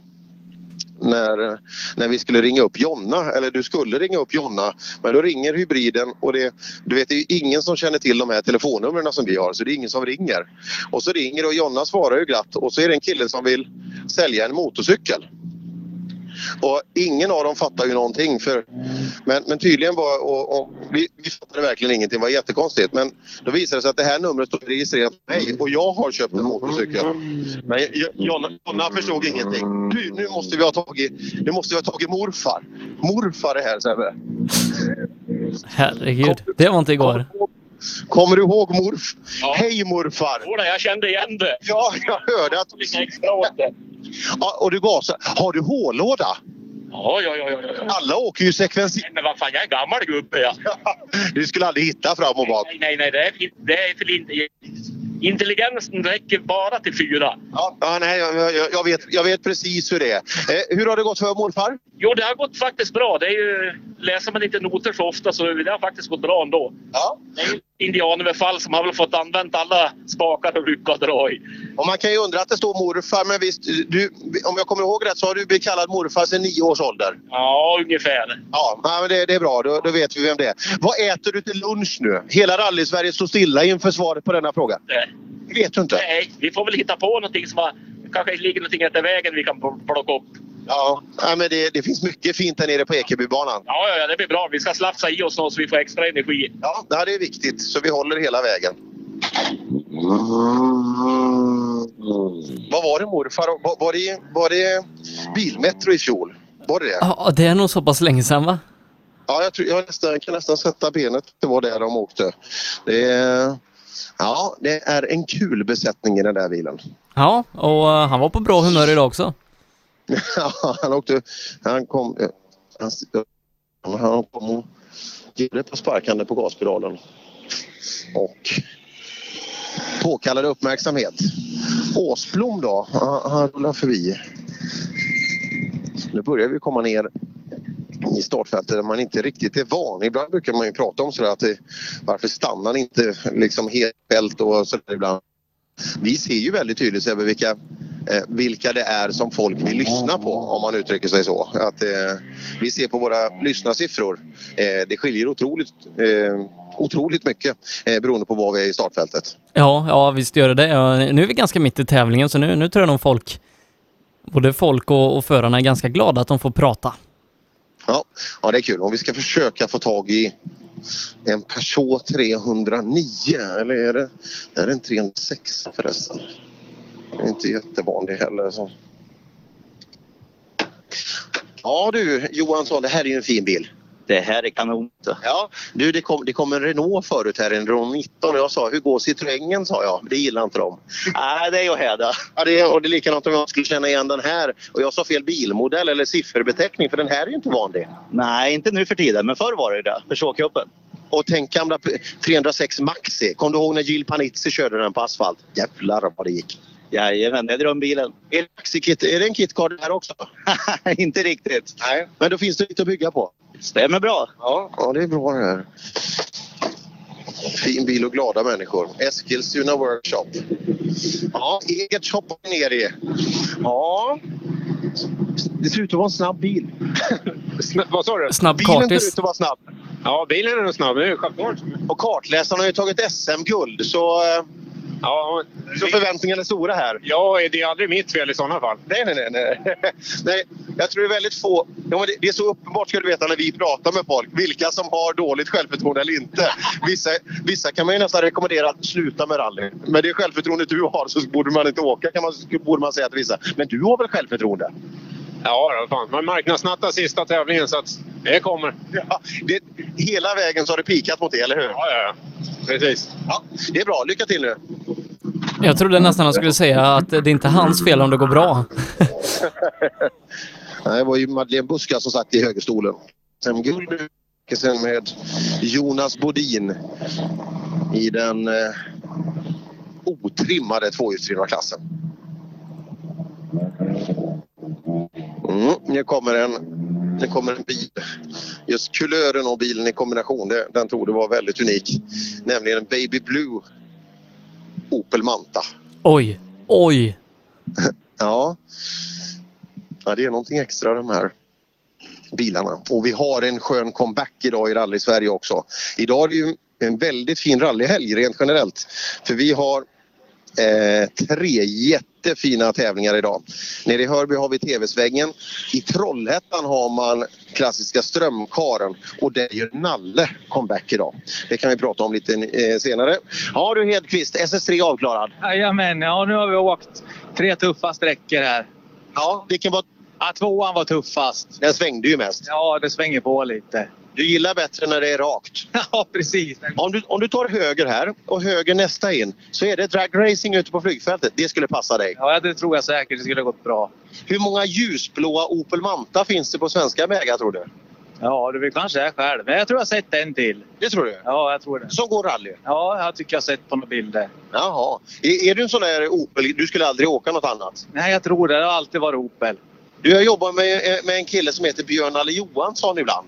när, när vi skulle ringa upp Jonna, eller du skulle ringa upp Jonna, men då ringer hybriden och det, du vet det är ju ingen som känner till de här telefonnumren som vi har så det är ingen som ringer. Och så ringer och Jonna svarar ju glatt och så är det en kille som vill sälja en motorcykel. Och ingen av dem fattar ju någonting. För, men, men tydligen var, och, och, vi, vi fattade verkligen ingenting, det var jättekonstigt. Men då visade det sig att det här numret står registrerat på mig och jag har köpt en motorcykel. Men Jonna, Jonna förstod ingenting. Nu, nu måste vi ha tagit, nu måste vi ha tagit morfar. Morfar är här Sebbe. Herregud, det var inte igår. Kommer du ihåg morf? Hej morfar! Jodå, jag kände igen det. Ja, jag hörde att... Ja, och du gasar. Har du hållåda? Ja, ja, ja. ja. Alla åker ju sekventiellt. Men vad fan, jag är gammal gubbe. Ja. Du skulle aldrig hitta fram och bak. Nej, nej, nej. Det är, det är för lite. intelligensen räcker bara till fyra. Ja, ja nej, jag, jag, jag, vet, jag vet precis hur det är. Eh, hur har det gått för morfar? Jo, det har gått faktiskt bra. Det är ju, läser man inte noter så ofta så det har faktiskt gått bra ändå. Ja. Det indianöverfall som har väl fått använt alla spakar och rycka och dra i. Och man kan ju undra att det står morfar, men visst, du, om jag kommer ihåg rätt så har du blivit kallad morfar sedan nio års ålder. Ja, ungefär. Ja, men det, det är bra. Då, då vet vi vem det är. Vad äter du till lunch nu? Hela rally-Sverige står stilla inför svaret på denna fråga. Nej. vet du inte? Nej, vi får väl hitta på någonting som har, kanske ligger någonting efter vägen vi kan pl- plocka upp. Ja, ja men det, det finns mycket fint där nere på Ekebybanan. Ja, ja, det blir bra. Vi ska slafsa i oss något så vi får extra energi. Ja, det är viktigt. Så vi håller hela vägen. Vad var det morfar? Var, var, det, var det bilmetro i fjol? Var det det? Ja, det är nog så pass länge sedan va? Ja, jag, tror, jag nästan, kan nästan sätta benet. Det var där de åkte. Det är, ja, det är en kul besättning i den där bilen. Ja, och eh, han var på bra humör idag också. Ja, han åkte... Han kom... Han, han kom och gjorde på sparkande på gaspedalen. Och påkallade uppmärksamhet. Åsblom då, han, han rullar förbi. Nu börjar vi komma ner i startfältet där man inte riktigt är van. Ibland brukar man ju prata om sådär att det, varför stannar inte liksom helt fält och sådär ibland. Vi ser ju väldigt tydligt över vilka, vilka det är som folk vill lyssna på om man uttrycker sig så. Att, eh, vi ser på våra lyssnarsiffror. Eh, det skiljer otroligt, eh, otroligt mycket eh, beroende på var vi är i startfältet. Ja, ja visst gör det det. Ja, Nu är vi ganska mitt i tävlingen så nu, nu tror jag nog folk, både folk och, och förarna är ganska glada att de får prata. Ja, ja, det är kul. Om vi ska försöka få tag i en Peugeot 309 eller är det, är det en 306 förresten? Är inte jättevanlig heller. Så. Ja du Johansson, det här är ju en fin bil. Det här är kanon. Ja, du det kom, det kom en Renault förut här, en Renault 19 och jag sa hur går Citroengen sa jag. Det gillar inte de. Nej, det är ju häda. Ja, det är, och det är likadant om jag skulle känna igen den här och jag sa fel bilmodell eller sifferbeteckning för den här är ju inte vanlig. Nej, inte nu för tiden, men förr var det det. Peugeot-cupen. Och tänk gamla P- 306 Maxi. Kom du ihåg när Jill Panizzi körde den på asfalt? Jävlar vad det gick. Jajamän, det är drömbilen. Är det, är det en kitcard här också? inte riktigt. Nej. Men då finns det lite att bygga på. Stämmer bra. Ja, ja det är bra det här. Fin bil och glada människor. Eskilstuna Workshop. Ja, eget shop ner i. Ja. Det ser ut att vara en snabb bil. Vad sa du? Snabb Bilen kartis. ser ut att vara snabb. Ja, bilen är nog snabb. Det är självklart. Och kartläsaren har ju tagit SM-guld så, eh, Ja, så förväntningarna är stora här. ja, det är aldrig mitt fel i sådana fall. Nej, nej, nej. nej. nej jag tror det är väldigt få... Ja, det, är så uppenbart ska du veta när vi pratar med folk. Vilka som har dåligt självförtroende eller inte. Vissa, vissa kan man ju nästan rekommendera att sluta med rally. Men det självförtroendet du har så borde man inte åka kan man, borde man säga till vissa. Men du har väl självförtroende? Ja, fan. Man marknadsnattar sista tävlingen så att det kommer. Ja, det, hela vägen så har det pikat mot det, eller hur? Ja, ja, ja. Precis. Ja, det är bra. Lycka till nu! Jag trodde nästan han skulle säga att det är inte hans fel om det går bra. Nej, Det var ju Madeleine Buska som satt i högerstolen. Sen guld sen med Jonas Bodin i den eh, otrimmade tvåhjulsdrivna klassen. Mm, nu kommer en nu kommer en bil. Just kulören av bilen i kombination, det, den tror det var väldigt unik. Nämligen en Baby Blue Opel Manta. Oj, oj. Ja. ja, det är någonting extra de här bilarna. Och vi har en skön comeback idag i Rally Sverige också. Idag är det ju en väldigt fin rallyhelg rent generellt. För vi har eh, tre jättefina tävlingar idag. Nere i Hörby har vi TV-svängen. I Trollhättan har man klassiska Strömkaren och där gör Nalle comeback idag. Det kan vi prata om lite eh, senare. Ja du Hedqvist, SS3 avklarad. Jajamän, ja nu har vi åkt tre tuffa sträckor här. Ja, vilken var... Ja, tvåan var tuffast. Den svängde ju mest. Ja, det svänger på lite. Du gillar bättre när det är rakt. Ja, precis. Om du, om du tar höger här och höger nästa in så är det dragracing ute på flygfältet. Det skulle passa dig. Ja, det tror jag säkert. Det skulle ha gått bra. Hur många ljusblåa Opel Manta finns det på svenska vägar tror du? Ja, det kanske är själv. Men jag tror jag har sett en till. Det tror du? Ja, jag tror det. Som går rally? Ja, jag tycker jag har sett på några bilder. Jaha. Är, är du en sån där Opel? Du skulle aldrig åka något annat? Nej, jag tror det. Det har alltid varit Opel. Du, jag jobbar med, med en kille som heter Björn Alle Johansson ibland.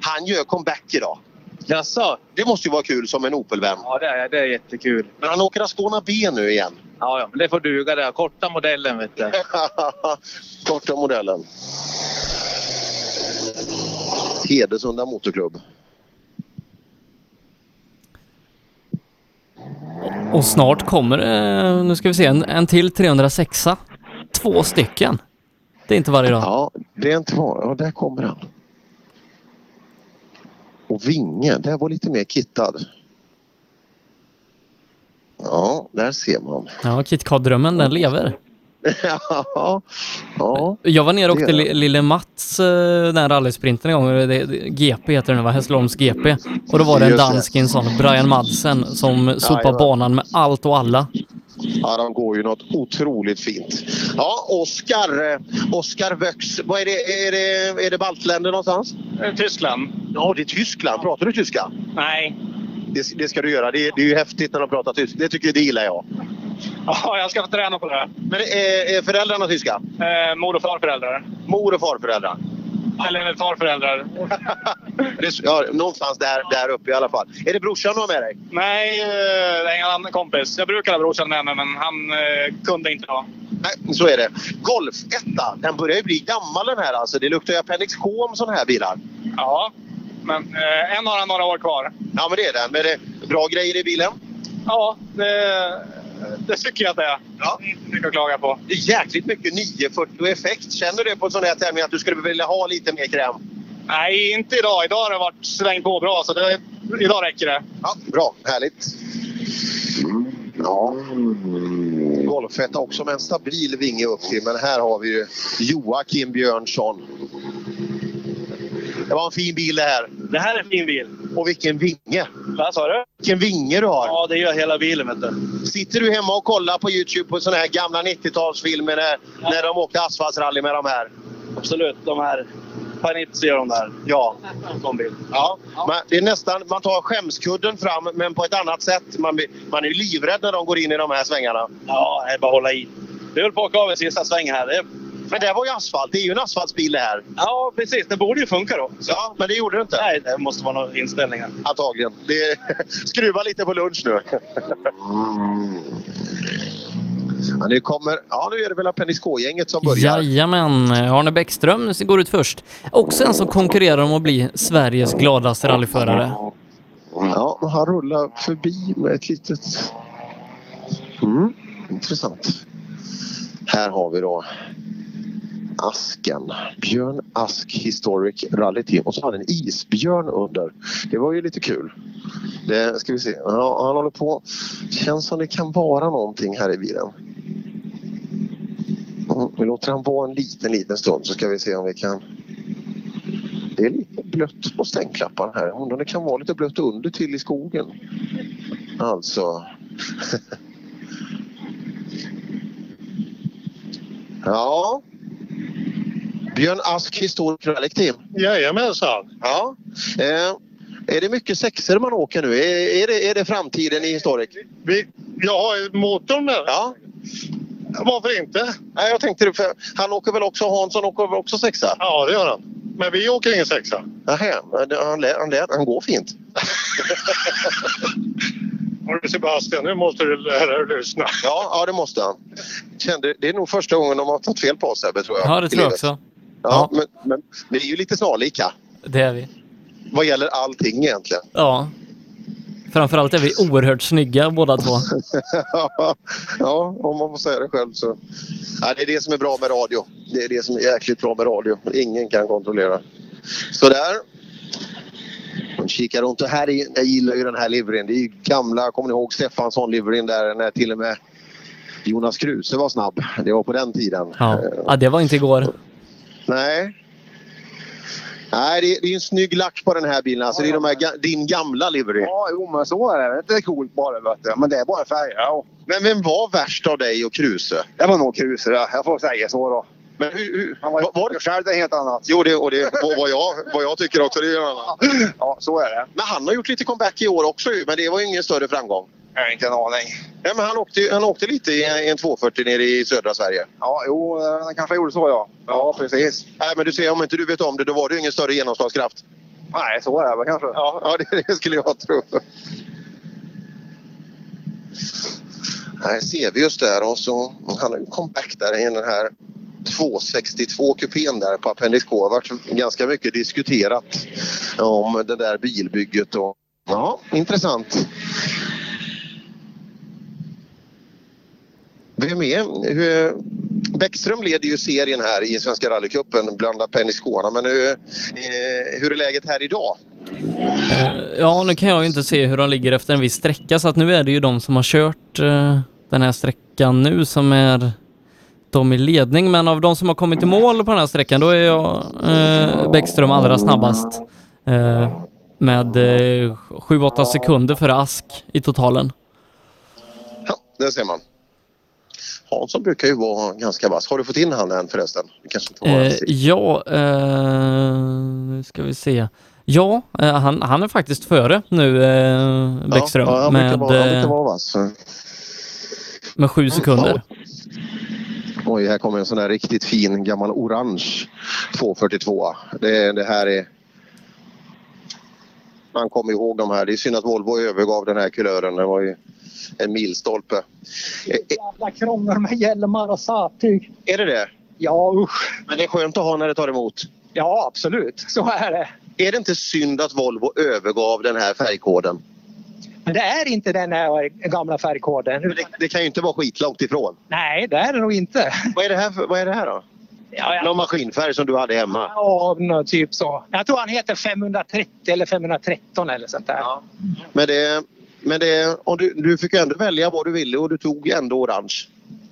Han gör comeback idag. Jaså? Det måste ju vara kul som en Opel-vän. Ja, det är, det är jättekul. Men han åker Ascona B nu igen. Ja, ja, men det får duga det. Korta modellen, vet du. Korta modellen. Hedesunda Motorklubb. Och snart kommer det, nu ska vi se, en, en till 306 Två stycken. Det är inte varje dag. Ja, det är inte var. Ja, där kommer han. Och Vinge, där var lite mer kittad. Ja, där ser man. Ja, KitKat-drömmen, den lever. ja, ja. Jag var nere och åkte Lille Mats, eh, den rallysprinten en gång. Det, GP heter den va? Hässleholms GP. Och då var det en dansk, en sån, Brian Madsen, som sopade banan med allt och alla. Ja, de går ju något otroligt fint. Ja, Oskar. eh, Oskar Vöx. Vad är det? Är det, är det baltländer någonstans? Tyskland. Ja, det är Tyskland. Pratar du tyska? Nej. Det, det ska du göra. Det, det är ju häftigt när de pratar tyska. Det tycker jag, det gillar jag. Ja, jag ska få träna på det. Men är, är föräldrarna tyska? Eh, mor och farföräldrar. Mor och farföräldrar? Eller farföräldrar. Det är, ja, någonstans där, där uppe i alla fall. Är det brorsan du har med dig? Nej, eh, det är ingen annan kompis. Jag brukar ha brorsan med mig, men han eh, kunde inte idag. Nej, så är det. Golf 1, den börjar ju bli gammal den här alltså. Det luktar ju Appendix K om sådana här bilar. Ja, men eh, än har han några år kvar. Ja, men det är den. Men det är bra grejer i bilen? Ja, det, det tycker jag att det är. Ja. Inte mycket att klaga på. Det är jäkligt mycket 940 effekt. Känner du på en sån här tävling att du skulle vilja ha lite mer kräm? Nej, inte idag. Idag har det varit slängt på bra, så det, idag räcker det. Ja, bra. Härligt. Ja. Golf 1 har också med en stabil vinge upp till, men här har vi ju Joakim Björnsson. Det var en fin bil det här. Det här är en fin bil. Och vilken vinge! Vad sa du? Vilken vinge du har! Ja, det gör hela bilen vet du. Sitter du hemma och kollar på Youtube på såna här gamla 90-talsfilmer när, när de åkte asfaltsrally med de här? Absolut. De här Panizzi gör de där. Ja. Sån bil. Ja, Men det är nästan, man tar skämskudden fram men på ett annat sätt. Man, man är ju livrädd när de går in i de här svängarna. Ja, det är bara att hålla i. Vi höll på att åka av i sista svängen här. Det... Men det var ju asfalt. Det är ju en asfaltsbil det här. Ja, precis. Det borde ju funka då. Ja, men det gjorde det inte. Nej, det måste vara några inställningar. Antagligen. Det skruva lite på lunch nu. Ja, nu kommer... Ja, nu är det väl Appendix K-gänget som börjar. Jajamän, Arne Bäckström går ut först. Också en som konkurrerar om att bli Sveriges gladaste rallyförare. Ja, han rullar förbi med ett litet... Mm, intressant. Här har vi då Asken. Björn Ask Historic Rally Team. Och så har han en isbjörn under. Det var ju lite kul. Det ska vi se. Ja, han håller på. Känns som det kan vara någonting här i bilen. Mm, vi låter han vara en liten, liten stund så ska vi se om vi kan... Det är lite blött på stänkklapparna här. Undrar om det kan vara lite blött under till i skogen. Alltså... ja. Björn Ask Historic Rally Team. Jajamensan. Ja. Eh, är det mycket sexor man åker nu? Är, är, det, är det framtiden i Historic? Vi, ja, motorn med. Ja. Varför inte? Nej, jag tänkte för han åker väl också, Hansson åker väl också sexa? Ja, det gör han. Men vi åker ingen sexa. Nähä, han, lär, han, lär, han går fint. Hörru Sebastian, nu måste du lära dig lyssna. Ja, ja, det måste han. Kände, det är nog första gången de har tagit fel på Sebbe, tror jag. Ja, det tror jag livet. också. Ja, Men, men vi är ju lite snarlika Det är vi. vad gäller allting egentligen. Ja. Framförallt är vi oerhört snygga båda två. ja, om man får säga det själv så. Ja, det är det som är bra med radio. Det är det som är jäkligt bra med radio. Ingen kan kontrollera. Sådär. Kikar runt och här är, jag gillar ju den här livryn. Det är ju gamla, kommer ni ihåg Stefansson-livryn där när till och med Jonas Kruse var snabb. Det var på den tiden. Ja, ja det var inte igår. Nej. Nej, det är, det är en snygg lack på den här bilen. Alltså, det är de här, ga- din gamla livery. Ja, jo, men så är det. Det är coolt bara. Vet du. Men det är bara färger. Ja. Men vem var värst av dig och Kruse? Det var nog Kruse, ja. jag får säga så då. Men hur, hur, Han var var... själv, det är helt annat. Jo, det, och det, vad, jag, vad jag tycker också, det är annat. Ja, så är det. Men han har gjort lite comeback i år också men det var ju ingen större framgång. Jag har inte en aning. Ja, men han, åkte, han åkte lite i en 240 nere i södra Sverige. Ja, jo, han kanske gjorde så ja. Ja, precis. Nej, men du ser, om inte du vet om det, då var det ju ingen större genomslagskraft. Nej, så är det väl kanske. Ja, ja det, det skulle jag tro. Här ser vi just där och så han har ju comeback där i den här 262 kupén där på Appendix K. Det har varit ganska mycket diskuterat om det där bilbygget och ja, intressant. Vem är? Bäckström leder ju serien här i Svenska rallycupen bland Appendix K. Men hur, hur är läget här idag? Eh, ja, nu kan jag ju inte se hur de ligger efter en viss sträcka så att nu är det ju de som har kört den här sträckan nu som är de i ledning. Men av de som har kommit i mål på den här sträckan då är jag eh, Bäckström allra snabbast. Eh, med eh, 7-8 sekunder före Ask i totalen. Ja, det ser man. Hansson brukar ju vara ganska vass. Har du fått in han än förresten? Eh, ja, eh, nu ska vi se. Ja, eh, han, han är faktiskt före nu, eh, Bäckström, Ja, ja, han brukar med, vara, han brukar eh, vara vass. med sju sekunder. Oj, här kommer en sån här riktigt fin gammal orange 242. Det, det här är... Man kommer ihåg de här. Det är synd att Volvo övergav den här kulören. Det var ju en milstolpe. Jävla krångel med hjälmar och sattyg. Är det det? Ja, usch. Men det är skönt att ha när det tar emot. Ja, absolut. Så är det. Är det inte synd att Volvo övergav den här färgkoden? Men det är inte den här gamla färgkoden. Det, det kan ju inte vara skitlångt ifrån. Nej, det är det nog inte. Vad är det här, för, vad är det här då? Ja, ja. Någon maskinfärg som du hade hemma? Ja, typ så. Jag tror han heter 530 eller 513 eller sånt där. Men det, men det, och du, du fick ändå välja vad du ville och du tog ändå orange.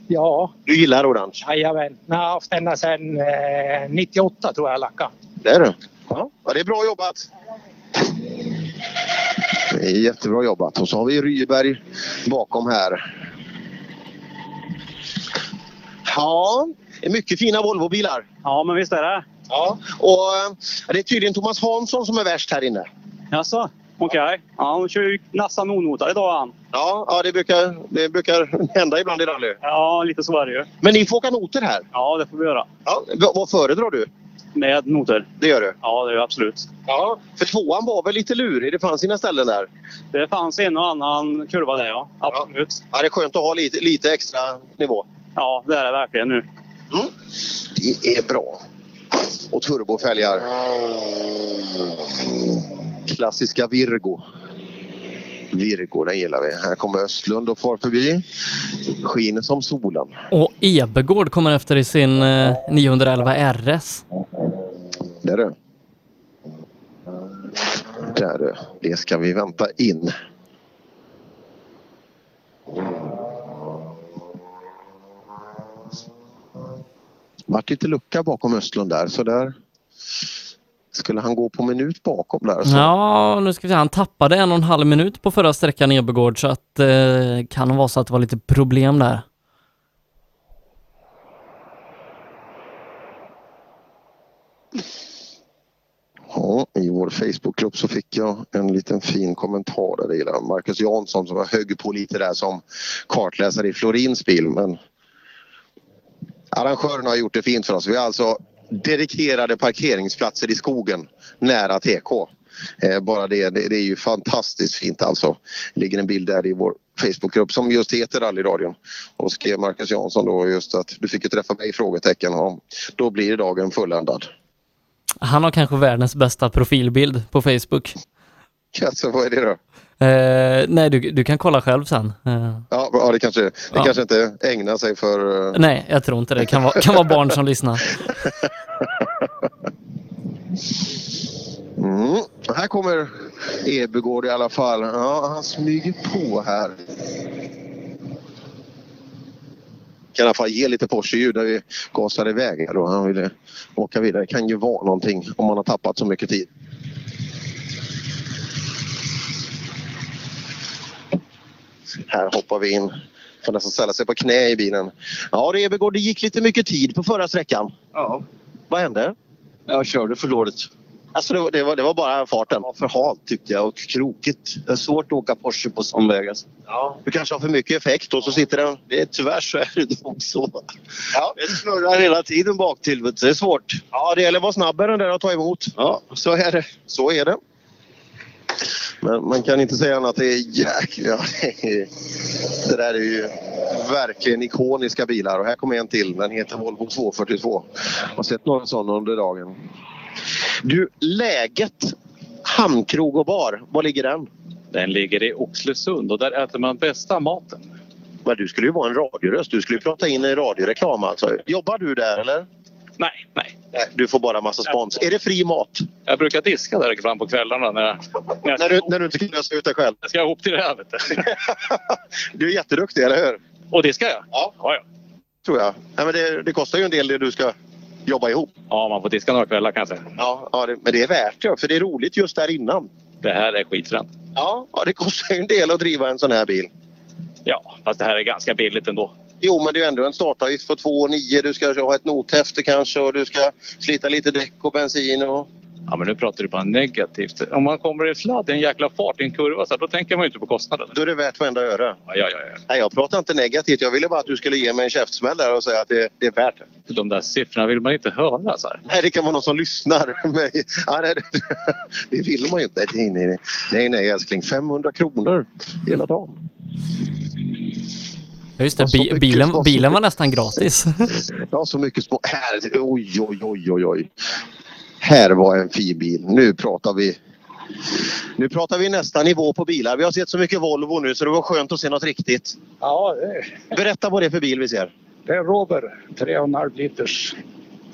Ja, Du gillar orange? jajamän. Jag har haft denna sedan eh, 98 tror jag lacka. Det är du? Ja. ja, det är bra jobbat. Jättebra jobbat. Och så har vi Ryberg bakom här. Ja, det är mycket fina Volvobilar. Ja, men visst är det. Ja, och eh, det är tydligen Thomas Hansson som är värst här inne. Jaså? Okej. Ja, han kör ju nästan onotad idag han. Ja, ja det, brukar, det brukar hända ibland i rally. Ja, lite så är det ju. Men ni får åka noter här? Ja, det får vi göra. Ja, vad föredrar du? Med noter. Det gör du? Ja, det gör jag absolut. Ja, för tvåan var väl lite lurig. Det fanns sina ställen där. Det fanns en och annan kurva där ja. Absolut. Ja, det är skönt att ha lite, lite extra nivå. Ja, det är det verkligen nu. Mm. Det är bra. Och turbofälgar. Klassiska Virgo. Virgo, den gillar vi. Här kommer Östlund och far förbi. Skiner som solen. Och Ebegård kommer efter i sin eh, 911 RS. Där du. Där du. Det ska vi vänta in. Vart lite lucka bakom Östlund där så där skulle han gå på minut bakom där. Så. Ja, nu ska vi se. Han tappade en och en halv minut på förra sträckan Ebegård så att eh, kan vara så att det var lite problem där. Ja, I vår Facebookgrupp så fick jag en liten fin kommentar där gillar Marcus Jansson som var högg på lite där som kartläsare i Florins bil. Men arrangörerna har gjort det fint för oss. Vi har alltså dedikerade parkeringsplatser i skogen nära TK. Eh, bara det, det, det är ju fantastiskt fint alltså. Det ligger en bild där i vår Facebookgrupp som just heter Rallyradion. Och skrev Marcus Jansson då just att du fick ju träffa mig? frågetecken. Ja, då blir dagen fulländad. Han har kanske världens bästa profilbild på Facebook. Alltså, vad är det då? Eh, nej, du, du kan kolla själv sen. Eh, Ja, ja det kanske, det Ja. kanske inte ägnar sig för... eh, nej, jag tror inte det. Det kan vara, kan vara barn som lyssnar. Mm. Här kommer Ebegård i alla fall. Ja, han smyger på här. Kan i alla fall ge lite Porsche-ljud när vi gasar iväg. Då. Han ville åka vidare. Det kan ju vara någonting om man har tappat så mycket tid. Här hoppar vi in Får nästan ställa sig på knä i bilen. Ja, Rebegård, det gick lite mycket tid på förra sträckan. Ja. Vad hände? Jag körde för dåligt. Alltså det, var, det, var, det var bara farten? för halt tyckte jag och krokigt. Det är svårt att åka Porsche på sån väg. Alltså. Ja. Du kanske har för mycket effekt och så sitter den... Det är, tyvärr så är det nog så. Ja. Det snurrar hela tiden bak till. vet du. Det är svårt. Ja, det gäller att vara snabbare där och ta emot. Ja, så är det. Så är det. Men man kan inte säga annat. Det är jäkla... Det, är, det där är ju verkligen ikoniska bilar. Och här kommer en till. Den heter Volvo 242. Jag har sett några sådana under dagen. Du, läget Hamnkrog och bar, var ligger den? Den ligger i Oxelösund och där äter man bästa maten. Men du skulle ju vara en radioröst. Du skulle ju prata in i radioreklam alltså. Jobbar du där eller? Nej, nej. Nej, du får bara massa spons. Är det fri mat? Jag brukar diska där ibland på kvällarna när jag, när jag, När du, när du inte kan lösa ut dig själv? jag ska ihop till det här. Du. Är jätteduktig, eller hur? Och diskar jag? Ja. ja, ja. Tror jag. Nej, men det, det kostar ju en del det du ska jobba ihop. Ja, man får diska några kvällar kan jag säga. Ja, ja det, men det är värt det, för det är roligt just där innan. Det här är skitfränt. Ja, ja, det kostar ju en del att driva en sån här bil. Ja, fast det här är ganska billigt ändå. Jo, men det är ju ändå en startavgift på 2 9 Du ska ha ett nothäfte kanske och du ska slita lite däck och bensin och... Ja, men nu pratar du bara negativt. Om man kommer i sladd i en jäkla fart i en kurva så här, då tänker man ju inte på kostnaden. Då är det värt varenda öre. Ja, ja, ja. ja. Nej, jag pratar inte negativt. Jag ville bara att du skulle ge mig en käftsmäll där och säga att det, det är värt det. De där siffrorna vill man inte höra. Så här. Nej, det kan vara någon som lyssnar. Ja, nej, det, det vill man ju inte. Nej, nej, nej älskling. 500 kronor hela dagen. Ja, just det, bi bilen, smått. bilen var nästan gratis. Ja, så mycket små... Här, oj, oj, oj, oj, oj. Här var en fin bil. Nu pratar vi... Nu pratar vi nästa nivå på bilar. Vi har sett så mycket Volvo nu så det var skönt att se något riktigt. Ja, det, Berätta vad det är för bil vi ser. det är Rover. 3,5 liters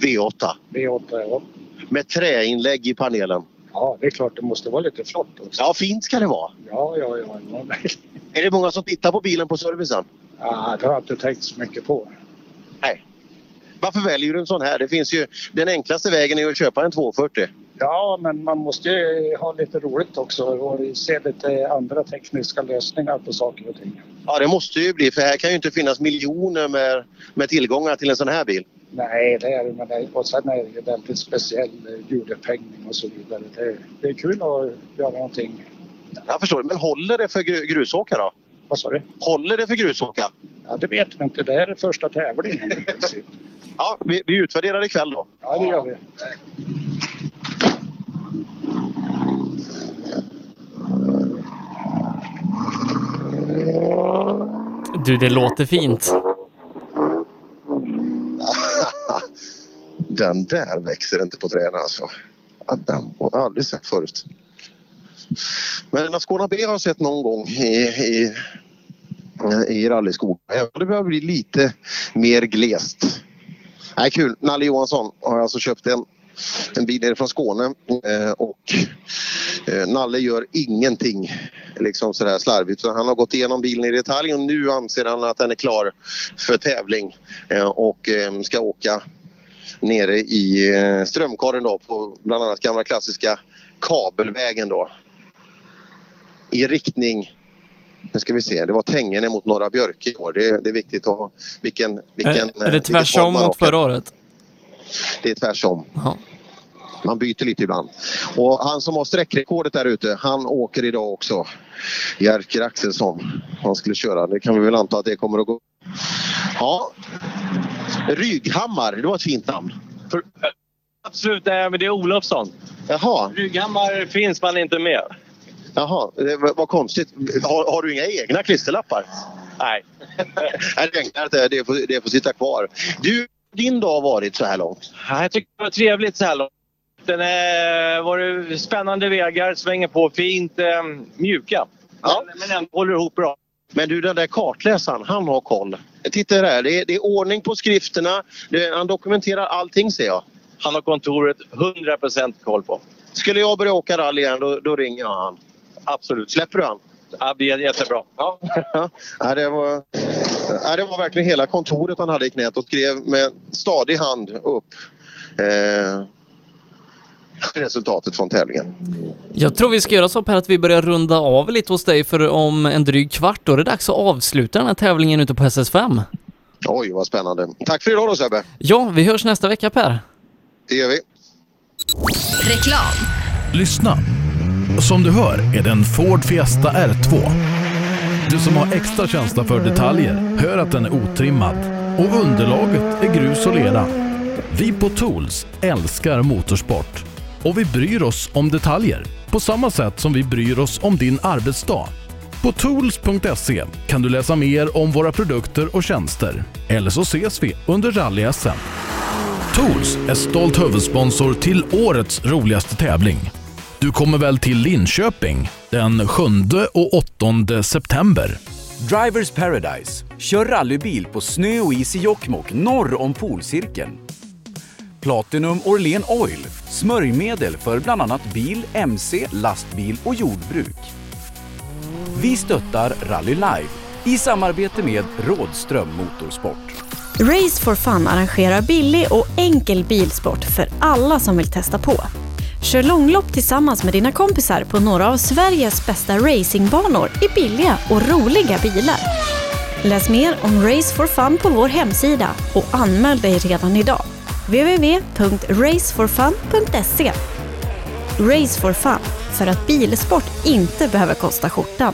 V8. V8. Ja. Med träinlägg i panelen. Ja, det är klart det måste vara lite flott också. Ja, fint ska det vara. Ja, ja, ja. ja. Är det många som tittar på bilen på servicen? ja det har jag inte tänkt så mycket på. Nej. Varför väljer du en sån här? Det finns ju, den enklaste vägen är att köpa en 240. Ja, men man måste ju ha lite roligt också och se lite andra tekniska lösningar på saker och ting. Ja, det måste ju bli för här kan ju inte finnas miljoner med, med tillgångar till en sån här bil. Nej, det är det. Men det, och sen är det ju väldigt speciell eh, hjulupphängning och så vidare. Det, det är kul att göra någonting. Jag förstår, men håller det för gru- grusåka då? Vad sa du? Håller det för grusåka? Ja, det vet vi inte. Det här är första tävlingen i princip. Ja, vi, vi utvärderar ikväll då. Ja, det gör vi. Du, det låter fint. Den där växer inte på träden alltså. Den har jag aldrig sett förut. Men en Ascona B har jag sett någon gång i, i, i rallyskog. Det börjar bli lite mer glest. Nej, kul. Nalle Johansson har alltså köpt en, en bil nere från Skåne eh, och eh, Nalle gör ingenting liksom sådär slarvigt. Så han har gått igenom bilen i detalj och nu anser han att den är klar för tävling eh, och ska åka nere i Strömkaren då på bland annat gamla klassiska kabelvägen då. I riktning, nu ska vi se, det var Tängene mot Norra Björke i år. Det, det är viktigt att ha vilken... vilken är, är det tvärsom mot förra året? Det är tvärsom. Ja. Man byter lite ibland. Och han som har sträckrekordet där ute, han åker idag också. Jerker Axelsson. Han skulle köra. Det kan vi väl anta att det kommer att gå. Ja. Ryghammar, det var ett fint namn. Absolut, nej, men det är Olofsson. Jaha. Rygghammar finns man inte med. Jaha, det var, vad konstigt. Har, har du inga egna klisterlappar? Nej. Nej, det är enklare att det, det, får, det får sitta kvar. Du, din dag varit så här långt? Ja, Jag tycker det var trevligt så här långt. Den är, var spännande vägar, svänger på fint, eh, mjuka. Ja. Men, men ändå håller ihop bra. Men du, den där kartläsaren, han har koll. Titta där, det är, det är ordning på skrifterna. Det, han dokumenterar allting ser jag. Han har kontoret 100% koll på. Skulle jag börja åka rally igen, då, då ringer jag han. Absolut. Släpper du han? Ja, det är jättebra. Ja. ja, det, var, ja, det var verkligen hela kontoret han hade i knät och skrev med stadig hand upp. Eh, resultatet från tävlingen. Jag tror vi ska göra så Per att vi börjar runda av lite hos dig för om en dryg kvart då är det dags att avsluta den här tävlingen ute på SS5. Oj, vad spännande. Tack för idag då Sebbe. Ja, vi hörs nästa vecka Per. Det gör vi. Reklam. Lyssna. Som du hör är det en Ford Fiesta R2. Du som har extra känsla för detaljer hör att den är otrimmad och underlaget är grus och lera. Vi på Tools älskar motorsport och vi bryr oss om detaljer på samma sätt som vi bryr oss om din arbetsdag. På tools.se kan du läsa mer om våra produkter och tjänster. Eller så ses vi under rally-SM. Tools är stolt huvudsponsor till årets roligaste tävling. Du kommer väl till Linköping den 7 och 8 september? Drivers Paradise. Kör rallybil på snö och is i Jokkmokk norr om polcirkeln. Platinum Orlen Oil. Smörjmedel för bland annat bil, mc, lastbil och jordbruk. Vi stöttar Rally Live i samarbete med Rådström Motorsport. Race for Fun arrangerar billig och enkel bilsport för alla som vill testa på. Kör långlopp tillsammans med dina kompisar på några av Sveriges bästa racingbanor i billiga och roliga bilar. Läs mer om Race for Fun på vår hemsida och anmäl dig redan idag. www.raceforfun.se Race for Fun, för att bilsport inte behöver kosta skjortan.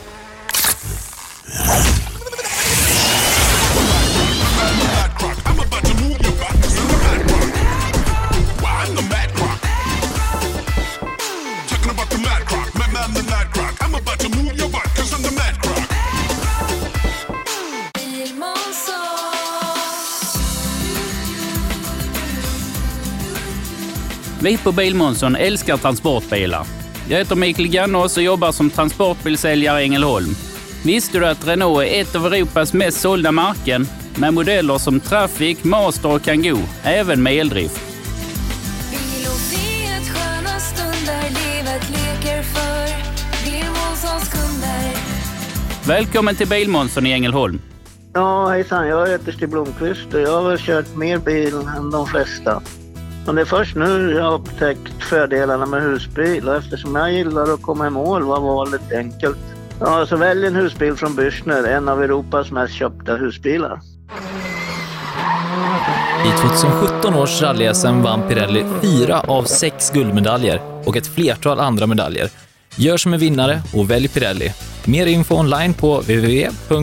Vi på Bilmånsson älskar transportbilar. Jag heter Mikael Gannås och jobbar som transportbilsäljare i Ängelholm. Visste du att Renault är ett av Europas mest sålda märken med modeller som Traffic, Master och Kangoo, även med eldrift? Välkommen till Bilmånsson i Ängelholm. Ja, hejsan. Jag heter Stig Blomqvist och jag har väl kört mer bil än de flesta. Men det är först nu jag har upptäckt fördelarna med husbil och eftersom jag gillar att komma i mål var valet enkelt. Ja, så välj en husbil från Bürstner, en av Europas mest köpta husbilar. I 2017 års rally-SM vann Pirelli fyra av sex guldmedaljer och ett flertal andra medaljer. Gör som en vinnare och välj Pirelli. Mer info online på www.psport.se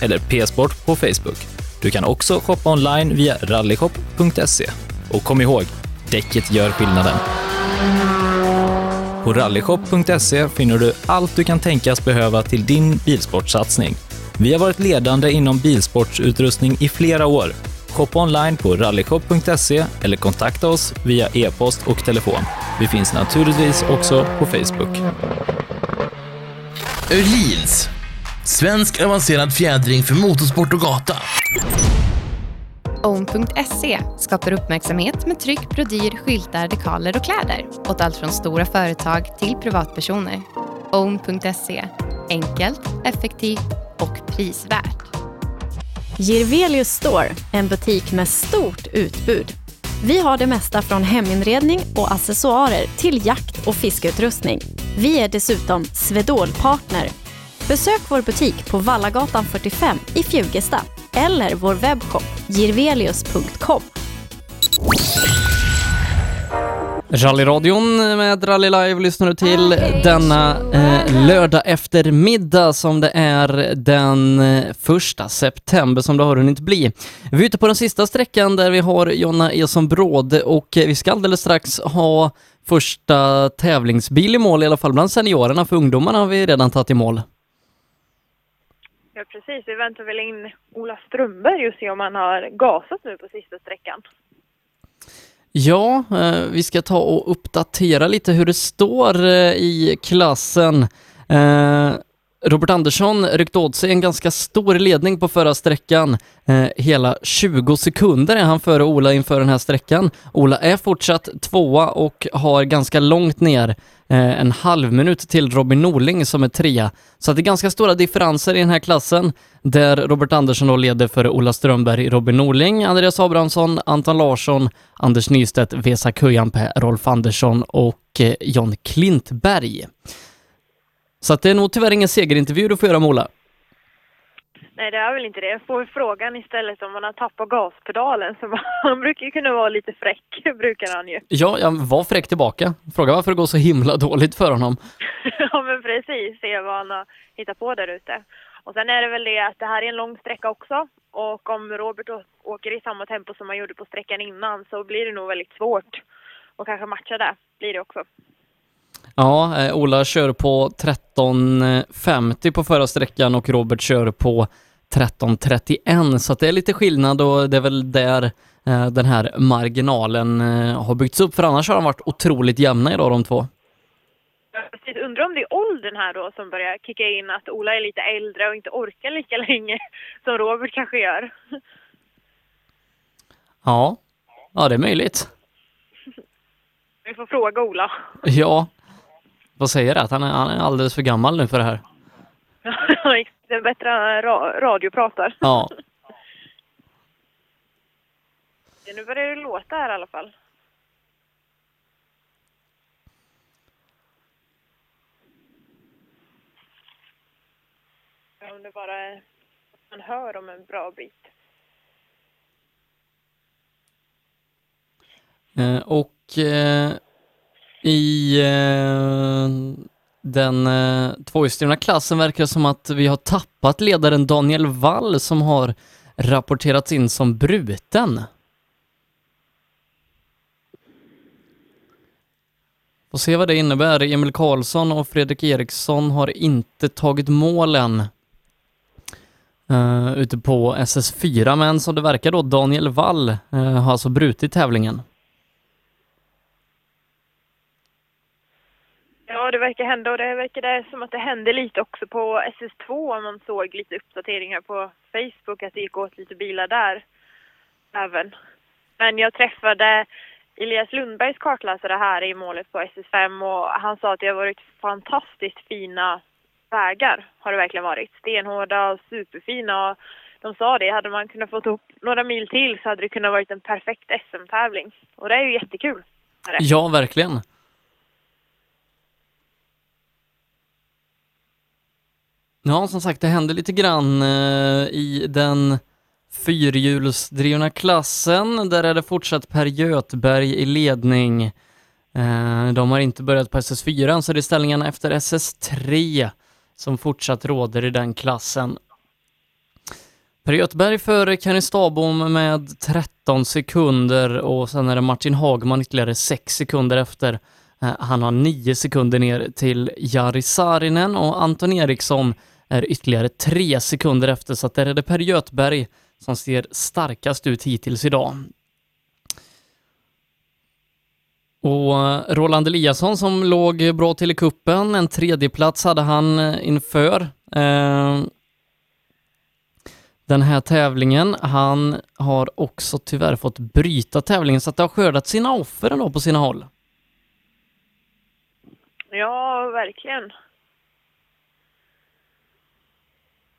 eller psport på Facebook. Du kan också shoppa online via rallyshop.se. Och kom ihåg, däcket gör skillnaden. På rallyshop.se finner du allt du kan tänkas behöva till din bilsportsatsning. Vi har varit ledande inom bilsportsutrustning i flera år. Shoppa online på rallyshop.se eller kontakta oss via e-post och telefon. Vi finns naturligtvis också på Facebook. Öhlins. Svensk avancerad fjädring för motorsport och gata. Own.se skapar uppmärksamhet med tryck, brodyr, skyltar, dekaler och kläder åt allt från stora företag till privatpersoner. Own.se enkelt, effektivt och prisvärt. Girvelius Store, en butik med stort utbud. Vi har det mesta från heminredning och accessoarer till jakt och fiskeutrustning. Vi är dessutom Swedol-partner. Besök vår butik på Vallagatan 45 i Fjugesta eller vår webbshop girvelius.com. Rallyradion med Rally Live lyssnar du till denna eh, lördag eftermiddag som det är den eh, första september som det har hunnit bli. Vi är ute på den sista sträckan där vi har Jonna Eson Bråde och eh, vi ska alldeles strax ha första tävlingsbil i mål, i alla fall bland seniorerna. För ungdomarna har vi redan tagit i mål. Ja, precis. Vi väntar väl in Ola Strömberg och se om han har gasat nu på sista sträckan. Ja, eh, vi ska ta och uppdatera lite hur det står eh, i klassen. Eh, Robert Andersson ryckte åt sig en ganska stor ledning på förra sträckan. Eh, hela 20 sekunder är han före Ola inför den här sträckan. Ola är fortsatt tvåa och har ganska långt ner eh, en halv minut till Robin Norling som är trea. Så att det är ganska stora differenser i den här klassen där Robert Andersson då leder före Ola Strömberg, Robin Norling, Andreas Abrahamsson, Anton Larsson, Anders Nystedt, Vesa Kujanpää, Rolf Andersson och eh, John Klintberg. Så att det är nog tyvärr ingen segerintervju du får göra med Ola. Nej, det är väl inte det. Jag får frågan istället om man har tappat gaspedalen. Så han brukar ju kunna vara lite fräck, brukar han ju. Ja, jag var fräck tillbaka. Fråga varför det går så himla dåligt för honom. ja, men precis. Se vad han har hittat på där ute. Och sen är det väl det att det här är en lång sträcka också. Och om Robert åker i samma tempo som han gjorde på sträckan innan så blir det nog väldigt svårt att kanske matcha det. Blir det också. Ja, eh, Ola kör på 13.50 på förra sträckan och Robert kör på 13.31 så det är lite skillnad och det är väl där eh, den här marginalen eh, har byggts upp för annars har de varit otroligt jämna idag de två. Jag precis undrar om det är åldern här då som börjar kicka in. Att Ola är lite äldre och inte orkar lika länge som Robert kanske gör. Ja, ja det är möjligt. Vi får fråga Ola. Ja, vad säger det? Att han är, han är alldeles för gammal nu för det här. det är bättre än ra- radiopratar. Ja, Nu börjar det låta här i alla fall. Om det bara är man hör om en bra bit. Eh, och eh, i eh, den eh, tvåhjulsdrivna klassen verkar det som att vi har tappat ledaren Daniel Wall som har rapporterats in som bruten. Får se vad det innebär. Emil Karlsson och Fredrik Eriksson har inte tagit målen uh, eh, ute på SS4, men som det verkar då, Daniel Wall uh, har alltså brutit tävlingen. Ja, det verkar hända och det verkar det som att det hände lite också på SS2 om man såg lite uppdateringar på Facebook att det gick åt lite bilar där även. Men jag träffade Elias Lundbergs kartläsare här i målet på SS5 och han sa att det har varit fantastiskt fina vägar har det verkligen varit. Stenhårda och superfina och de sa det, hade man kunnat få upp några mil till så hade det kunnat varit en perfekt SM-tävling. Och det är ju jättekul. Ja, verkligen. Ja, som sagt, det hände lite grann eh, i den fyrhjulsdrivna klassen. Där är det fortsatt Per Götberg i ledning. Eh, de har inte börjat på SS4, så det är ställningarna efter SS3 som fortsatt råder i den klassen. Per Göthberg före Kenny Stabom med 13 sekunder och sen är det Martin Hagman ytterligare 6 sekunder efter. Eh, han har 9 sekunder ner till Jari Saarinen och Anton Eriksson är ytterligare 3 sekunder efter, så att där är det Per Göthberg som ser starkast ut hittills idag. Och eh, Roland Eliasson som låg bra till i kuppen, en tredjeplats hade han eh, inför eh, den här tävlingen. Han har också tyvärr fått bryta tävlingen så att det har skördat sina offer ändå på sina håll. Ja, verkligen.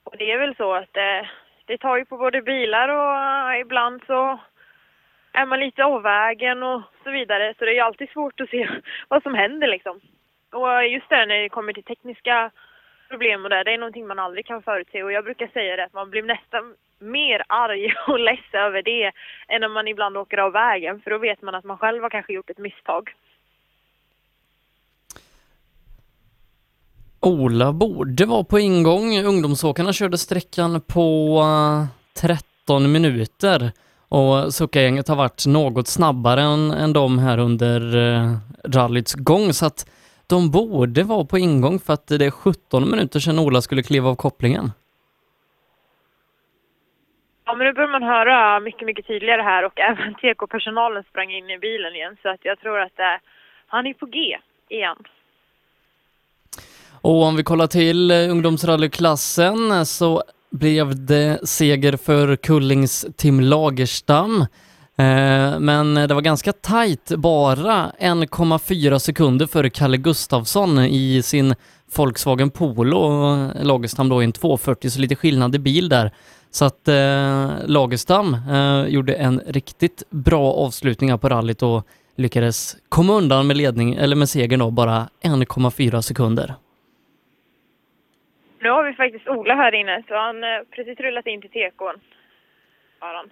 Och det är väl så att eh, det tar ju på både bilar och eh, ibland så är man lite av vägen och så vidare. Så det är ju alltid svårt att se vad som händer liksom. Och just det när det kommer till tekniska problem och det, det är någonting man aldrig kan förutse. Och jag brukar säga det att man blir nästan mer arg och less över det än när man ibland åker av vägen. För då vet man att man själv har kanske gjort ett misstag. Ola borde vara på ingång. Ungdomsåkarna körde sträckan på eh, 13 minuter och Succa-gänget har varit något snabbare än, än de här under eh, rallyts gång så att de borde vara på ingång för att det är 17 minuter sedan Ola skulle kliva av kopplingen. Ja, men nu börjar man höra mycket, mycket tydligare här och även TK-personalen sprang in i bilen igen. Så att jag tror att eh, han är på G igen. Och om vi kollar till eh, ungdomsrallyklassen eh, så blev det seger för Kullings Tim Lagerstam. Eh, men det var ganska tajt, bara 1,4 sekunder före Kalle Gustafsson i sin Volkswagen Polo. och Lagerstam då i en 240, så lite skillnad i bil där. Så att eh, Lagerstam eh, gjorde en riktigt bra avslutning här på rallyt och lyckades komma undan med ledning, eller med segern då, bara 1,4 sekunder. Nu har vi faktiskt Ola här inne, så han eh, precis rullat in till tekon. Har han.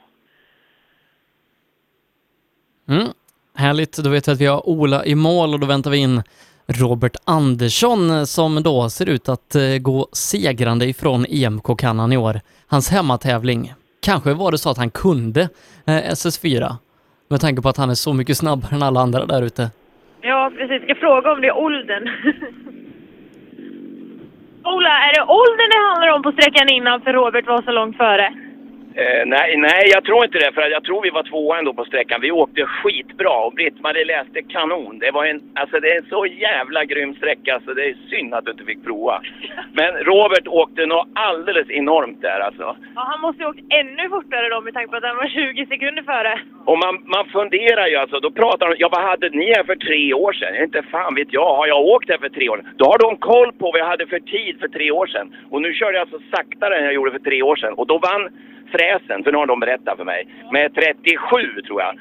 Mm. Härligt, då vet jag att vi har Ola i mål och då väntar vi in Robert Andersson eh, som då ser ut att eh, gå segrande ifrån EMK-kannan i år. Hans hemmatävling. Kanske var det så att han kunde eh, SS4 med tanke på att han är så mycket snabbare än alla andra där ute. Ja, precis. Jag ska fråga om det är åldern. Ola, är det åldern det handlar om på sträckan innan för Robert var så långt före? Eh, nej, nej, jag tror inte det. För jag tror vi var tvåa ändå på sträckan. Vi åkte skitbra och Britt-Marie läste kanon. Det var en, alltså det är en så jävla grym sträcka så det är synd att du inte fick prova. Men Robert åkte nog alldeles enormt där alltså. Ja, han måste ju åkt ännu fortare då med tanke på att han var 20 sekunder före. Och man, man funderar ju alltså, då pratar de, ja vad hade ni här för tre år sedan? Inte fan vet jag, har jag åkt här för tre år sedan? Då har de koll på vad jag hade för tid för tre år sedan. Och nu körde jag alltså saktare än jag gjorde för tre år sedan. Och då vann Fräsen, för nu har de berättat för mig, med 37 tror jag.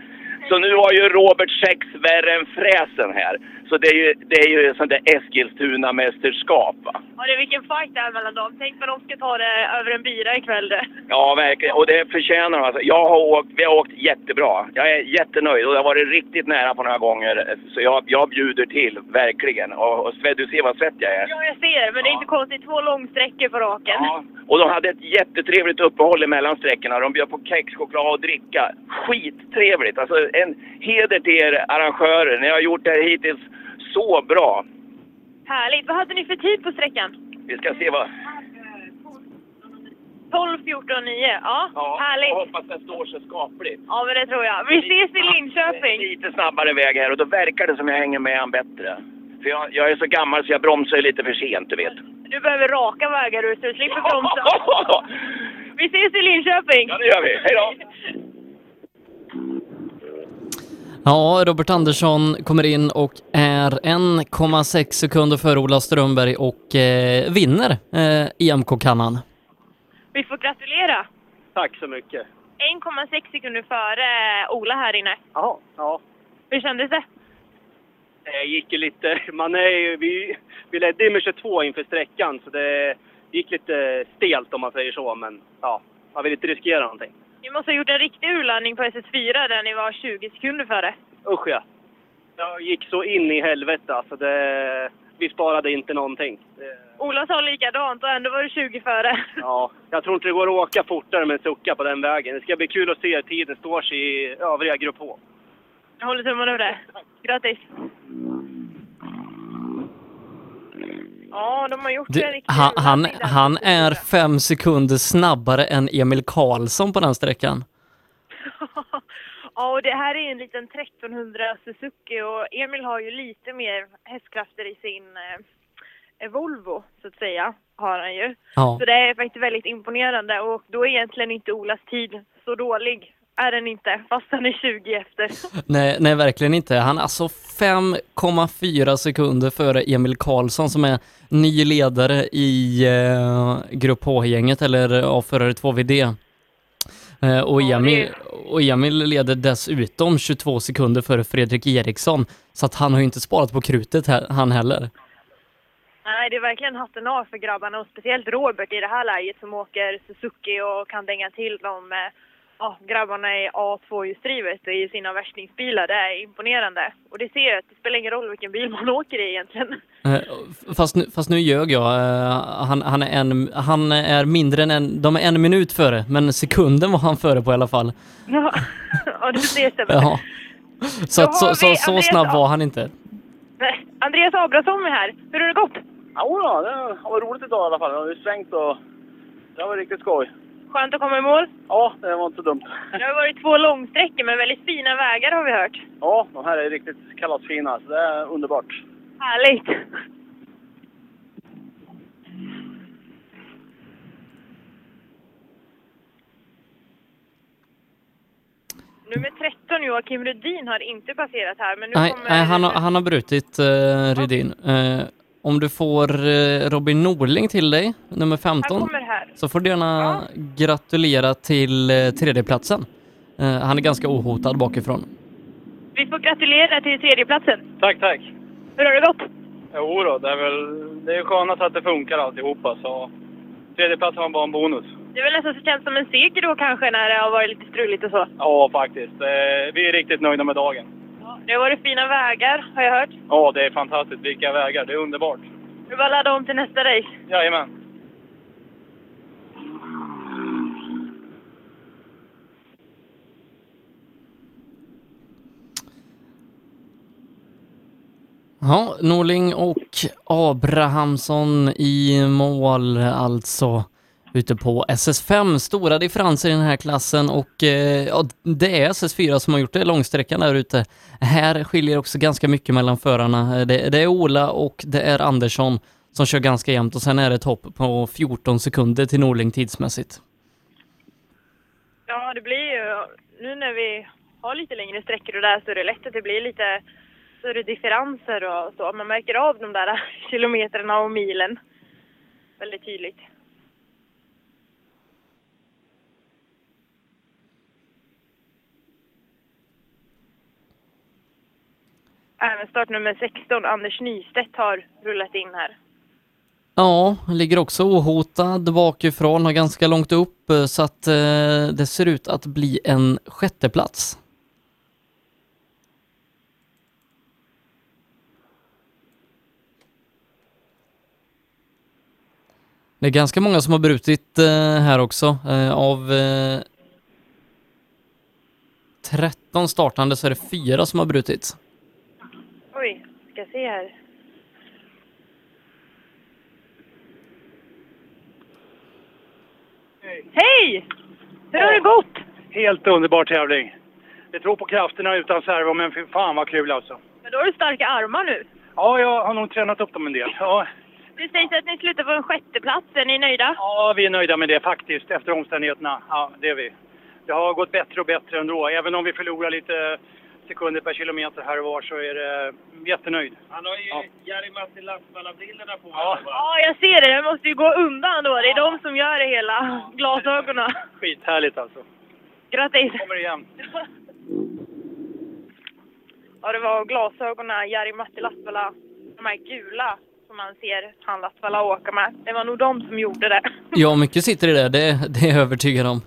Så nu har ju Robert sex värre än Fräsen här. Så det är ju, det är ju sånt där Eskilstuna-mästerskap va. Ja, det är vilken fight det är mellan dem. Tänk vad de ska ta det över en bira ikväll det. Ja, verkligen. Och det förtjänar de. Alltså, jag har åkt, vi har åkt jättebra. Jag är jättenöjd och det har varit riktigt nära på några gånger. Så jag, jag bjuder till, verkligen. Och, och Sved, du ser vad svett jag är. Ja, jag ser. Men det är inte konstigt. Två långsträckor på raken. Ja. Och de hade ett jättetrevligt uppehåll emellan sträckorna. De bjöd på kex, choklad och dricka. Skittrevligt! Alltså en heder till er arrangörer. Ni har gjort det här hittills så bra. Härligt. Vad hade ni för tid på sträckan? Vi ska se vad... 12, 14, 9. Ja, härligt. Jag hoppas det står sig skapligt. Ja, men det tror jag. Vi ses i Linköping. Lite snabbare väg här och då verkar det som jag hänger med han bättre. För jag, jag är så gammal så jag bromsar lite för sent, du vet. Du behöver raka vägar du, så du slipper bromsa. Vi ses i Linköping. Ja, det gör vi. Hej då! Ja, Robert Andersson kommer in och är 1,6 sekunder före Ola Strömberg och eh, vinner eh, EMK-kannan. Vi får gratulera. Tack så mycket. 1,6 sekunder före Ola här inne. Jaha, ja. Hur kändes det? Det gick ju lite... Man är vi, vi ledde ju med 22 inför sträckan så det gick lite stelt om man säger så. Men ja, man vill inte riskera någonting. Ni måste ha gjort en riktig urladdning på SS4 där ni var 20 sekunder före. Usch ja. Jag gick så in i helvete alltså. Det, vi sparade inte någonting. Det, Ola sa likadant och ändå var du 20 före. ja, jag tror inte det går att åka fortare med en sucka på den vägen. Det ska bli kul att se hur tiden står sig i övriga grupp H. Jag håller tummarna över det. Grattis! Ja, de har gjort Det, en riktig han, han, han är fem sekunder snabbare än Emil Karlsson på den sträckan. Ja, och det här är en liten 1300 Suzuki och Emil har ju lite mer hästkrafter i sin eh, Volvo, så att säga, har han ju. Ja. Så det är faktiskt väldigt imponerande och då är egentligen inte Olas tid så dålig. Är den inte, fast han är 20 efter. Nej, nej, verkligen inte. Han är alltså 5,4 sekunder före Emil Karlsson som är ny ledare i eh, Grupp H-gänget, eller ja, förare 2VD. Eh, och, Emil, och Emil leder dessutom 22 sekunder före Fredrik Eriksson, så att han har ju inte sparat på krutet här, han heller. Nej, det är verkligen hatten av för grabbarna och speciellt Robert i det här läget som åker Suzuki och kan dänga till de eh, ja, grabbarna i A2-hjullsdrivet i sina värstingbilar. Det är imponerande. Och det ser jag att det spelar ingen roll vilken bil man åker i egentligen. Eh, Fast nu, fast nu ljög jag. Eh, Han, han, är en, han är mindre än en, de är en minut före, men sekunden var han före på i alla fall. Ja, ja du ser Sebbe. Ja. Så, att, så, så, så snabb var han inte. Nej, Andreas Abrahamsson är här. Hur har det gått? Jo då, det har varit roligt idag i alla fall. Det har ju svängt och det har varit riktigt skoj. Skönt att komma i mål? Ja, det var inte dumt. Det har varit två långsträckor men väldigt fina vägar har vi hört. Ja, de här är riktigt kalasfina, så det är underbart. Härligt! Nummer 13, Joakim Rudin, har inte passerat här. Men nu nej, kommer... nej han, har, han har brutit, eh, Rudin. Eh, om du får eh, Robin Norling till dig, nummer 15 så får du gärna gratulera till uh, tredjeplatsen. Eh, han är ganska ohotad bakifrån. Vi får gratulera till tredjeplatsen. Tack, tack. Hur har det gått? Jo då, det är väl... Det är skönast att det funkar alltihopa, så... Tredjeplatsen var bara en bonus. Det är väl nästan så känns som en seger då kanske när det har varit lite struligt och så. Ja, faktiskt. Eh, Vi är riktigt nöjda med dagen. Det har varit fina vägar, har jag hört. Ja, det är fantastiskt. Vilka vägar. Det är underbart. Du bara ladda om till nästa race. Jajamän. Ja, Norling och Abrahamsson i mål alltså ute på SS5. Stora differenser i den här klassen och eh, ja, det är SS4 som har gjort det långsträckan där ute. Här skiljer också ganska mycket mellan förarna. Eh, det, det är Ola och det är Andersson som kör ganska jämnt och sen är det ett hopp på 14 sekunder till Norling tidsmässigt. Ja, det blir ju... Nu när vi har lite längre sträckor och där så är det lätt att det blir lite större differenser och så. Man märker av de där kilometrarna och milen väldigt tydligt. Även startnummer 16, Anders Nystedt, har rullat in här. Ja, ligger också ohotad bakifrån, har ganska långt upp så att eh, det ser ut att bli en sjätteplats. Det är ganska många som har brutit eh, här också. Eh, av eh, 13 startande så är det fyra som har brutit. Oj, ska se här. Hej! Hur har det gått? Helt underbar tävling. Det tror på krafterna utan servo, men fy fan vad kul alltså. Men då har du starka armar nu. Ja, jag har nog tränat upp dem en del. Ja, Det sägs att ni slutar på en sjätteplats. Är ni nöjda? ja vi är nöjda med det faktiskt, efter omständigheterna. Ja, det är vi. Det har gått bättre och bättre ändå. Även om vi förlorar lite sekunder per kilometer här och var så är det jättenöjd. Han har ju Jari-Matti Lastvalla-brillorna på. Ja. Ja, jag ser det. Det måste ju gå undan då. Det är de som gör det hela. Glasögonen. Skithärligt alltså. Grattis! Kommer igen. Ja, det var glasögonen, Jari-Matti Lastvalla, de här gula som man ser han Lastvalla åka med. Det var nog de som gjorde det. Ja, mycket sitter i det, det, det är jag övertygad om.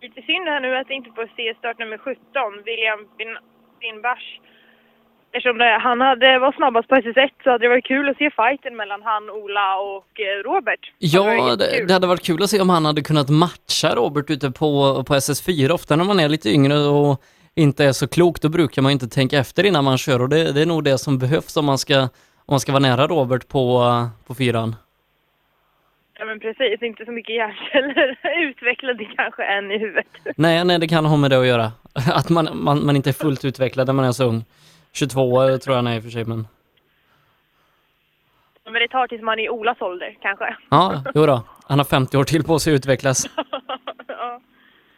Lite synd här nu att vi inte får se startnummer 17, William Bin- Binbach. Eftersom det, han hade, var snabbast på SS1 så hade det varit kul att se fighten mellan han, Ola och eh, Robert. Ja, det, det hade varit kul att se om han hade kunnat matcha Robert ute på, på SS4. Ofta när man är lite yngre och inte är så klok, då brukar man inte tänka efter innan man kör och det, det är nog det som behövs om man ska, om man ska vara nära Robert på, på fyran. Ja men precis, inte så mycket hjärnceller utvecklade kanske än i huvudet. Nej, nej, det kan ha med det att göra. Att man, man, man inte är fullt utvecklad när man är så ung. 22 tror jag han är i och för sig, men Men det tar tills man är i Olas ålder kanske. ja, jo då. Han har 50 år till på sig att utvecklas. ja.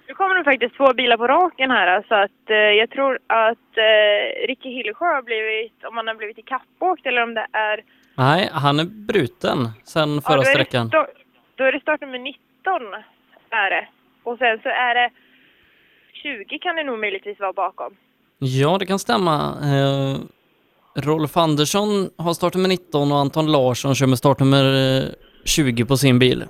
Nu kommer det faktiskt två bilar på raken här så att eh, jag tror att eh, Ricky Hillesjö har blivit, om han har blivit ikappåkt eller om det är... Nej, han är bruten sen Ja, förra då är det sträckan. Då är det startnummer 19 är det. Och sen så är det 20 kan det nog möjligtvis vara bakom. Ja, det kan stämma. Eh, Rolf Andersson har startnummer 19 och Anton Larsson kör med startnummer eh, 20 på sin bil.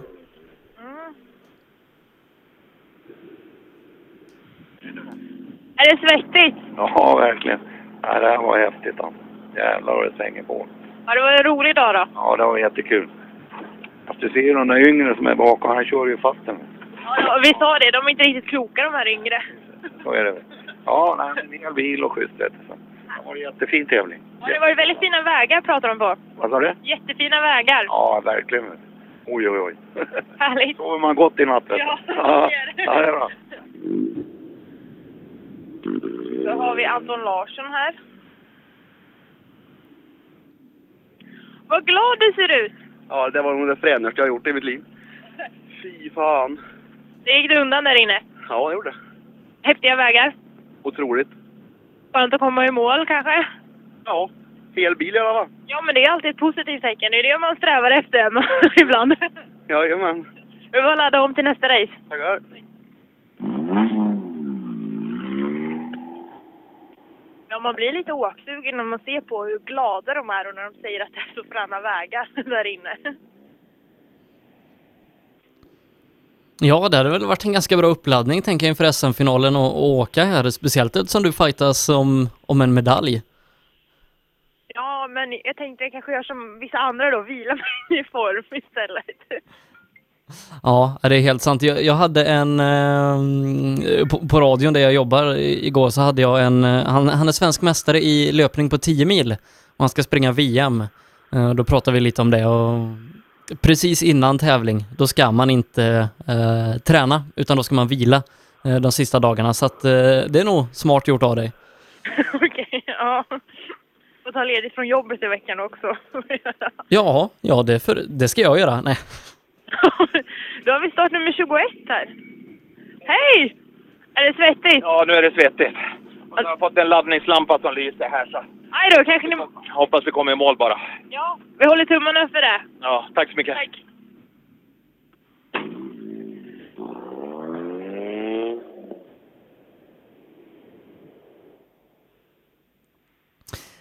Är det svettigt? Ja, verkligen. Ja, det här var häftigt. Alltså. Jävlar vad det svänger på. Ja, det var en rolig dag då. Ja, det var jättekul. Fast du ser ju de där yngre som är bakom, han kör ju fast den. Ja, ja, vi sa det, de är inte riktigt kloka de här yngre. Så är det väl. Ja, nej, en hel bil och schysst vet du. Så Det var en jättefin tävling. Ja, det var väldigt fina vägar pratar de på. Vad sa du? Jättefina vägar. Ja, verkligen. Oj, oj, oj. Härligt. Sover man gott i natt vet du. Ja, ja, det är det. ja, det är bra. Då har vi Anton Larsson här. Vad glad du ser ut! Ja, det var nog det fränaste jag har gjort i mitt liv. Fy fan. Det gick det undan där inne. Ja, det gjorde det. Häftiga vägar. Otroligt. Skönt att komma i mål kanske. Ja, fel bil i alla fall. Ja, men det är alltid ett positivt tecken. Det är det man strävar efter ibland. Jajamän. Vi får ladda om till nästa race. Tackar. Ja, man blir lite åksugen när man ser på hur glada de är och när de säger att det är så fräna vägar där inne. Ja, det hade väl varit en ganska bra uppladdning tänker jag inför SM-finalen och, och åka här, speciellt eftersom du fightas om, om en medalj. Ja, men jag tänkte jag kanske gör som vissa andra då, vila mig i form istället. Ja, det är helt sant. Jag, jag hade en, eh, på, på radion där jag jobbar igår så hade jag en, eh, han, han är svensk mästare i löpning på 10 mil och han ska springa VM. Eh, då pratade vi lite om det och precis innan tävling, då ska man inte eh, träna utan då ska man vila eh, de sista dagarna så att eh, det är nog smart gjort av dig. Okej, ja. Får ta ledigt från jobbet i veckan också. Ja, ja det, för, det ska jag göra. Nej. Då har vi startnummer 21 här. Hej! Är det svettigt? Ja, nu är det svettigt. Och så har jag fått en laddningslampa som lyser här så Aj då, kanske ni... hoppas vi kommer i mål bara. Ja, vi håller tummarna för det. Ja, tack så mycket. Tack.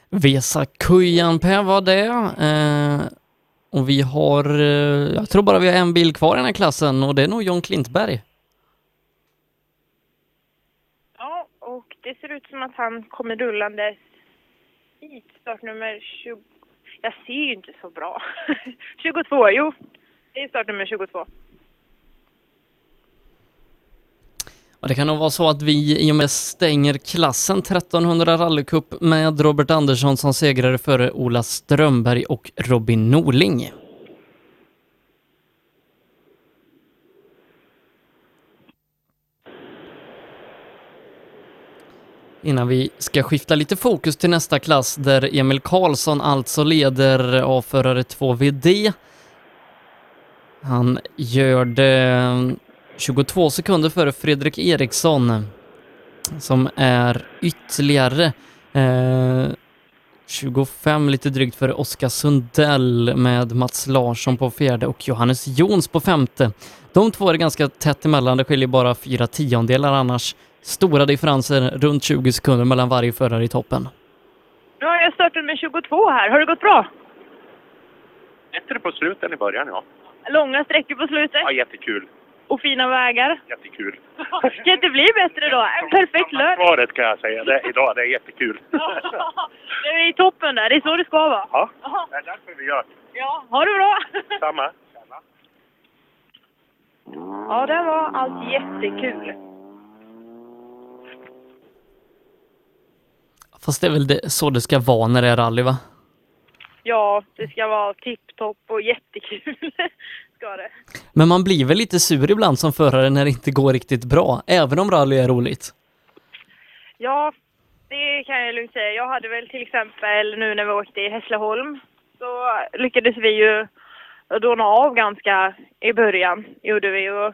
Vesa Kujanpää var det. Eh, och vi har, eh, jag tror bara vi har en bil kvar i den här klassen och det är nog John Klintberg. Ja, och det ser ut som att han kommer rullande hit. Startnummer 20... Jag ser ju inte så bra. 22, jo. Det är startnummer 22. Och det kan nog vara så att vi i och med stänger klassen 1300 rallycup med Robert Andersson som segrare före Ola Strömberg och Robin Norling. Innan vi ska skifta lite fokus till nästa klass där Emil Karlsson alltså leder avförare 2VD. Han gör det eh, 22 sekunder före Fredrik Eriksson som är ytterligare eh, 25 lite drygt före Oskar Sundell med Mats Larsson på fjärde och Johannes Jons på femte. De två är ganska tätt emellan, det skiljer bara fyra tiondelar annars. Stora differenser, runt 20 sekunder mellan varje förare i toppen. Nu har jag startnummer 22 här. Har det gått bra? Bättre på slutet än i början, ja. Långa sträckor på slutet Ja, jättekul. och fina vägar. Jättekul. Ska inte bli bättre då? En perfekt lördag. Svaret kan jag säga det, idag. Det är jättekul. Det är i toppen där. Det är så det ska vara. Ja, det är därför vi gör. Ja, ha det bra! Samma. Ja, det var allt jättekul. Fast det är väl det, så det ska vara när det är rally va? Ja, det ska vara tipptopp och jättekul. ska det. Men man blir väl lite sur ibland som förare när det inte går riktigt bra, även om rally är roligt. Ja, det kan jag lugnt säga. Jag hade väl till exempel nu när vi åkte i Hässleholm så lyckades vi ju dåna av ganska i början, gjorde vi. Och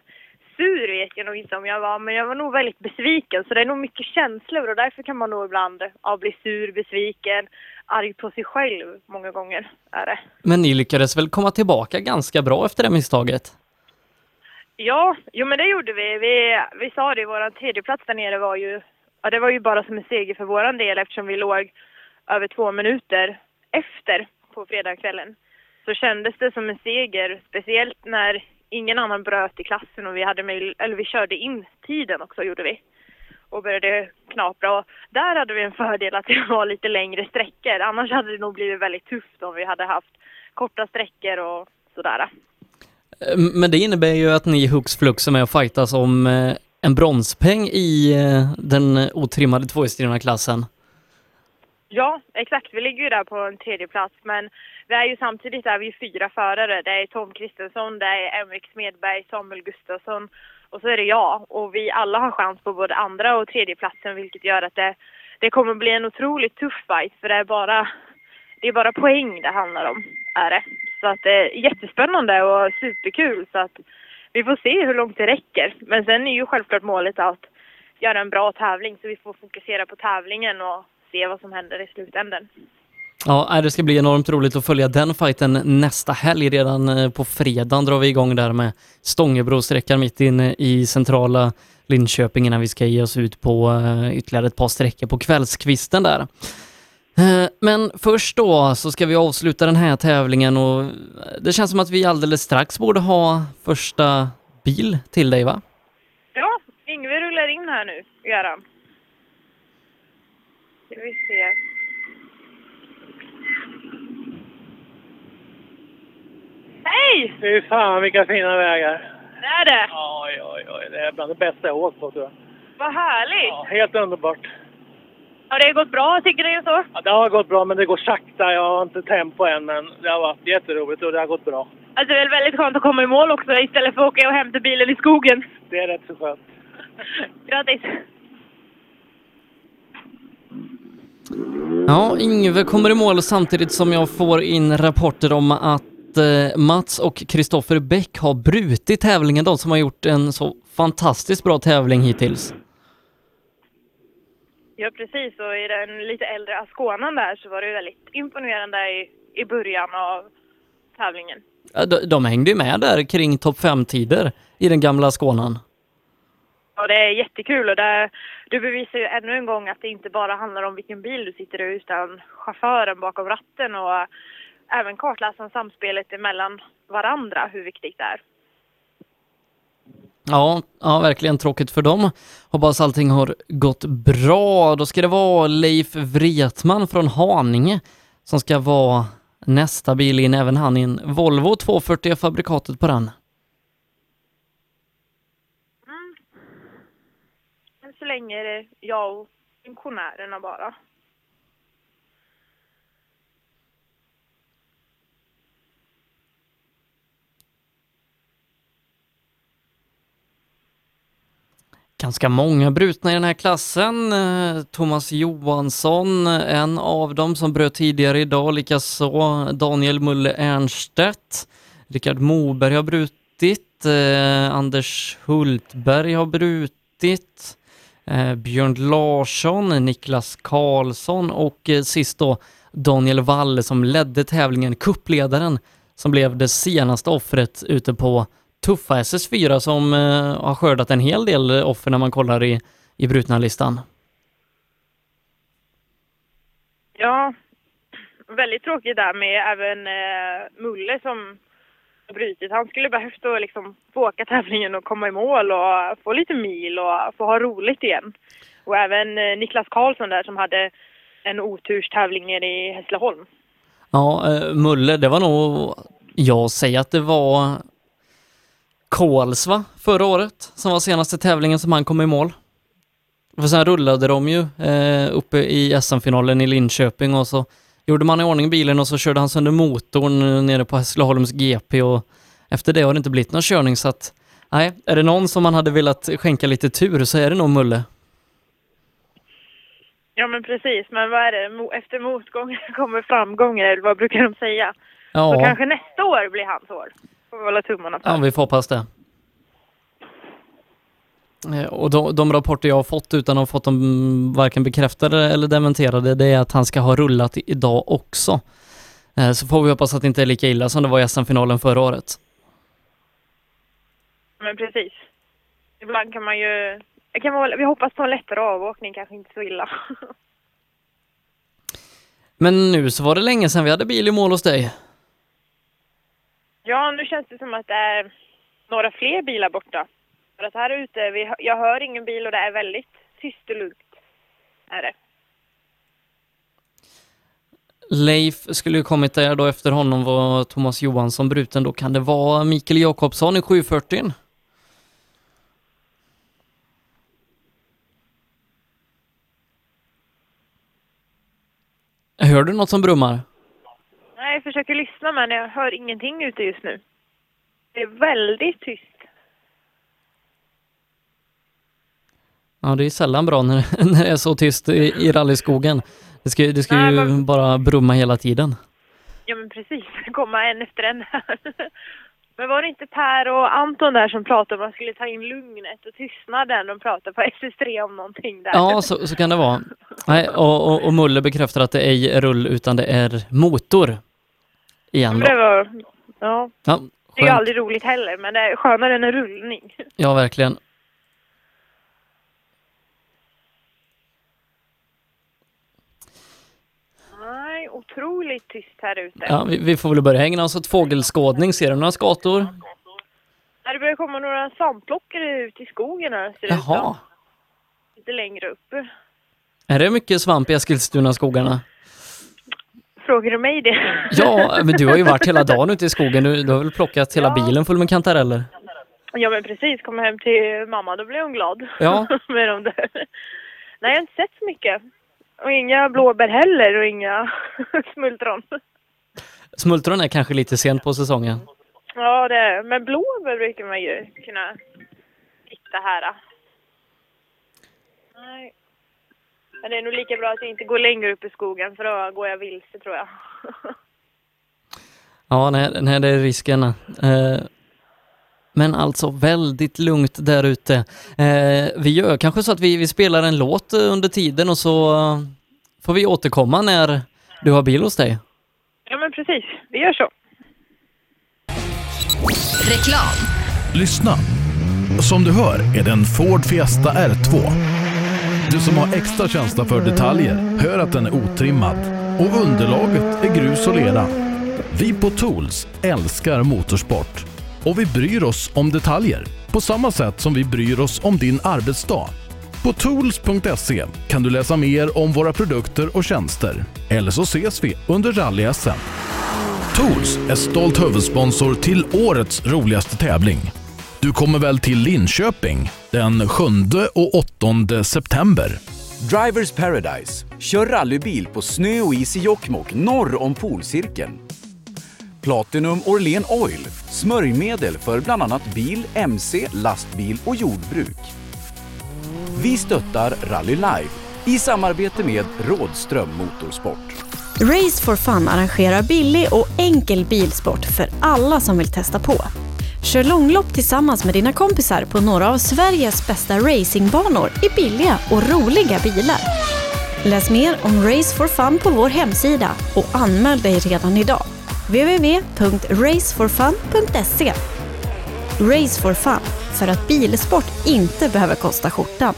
sur vet jag nog inte om jag var, men jag var nog väldigt besviken. Så det är nog mycket känslor och därför kan man nog ibland ja, bli sur, besviken, arg på sig själv många gånger är det. Men ni lyckades väl komma tillbaka ganska bra efter det misstaget? Ja, jo men det gjorde vi. Vi, vi sa det, vår tredjeplats där nere var ju, ja det var ju bara som en seger för våran del eftersom vi låg över två minuter efter på fredagskvällen. Så kändes det som en seger, speciellt när ingen annan bröt i klassen och vi hade möj- eller vi körde in tiden också gjorde vi. Och började knapra och där hade vi en fördel att det var lite längre sträckor. Annars hade det nog blivit väldigt tufft om vi hade haft korta sträckor och sådär. Ehm, men det innebär ju att ni hux flux är med och fightas om eh, en bronspeng i eh, den otrimmade tvåhjulsdrivna klassen. Ja, exakt. Vi ligger ju där på en tredje plats men vi är ju samtidigt där vi är fyra förare. Det är Tom Kristensson, det är Emrik Smedberg, Samuel Gustafsson och så är det jag. Och vi alla har chans på både andra och tredje platsen vilket gör att det, det kommer bli en otroligt tuff fight för det är bara det är bara poäng det handlar om, är det. Så att det är jättespännande och superkul så att vi får se hur långt det räcker. Men sen är ju självklart målet att göra en bra tävling så vi får fokusera på tävlingen och se vad som händer i slutändan. Ja, nej, det ska bli enormt roligt att följa den fighten nästa helg. Redan eh, på fredagen drar vi igång där med Stångebrosträckan mitt inne i centrala Linköping innan vi ska ge oss ut på eh, ytterligare ett par sträckor på kvällskvisten där. Eh, Men först då så ska vi avsluta den här tävlingen och det känns som att vi alldeles strax borde ha första bil till dig va? Ja, Yngve rullar in här nu, Göran. Ska vi se. Hej! Fy fan vilka fina vägar. Det är det? Oj, oj, oj. Det är bland det bästa jag åkt på tror jag. Vad härligt! Ja, helt underbart. Har det gått bra, tycker ni så? Ja, det har gått bra men det går sakta. Jag har inte tempo än men det har varit jätteroligt och det har gått bra. Alltså det är väldigt skönt att komma i mål också istället för att åka och hämta bilen i skogen. Det är rätt så skönt. Grattis! Ja, Yngve kommer i mål samtidigt som jag får in rapporter om att eh, Mats och Kristoffer Bäck har brutit tävlingen, de som har gjort en så fantastiskt bra tävling hittills. Ja, precis. Och i den lite äldre Asconan där så var det väldigt imponerande i, i början av tävlingen. Ja, De, de hängde ju med där kring topp 5-tider i den gamla Skånan. Och det är jättekul och det, du bevisar ju ännu en gång att det inte bara handlar om vilken bil du sitter i utan chauffören bakom ratten och även kartläsaren samspelet emellan varandra, hur viktigt det är. Ja, ja, verkligen tråkigt för dem. Hoppas allting har gått bra. Då ska det vara Leif Wretman från Haninge som ska vara nästa bil in, även han i en Volvo 240 fabrikatet på den. Än så länge är det jag och funktionärerna bara. Ganska många brutna i den här klassen. Eh, Thomas Johansson, en av dem som bröt tidigare idag, likaså Daniel Mulle Ernstedt. Rickard Moberg har brutit. Eh, Anders Hultberg har brutit. Eh, Björn Larsson, Niklas Karlsson och eh, sist då Daniel Wall som ledde tävlingen, kuppledaren som blev det senaste offret ute på tuffa SS4 som eh, har skördat en hel del offer när man kollar i, i brutna listan. Ja, väldigt tråkigt där med även eh, Mulle som brutit. Han skulle behövt att liksom få åka tävlingen och komma i mål och få lite mil och få ha roligt igen. Och även eh, Niklas Karlsson där som hade en oturstävling nere i Hässleholm. Ja, eh, Mulle, det var nog, jag säger att det var Kolsva förra året som var senaste tävlingen som han kom i mål. För sen rullade de ju eh, uppe i SM-finalen i Linköping och så gjorde man i ordning bilen och så körde han sönder motorn eh, nere på Hässleholms GP och efter det har det inte blivit någon körning så att nej, är det någon som man hade velat skänka lite tur så är det nog Mulle. Ja men precis, men vad är det? Efter motgångar kommer framgångar, eller vad brukar de säga? Ja. Så kanske nästa år blir hans år. Får vi hålla tummarna för. Ja, vi får hoppas det. Eh, Och de, de rapporter jag har fått utan att ha fått dem varken bekräftade eller dementerade, det är att han ska ha rullat idag också. Eh, Så får vi hoppas att det inte är lika illa som det var i SM-finalen förra året. Men precis. Ibland kan man ju... Kan vara, vi hoppas på en lättare avåkning, kanske inte så illa. Men nu så var det länge sedan vi hade bil i mål hos dig. ja, nu känns det som att det är några fler bilar borta. För att här ute, vi, jag hör ingen bil och det är väldigt tyst och lugnt. Är det. Leif skulle ju kommit där då efter honom var Thomas Johansson bruten. Då kan det vara Mikael Jakobsson i 740. Hör du något som brummar? Nej, jag försöker lyssna men jag hör ingenting ute just nu. Det är väldigt tyst. Ja, det är sällan bra när, när det är så tyst i, i rallyskogen. Det ska, det ska Nej, ju men- bara brumma hela tiden. Ja men precis, komma en efter en här. Men var det inte Per och Anton där som pratade om att man skulle ta in lugnet och tystnaden och prata på SS3 om någonting där? Ja, så, så kan det vara. Nej, och, och, och Mulle bekräftar att det ej är rull utan det är motor. Igen Men det då. var, ja, Ja, det är ju aldrig roligt heller, men det är skönare än en rullning. Ja, verkligen. Nej, otroligt tyst här ute. Ja, vi, vi får väl börja ägna oss åt fågelskådning. Ser du några skator? Ja, Det börjar komma några svampplockare ut i skogen här, ser ut Jaha. som. Lite längre upp. Är det mycket svamp i Eskilstuna-skogarna? Frågar du mig det? Ja, men du har ju varit hela dagen ute i skogen. Du, du har väl plockat hela bilen full med kantareller? Ja men precis, kommer hem till mamma då blir hon glad. Ja. med dem där. Nej, jag har inte sett så mycket. Och inga blåbär heller och inga smultron. Smultron är kanske lite sent på säsongen. Ja, det är Men blåbär brukar man ju kunna hitta här. Nej. Men det är nog lika bra att jag inte går längre upp i skogen för då går jag vilse tror jag. Ja, nej, nej det är risken. Eh, men alltså väldigt lugnt där ute. Eh, vi gör kanske så att vi, vi spelar en låt under tiden och så får vi återkomma när du har bil hos dig. Ja men precis, vi gör så. Reklam. Lyssna! Som du hör är det en Ford Fiesta R2. Du som har extra känsla för detaljer hör att den är otrimmad och underlaget är grus och lera. Vi på Tools älskar motorsport och vi bryr oss om detaljer på samma sätt som vi bryr oss om din arbetsdag. På tools.se kan du läsa mer om våra produkter och tjänster. Eller så ses vi under rally-SM. Tools är stolt huvudsponsor till årets roligaste tävling. Du kommer väl till Linköping den 7 och 8 september? Drivers Paradise. Kör rallybil på snö och is i Jokkmokk norr om polcirkeln. Platinum Orlen Oil. Smörjmedel för bland annat bil, mc, lastbil och jordbruk. Vi stöttar Rally Live i samarbete med Rådström Motorsport. Race for Fun arrangerar billig och enkel bilsport för alla som vill testa på. Kör långlopp tillsammans med dina kompisar på några av Sveriges bästa racingbanor i billiga och roliga bilar. Läs mer om Race for Fun på vår hemsida och anmäl dig redan idag www.raceforfun.se Race for Fun, för att bilsport inte behöver kosta skjortan.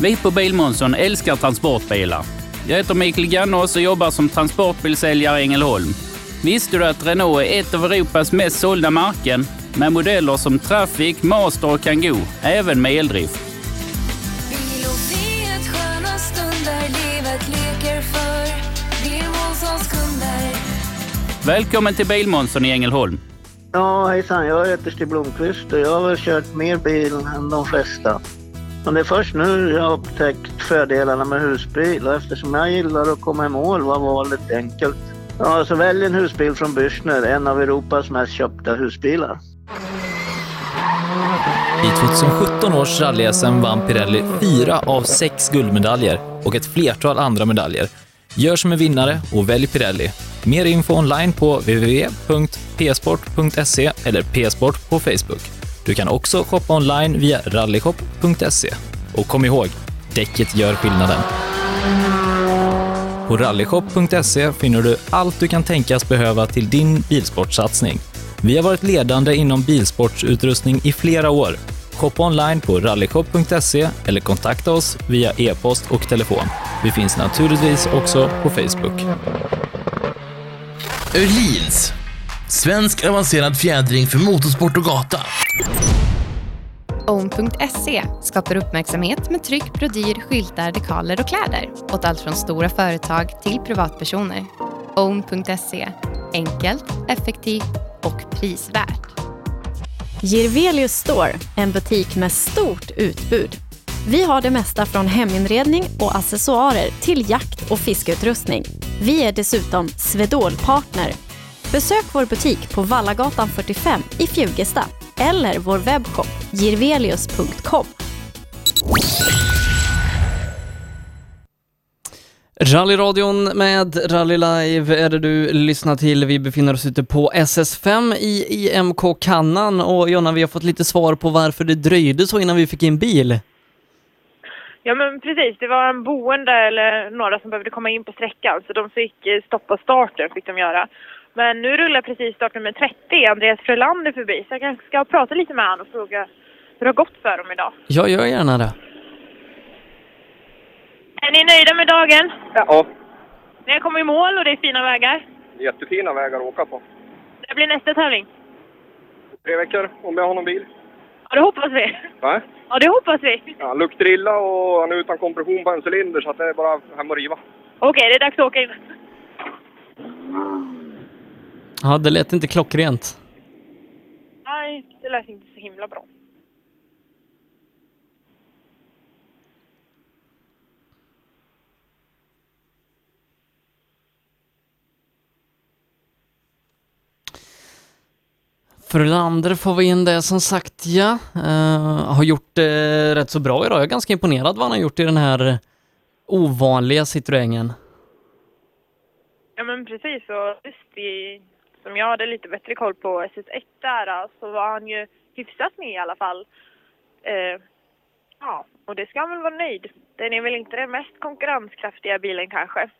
Vi på Bilmånsson älskar transportbilar. Jag heter Mikael Gannås och jobbar som transportbilsäljare i Ängelholm. Visste du att Renault är ett av Europas mest sålda märken med modeller som Traffic, Master och Kangoo, även med eldrift? Välkommen till Bilmånsson i Ängelholm. Ja, hejsan. Jag heter Stig Blomqvist och jag har väl kört mer bil än de flesta. Men det är först nu jag har upptäckt fördelarna med husbil och eftersom jag gillar att komma i mål var valet enkelt. Ja, så välj en husbil från Bürstner, en av Europas mest köpta husbilar. I 2017 års rally-SM vann Pirelli fyra av sex guldmedaljer och ett flertal andra medaljer. Gör som en vinnare och välj Pirelli. Mer info online på www.psport.se eller psport på Facebook. Du kan också shoppa online via rallyshop.se. Och kom ihåg, däcket gör skillnaden. På rallyshop.se finner du allt du kan tänkas behöva till din bilsportsatsning. Vi har varit ledande inom bilsportsutrustning i flera år. Shoppa online på rallyshop.se eller kontakta oss via e-post och telefon. Vi finns naturligtvis också på Facebook. Öhlins. Svensk avancerad fjädring för motorsport och gata. Own.se skapar uppmärksamhet med tryck, brodyr, skyltar, dekaler och kläder åt allt från stora företag till privatpersoner. Own.se enkelt, effektivt och prisvärt. Girvelius Store, en butik med stort utbud. Vi har det mesta från heminredning och accessoarer till jakt och fiskeutrustning. Vi är dessutom Swedol-partner. Besök vår butik på Vallagatan 45 i Fjugesta eller vår webbshop girvelius.com. Rallyradion med Rally Live är det du lyssnar till. Vi befinner oss ute på SS5 i IMK Kannan och Jonna, vi har fått lite svar på varför det dröjde så innan vi fick in bil. Ja men precis, det var en boende eller några som behövde komma in på sträckan så de fick eh, stoppa starten fick de göra. Men nu rullar precis startnummer 30, Andreas Frölander förbi så jag kanske ska prata lite med honom och fråga hur det har gått för dem idag. Ja, gör gärna det. Är ni nöjda med dagen? Ja, Ni har kommit i mål och det är fina vägar. jättefina vägar att åka på. Det blir nästa tävling. Tre veckor om jag har någon bil. Ja, det hoppas vi. Nej. Ja, det hoppas vi. Ja, han luktar illa och han är utan kompression på en cylinder så att det är bara hem och riva. Okej, det är dags att åka in. Ja, det lät inte klockrent. Nej, det lät inte så himla bra. Frölander får vi in det som sagt, ja. Eh, har gjort det rätt så bra idag. Jag är ganska imponerad vad han har gjort i den här ovanliga Citroengen. Ja, men precis. Och just i, som jag hade lite bättre koll på SS1 där så var han ju hyfsat med i alla fall. Eh, ja, och det ska han väl vara nöjd. Den är väl inte den mest konkurrenskraftiga bilen kanske.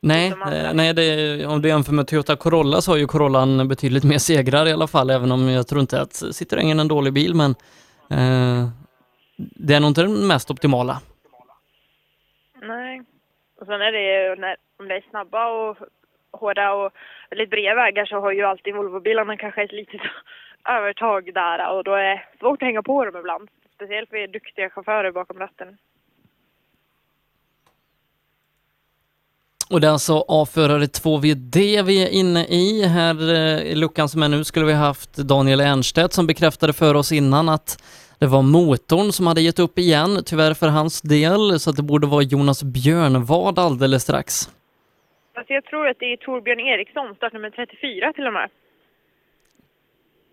Nej, eh, nej det, om du jämför med Toyota Corolla så har ju Corollan betydligt mer segrar i alla fall, även om jag tror inte att Citroengen är en dålig bil, men eh, det är nog inte den mest optimala. Nej. Och sen är det ju, när, om det är snabba och hårda och väldigt breda vägar så har ju alltid Volvobilarna kanske ett litet övertag där och då är det svårt att hänga på dem ibland. Speciellt för duktiga chaufförer bakom ratten. Och det är alltså A-förare 2VD vi är inne i. Här eh, i luckan som är nu skulle vi haft Daniel Ernstedt som bekräftade för oss innan att det var motorn som hade gett upp igen, tyvärr för hans del, så att det borde vara Jonas Björnvad alldeles strax. Alltså jag tror att det är Torbjörn Eriksson, startnummer 34 till och med.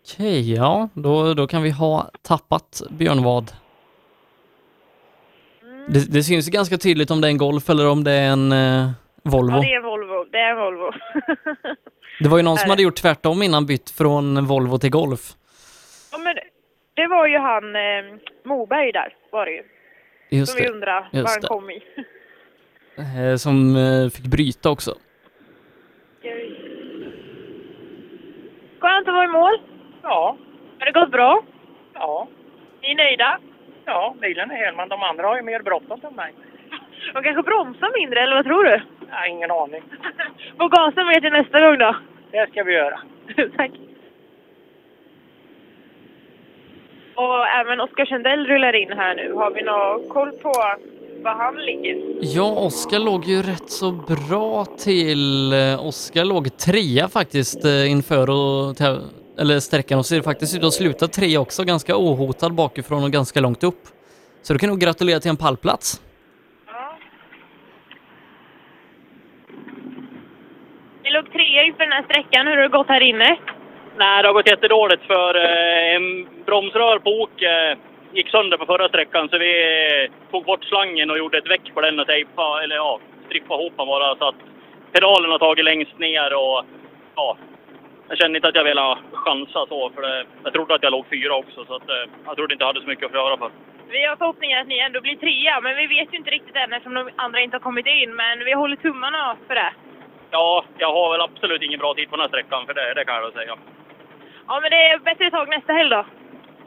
Okej, ja, då, då kan vi ha tappat Björnvad. Det, det syns ganska tydligt om det är en Golf eller om det är en eh, Volvo. Ja, det är en Volvo. Det är en Volvo. Det var ju någon som hade gjort tvärtom innan bytt från Volvo till Golf. ja, men det var ju han eh, Moberg där, var det ju. Just som vi det, undrar just vad han kom i. Eh, Som eh, fick bryta också. Skönt att vara i mål. Ja. Har det gått bra? Ja. Ni är nöjda? Ja, bilen är hel, men de andra har ju mer bråttom än mig. De kanske bromsar mindre, eller vad tror du? Ja, ingen aning. Få gasa mer till nästa gång då. Det ska vi göra. Tack. Och även Oskar Sundell rullar in här nu. Har vi någon koll på var han ligger? Ja, Oskar låg ju rätt så bra till. Eh, Oskar låg trea faktiskt eh, inför och eller sträckan och ser faktiskt ut att sluta trea också, ganska ohotad bakifrån och ganska långt upp. Så du kan nog gratulera till en pallplats. Ni låg trea inför den här sträckan. Hur har det gått här inne? Nej, det har gått jättedåligt för eh, en bromsrör på ok eh, gick sönder på förra sträckan så vi eh, tog bort slangen och gjorde ett väck på den och tejpade, eller ja, strippade ihop den bara så att pedalen har tagit längst ner och ja, jag kände inte att jag ville chansa så för det, jag trodde att jag låg fyra också så att eh, jag trodde inte jag hade så mycket att göra för. Vi har förhoppningar att ni ändå blir trea, men vi vet ju inte riktigt än eftersom de andra inte har kommit in. Men vi håller tummarna för det. Ja, jag har väl absolut ingen bra tid på den här sträckan för det, det kan jag väl säga. Ja, men det är bättre tag nästa helg då.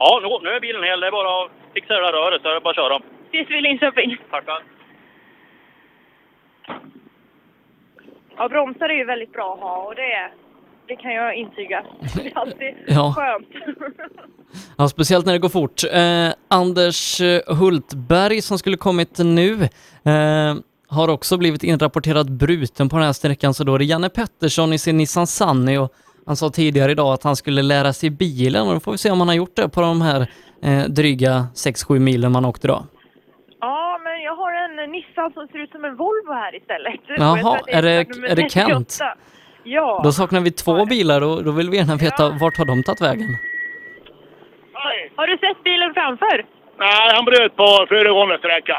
Ja, nu, nu är bilen hel. Det är bara att fixa det där röret så är det bara att köra. Ses vi i Linköping. Tackar. Ja, bromsar är ju väldigt bra att ha och det, det kan jag intyga. Det är alltid Ja. skönt. Ja, speciellt när det går fort. Eh, Anders Hultberg som skulle kommit nu eh, har också blivit inrapporterad bruten på den här sträckan, så då är det Janne Pettersson i sin Nissan Sunny och Han sa tidigare idag att han skulle lära sig bilen och då får vi se om han har gjort det på de här eh, dryga 6-7 milen man åkte idag. Ja, men jag har en Nissan som ser ut som en Volvo här istället. Jaha, är det- är det Kent? 38. Ja. Då saknar vi två bilar och då vill vi gärna veta vart har de tagit vägen? Har du sett bilen framför? Nej, han bröt på föregående sträcka.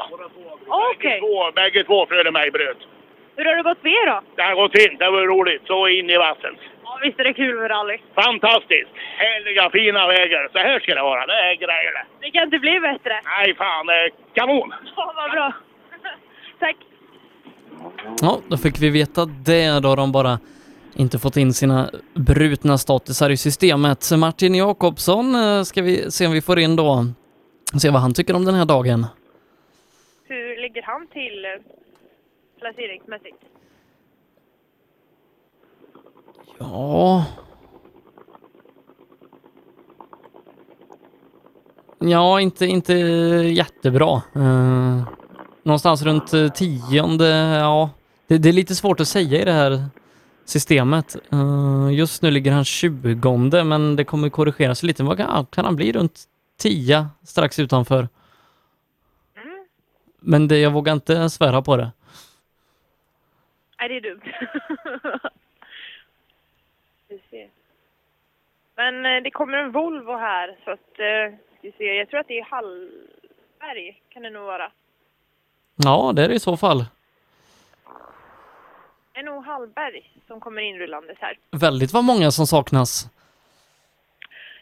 Okej. Två, bägge två före mig bröt. Hur har det gått för er då? Det har gått fint, det var roligt. Så in i vassen. Visst är det kul med rally. Fantastiskt! Härliga, fina vägar. Så här ska det vara. Det är grejer det. Det kan inte bli bättre. Nej, fan. Det är kanon! Ja, vad bra. Tack. Ja, då fick vi veta det. Då har de bara inte fått in sina brutna statusar i systemet. Martin Jakobsson eh, ska vi se om vi får in då. Se vad han tycker om den här dagen. Hur ligger han till eh, placeringsmässigt? Ja... Ja, inte, inte jättebra. Eh, någonstans runt eh, tionde, ja. Det, det är lite svårt att säga i det här systemet. Eh, just nu ligger han tjugonde, men det kommer korrigeras lite. Vad kan, kan han bli runt tia strax utanför? Men det, jag vågar inte svära på det. Nej, det är dumt. Vi ser. Men eh, det kommer en Volvo här, så att... eh, Vi ser. Jag tror att det är Hallberg, kan det nog vara. Ja, det är det i så fall. Det är nog Hallberg som kommer inrullandes här. Väldigt vad många som saknas.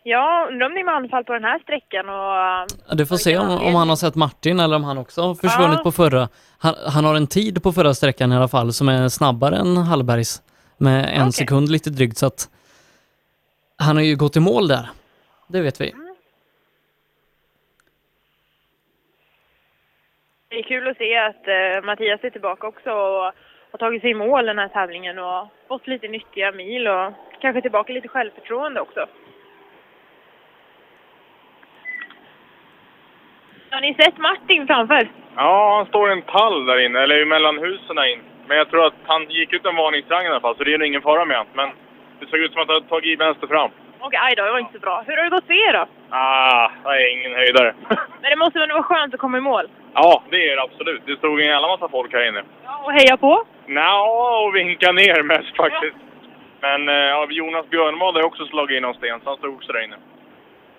Ja, undrar om det är manfall på den här sträckan och... Du får se om, om han har sett Martin eller om han också har försvunnit Ja. på förra. Han, han har en tid på förra sträckan i alla fall som är snabbare än Hallbergs med en sekund lite drygt så att han har ju gått i mål där. Det vet vi. Det är kul att se att eh, Mattias är tillbaka också och har tagit sig i mål den här tävlingen och fått lite nyttiga mil och kanske tillbaka lite självförtroende också. Har ni sett Martin framför? Ja, han står i en tall där inne, eller mellan husen där in. Men jag tror att han gick ut en varningstriangel i alla fall, så det är nog ingen fara med han. Men det såg ut som att han hade tagit i vänster fram. Okej, aj då, det var inte så bra. Hur har det gått för er då? Ah, det är ingen höjdare. Men det måste väl vara skönt att komma i mål? ja, det är det absolut. Det stod en jävla massa folk här inne. Och heja på? Nja, och vinka ner mest faktiskt. Men eh, ja, Jonas Björnvad har också slagit in någon sten, så han stod också där inne.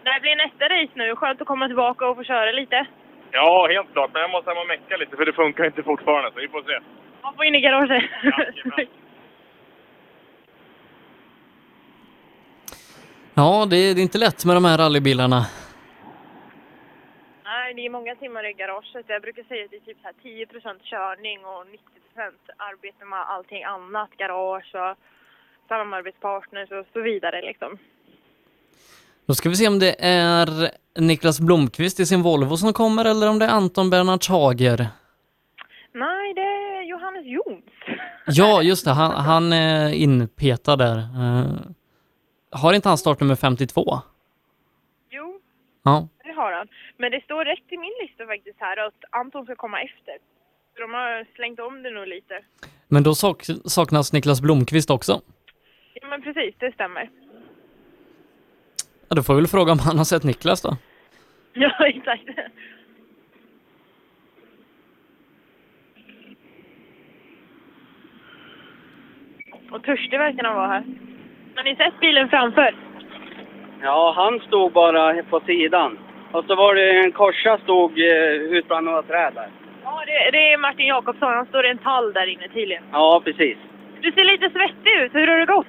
Det här blir nästa race nu. Skönt att komma tillbaka och få köra lite. Ja, helt klart. Men jag måste hem och mecka lite, för det funkar inte fortfarande. Så vi får se. Man får in i garaget. Ja, det, är- det är inte lätt med de här rallybilarna. Nej, det är många timmar i garaget. Jag brukar säga att det är typ så här 10% körning och 90% arbete med allting annat. Garage och samarbetspartners och så vidare liksom. Då ska vi se om det är Niklas Blomqvist i sin Volvo som kommer eller om det är Anton Bernhard Hager. Nej, det är Johannes Jons. Ja, just det. Han, han är inpetad där. Har inte han startnummer 52? Jo, Ja. det har han. Men det står rätt i min lista faktiskt här att Anton ska komma efter. De har slängt om det nog lite. Men då sak, saknas Niklas Blomqvist också. Ja, men precis, det stämmer. Ja, då får vi väl fråga om han har sett Niklas då. Ja, exakt. Och törstig verkar han vara här. Har ni sett bilen framför? Ja, han stod bara på sidan. Och så var det en korsa stod eh, ut bland några träd där. Ja, det, det är Martin Jakobsson. Han står i en tall där inne tydligen. Ja, precis. Du ser lite svettig ut. Hur har det gått?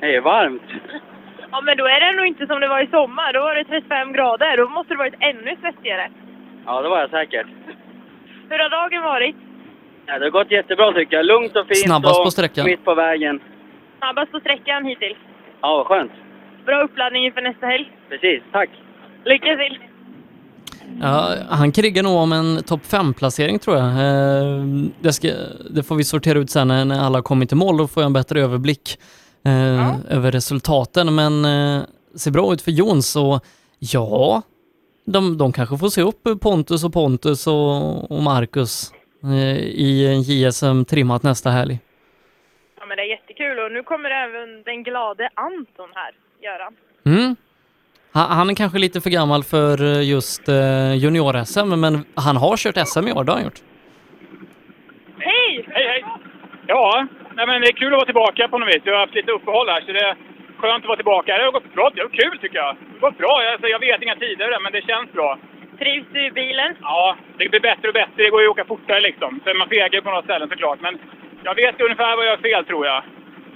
Det är varmt. Ja, men då är det nog inte som det var i sommar. Då var det 35 grader. Då måste det varit ännu svettigare. Ja, det var jag säkert. Hur har dagen varit? Ja, det har gått jättebra tycker jag. Lugnt och fint Snabbast och på sträckan. mitt på vägen. Snabbast på sträckan hittills. Ja, vad skönt. Bra uppladdning inför nästa helg. Precis, tack. Lycka till! Ja, han krigar nog om en topp 5-placering tror jag. Eh, Det, ska, det får vi sortera ut sen när alla har kommit i mål. Då får jag en bättre överblick eh, över resultaten. Men eh, ser bra ut för Jons så ja, de, de kanske får se upp Pontus och Pontus och, och Marcus i en JSM trimmat nästa helg. Ja, men det är jättekul och nu kommer även den glade Anton här, Göran. Mm. Han, är kanske lite för gammal för eh, just eh, junior-SM, men han har kört SM i år, det har han gjort. Hej! Hej, hej! Ja, nej, men det är kul att vara tillbaka på något vis. Jag har haft lite uppehåll här, så det är skönt att vara tillbaka. Det har gått bra. Det var kul tycker jag. Det har gått bra. Jag, alltså, jag vet inga tider, men det känns bra. Trivs du i bilen? Ja, det blir bättre och bättre. Det går ju att åka fortare liksom. Så är man fegare på några ställen såklart. Men jag vet ungefär vad jag gör fel tror jag.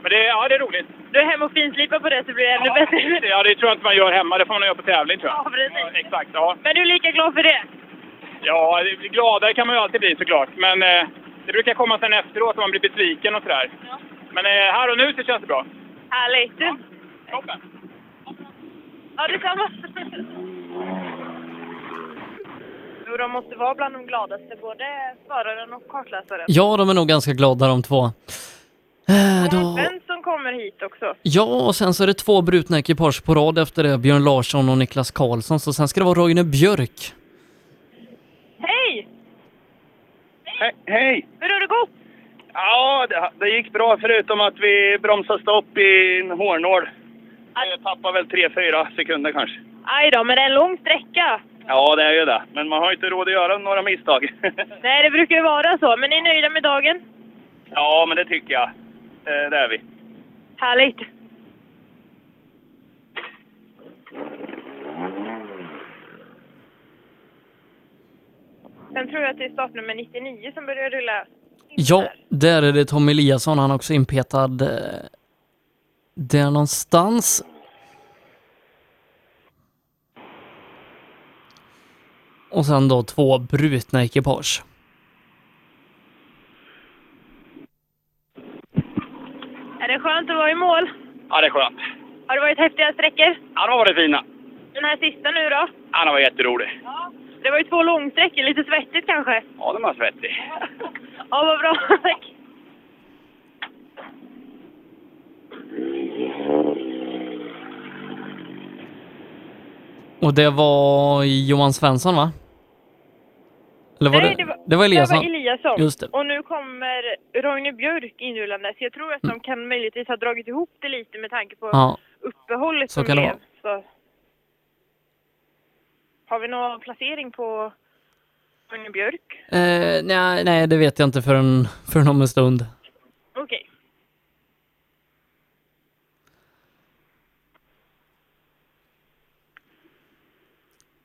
Men det, ja, det är roligt. Du är hem och finslipar på det så blir det ännu Ja, bättre. det, ja, det tror jag inte man gör hemma. Det får man göra på tävling tror jag. Ja, precis. exakt, ja. Men du är lika glad för det? Ja, gladare kan man ju alltid bli såklart. Men eh, det brukar komma sen efteråt om man blir besviken och sådär. Men eh, här och nu så känns det bra. Härligt. Ja, Toppen. ja detsamma. Jo, de måste vara bland de gladaste, både föraren och kartläsaren. Ja, de är nog ganska glada de två. Eh, då... Svensson kommer hit också. Ja, och sen så är det två brutna ekipage på rad efter det. Björn Larsson och Niklas Karlsson. Så sen ska det vara Roine Björk. Hej! He hej! Hur har det gått? Ja, det, det gick bra förutom att vi bromsade stopp i en hårnål. Jag tappade väl 3-4 sekunder kanske. Aj då, men det är en lång sträcka. Ja, det är ju det. Men man har ju inte råd att göra några misstag. Nej, det brukar ju vara så. Men ni är nöjda med dagen? ja, men det tycker jag. Eh, Det är vi. Härligt. Sen tror jag att det är startnummer 99 som börjar rulla. Ja, där är det Tom Eliasson. Han är också inpetad eh, där någonstans. Och sen då två brutna ekipage. Är det skönt att vara i mål? Ja, det är skönt. Har det varit häftiga sträckor? Ja, de har varit fina. Den här sista nu då? Ja, den var jätterolig. Det var ju två långsträckor, lite svettigt kanske? Ja, den var svettig. Ja, vad bra. Tack. Och det var Johan Svensson va? Eller var Nej, det, det var, det var Eliasson? Det var Eliasson. Just det. Och nu kommer Roine Björk inrullande. Så jag tror att de kan möjligtvis ha dragit ihop det lite med tanke på Mm. Ja. uppehållet Så som kan blev. Så. Har vi någon placering på Roine Björk? Eh, nej, nej, det vet jag inte förrän, förrän om en stund. Okej.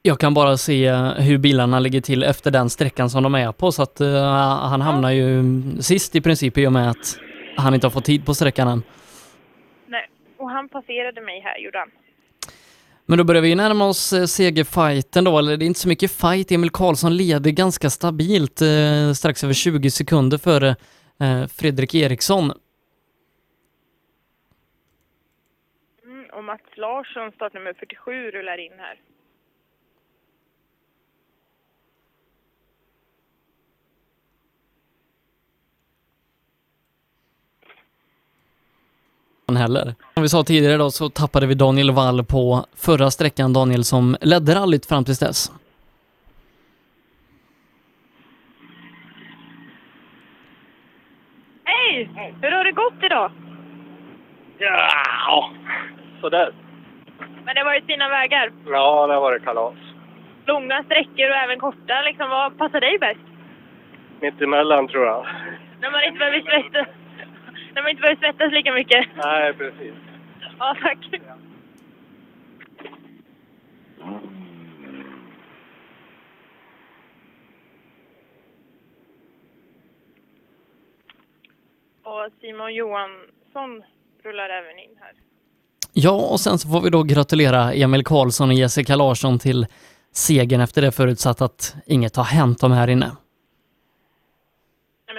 Jag kan bara se hur bilarna ligger till efter den sträckan som de är på så att eh, han hamnar ju sist i princip i och med att han inte har fått tid på sträckan än. Nej. Och han passerade mig här, gjorde han. Men då börjar vi närma oss eh, segerfighten då, eller det är inte så mycket fight. Emil Karlsson leder ganska stabilt, eh, strax över 20 sekunder före eh, Fredrik Eriksson. Mm, och Mats Larsson, startnummer 47, rullar in här. Heller. Som vi sa tidigare då så tappade vi Daniel Wall på förra sträckan, Daniel som ledde rallyt fram tills dess. Hej! Hur har det gått idag? Ja, sådär. Men det har varit fina vägar. Ja, det har varit kalas. Långa sträckor och även korta. Liksom, vad passar dig bäst? Mittemellan tror jag. När man inte behöver svettas, när man inte behöver svettas lika mycket. Nej, precis. Ja, tack. Och Simon Johansson rullar även in här. Ja, och sen så får vi då gratulera Emil Karlsson och Jessica Larsson till segern efter det förutsatt att inget har hänt dem här inne.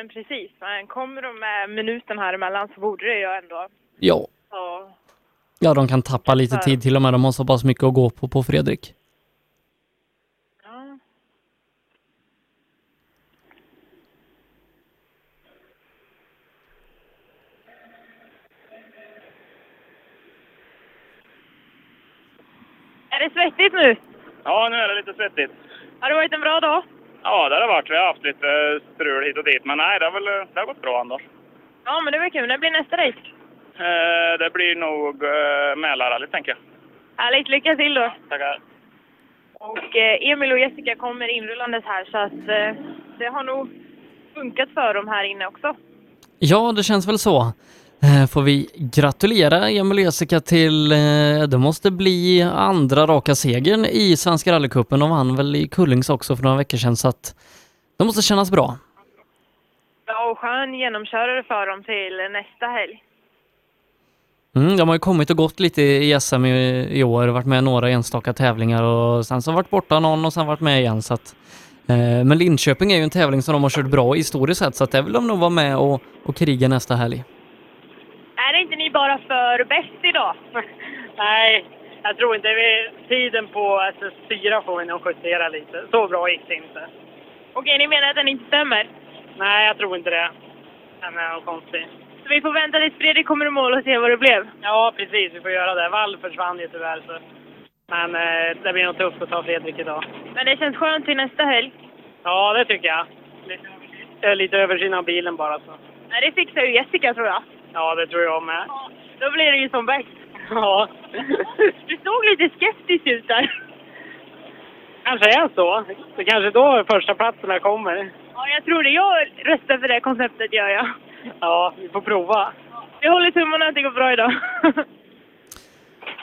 Men precis. Men kommer de med minuten här emellan så borde det ju ändå... Ja. Så, Ja, de kan tappa lite tid till och med. De har så pass mycket att gå på på Fredrik. ja. Är det svettigt nu? Ja, nu är det lite svettigt. Har det varit en bra dag? Ja, det har det varit. Vi har haft lite strul hit och dit. Men nej, det har, väl, det har gått bra annars. Ja, men det var kul. När blir nästa race? Eh, det blir nog eh, Mälarrallyt, tänker jag. Härligt, lycka till då. Tackar. Och eh, Emil och Jessica kommer inrullandes här så att eh, det har nog funkat för dem här inne också. Ja, det känns väl så. Eh, Får vi gratulera Emil Jessica till, eh, det måste bli andra raka segern i Svenska rallycupen. De vann väl i Kullings också för några veckor sedan så att det måste kännas bra. Ja, och skön genomkörare för dem till nästa helg. Mm, de har ju kommit och gått lite i SM i, i år, varit med i några enstaka tävlingar och sen så varit borta någon och sen varit med igen så att eh, men Linköping är ju en tävling som de har kört bra i historiskt sett så att där vill de nog vara med och, och kriga nästa helg. Inte ni bara för bäst idag? Nej, jag tror inte. Vi, tiden på SS4 får vi nog justera lite. Så bra gick det inte. Okej, ni menar att den inte stämmer? Nej, jag tror inte det. Den är nog konstig. Så vi får vänta tills Fredrik kommer i mål och se vad det blev? Ja, precis. Vi får göra det. Wall försvann ju tyvärr. Så. Men eh, det blir nog tufft att ta Fredrik idag. Men det känns skönt till nästa helg. Ja, det tycker jag. Lite översyn av bilen bara. Så. Nej, det fixar ju Jessica tror jag. Ja, det tror jag med. Då blir det ju som bäst. Ja. Du såg lite skeptisk ut där. kanske är så. Det kanske då första platserna kommer. Ja, jag tror det. Jag röstar för det konceptet, gör jag. Ja, vi får prova. Vi håller tummarna att det går bra idag.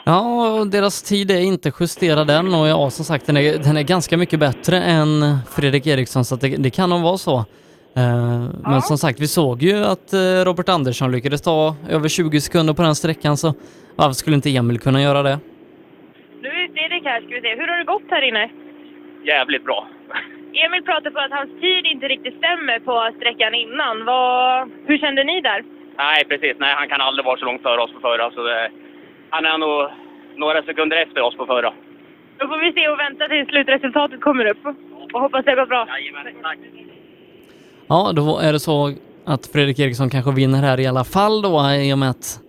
Ja, och deras tid är inte justerad än och ja, som sagt den är, den är ganska mycket bättre än Fredrik Eriksson så att det, det kan nog vara så. Eh, Men som sagt, vi såg ju att eh, Robert Andersson lyckades ta över 20 sekunder på den sträckan så varför skulle inte Emil kunna göra det? Nu är Fredrik här, ska vi se. Hur har det gått här inne? Jävligt bra. Emil pratade på att hans tid inte riktigt stämmer på sträckan innan. Vad, hur kände ni där? Nej, precis. Nej, han kan aldrig vara så långt före oss på förra. Så det, han är nog några sekunder efter oss på förra. Då får vi se och vänta tills slutresultatet kommer upp. Och hoppas det går bra. tack. Ja, då är det så att Fredrik Eriksson kanske vinner här i alla fall då i och med att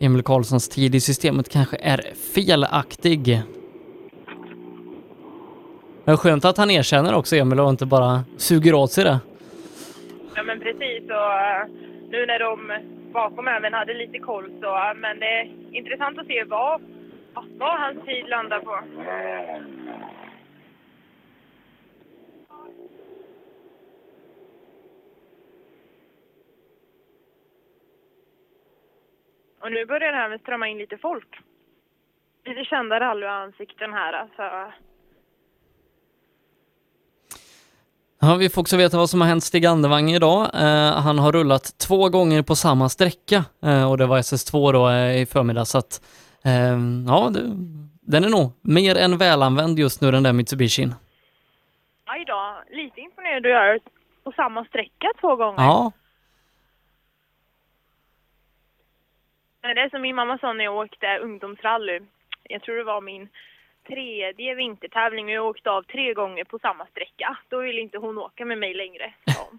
Emil Karlssons tid i systemet kanske är felaktig. Men skönt att han erkänner också Emil och inte bara suger åt sig det. Ja, men precis. Och eh, nu när de bakom även hade lite koll så... Eh, men det är intressant att se vad, vad hans tid landar på. Och nu börjar det här med strömma in lite folk. Lite kända rallyansikten här alltså. Ja, vi får också veta vad som har hänt Stig Andevang idag. Eh, han har rullat två gånger på samma sträcka eh, och det var SS2 då eh, i förmiddag så att eh, ja, det, den är nog mer än välanvänd just nu den där Mitsubishin. Aj då, lite imponerad att göra på samma sträcka två gånger. Ja, det är som min mamma sa när jag åkte ungdomsrally. Jag tror det var min tredje vintertävling och jag åkte av tre gånger på samma sträcka. Då ville inte hon åka med mig längre. sa hon.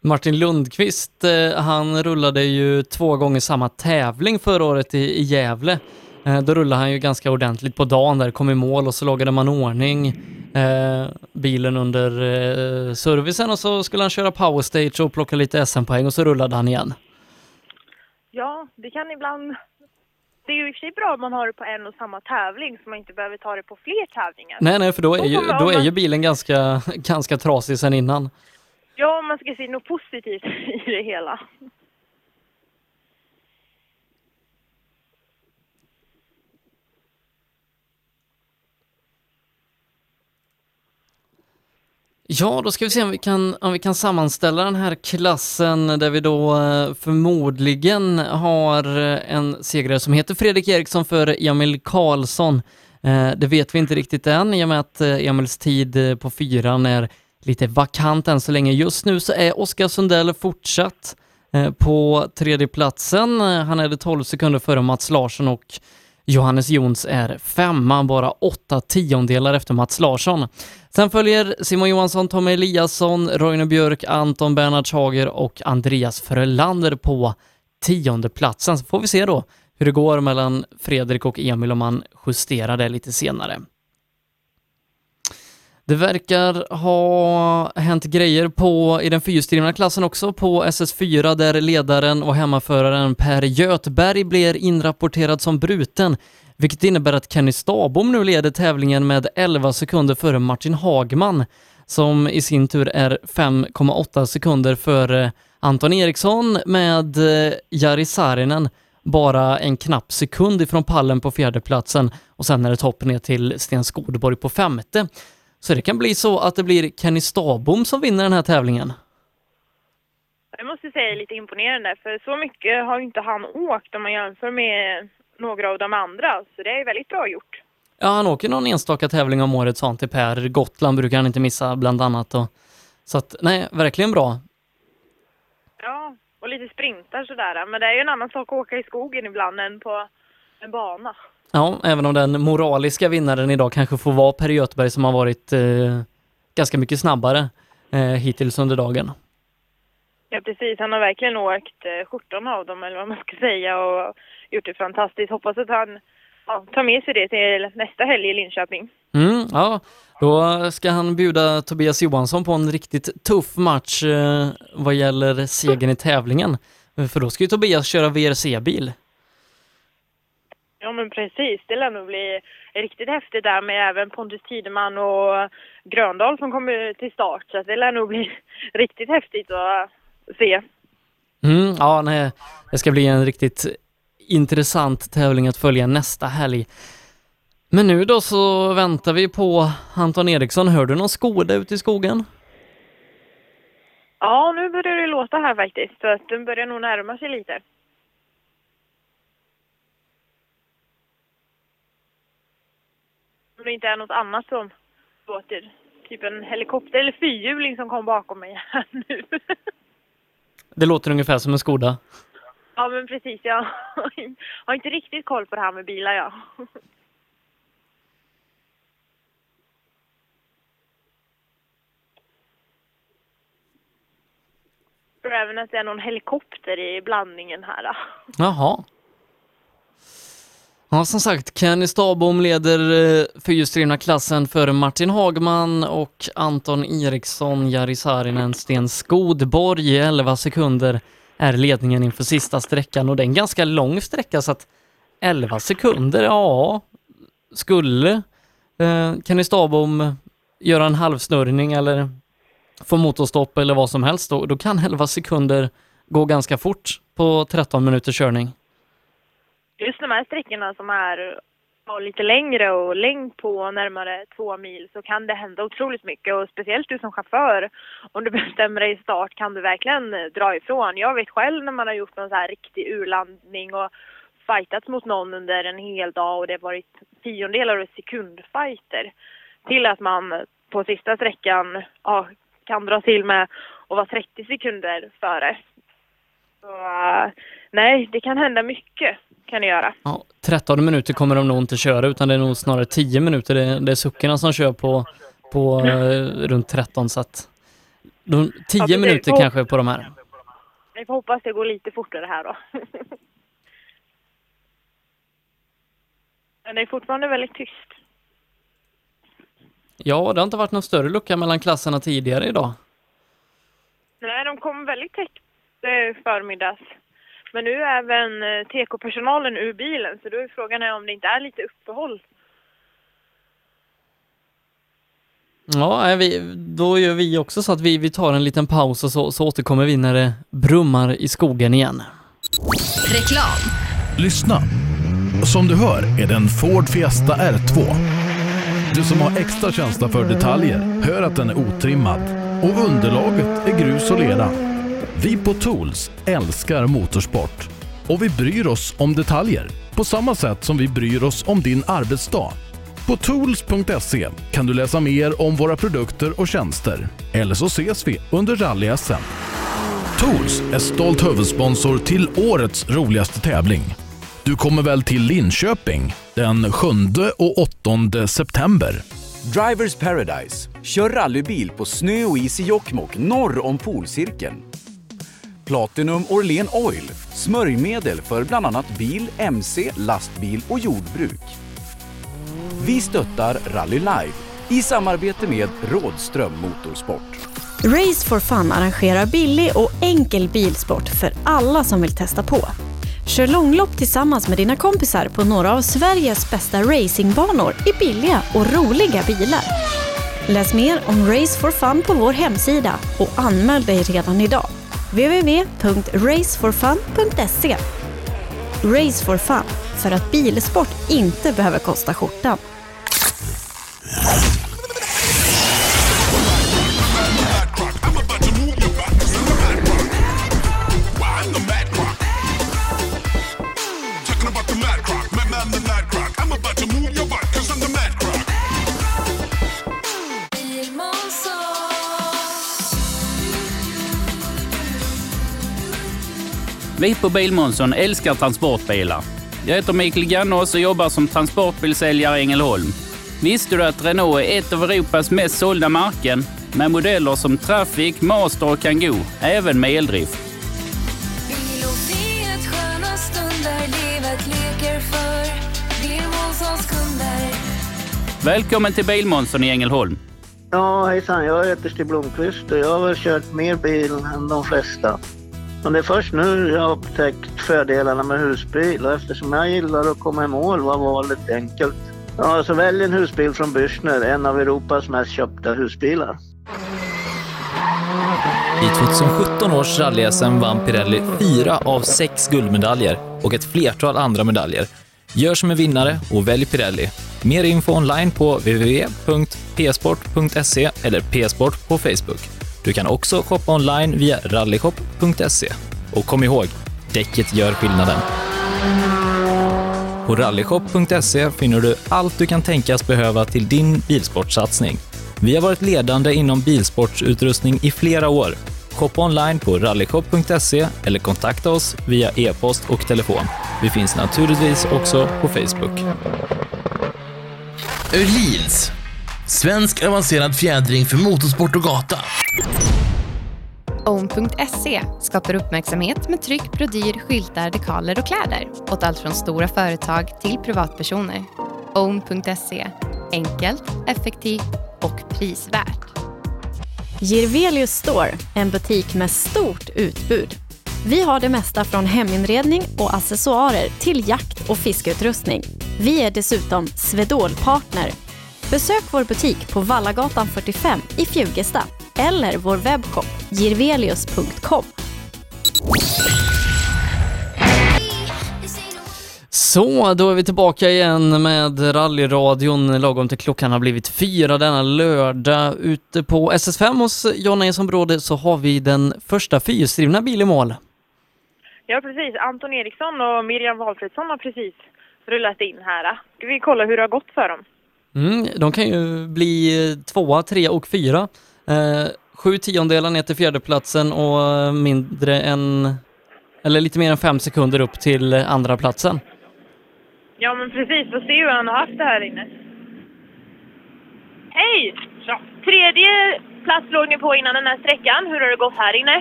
Martin Lundqvist, eh, han rullade ju två gånger samma tävling förra året i, i Gävle. Eh, då rullade han ju ganska ordentligt på dagen där, kom i mål och så lagade man ordning eh, bilen under eh, servicen och så skulle han köra powerstage och plocka lite SM-poäng och så rullade han igen. Ja, det kan ibland... Det är ju i och för sig bra om man har det på en och samma tävling så man inte behöver ta det på fler tävlingar. Nej, nej, för då är ju, då är ju bilen ganska, ganska trasig sen innan. Ja, om man ska se något positivt i det hela. Ja, då ska vi se om vi kan, om vi kan sammanställa den här klassen där vi då eh, förmodligen har eh, en segrare som heter Fredrik Eriksson för Emil Karlsson. Eh, det vet vi inte riktigt än i och med att Emils tid på fyran är lite vakant än så länge. Just nu så är Oskar Sundell fortsatt på tredje platsen. Han är det 12 sekunder före Mats Larsson och Johannes Jons är femma, bara åtta tiondelar efter Mats Larsson. Sen följer Simon Johansson, Tommy Eliasson, Roine Björk, Anton Bernhards Hager och Andreas Frölander på tionde platsen. Så får vi se då hur det går mellan Fredrik och Emil om man justerar det lite senare. Det verkar ha hänt grejer på, i den fyrhjulsdrivna klassen också på SS4 där ledaren och hemmaföraren Per Götberg blir inrapporterad som bruten, vilket innebär att Kenny Stabom nu leder tävlingen med 11 sekunder före Martin Hagman, som i sin tur är 5,8 sekunder före Anton Eriksson med eh, Jari Saarinen bara en knapp sekund ifrån pallen på fjärdeplatsen och sen är det topp ner till Sten Skodborg på femte. Så det kan bli så att det blir Kenny Stabom som vinner den här tävlingen. Jag måste säga lite imponerande, för så mycket har ju inte han åkt om man jämför med några av de andra, så det är väldigt bra gjort. Ja, han åker någon enstaka tävling om året sa han till Per. Gotland brukar han inte missa bland annat. Och, så att, nej, verkligen bra. Ja, och lite sprintar sådär, men det är ju en annan sak att åka i skogen ibland än på en bana. Ja, även om den moraliska vinnaren idag kanske får vara Per Göthberg som har varit eh, ganska mycket snabbare eh, hittills under dagen. Ja, precis. Han har verkligen åkt eh, 17 av dem, eller vad man ska säga, och gjort det fantastiskt. Hoppas att han ja, tar med sig det till nästa helg i Linköping. Mm, ja, då ska han bjuda Tobias Johansson på en riktigt tuff match eh, vad gäller segern i tävlingen. För då ska ju Tobias köra VRC-bil. Ja, men precis. Det lär nog bli riktigt häftigt där med även Pontus Tideman och Gröndal som kommer till start. Så det lär nog bli riktigt häftigt att se. Mm, ja, nej, det ska bli en riktigt intressant tävling att följa nästa helg. Men nu då så väntar vi på Anton Eriksson. Hör du någon skoda ute i skogen? Ja, nu börjar det låta här faktiskt. Så att den börjar nog närma sig lite. Det inte är något annat som låter. Typ en helikopter eller fyrhjuling som kom bakom mig här nu. Det låter ungefär som en Skoda. Ja, men precis. Jag har inte riktigt koll på det här med bilar, jag. Jag tror även att det är någon helikopter i blandningen här. Jaha. Ja, som sagt, Kenny Stabom leder eh, fyrhjulsdrivna klassen före Martin Hagman och Anton Eriksson, Jari Saarinen, Sten Skodborg i 11 sekunder är ledningen inför sista sträckan och det är en ganska lång sträcka så att 11 sekunder, ja, skulle eh, Kenny Stabom göra en halvsnurrning eller få motorstopp eller vad som helst, då, då kan 11 sekunder gå ganska fort på 13 minuters körning. Just de här sträckorna som är lite längre och längd på närmare två mil så kan det hända otroligt mycket och speciellt du som chaufför om du bestämmer dig i start kan du verkligen dra ifrån. Jag vet själv när man har gjort någon så här riktig urlandning och fightats mot någon under en hel dag och det har varit tiondelar och sekundfighter till att man på sista sträckan ja, kan dra till med att vara 30 sekunder före. Så, nej, det kan hända mycket kan det göra. Ja, 13 minuter kommer de nog inte köra utan det är nog snarare 10 minuter. Det, det är suckarna som kör på, på eh, runt 13 så att de, 10 precis. minuter Och- kanske på de här. Vi får hoppas det går lite fortare här då. Men det är fortfarande väldigt tyst. Ja, det har inte varit någon större lucka mellan klasserna tidigare idag. Nej, de kom väldigt tätt eh, förmiddags. Men nu är även eh, TK-personalen ur bilen, så då är frågan är om det inte är lite uppehåll. Ja, vi, då gör vi också så att vi, vi tar en liten paus och så, så återkommer vi när det brummar i skogen igen. Reklam. Lyssna! Som du hör är det en Ford Fiesta R2. Du som har extra känsla för detaljer hör att den är otrimmad och underlaget är grus och lera. Vi på Tools älskar motorsport och vi bryr oss om detaljer på samma sätt som vi bryr oss om din arbetsdag. På tools.se kan du läsa mer om våra produkter och tjänster. Eller så ses vi under rally-SM. Tools är stolt huvudsponsor till årets roligaste tävling. Du kommer väl till Linköping den 7 och 8 september? Drivers Paradise. Kör rallybil på snö och is i Jokkmokk norr om polcirkeln. Platinum Orlen Oil. Smörjmedel för bland annat bil, mc, lastbil och jordbruk. Vi stöttar Rally Live. I samarbete med Rådström Motorsport. Race for Fun arrangerar billig och enkel bilsport för alla som vill testa på. Kör långlopp tillsammans med dina kompisar på några av Sveriges bästa racingbanor i billiga och roliga bilar. Läs mer om Race for Fun på vår hemsida och anmäl dig redan idag www.raceforfun.se Race for Fun, för att bilsport inte behöver kosta skjortan. Vi på Bilmånsson älskar transportbilar. Jag heter Mikael Gannås och jobbar som transportbilsäljare i Ängelholm. Visste du att Renault är ett av Europas mest sålda märken med modeller som Traffic, Master och Kangoo, även med eldrift? Välkommen till Bilmånsson i Ängelholm. Ja, hejsan. Jag heter Stig Blomqvist och jag har väl kört mer bil än de flesta. Men det är först nu jag har upptäckt fördelarna med husbil och eftersom jag gillar att komma i mål var valet enkelt. Ja, så välj en husbil från Bürstner, en av Europas mest köpta husbilar. I 2017 års rally vann Pirelli fyra av sex guldmedaljer och ett flertal andra medaljer. Gör som en vinnare och välj Pirelli. Mer info online på www.psport.se eller psport på Facebook. Du kan också shoppa online via rallyshop.se. Och kom ihåg, däcket gör skillnaden. På rallyshop.se finner du allt du kan tänkas behöva till din bilsportsatsning. Vi har varit ledande inom bilsportsutrustning i flera år. Shoppa online på rallyshop.se eller kontakta oss via e-post och telefon. Vi finns naturligtvis också på Facebook. Öhlins. Svensk avancerad fjädring för motorsport och gata. Own.se skapar uppmärksamhet med tryck, brodyr, skyltar, dekaler och kläder åt allt från stora företag till privatpersoner. Own.se enkelt, effektivt och prisvärt. Girvelius Store, en butik med stort utbud. Vi har det mesta från heminredning och accessoarer till jakt och fiskeutrustning. Vi är dessutom Swedol-partner. Besök vår butik på Vallagatan 45 i Fjugesta eller vår webbshop girvelius.com. Så, då är vi tillbaka igen med rallyradion lagom till klockan har blivit fyra denna lördag. Ute på SS5 hos Jonna Esson så har vi den första fyrhjulsdrivna bil i mål. Ja, precis. Anton Eriksson och Miriam Walfridsson har precis rullat in här. Ska vi kolla hur det har gått för dem? Mm, de kan ju bli tvåa, tre och fyra. Eh, sju tiondelar ner till fjärdeplatsen och mindre än, eller lite mer än fem sekunder upp till andra platsen. Ja, men precis. Får se hur han har haft det här inne. Hej! Tredje plats låg ni på innan den här sträckan. Hur har det gått här inne?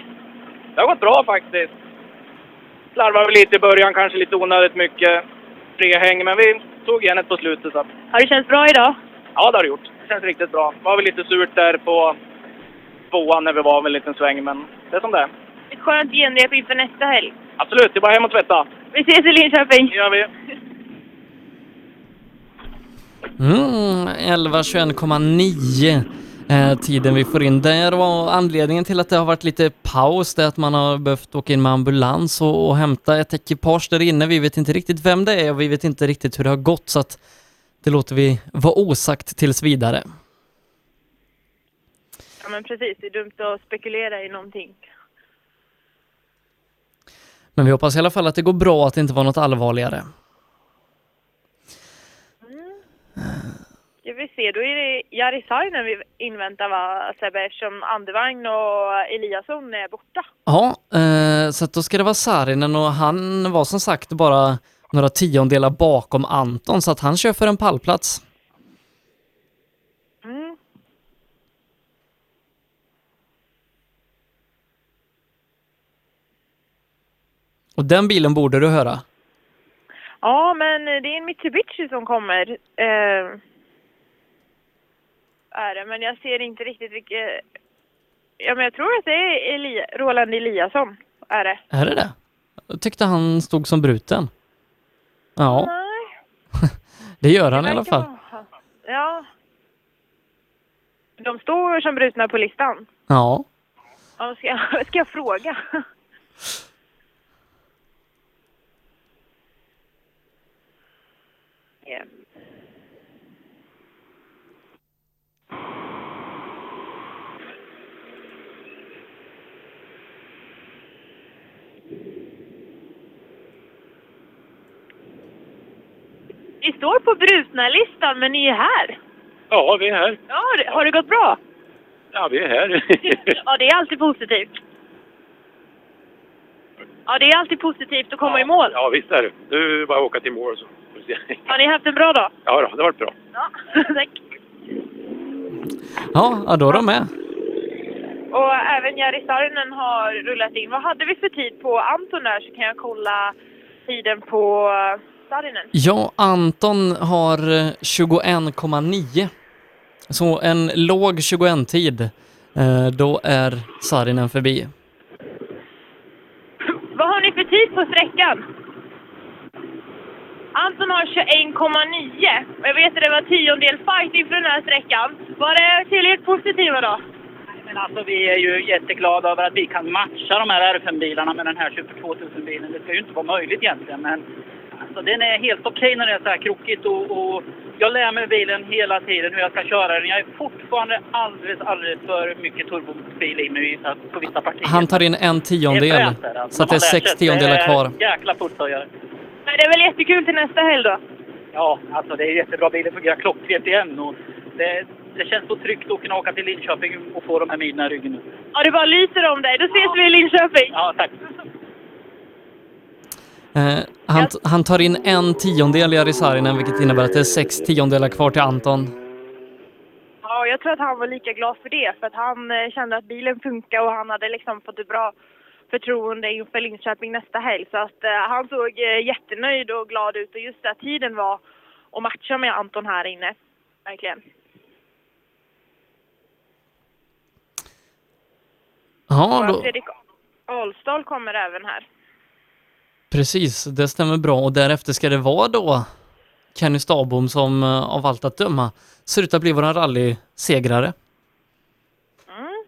Det har gått bra faktiskt. Slarvade väl lite i början, kanske lite onödigt mycket frihäng, men vi tog igen ett på slutet. Så. Har det känts bra idag? Ja, det har det gjort. Det känns riktigt bra. Det var väl lite surt där på tvåan när vi var med en liten sväng, men det är som det är. Ett skönt genrep inför nästa helg. Absolut, det är bara hem och tvätta. Vi ses i Linköping! Det gör vi. Mm, 11.21,9 eh, tiden vi får in där och anledningen till att det har varit lite paus det är att man har behövt åka in med ambulans och, och hämta ett ekipage där inne. Vi vet inte riktigt vem det är och vi vet inte riktigt hur det har gått så att det låter vi vara osagt tills vidare. Ja, men precis. Det är dumt att spekulera i någonting. Men vi hoppas i alla fall att det går bra, att det inte var något allvarligare. Ska vi se, då är det Jari Sainen vi inväntar va, Sebbe, eftersom Andevagn och Eliasson är borta. Ja, eh, så då ska det vara Saarinen och han var som sagt bara några tiondelar bakom Anton så att han kör för en pallplats. Mm. Och den bilen borde du höra. Ja, men det är en Mitsubishi som kommer. Eh, är det, men jag ser inte riktigt vilket... Ja, men jag tror att det är Eli... Roland Eliasson, är det. Är det det? Jag tyckte han stod som bruten. Ja, Nej, det gör han i det alla verkar fall. vara. Ja. De står som brutna på listan. Ja. Ja, ska, jag, ska jag fråga? Ja. Ni står på brutna-listan, men ni är här. Ja, vi är här. Ja, det- har det gått bra? Ja, vi är här. Ja, det är alltid positivt. Ja, det är alltid positivt att komma i mål. ja, visst är det. Nu bara åka till mål så får vi se. Har ni haft en bra dag? Ja, då, det har varit bra. Ja, tack. Ja, ja då är de med. Och även Jari Saarinen har rullat in. Vad hade vi för tid på Anton där så kan jag kolla tiden på Saarinen. Ja, Anton har eh, 21,9. Så en låg 21-tid. Eh, Då är Sarinen förbi. Vad har ni för tid på sträckan? Anton har 21,9. Och Jag vet att det var tiondel fight inför den här sträckan. Var det tillräckligt positiva då? Men alltså vi är ju jätteglada över att vi kan matcha de här R5-bilarna med den här 22 000-bilen. Det ska ju inte vara möjligt egentligen, men alltså, den är helt okej när det är så här krokigt och, och jag lär mig bilen hela tiden hur jag ska köra den. Jag är fortfarande alldeles, alldeles för mycket turbobil i mig vissa- på vissa partier. Han tar in en Det tiondel, där, alltså, så att det är sex tiondelar kvar. Det är jäkla puttshöjare. Men det är väl jättekul till nästa helg då? Ja, alltså det är jättebra. Bilen fungerar klockrent igen och det, det känns så tryggt att kunna åka till Linköping och få de här milen i ryggen nu. Ja, det bara lyser om dig. Då ses vi i Linköping. Ja, tack. Eh, han, han tar in en tiondel i Arisarinen, vilket innebär att det är sex tiondelar kvar till Anton. Ja, jag tror att han var lika glad för det. För att han eh, kände att bilen funkar och han hade liksom fått ett bra förtroende inför Linköping nästa helg. Så att eh, han såg eh, jättenöjd och glad ut. Och just att tiden var att matcha med Anton här inne. Verkligen. Ja, och då, Fredrik Ahlstad kommer även här precis. Det stämmer bra. Och därefter ska det vara då Kenny Stabom som eh, av allt att döma ser ut att bli våran rallysegrare. Mm.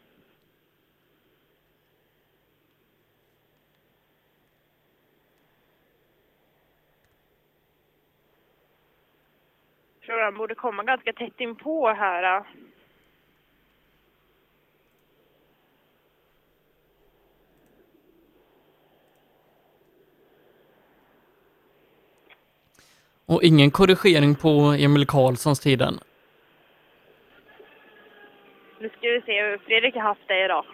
Jag tror han borde komma ganska tätt in på här. Eh? Och ingen korrigering på Emil Karlssons tiden. Nu ska vi se hur Fredrik har haft det idag.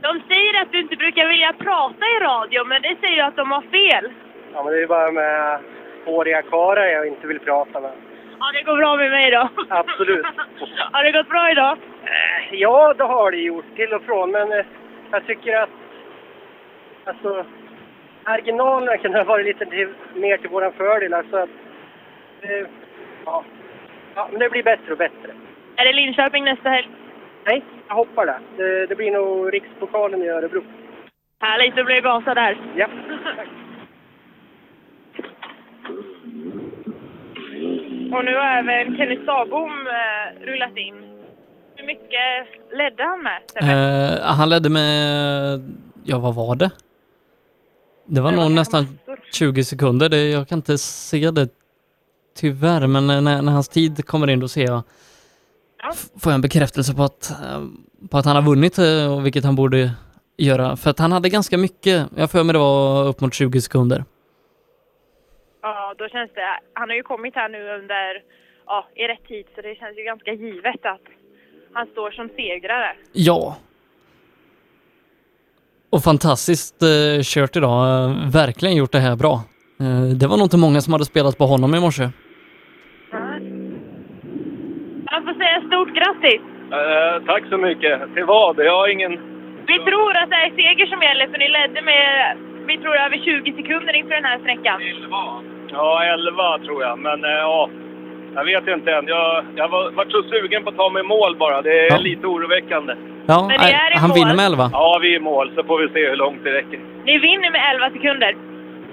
De säger att du inte brukar vilja prata i radio, men det säger ju att de har fel. Ja, men det är ju bara med håriga karlar jag inte vill prata med. Ja, det går bra med mig då. Absolut. Har det gått bra idag? Eh, Ja, det har det gjort till och från, men eh, jag tycker att alltså, marginalerna kunde ha varit lite till, mer till våran fördel. Alltså att, eh, ja. ja, men det blir bättre och bättre. Är det Linköping nästa helg? Nej, jag hoppar det. Det, det blir nog Rikspokalen i Örebro. Härligt, då blir det gasa där. Ja. Och nu har även Kenny Stabom eh, rullat in. Mycket ledde han med? Eh, han ledde med, ja vad var det? Det var nog nästan 20 sekunder. Det, jag kan inte se det tyvärr, men när, när hans tid kommer in då ser jag, f- får jag en bekräftelse på att, eh, på att han har vunnit eh, och vilket han borde göra. För att han hade ganska mycket, jag får mig det var upp mot 20 sekunder. Ja, då känns det... Han har ju kommit här nu under, ja, i rätt tid, så det känns ju ganska givet att han står som segrare. Ja. Och fantastiskt eh, kört idag. Verkligen gjort det här bra. Eh, det var nog inte många som hade spelat på honom i morse. Jag får säga stort grattis! Eh, tack så mycket. Till vad? Jag har ingen... Vi tror att det är seger som gäller, för ni ledde med vi tror över 20 sekunder inför den här sträckan. Ja, 11 tror jag. Men eh, ja, jag vet inte än. Jag, jag var, varit så sugen på att ta mig mål bara. Det är Ja. lite oroväckande. Ja, Men ni är i han mål. vinner med 11. Ja, vi är i mål, så får vi se hur långt det räcker. Ni vinner med 11 sekunder.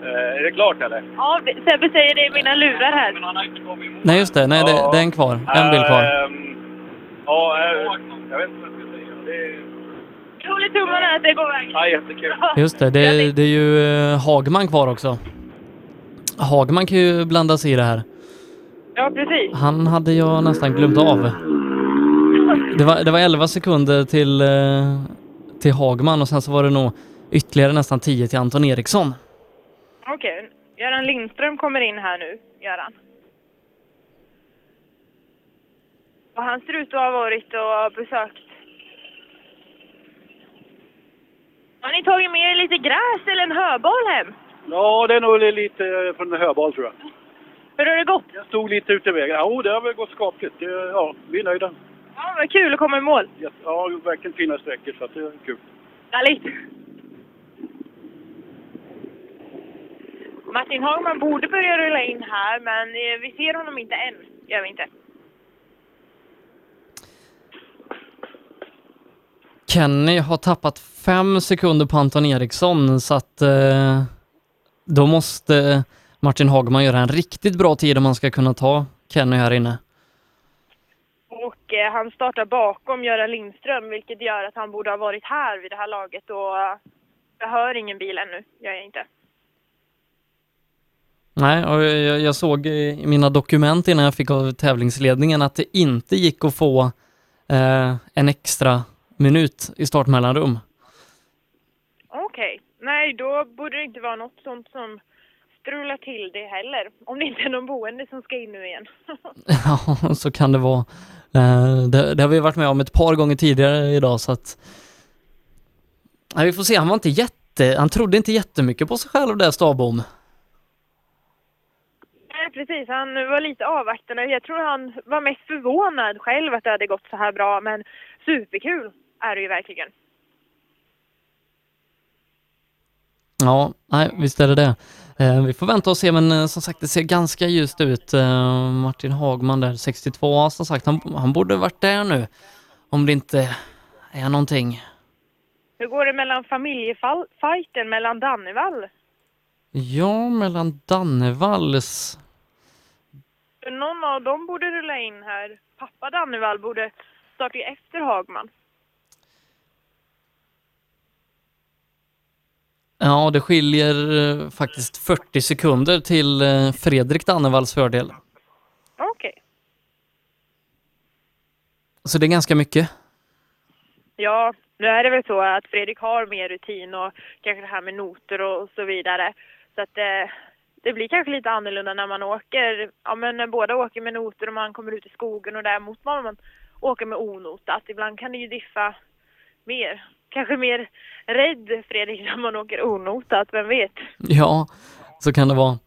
Eh, är det klart eller? Ja, Sebbe säger det i mina lurar här. Nej, just det. Nej, det, det är en kvar. En bil kvar. Ehm, ja, eh, jag vet inte vad jag ska säga. Det är Jag håller tummarna att det går vägen. ja, jättekul. Just det, det, det är ju eh, Hagman kvar också. Hagman kan ju blanda sig i det här. Ja, precis. Han hade jag nästan glömt av. Det var, det var 11 sekunder till, eh, till Hagman och sen så var det nog ytterligare nästan 10 till Anton Eriksson. Okej, Göran Lindström kommer in här nu, Göran. Och han ser ut att ha varit och besökt. Har ni tagit med er lite gräs eller en höbal hem? Ja, det är nog lite från en höbal tror jag. Hur har det gått? Jag stod lite ute i vägen. Ja, det har väl gått skapligt. Det, ja, vi är nöjda. Ja, vad kul att komma i mål. Ja, verkligen fina sträckor så att det är kul. Härligt. Martin Hagman borde börja rulla in här, men eh, vi ser honom inte än. Gör vi inte. Kenny har tappat fem sekunder på Anton Eriksson så att eh, då måste Martin Hagman göra en riktigt bra tid om man ska kunna ta Kenny här inne. Och eh, han startar bakom Göran Lindström, vilket gör att han borde ha varit här vid det här laget. Och eh, jag hör ingen bil ännu, gör jag inte. Nej, och jag, jag såg i mina dokument innan jag fick av tävlingsledningen att det inte gick att få eh, en extra minut i startmellanrum. Okej. Nej, då borde det inte vara något sånt som strular till det heller. Om det inte är någon boende som ska in nu igen. Ja, så kan det vara. Eh, det, det har vi varit med om ett par gånger tidigare idag så att... Nej, vi får se, han var inte jätte... Han trodde inte jättemycket på sig själv där Stabom. Nej, precis. Han var lite avvaktande. Jag tror han var mest förvånad själv att det hade gått så här bra. Men superkul är det ju verkligen. Ja, nej, visst är det det. Eh, vi får vänta och se, men eh, som sagt, det ser ganska ljust ut. Eh, Martin Hagman där, 62, ja, som sagt, han, han borde varit där nu. Om det inte är någonting. Hur går det mellan familjefajten mellan Dannevall? Ja, mellan Dannevalls... Någon av dem borde rulla in här. Pappa Dannevall borde starta efter Hagman. Ja, det skiljer eh, faktiskt 40 sekunder till eh, Fredrik Dannevalls fördel. Okej. Så det är ganska mycket. Ja, nu är det väl så att Fredrik har mer rutin och kanske det här med noter och så vidare. Så att eh, det blir kanske lite annorlunda när man åker, ja men när båda åker med noter och man kommer ut i skogen och där mot vad man åker med onotat. Ibland kan det ju diffa mer. Kanske mer rädd Fredrik när man åker onotat, vem vet? Ja, så kan det vara.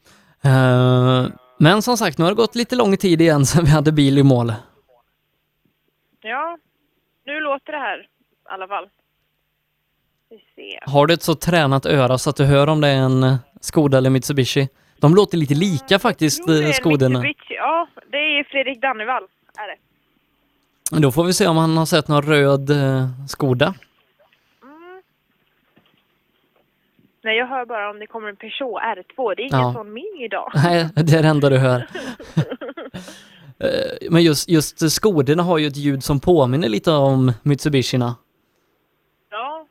Eh, Men som sagt, nu har det gått lite lång tid igen sedan vi hade bil i mål. Ja, nu låter det här i alla fall. Har du ett så tränat öra så att du hör om det är en eh, Skoda eller Mitsubishi? De låter lite lika faktiskt, Jo, det eh, Skodorna. Mitsubishi. Ja, det är Fredrik Dannevall, är det. Då får vi se om han har sett någon röd eh, Skoda. Nej, jag hör bara om det kommer en Peugeot R2. Det är ingen Ja. sån med idag. Nej, det är det enda du hör. Eh, Men just, just Skodorna har ju ett ljud som påminner lite om Mitsubishina. Ja.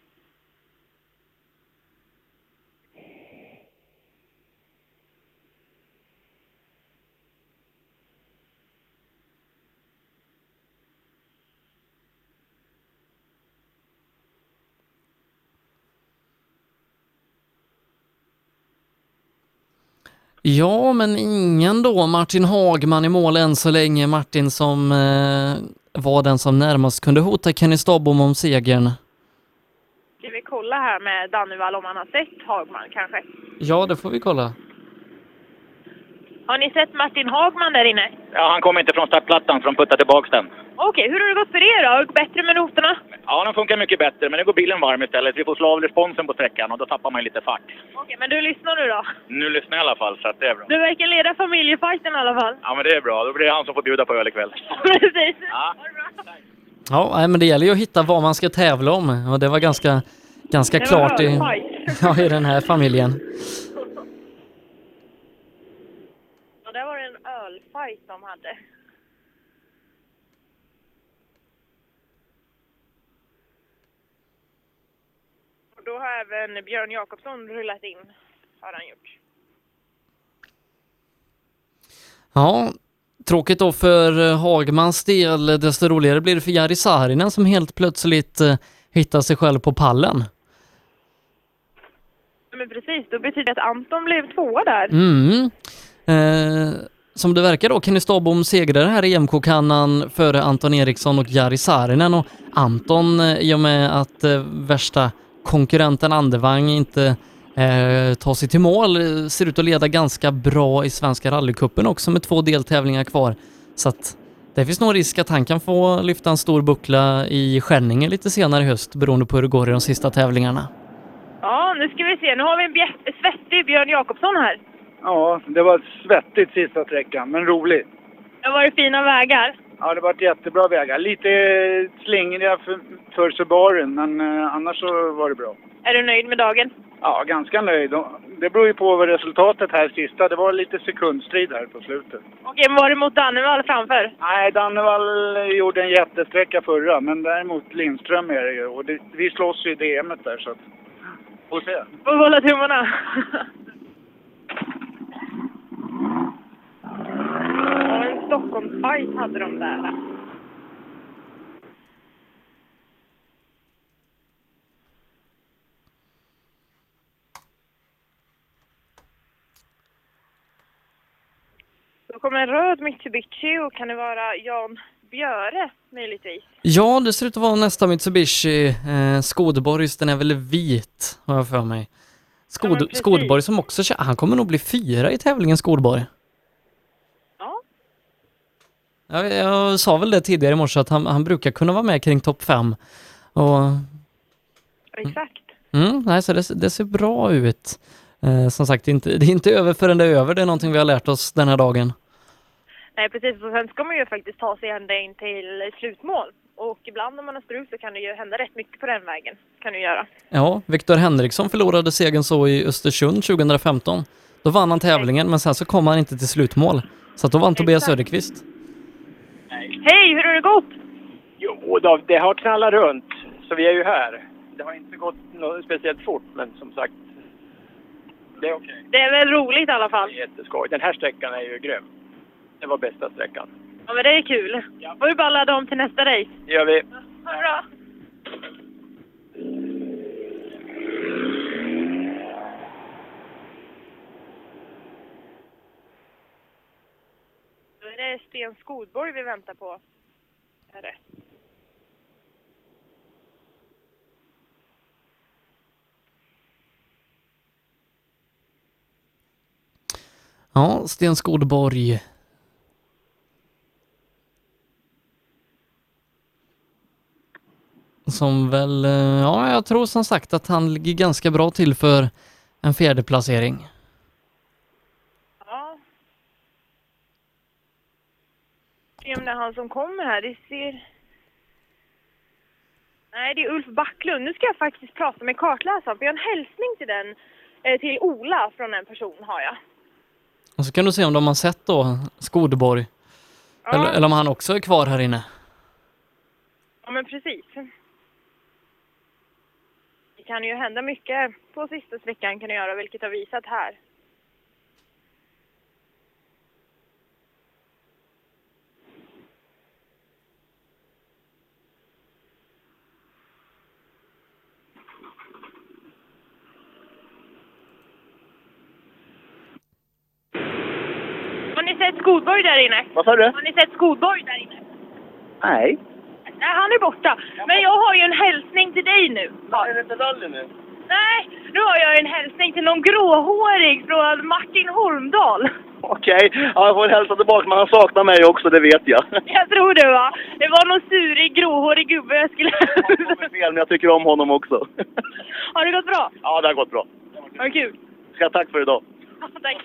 Ja, men ingen då Martin Hagman i mål än så länge. Martin som eh, var den som närmast kunde hota Kenny Stabom om segern. Ska vi kolla här med Dannevall om han har sett Hagman kanske? Ja, det får vi kolla. Har ni sett Martin Hagman där inne? Ja, han kommer inte från startplattan så de puttar tillbaka den. Okej, hur har det gått för er då? Det bättre med noterna? Ja, den funkar mycket bättre, men det går bilen varm istället. Vi får slå av responsen på sträckan och då tappar man lite fart. Okej, men du lyssnar nu då? Nu lyssnar jag i alla fall, så att det är bra. Du verkar leda familjefajten i alla fall. Ja, men det är bra. Då blir det han som får bjuda på öl ikväll. Precis. Ja. Ja, nej, men det gäller ju att hitta vad man ska tävla om och det var ganska, ganska Det var klart i, ja, i den här familjen. Och där var det en ölfight de hade. Och då har även Björn Jakobsson rullat in, har han gjort. Ja, tråkigt då för eh, Hagmans del. Desto roligare blir det för Jari Saarinen som helt plötsligt eh, hittar sig själv på pallen. Men precis, då betyder det att Anton blev tvåa där. Mm. Eh, som det verkar då, Kenny Stabom segrade här i EMK-kannan före Anton Eriksson och Jari Saarinen och Anton, eh, i och med att eh, värsta konkurrenten Andevang inte eh, tar sig till mål, eh, ser ut att leda ganska bra i Svenska rallycupen också med två deltävlingar kvar. Så att det finns nog risk att han kan få lyfta en stor buckla i Skänninge lite senare i höst beroende på hur det går i de sista tävlingarna. Ja, nu ska vi se. Nu har vi en svettig Björn Jakobsson här. Ja, det var svettigt sista sträckan, men roligt. Det har varit fina vägar. Ja, det varit jättebra vägar. Lite slingriga för, för Subarun, men eh, annars så var det bra. Är du nöjd med dagen? Ja, ganska nöjd. Det beror ju på vad resultatet här sista. Det var lite sekundstrid här på slutet. Okej, men var det mot Dannevall framför? Nej, Dannevall gjorde en jättesträcka förra, men däremot Lindström är det ju. Och det, vi slåss ju i DMet där, så att... Får se. Får hålla tummarna. Ja, en Stockholmsfight hade de där. Då kommer en röd Mitsubishi och kan det vara Jan Björe möjligtvis? Ja, det ser ut att vara nästa Mitsubishi. Eh, Skådeborgs, den är väl vit, har jag för mig. Ja, Skod, precis. Skådeborg som också kör, han kommer nog bli fyra i tävlingen Skådeborg. Ja. Jag, jag sa väl det tidigare i morse att han, han brukar kunna vara med kring topp fem. Och, Exakt. mm, nej, så det, det ser bra ut. Eh, som sagt, det är, inte, det är inte över förrän det är över. Det är någonting vi har lärt oss den här dagen. Nej, precis. Och sen ska man ju faktiskt ta sig ända in till slutmål. Och ibland när man har strul så kan det ju hända rätt mycket på den vägen. Kan du göra. Ja, Viktor Henriksson förlorade segern så i Östersund 2015. Då vann han tävlingen, men sen så kom han inte till slutmål. Så att då vann Tobias Söderqvist. Hej, hur har det gått? Jo då, det har knallat runt. Så vi är ju här. Det har inte gått något speciellt fort, men som sagt. Det är okej. Det är väl roligt i alla fall. Det är jätteskoj. Den här sträckan är ju grym. Det var bästa sträckan. Ja, men det är kul. Får vi bara ladda om till nästa race. Det gör vi. Ha det bra. Det är det Sten Skodborg vi väntar på. Är det? Ja, Sten Skodborg. Som väl, eh, ja jag tror som sagt att han ligger ganska bra till för en fjärde placering. Ja. Se om det är han som kommer här. Det ser... Nej, det är Ulf Backlund. Nu ska jag faktiskt prata med kartläsaren, för jag har en hälsning till den, eh, till Ola från en person har jag. Och så kan du se om de har sett då Skådeborg. Ja. Eller, eller om han också är kvar här inne. Ja, men precis. Det kan ju hända mycket på sista sträckan kan det göra, vilket har visat här. Sett Skodborg där inne? Vad sa du? Har ni sett Skodborg där inne? Nej. Nej, han är borta. Men jag har ju en hälsning till dig nu. Är det inte rally nu? Nej, nu har jag en hälsning till någon gråhårig från Martin Holmdahl. Okej, ja, jag får hälsa tillbaka, men han saknar mig också, det vet jag. Jag tror det va? Det var någon surig, gråhårig gubbe jag skulle... Fel, men jag tycker om honom också. Har det gått bra? Ja, det har gått bra. Vad kul. Ska jag tack för idag. Ja, Tack.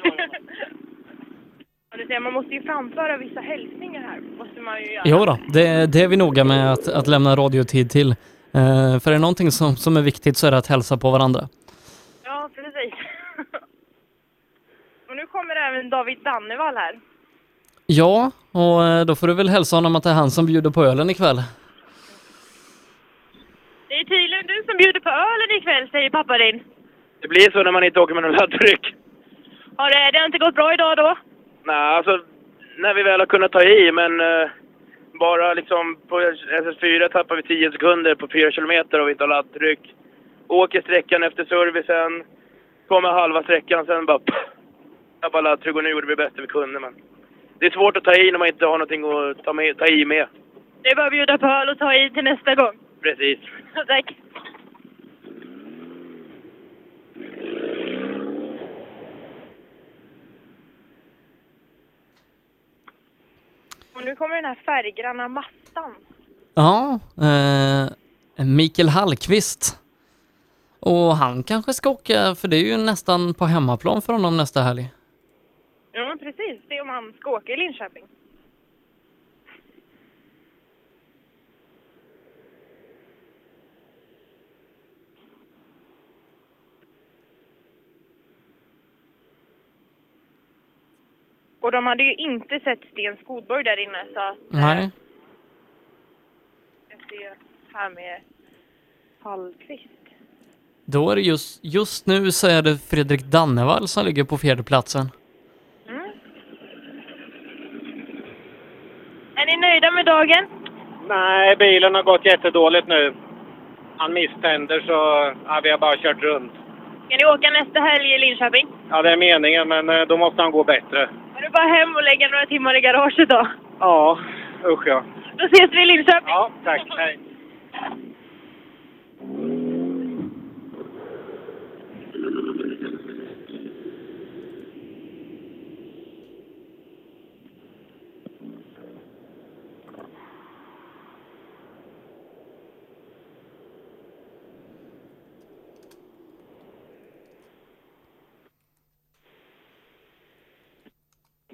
Man måste ju framföra vissa hälsningar här. Måste man ju göra. Jo då, det, det är vi noga med att, att lämna radiotid till. Eh, för är det någonting som, som är viktigt så är det att hälsa på varandra. Ja, precis. Och nu kommer även David Dannevall här. Ja, och eh, då får du väl hälsa honom att det är han som bjuder på ölen ikväll. Det är tydligen du som bjuder på ölen ikväll, säger pappa din. Det blir så när man inte åker med någon laddtryck. Har det, det har inte gått bra idag då? Nej, alltså när vi väl har kunnat ta i, men eh, bara liksom på SS4 tappar vi 10 sekunder på 4 kilometer och vi inte har laddtryck. Åker sträckan efter servicen, kommer halva sträckan, sen bara pff, tappar laddtryck och nu gjorde vi det bästa vi kunde. Men det är svårt att ta i när man inte har någonting att ta, med, ta i med. Det är bara att bjuda på öl och ta i till nästa gång. Precis. Tack. Och nu kommer den här färggranna mattan. Ja, eh, Mikael Hallqvist. Och han kanske ska åka, för det är ju nästan på hemmaplan för honom nästa helg. Ja, precis. Det är om han ska åka i Linköping. Och de hade ju inte sett Sten Skodborg där inne så att Nej. jag ser här med Hallqvist. Då är det just, just nu så är det Fredrik Dannevall som ligger på fjärdeplatsen. Mm. Är ni nöjda med dagen? Nej, bilen har gått jättedåligt nu. Han misständer så ja, vi har bara kört runt. Ska ni åka nästa helg i Linköping? Ja, det är meningen, men eh, då måste han gå bättre. Det bara hem och lägga några timmar i garaget då? Ja, usch ja. Då ses vi i Linköping. Ja, tack. Hej.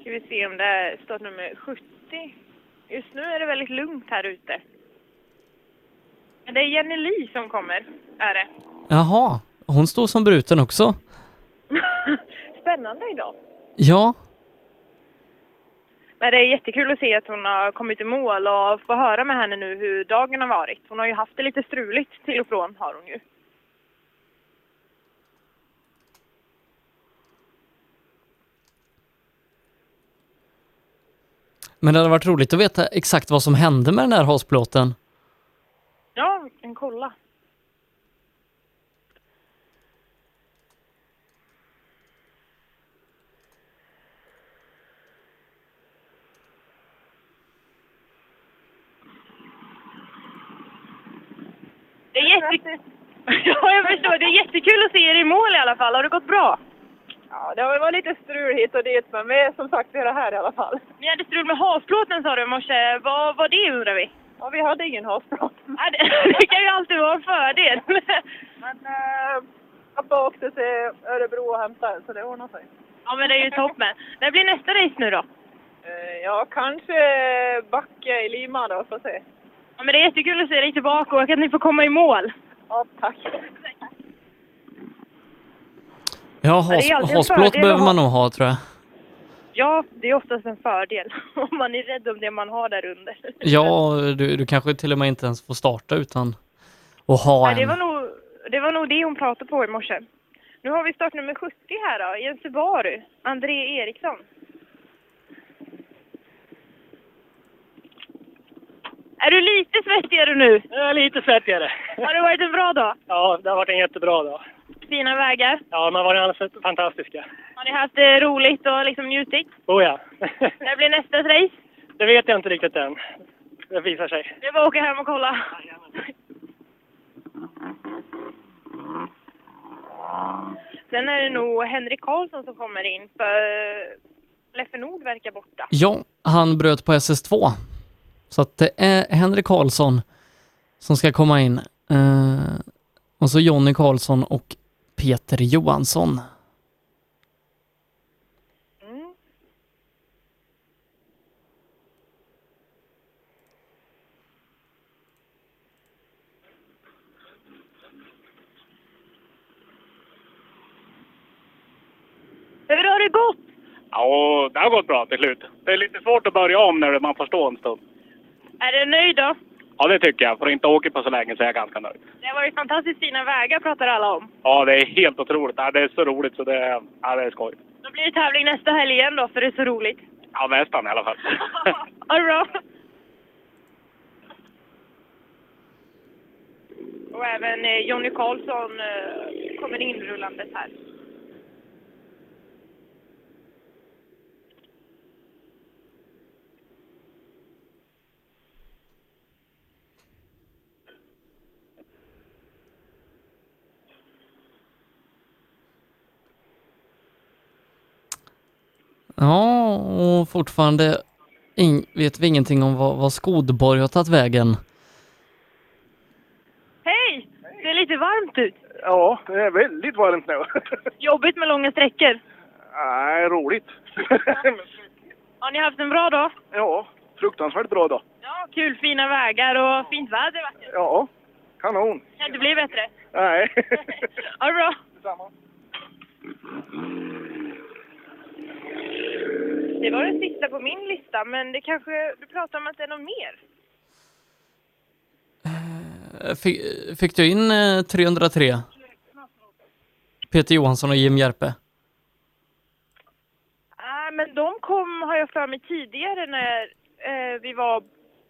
Ska vi se om det är startnummer 70. Just nu är det väldigt lugnt här ute. Men Det är Jenny Li som kommer, är det. Jaha, hon står som bruten också. Spännande idag. Ja, Men det är jättekul att se att hon har kommit i mål och få höra med henne nu hur dagen har varit. Hon har ju haft det lite struligt till och från, har hon ju. Men det hade varit roligt att veta exakt vad som hände med den här hasplåten. Ja, vi kan kolla. Det är jätte... Ja, jag förstår. Det är jättekul att se er i mål i alla fall. Har det gått bra? Ja, det har varit lite strul hit och dit, men vi är som sagt vi är här i alla fall. Ni hade strul med hasplåten sa du i morse. Vad var det undrar vi? Ja, vi hade ingen hasplåt. Ja, det, det kan ju alltid vara en fördel. Men äh, pappa åkte till Örebro och hämtade så det ordnade sig. Ja, men det är ju toppen. När blir nästa race nu då? Eh, ja, kanske Backe i Lima då, får se. Ja, men det är jättekul att se dig tillbaka och att ni får komma i mål. Ja, tack. Ja, has, en behöver man nog ha tror jag. Ja, det är oftast en fördel om man är rädd om det man har där under. Ja, du, du kanske till och med inte ens får starta utan att ha Ja, det, var en. nog, det var nog det hon pratade på i morse. Nu har vi startnummer 70 här då, i en Subaru. André Eriksson. Är du lite svettigare nu? Jag är lite svettigare. Har det varit en bra dag? Ja, det har varit en jättebra dag. Fina vägar? Ja, de har varit alldeles fantastiska. Har ni haft det roligt och liksom njutit? Oh ja. När blir nästa race? det vet jag inte riktigt än. Det visar sig. Det är bara att åka hem och kolla. Sen är det nog Henrik Karlsson som kommer in för Leffe Nord verkar borta. Ja, han bröt på SS2. Så att det är Henrik Karlsson som ska komma in. Och så Jonny Karlsson och Peter Johansson. Mm. Hur har det gått? Ja, det har gått bra till slut. Det är lite svårt att börja om när man får stå en stund. Är du nöjd då? Ja, det tycker jag. För att inte åka på så länge så är jag ganska nöjd. Det har varit fantastiskt fina vägar pratar alla om. Ja, det är helt otroligt. Ja, det är så roligt så det, ja, det är skoj. Då blir det tävling nästa helg igen då, för det är så roligt. Ja, nästan i alla fall. Ha det bra! Och även eh, Jonny Karlsson eh, kommer inrullandes här. Ja, och fortfarande in, vet vi ingenting om vad, vad Skodborg har tagit vägen. Hej! Det är lite varmt ut. Ja, det är väldigt varmt nu. Jobbigt med långa sträckor. Nej, roligt. Har ni haft en bra dag? ja, fruktansvärt bra då. Ja, kul. Fina vägar och fint väder. Ja, kanon. Kan inte bli bättre. Nej. Ha det bra! Detsamma. Det var den sista på min lista, men det kanske... Du pratar om att det är något mer? Eh, Fick, fick du in eh, 303? Peter Johansson och Jim Järpe? Nej, men de kom, har jag för mig, tidigare när eh, vi var...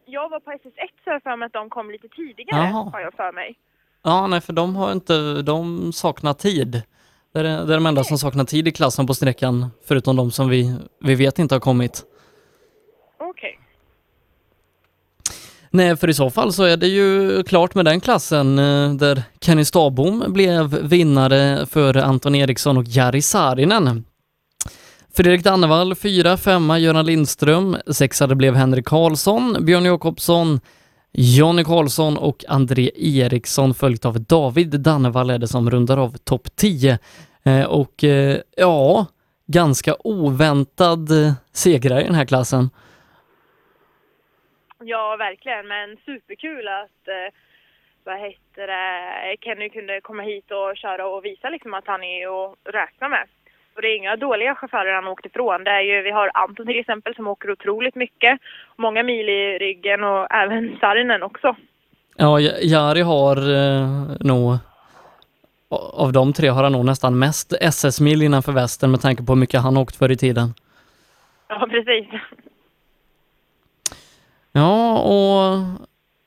Jag var på SS1 så har jag för mig att de kom lite tidigare, Jaha. har jag för mig. Ja, nej, för de har inte, de saknar tid. Det är, det är de enda som saknar tid i klassen på sträckan, förutom de som vi, vi vet inte har kommit. Okej. Nej, för i så fall så är det ju klart med den klassen eh, där Kenny Stabom blev vinnare för Anton Eriksson och Jari Saarinen. Fredrik Dannevall fyra, femma Göran Lindström, sexa det blev Henrik Karlsson, Björn Jakobsson, Jonny Karlsson och André Eriksson följt av David Dannevall är det som rundar av topp 10. Eh, och eh, ja, ganska oväntad eh, segrare i den här klassen. Ja, verkligen. Men superkul att vad heter det, Kenny kunde komma hit och köra och visa liksom att han är att räkna med. Och det är inga dåliga chaufförer han åkt ifrån. Det är ju, vi har Anton till exempel som åker otroligt mycket. Många mil i ryggen och även Sarinen också. Ja, Jari har eh, nog, av de tre har han nog nästan mest SS-mil innanför västen med tanke på hur mycket han åkt förr i tiden. Ja, precis. Ja, och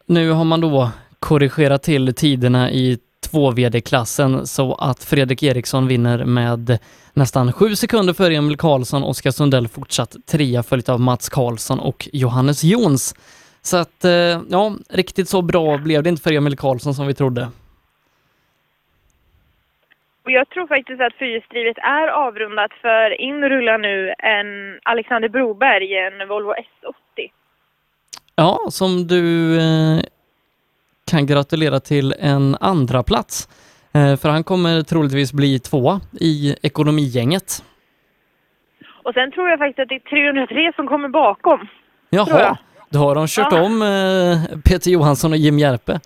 nu har man då korrigerat till tiderna i 2VD-klassen så att Fredrik Eriksson vinner med nästan sju sekunder före Emil Karlsson, Oskar Sundell fortsatt trea följt av Mats Karlsson och Johannes Jons. Så att, eh, ja, riktigt så bra blev det inte för Emil Karlsson som vi trodde. Och jag tror faktiskt att fyrhjulsdrivet är avrundat för in rullar nu en Alexander Broberg en Volvo S80. Ja, som du eh, kan gratulera till en andra plats. Eh, för han kommer troligtvis bli tvåa i ekonomigänget. Och sen tror jag faktiskt att det är 303 som kommer bakom. Jaha, då har de kört Ja. om eh, Peter Johansson och Jim Järpe.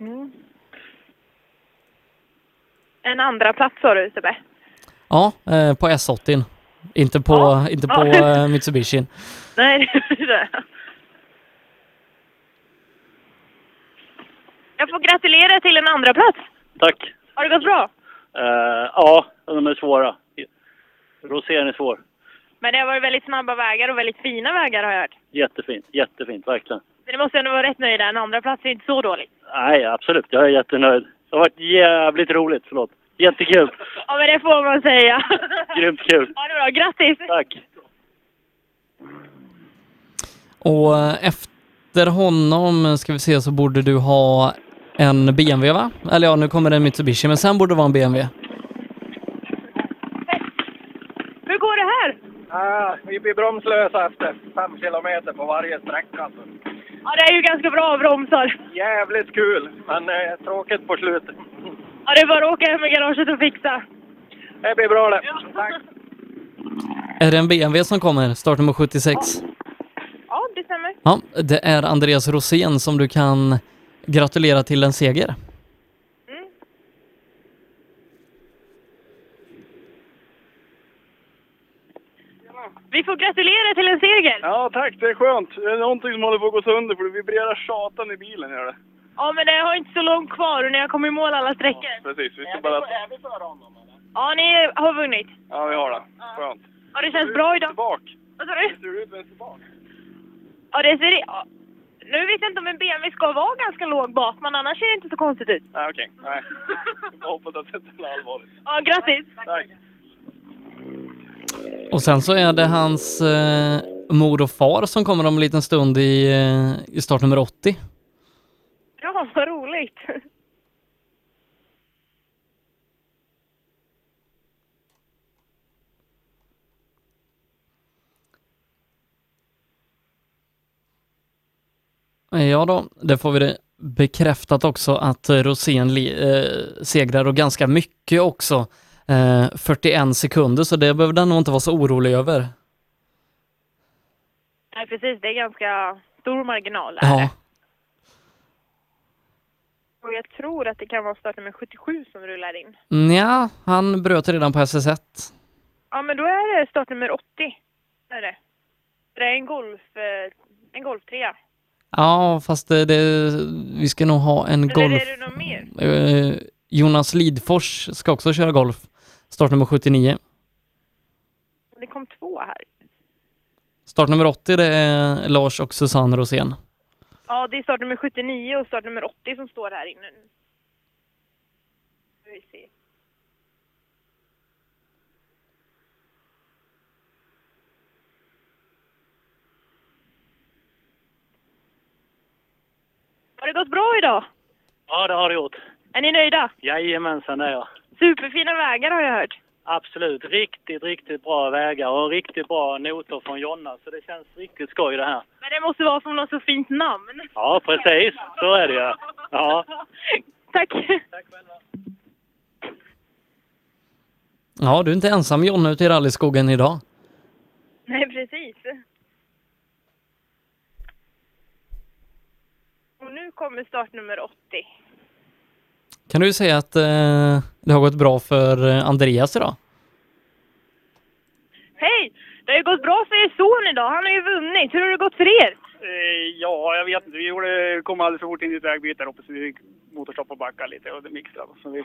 Mm. En andra plats sa du Sebbe? Ja, eh, på S80. Inte på, inte på Ja. Mitsubishi. Nej, det är det. Jag får gratulera till en andra plats. Tack. Har det gått bra? Eh, ja, de är svåra. Rosén är svår. Men det har varit väldigt snabba vägar och väldigt fina vägar har jag hört. Jättefint, jättefint, verkligen. Så ni måste ändå vara rätt nöjda. En andra plats är inte så dåligt. Nej, absolut. Jag är jättenöjd. Det har varit jävligt roligt, förlåt. Jättekul. Ja, men det får man säga. Grymt kul. Ha det bra. Grattis! Tack. Och efter honom, ska vi se, så borde du ha en BMW va? Eller ja, nu kommer det en Mitsubishi, men sen borde det vara en BMW. Hur går det här? Ah, Ja, vi blir bromslösa efter fem kilometer på varje sträcka. Ja, det är ju ganska bra bromsar. Jävligt kul, men eh, tråkigt på slutet. Ja, det är bara att åka hem i garaget och fixa. Det blir bra det. Tack. Är det en BMW som kommer, startnummer 76? Ja, det stämmer. Ja, det är Andreas Rosén som du kan gratulera till en seger. Vi får gratulera till en seger. Ja, tack. Det är skönt. Det är någonting som håller på att gå sönder för det vibrerar satan i bilen. Gör det. Ja, men det har inte så långt kvar och ni har kommit i mål alla sträckor. Precis. Vi ska bara... vi före honom? Ja, ni har vunnit. Ja, vi har det. Skönt. Ja, det känns bra idag. Vad sa du? Ser du ut vänster bak? Ja, det ser... Ja. Nu vet jag inte om en BMW ska vara ganska låg bak, men annars ser det inte så konstigt ut. Nej, okej. Nej. Jag hoppas att det inte blir allvarligt. Ja, grattis! Tack. Och sen så är det hans eh, mor och far som kommer om en liten stund i, eh, i startnummer 80. Ja, vad roligt! Ja då, det får vi det bekräftat också att Rosén eh, segrar och ganska mycket också. Eh, 41 sekunder, så det behöver den nog inte vara så orolig över. Nej, precis. Det är ganska stor marginal. där. Ja, Och jag tror att det kan vara startnummer 77 som rullar in. ja han bröt redan på SS1. Ja, men då är det startnummer 80. Är det. Det är en golf... eh, En golftrea. Ja, fast det, det, vi ska nog ha en Eller golf... är det något mer? Eh, Jonas Lidfors ska också köra golf. Startnummer 79. Det kom två här. Startnummer 80 det är Lars och Susanne Rosén. Ja, det är startnummer 79 och startnummer 80 som står här inne. Ska vi se. Har det gått bra idag? Ja, det har det gjort. Är ni nöjda? Jajamensan, det är jag. Superfina vägar har jag hört. Absolut. Riktigt, riktigt bra vägar och riktigt bra noter från Jonna. Så det känns riktigt skoj det här. Men det måste vara från något så fint namn. Ja, precis. Så är det ju. Ja. Tack. Ja, du är inte ensam Jonna ute i rallyskogen idag. Nej, precis. Och nu kommer startnummer 80. Kan du säga att eh, det har gått bra för eh, Andreas idag? Hej! Det har ju gått bra för er son idag. Han har ju vunnit. Hur har det gått för er? Eh, ja, jag vet inte. Vi gjorde, kom alldeles för fort in i ett vägbyte där uppe så vi fick motorstopp och backa lite och det mixtrade. Så vi,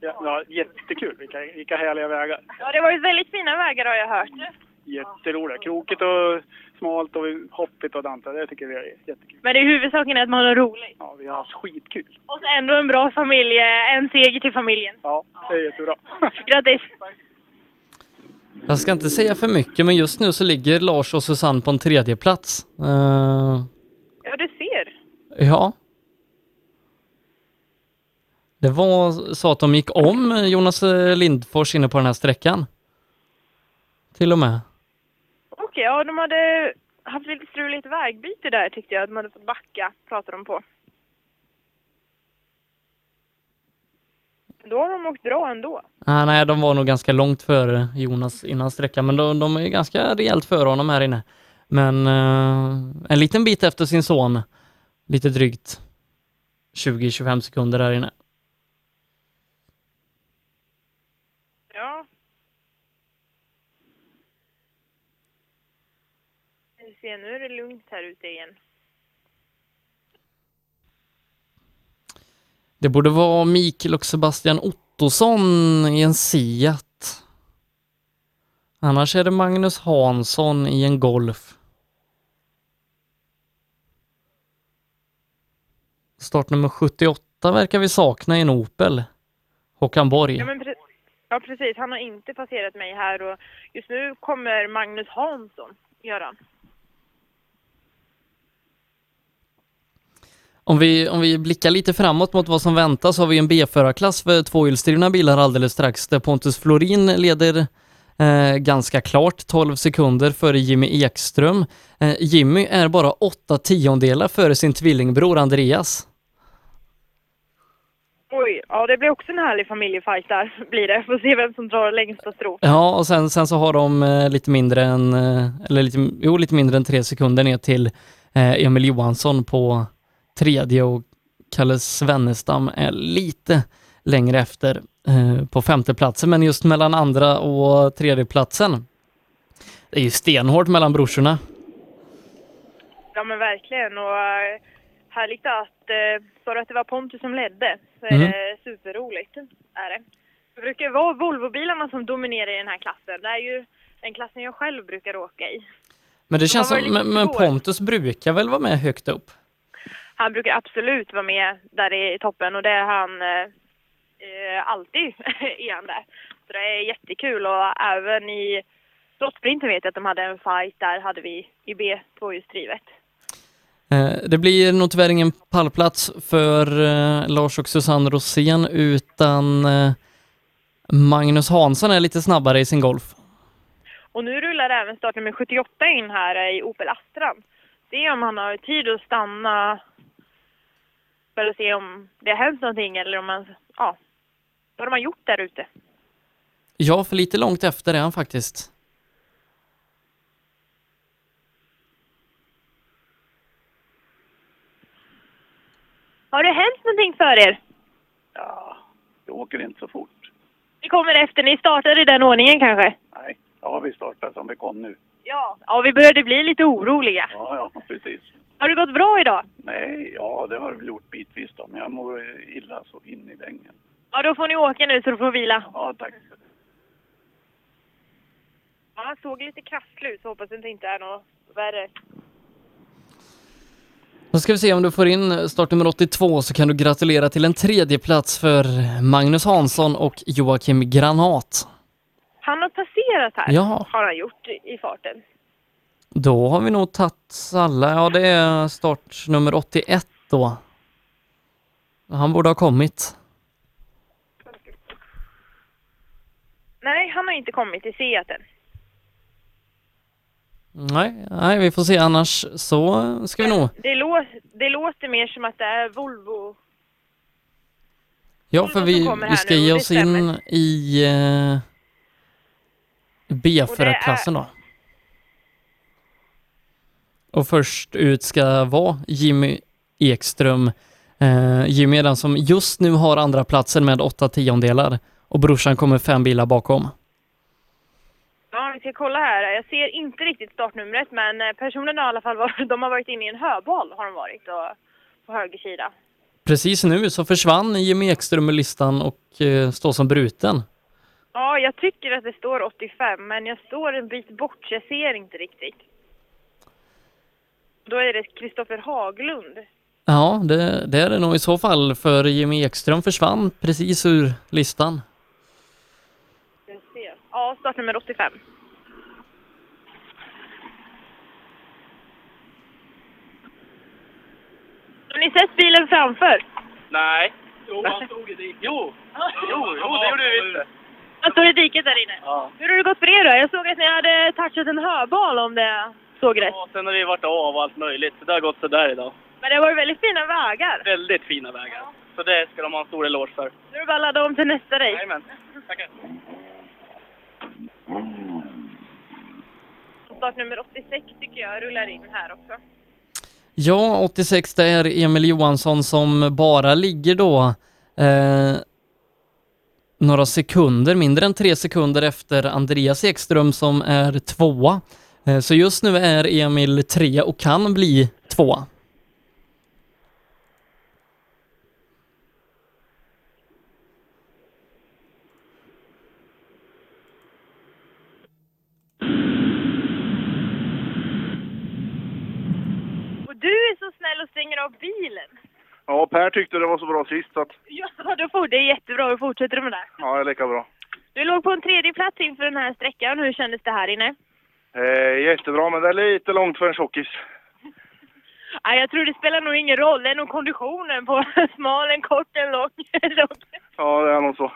ja, ja, jättekul. Vilka, vilka härliga vägar. Ja, det var ju väldigt fina vägar har jag hört. Jätteroliga. Krokigt och smalt och hoppigt och dant. Det tycker vi är jättekul. Men det är huvudsaken är att man har roligt. Ja, vi har haft skitkul. Och så ändå en bra familj, en seger till familjen. Ja, det är jättebra. Grattis! Jag ska inte säga för mycket, men just nu så ligger Lars och Susanne på en tredje plats. Eh, Ja, du ser. ja. Det var så att de gick om Jonas Lindfors inne på den här sträckan. Till och med. Okej, ja de hade haft lite struligt vägbyte där tyckte jag. De hade fått backa, pratade de på. Då har de åkt bra ändå. Ah, nej, de var nog ganska långt före Jonas innan sträckan, men de, de är ganska rejält före honom här inne. Men eh, en liten bit efter sin son, lite drygt 20-25 sekunder här inne. Ja. Ser, nu är det lugnt här ute igen. Det borde vara Mikael och Sebastian Ottosson i en Seat. Annars är det Magnus Hansson i en Golf. Startnummer 78 verkar vi sakna i en Opel. Håkan Borg. Ja, men pre- ja, precis. Han har inte passerat mig här och just nu kommer Magnus Hansson, gör han. Om vi, om vi blickar lite framåt mot vad som väntar så har vi en B-förarklass för tvåhjulsdrivna bilar alldeles strax där Pontus Florin leder eh, ganska klart, 12 sekunder före Jimmy Ekström. Eh, Jimmy är bara åtta tiondelar före sin tvillingbror Andreas. Oj, ja det blir också en härlig familjefight där, blir det. Får se vem som drar längsta strå. Ja, och sen, sen så har de eh, lite mindre än, eh, eller lite, jo, lite mindre än tre sekunder ner till eh, Emil Johansson på tredje och Kalle Svennestam är lite längre efter eh, på femteplatsen, men just mellan andra och tredjeplatsen. Det är ju stenhårt mellan brorsorna. Ja men verkligen och eh, härligt att, eh, sa du att det var Pontus som ledde, Mm. superroligt. Är det. Det brukar vara Volvobilarna som dominerar i den här klassen. Det är ju den klassen jag själv brukar åka i. Men det De känns som, men, men. Pontus brukar väl vara med högt upp? Han brukar absolut vara med där i toppen och det är han eh, eh, alltid är han där. Så det är jättekul och även i Slottsprinten vet jag att de hade en fight där hade vi i B2-hjullsdrivet. Eh, Det blir nog tyvärr ingen pallplats för eh, Lars och Susanne Rosén utan Magnus Hansson är lite snabbare i sin golf. Och nu rullar även startnummer 78 in här i Opel Astran. Se om han har tid att stanna för att se om det har hänt någonting eller om han, ja, vad de har gjort där ute. Ja, för lite långt efter är han faktiskt. Har det hänt någonting för er? Jag åker inte så fort. Ni kommer efter, ni startade i den ordningen kanske? Nej, ja vi startar som vi kom nu. Ja. Ja, vi började bli lite oroliga. Ja, ja, precis. Har det gått bra idag? Nej, ja det har vi gjort bitvis då, men jag mår illa så in i bängen. Ja, då får ni åka nu så du får vila. Ja, tack. Ja, han såg lite krasslig ut så hoppas det inte är något värre. Då ska vi se om du får in startnummer 82 så kan du gratulera till en tredje plats för Magnus Hansson och Joakim Granat. Han har passerat här, Ja. har han gjort i- i farten. Då har vi nog tagit alla, ja det är startnummer 81 då. Han borde ha kommit. Nej, han har inte kommit till Seat än. Nej, nej, vi får se annars så ska vi nog. Det, lå det låter mer som att det är Volvo. Ja, för vi, vi ska nu, ge oss in i eh, B4-klassen då. Och först ut ska vara Jimmy Ekström. Eh, Jimmy är den som just nu har andra platsen med åtta tiondelar och brorsan kommer fem bilar bakom. Ja, vi ska kolla här. Jag ser inte riktigt startnumret, men eh, personen har i alla fall varit, de har varit inne i en höbal har de varit och, på höger sida. Precis nu så försvann Jimmy Ekström ur listan och eh, står som bruten. Ja, jag tycker att det står 85, men jag står en bit bort så jag ser inte riktigt. Då är det Kristoffer Haglund. Ja, det, det är det nog i så fall för Jimmy Ekström försvann precis ur listan. Ja, startnummer 85. Har ni sett bilen framför? Nej. Jo, han stod i diket. Jo, jo, jo, det gjorde vi visst. Han står i diket där inne. Ja. Hur har det gått för er då? Jag såg att ni hade touchat en höbal om det såg rätt. Ja, sen har vi varit av och allt möjligt. Så det har gått sådär idag. Men det varit väldigt fina vägar. Väldigt fina vägar. Så det ska de ha en stor eloge för. Nu är det bara att ladda om till nästa race. Jajamän. Tackar. Startnummer 86 tycker jag rullar in här också. Ja, 86 det är Emil Johansson som bara ligger då eh, några sekunder, mindre än tre sekunder efter Andreas Ekström som är tvåa. Eh, så just nu är Emil tre och kan bli tvåa. Och du är så snäll och stänger av bilen. Ja, Per tyckte det var så bra sist så att, Ja, då får, det är jättebra. Då fortsätter du med det. ja, det är lika bra. Du låg på en tredje plats inför den här sträckan. Hur kändes det här inne? Eh, jättebra, men det är lite långt för en tjockis. Ja, jag tror det spelar nog ingen roll. Det är nog konditionen på smal, en kort, en lång. Ja, det är nog så.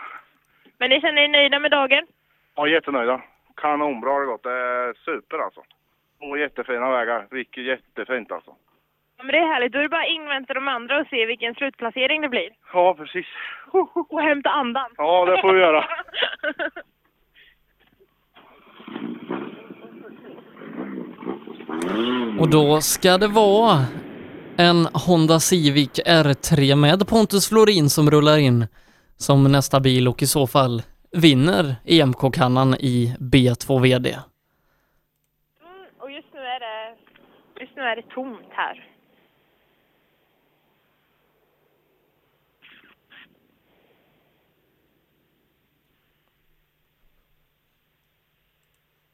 Men ni känner er nöjda med dagen? Ja, jättenöjda. kanonbra har det gått. Det är super alltså. Och jättefina vägar. Ricker jättefint alltså. Ja, men det är härligt. Då är det bara att invänta de andra och se vilken slutplacering det blir. Ja, precis. Och hämta andan. Ja, det får vi göra. Och då ska det vara en Honda Civic R3 med Pontus Florin som rullar in som nästa bil och i så fall vinner EMK-kannan i B2 VD. Mm, och just nu är det, just nu är det tomt här.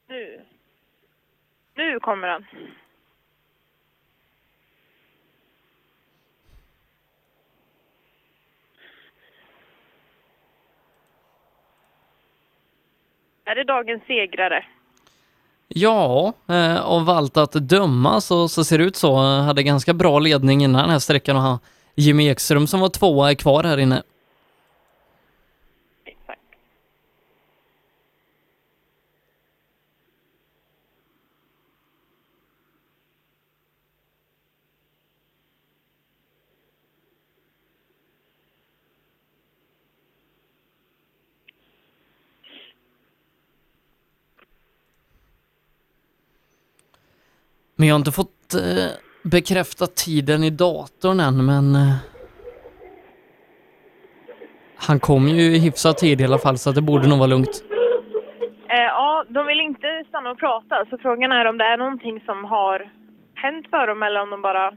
Nu. Nu kommer han. Är det dagens segrare? Ja, eh, av allt att döma så, så ser det ut så. Eh, hade ganska bra ledning innan den här sträckan och han, Jimmy Ekström som var tvåa är kvar här inne. Men jag har inte fått eh, bekräftat tiden i datorn än, men eh, han kom ju i hyfsad tid i alla fall, så det borde nog vara lugnt. Eh, ja, de vill inte stanna och prata, så frågan är om det är någonting som har hänt för dem eller om de bara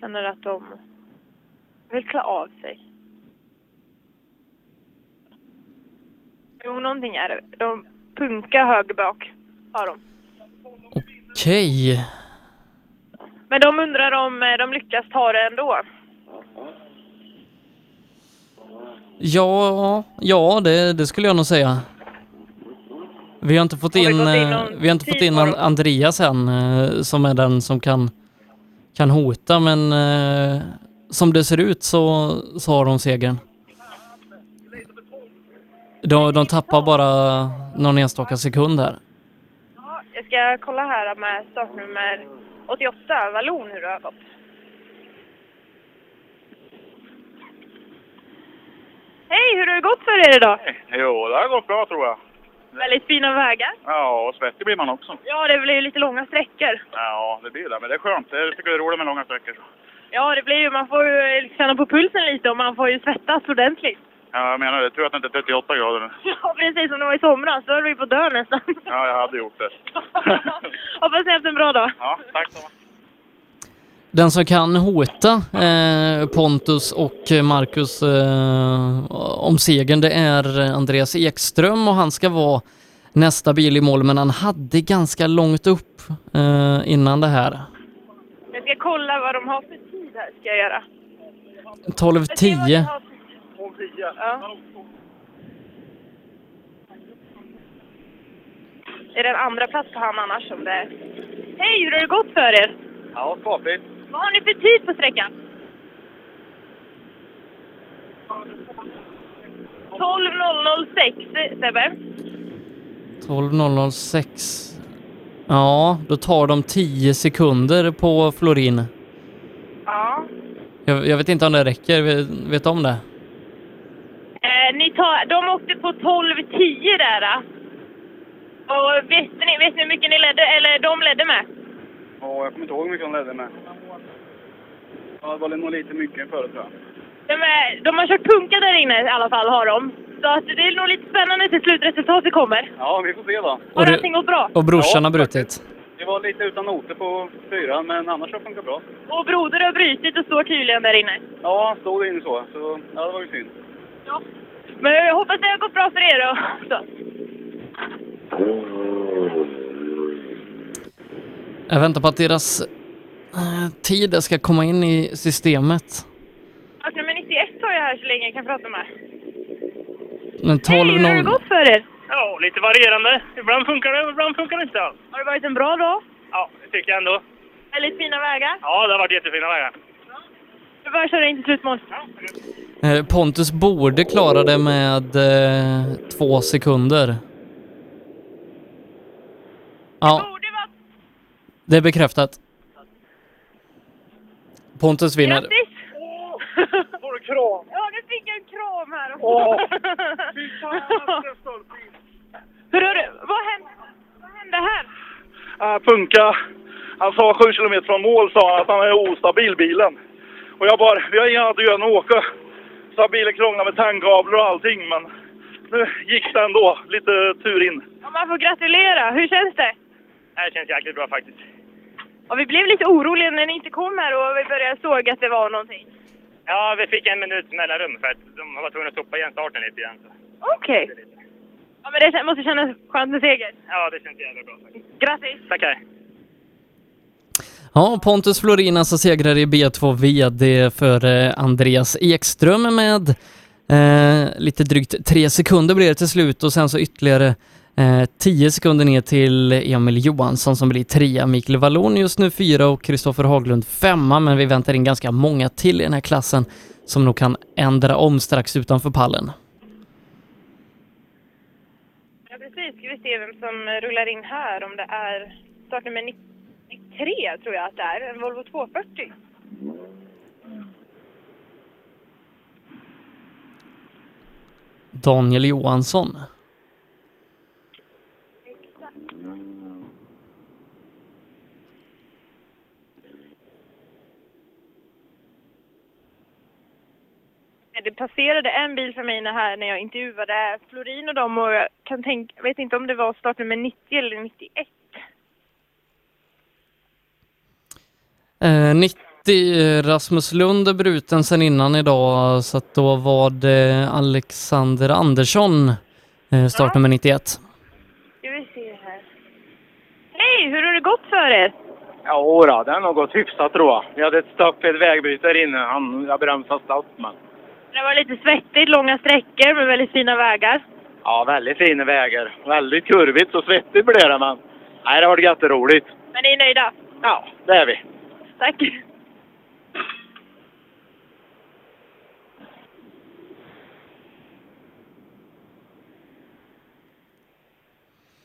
känner att de vill klä av sig. Jo, någonting är det. De punkar höger bak, har de. Okej. Men de undrar om eh, de lyckas ta det ändå. Ja, ja det, det skulle jag nog säga. Vi har inte fått in, in eh, vi har inte fått in? Andreas än, eh, som är den som kan, kan hota, men som det ser ut så, så har de segern. De, de tappar bara någon enstaka sekund här. Jag ska kolla här med startnummer 88, Vallon, hur det har gått. Hej, hur har det gått för er idag? Jo, det har gått bra tror jag. Väldigt fina vägar. Ja, och svettig blir man också. Ja, det blir ju lite långa sträckor. Ja, det blir det. Men det är skönt. Jag tycker det är roligt med långa sträckor. Ja, det blir ju, man får ju känna på pulsen lite och man får ju svettas ordentligt. Ja, jag menar det. Tur att det inte är 38 grader nu. Ja, precis som det var i somras. Då höll vi på att dö nästan. Ja, jag hade gjort det. Hoppas ni har haft en bra dag. Ja, tack så mycket. Den som kan hota eh, Pontus och Marcus eh, om segern, det är Andreas Ekström och han ska vara nästa bil i mål, men han hade ganska långt upp eh, innan det här. Jag ska kolla vad de har för tid här, ska jag göra. 12.10. Ja. Är det en andra plats på han annars som det är? Hej, hur har det gått för er? Ja, skapligt. Vad har ni för tid på sträckan? 12.006, Sebbe. 12.006. Ja, då tar de 10 sekunder på Florin. Ja. Jag, jag vet inte om det räcker, vet, vet du om det? Ni tar, de åkte på 12.10 där. Och vet ni, vet ni hur mycket ni ledde, eller de ledde med? Ja, jag kommer inte ihåg hur mycket de ledde med. Ja, det var nog lite mycket förut tror jag. De, är, de har kört punka där inne i alla fall, har de. Så att det är nog lite spännande till slutresultatet kommer. Ja, vi får se då. Har allting gått bra? Och brorsan Ja, har brutit. Det var lite utan noter på fyran, men annars har det funkat bra. Och Broder har brutit och står tydligen där inne. Ja, stod det inne så. Så ja, det var ju synd. Men jag hoppas det har gått bra för er då. Så. Jag väntar på att deras eh, tid ska komma in i systemet. Startnummer 91 har jag här så länge jag kan prata med. Men Hej, hur har det 12.0... gått för er? Ja, lite varierande. Ibland funkar det, ibland funkar det inte alls. Har det varit en bra dag? Ja, det tycker jag ändå. Väldigt fina vägar. Ja, det har varit jättefina vägar. Vi börjar köra in till slutmål. Eh, Pontus borde klara det med eh, två sekunder. Ja. Det är bekräftat. Pontus vinner. Grattis! Får du kram? Ja, nu fick jag en kram här också. Åh, fy fan. Hörru, vad hände, vad hände här? Uh, punka. Han sa sju kilometer från mål sa han att han är ostabil bilen. Och jag bara, vi har inga annat att göra än att åka. Så har bilen krånglat med tankablar och allting men nu gick det ändå. Lite tur in. Ja, man får gratulera. Hur känns det? Det känns jäkligt bra faktiskt. Ja, vi blev lite oroliga när ni inte kom här och vi började såg att det var någonting. Ja, vi fick en minut mellanrum för att de var tvungna att stoppa igen starten lite grann. Okej. Ja, men det måste kännas skönt med seger. Ja, det känns jävligt bra faktiskt. Grattis! Tackar! Ja, Pontus Florin alltså segrare i B2 VD för Andreas Ekström med eh, lite drygt tre sekunder blir det till slut och sen så ytterligare eh, tio sekunder ner till Emil Johansson som blir trea. Mikael Wallon just nu fyra och Kristoffer Haglund femma, men vi väntar in ganska många till i den här klassen som nog kan ändra om strax utanför pallen. Ja, precis. Ska vi se vem som rullar in här. Om det är startnummer 93 tror jag att det är. En Volvo 240. Daniel Johansson. Det passerade en bil för mig här, när jag intervjuade Florin och dem och jag kan tänka, vet inte om det var startnummer 90 eller 91. Eh, 90 eh, Rasmus Lund är bruten sen innan idag så att då var det Alexander Andersson eh, startnummer 91. Ska vi se här. Hej, hur har det gått för er? Ja, då, det har nog gått hyfsat tror jag. Vi hade ett stopp i ett vägbrytare inne. Han, jag bromsade snabbt men. Det var lite svettigt, långa sträckor med väldigt fina vägar. Ja, väldigt fina vägar. Väldigt kurvigt och svettigt blev det men. Nej, det har varit jätteroligt. Men ni är nöjda? Ja, det är vi. Tack.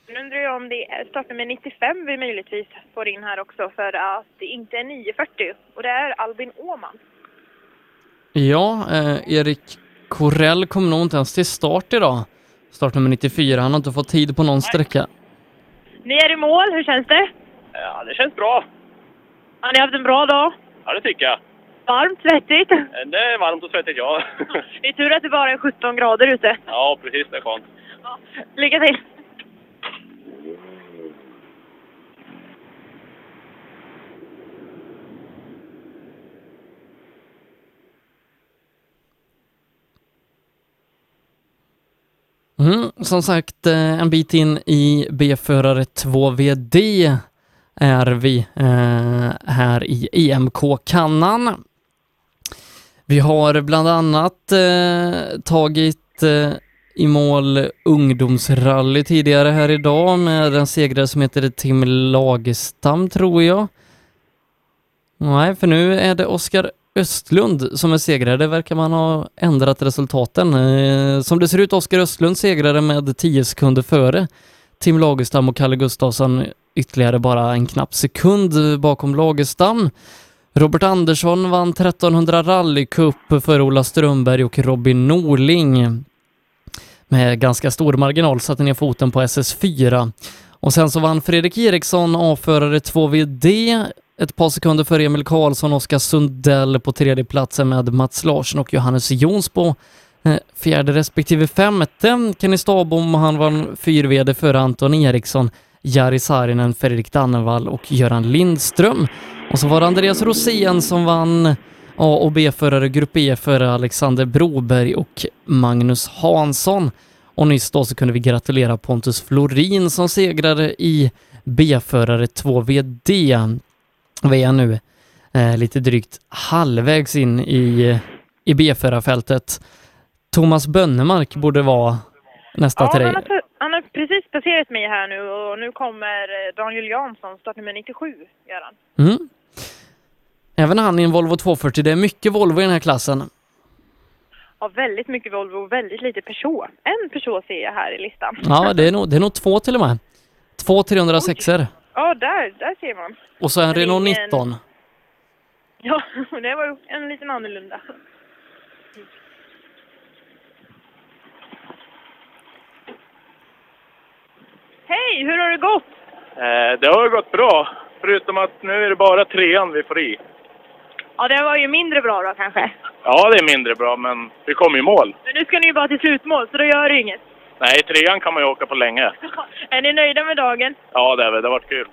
Nu undrar jag om det är startnummer 95 vi möjligtvis får in här också för att det inte är 940 och det är Albin Åman. Ja, eh, Erik Korell kom nog inte ens till start idag. Startnummer 94, han har inte fått tid på någon sträcka. Ni är i mål, hur känns det? Ja, det känns bra. Har ni haft en bra dag? Ja, det tycker jag. Varmt, svettigt? Det är varmt och svettigt, ja. Det är tur att det bara är 17 grader ute. ja, precis. Det är skönt. Lycka till! Mm, som sagt, eh, en bit in i B-förare 2VD är vi eh, här i EMK-kannan. Vi har bland annat eh, tagit eh, i mål ungdomsrally tidigare här idag med en segrare som heter Tim Lagerstam, tror jag. Nej, för nu är det Oskar Östlund som är segrare. Det verkar man ha ändrat resultaten. Eh, Som det ser ut, Oskar Östlund segrare med 10 sekunder före Tim Lagerstam och Kalle Gustafsson ytterligare bara en knapp sekund bakom Lagerstam. Robert Andersson vann 1300 rallycup för Ola Strömberg och Robin Norling. Med ganska stor marginal satte ner foten på SS4. Och sen så vann Fredrik Eriksson avförare 2VD ett par sekunder före Emil Karlsson, Oskar Sundell på tredje platsen med Mats Larsson och Johannes Jons på eh, fjärde respektive femte. Kenny Stabom, han vann fyr-VD före Anton Eriksson, Jari Saarinen, Fredrik Dannevall och Göran Lindström. Och så var det Andreas Rosén som vann A och B-förare, Grupp E före Alexander Broberg och Magnus Hansson. Och nyss då så kunde vi gratulera Pontus Florin som segrade i B-förare 2VD. Vi är nu eh, lite drygt halvvägs in i, i B-förarfältet. Thomas Bönnemark borde vara nästa Ja, till dig. Har, precis passerat mig här nu och nu kommer eh, Daniel Jansson, startnummer 97, gör han. Mm. Även han i en Volvo 240. Det är mycket Volvo i den här klassen. Ja, väldigt mycket Volvo och väldigt lite Peugeot. En Peugeot ser jag här i listan. Ja, det är nog, det är nog två till och med. Två 306 er Ja, där, där ser man. och så en Renault ingen- 19. Ja, det var en liten annorlunda. Hej, hur har det gått? Eh, det har ju gått bra. Förutom att nu är det bara trean vi får i. Ja, det var ju mindre bra då kanske. Ja, det är mindre bra, men vi kommer i mål. Men nu ska ni ju bara till slutmål, så då gör det inget. Nej, trean kan man ju åka på länge. Är ni nöjda med dagen? Ja, det är vi. Det har varit kul.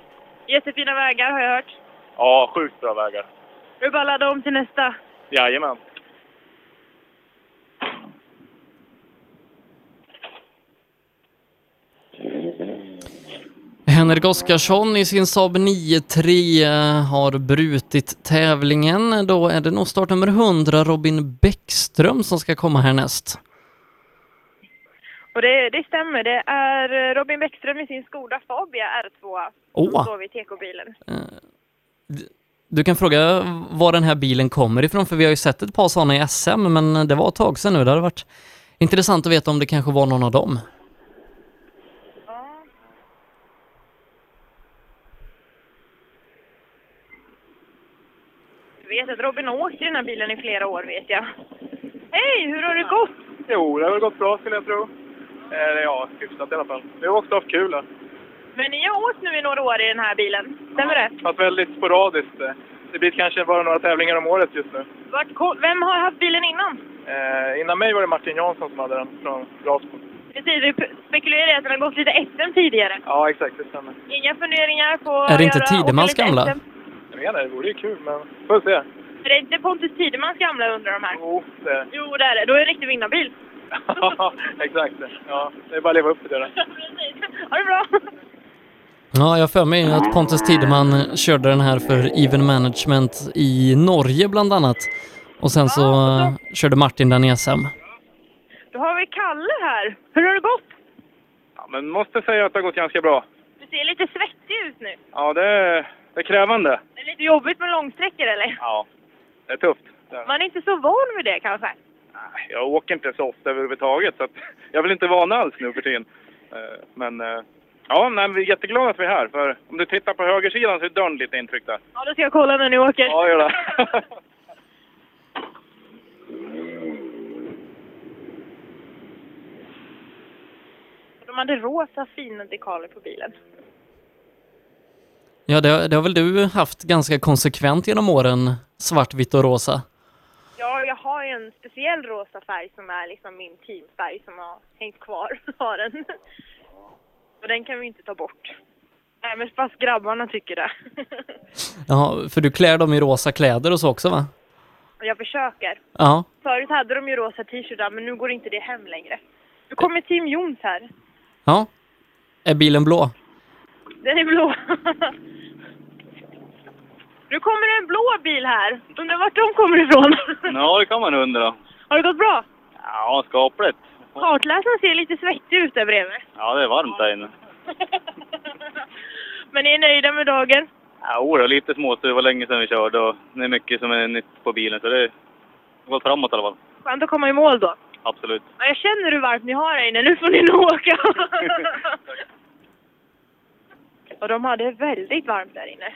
Jättefina vägar har jag hört. Ja, sjukt bra vägar. Du bara ladda om till nästa. Jajamän. Henrik Oskarsson i sin Saab 9-3 har brutit tävlingen. Då är det nog startnummer 100 Robin Bäckström som ska komma härnäst. Och det, det stämmer. Det är Robin Bäckström i sin Skoda Fabia R2 Åh. som står vid TK-bilen. Du kan fråga var den här bilen kommer ifrån, för vi har ju sett ett par sådana i SM, men det var ett tag sedan nu. Det hade varit intressant att veta om det kanske var någon av dem. Vet att Robin har åkt i den här bilen i flera år, vet jag. Hej, hur har det gått? Jo, det har väl gått bra skulle jag tro. Eh, ja, hyfsat i alla fall. Vi har också haft kul här. Men ni har åkt nu i några år i den här bilen, stämmer det? Fast väldigt sporadiskt. Det blir kanske bara några tävlingar om året just nu. Vart, vem har haft bilen innan? Eh, innan mig var det Martin Jansson som hade den från Rasbo. Precis, du p- spekulerar i att den har gått lite SM tidigare. Ja, exakt. Det stämmer. Inga funderingar på Är det inte Tidemans gamla? SM? Menar, det vore ju kul, men får se. Är det inte Pontus Tidemans gamla under de här? Jo, det är det. Jo, det är det. Då är det en riktig vinnarbil. Exakt. Ja, det är bara att leva upp till det. Ha det bra! Ja, jag för mig att Pontus Tideman körde den här för Even Management i Norge bland annat. Och sen så eh, körde Martin den i SM. Då har vi Kalle här. Hur har det gått? Ja, men måste säga att det har gått ganska bra. Du ser lite svettig ut nu. Ja, det det är krävande. Det är lite jobbigt med långsträckor, eller? Ja, det är tufft. Man är inte så van vid det, kanske. Jag åker inte så ofta överhuvudtaget, så att jag vill inte vana alls nu för tiden. Eh, Men eh, ja, nej, vi är jätteglada att vi är här. För om du tittar på högersidan så är dörren lite intryckt där. Ja, då ska jag kolla när ni åker. Ja, gör det. De hade rosa fina dekaler på bilen. Ja, det, det har väl du haft ganska konsekvent genom åren, svart, vitt och rosa? Ja, jag har ju en speciell rosa färg som är liksom min teamfärg som har hängt kvar. Har den. Och den kan vi inte ta bort. Nej, men fast grabbarna tycker det. Ja, för du klär dem i rosa kläder och så också va? Jag försöker. Ja. Förut hade de ju rosa t-shirtar, men nu går inte det hem längre. Nu kommer Team Jons här. Ja. Är bilen blå? Den är blå. Nu kommer det en blå bil här. Undrar vart de kommer ifrån. Ja, det kan man undra. Har det gått bra? Ja, skapligt. Kartläsaren ser lite svettig ut där bredvid. Ja, det är varmt här inne. Men ni är nöjda med dagen? Ja, det är lite smått. Det var länge sedan vi körde och det är mycket som är nytt på bilen så det gått framåt i alla fall. Skönt att komma i mål då. Absolut. Ja, jag känner hur varmt ni har här inne. Nu får ni nog åka. Och de hade väldigt varmt där inne.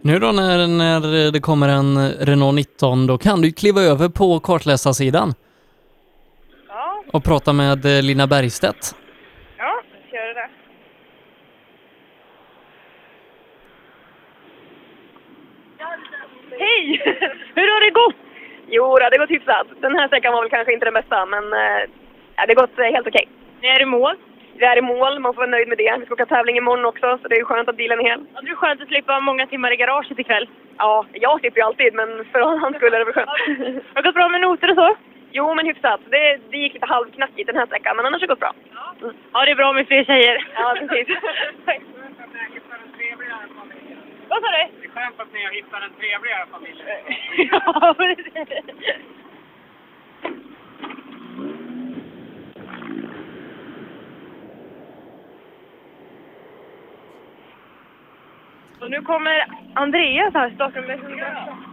Nu då när, när det kommer en Renault 19, då kan du kliva över på kartläsarsidan. Ja. Och prata med eh, Lina Bergstedt. Ja, jag ska göra det. Hej! Hur har det gått? Jo, det har gått hyfsat. Den här sträckan var väl kanske inte den bästa, men ja, det har gått eh, helt okej. Ni är i mål? Vi är i mål, man får vara nöjd med det. Vi ska åka tävling imorgon också, så det är skönt att bilen är hel. Ja, det är skönt att slippa många timmar i garaget ikväll. Ja, jag slipper ju alltid, men för hans skull är det väl skönt. Har det gått bra med noter och så? Jo, men hyfsat. Det, det gick lite halvknackigt den här sträckan, men annars har det gått bra. Mm. Ja, det är bra med fler tjejer. Ja, precis. Vad sa du? Det är skönt att ni har hittat en trevligare familj. Ja, precis. Och nu kommer Andreas här, startnummer 100.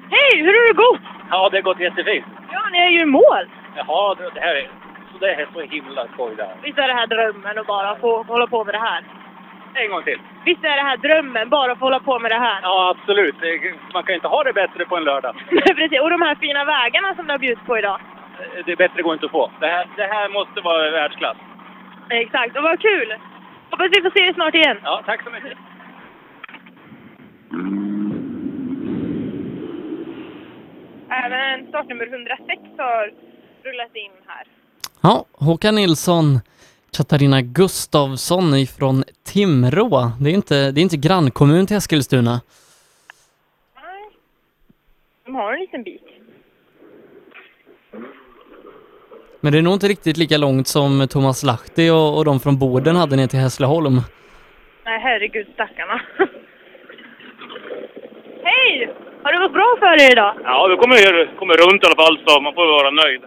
Hej, hur har det gått? Ja, det har gått jättefint. Ja, ni är ju i mål. Jaha, det här är Alltså det är så himla skoj det här. Visst är det här drömmen att bara få hålla på med det här? En gång till. Visst är det här drömmen, bara få hålla på med det här? Ja, absolut. Man kan inte ha det bättre på en lördag. Precis, och de här fina vägarna som det har bjudit på idag. Det bättre går inte att få. Det här, det här måste vara världsklass. Exakt, och vad kul! Hoppas vi får se dig snart igen. Ja, tack så mycket. Även startnummer 106 har rullat in här. Ja, Håkan Nilsson, Katarina Gustavsson ifrån Timrå. Det är inte, det är inte grannkommun till Eskilstuna. De har en liten bit. Men det är nog inte riktigt lika långt som Thomas Lahti och, och de från Boden hade ner till Hässleholm. Nej, herregud stackarna. Hej! Har det gått bra för er idag? Ja, vi kommer, kommer runt i alla fall så man får vara nöjd.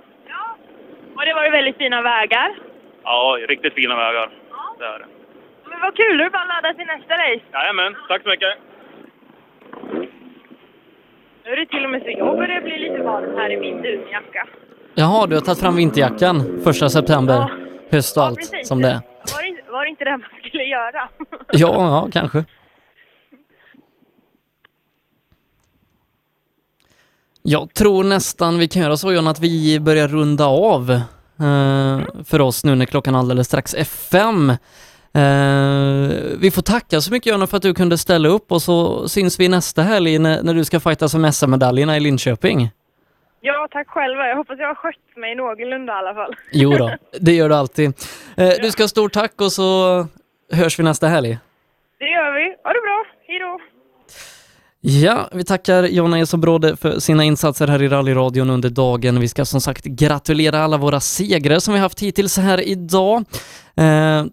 Och det var ju väldigt fina vägar. Ja, riktigt fina vägar. Det är det. Men vad kul, då är det bara att ladda till nästa race. Jajamän, tack så mycket. Nu är det till och med så jag börjar bli lite varm här i min dunjacka. Jaha, du har tagit fram vinterjackan första september. Ja. Höst och Ja, allt precis. som det är. Var det, inte- var det inte det man skulle göra? Ja, ja, kanske. Jag tror nästan vi kan göra så John att vi börjar runda av eh, för oss nu när klockan alldeles strax är fem. Eh, vi får tacka så mycket John för att du kunde ställa upp och så syns vi nästa helg när, när du ska fightas om SM-medaljerna i Linköping. Ja, tack själva. Jag hoppas jag har skött mig någorlunda i alla fall. Jo då, det gör du alltid. Eh, du ska ha stort tack och så hörs vi nästa helg. Det gör vi. Ha det! Ja, vi tackar Jonna Esobråde för sina insatser här i rallyradion under dagen. Vi ska som sagt gratulera alla våra segrar som vi haft hittills här idag. Eh,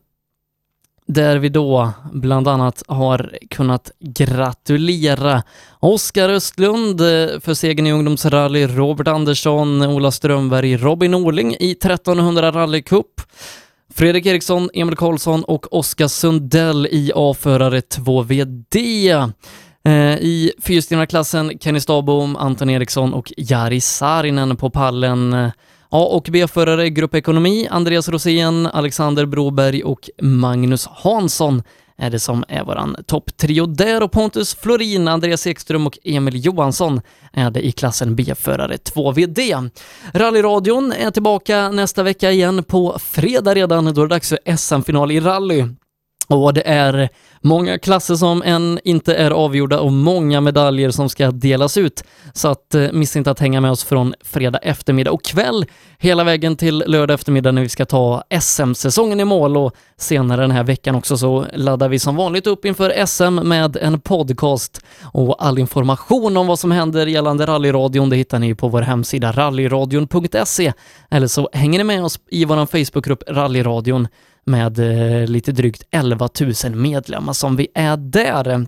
där vi då bland annat har kunnat gratulera Oskar Östlund eh, för segern i ungdomsrally, Robert Andersson, Ola Strömberg, Robin Norling i 1300 rallycup. Fredrik Eriksson, Emil Karlsson och Oskar Sundell i A-förare 2VD. Eh, I fyrstenarklassen Kenny Stabom, Anton Eriksson och Jari Saarinen på pallen. Eh, A och B-förare Grupp Ekonomi, Andreas Rosén, Alexander Broberg och Magnus Hansson är det som är våran topptrio där och Pontus Florin, Andreas Ekström och Emil Johansson är det i klassen B-förare 2VD. Rallyradion är tillbaka nästa vecka igen på fredag redan, då är det dags för SM-final i rally. Och det är många klasser som än inte är avgjorda och många medaljer som ska delas ut. Så att eh, missa inte att hänga med oss från fredag eftermiddag. Och kväll hela vägen till lördag eftermiddag när vi ska ta SM-säsongen i mål och senare den här veckan också så laddar vi som vanligt upp inför SM med en podcast och all information om vad som händer gällande rallyradion. Det hittar ni på vår hemsida rallyradion.se eller så hänger ni med oss i vår Facebookgrupp Rallyradion med eh, lite drygt 11 000 medlemmar som vi är där.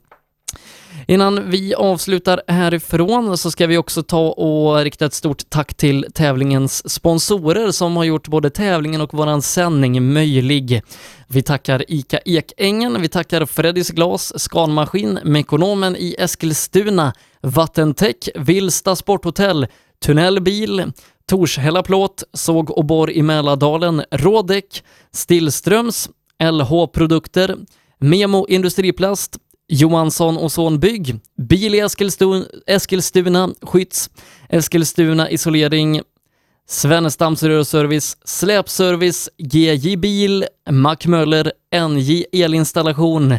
Innan vi avslutar härifrån så ska vi också ta och rikta ett stort tack till tävlingens sponsorer som har gjort både tävlingen och våran sändning möjlig. Vi tackar ICA Ekängen, vi tackar Freddys Glas, Scanmaskin, Mekonomen i Eskilstuna, Vattentech, Vilsta Sporthotell, Tunnelbil, Torshälla Plåt, Såg och Borr i Mälardalen, Rådek, Stillströms, LH Produkter, Memo Industriplast, Johansson och Son Bygg, Bil i Eskilstuna, Eskilstuna Skytts, Eskilstuna Isolering, Svennestams Rörservice, Släpservice, GJ Bil, Mac Möller, NJ Elinstallation,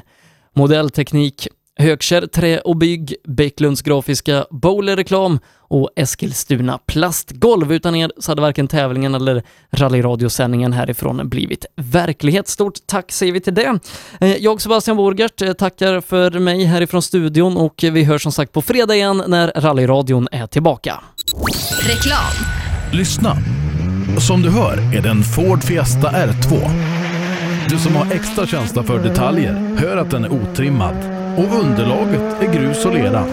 Modellteknik, Högkärr Trä och Bygg, Bäcklunds Grafiska, Bowler Reklam och Eskilstuna Plastgolv. Utan er så hade varken tävlingen eller rallyradiosändningen härifrån blivit verklighet. Stort tack säger vi till det. Eh, Jag, Sebastian Borgert, eh, tackar för mig härifrån studion och vi hörs som sagt på fredag igen när rallyradion är tillbaka. Reklam. Lyssna! Som du hör är det en Ford Fiesta R2. Du som har extra känsla för detaljer hör att den är otrimmad och underlaget är grus och lera.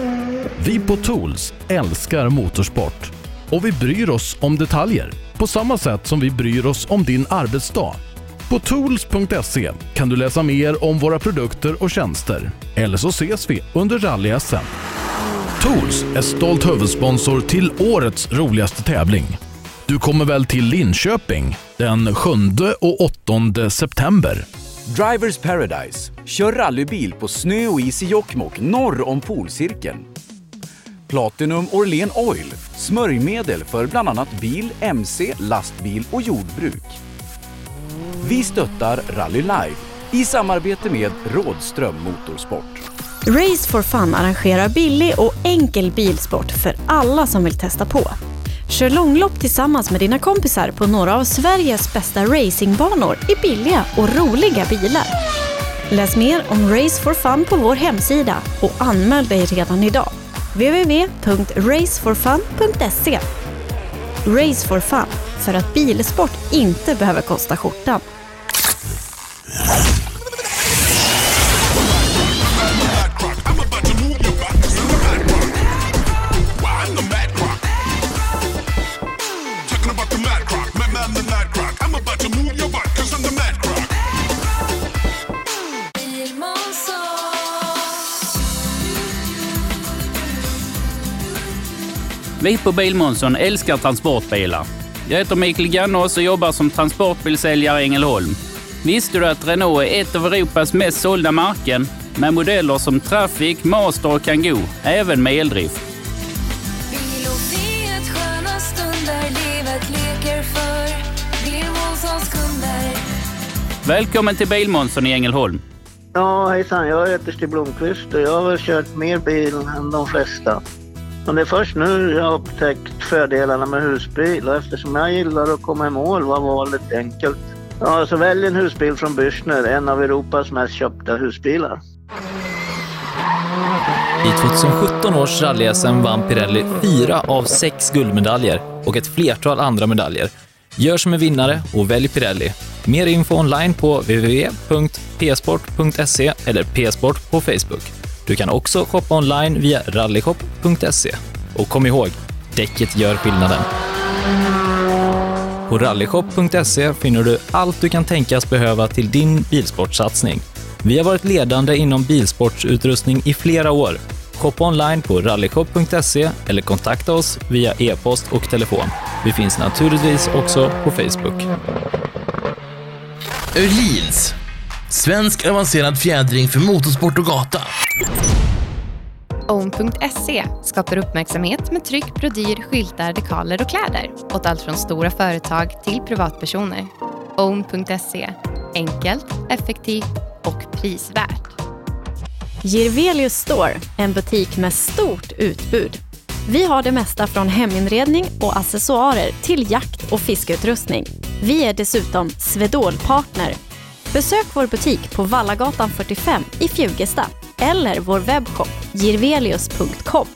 Vi på Tools älskar motorsport och vi bryr oss om detaljer på samma sätt som vi bryr oss om din arbetsdag. På tools.se kan du läsa mer om våra produkter och tjänster. Eller så ses vi under rally-SM. Tools är stolt huvudsponsor till årets roligaste tävling. Du kommer väl till Linköping den 7 och 8 september? Drivers Paradise. Kör rallybil på snö och is i Jokkmokk norr om polcirkeln. Platinum Orlen Oil. Smörjmedel för bland annat bil, mc, lastbil och jordbruk. Vi stöttar Rally Live i samarbete med Rådström Motorsport. Race for Fun arrangerar billig och enkel bilsport för alla som vill testa på. Kör långlopp tillsammans med dina kompisar på några av Sveriges bästa racingbanor i billiga och roliga bilar. Läs mer om Race for Fun på vår hemsida och anmäl dig redan idag. www.raceforfun.se Race for Fun, för att bilsport inte behöver kosta skjortan. Vi på Bilmånsson älskar transportbilar. Jag heter Mikael Gannås och jobbar som transportbilsäljare i Ängelholm. Visste du att Renault är ett av Europas mest sålda märken med modeller som Traffic, Master och Kangoo, även med eldrift? Välkommen till Bilmånsson i Ängelholm. Ja, hejsan. Jag heter Stig Blomqvist och jag har väl kört mer bil än de flesta. Men det är först nu jag har upptäckt fördelarna med husbil och eftersom jag gillar att komma i mål var valet enkelt. Ja, så välj en husbil från Bürstner, en av Europas mest köpta husbilar. I 2017 års rally vann Pirelli fyra av sex guldmedaljer och ett flertal andra medaljer. Gör som en vinnare och välj Pirelli. Mer info online på www.psport.se eller psport på Facebook. Du kan också shoppa online via rallyshop.se. Och kom ihåg, däcket gör skillnaden. På rallyshop.se finner du allt du kan tänkas behöva till din bilsportsatsning. Vi har varit ledande inom bilsportsutrustning i flera år. Shoppa online på rallyshop.se eller kontakta oss via e-post och telefon. Vi finns naturligtvis också på Facebook. Öhlins. Svensk avancerad fjädring för motorsport och gata. Own.se skapar uppmärksamhet med tryck, brodyr, skyltar, dekaler och kläder åt allt från stora företag till privatpersoner. Own.se enkelt, effektivt och prisvärt. Girvelius Store, en butik med stort utbud. Vi har det mesta från heminredning och accessoarer till jakt och fiskeutrustning. Vi är dessutom Swedol-partner. Besök vår butik på Vallagatan 45 i Fjugesta eller vår webbshop girvelius.com.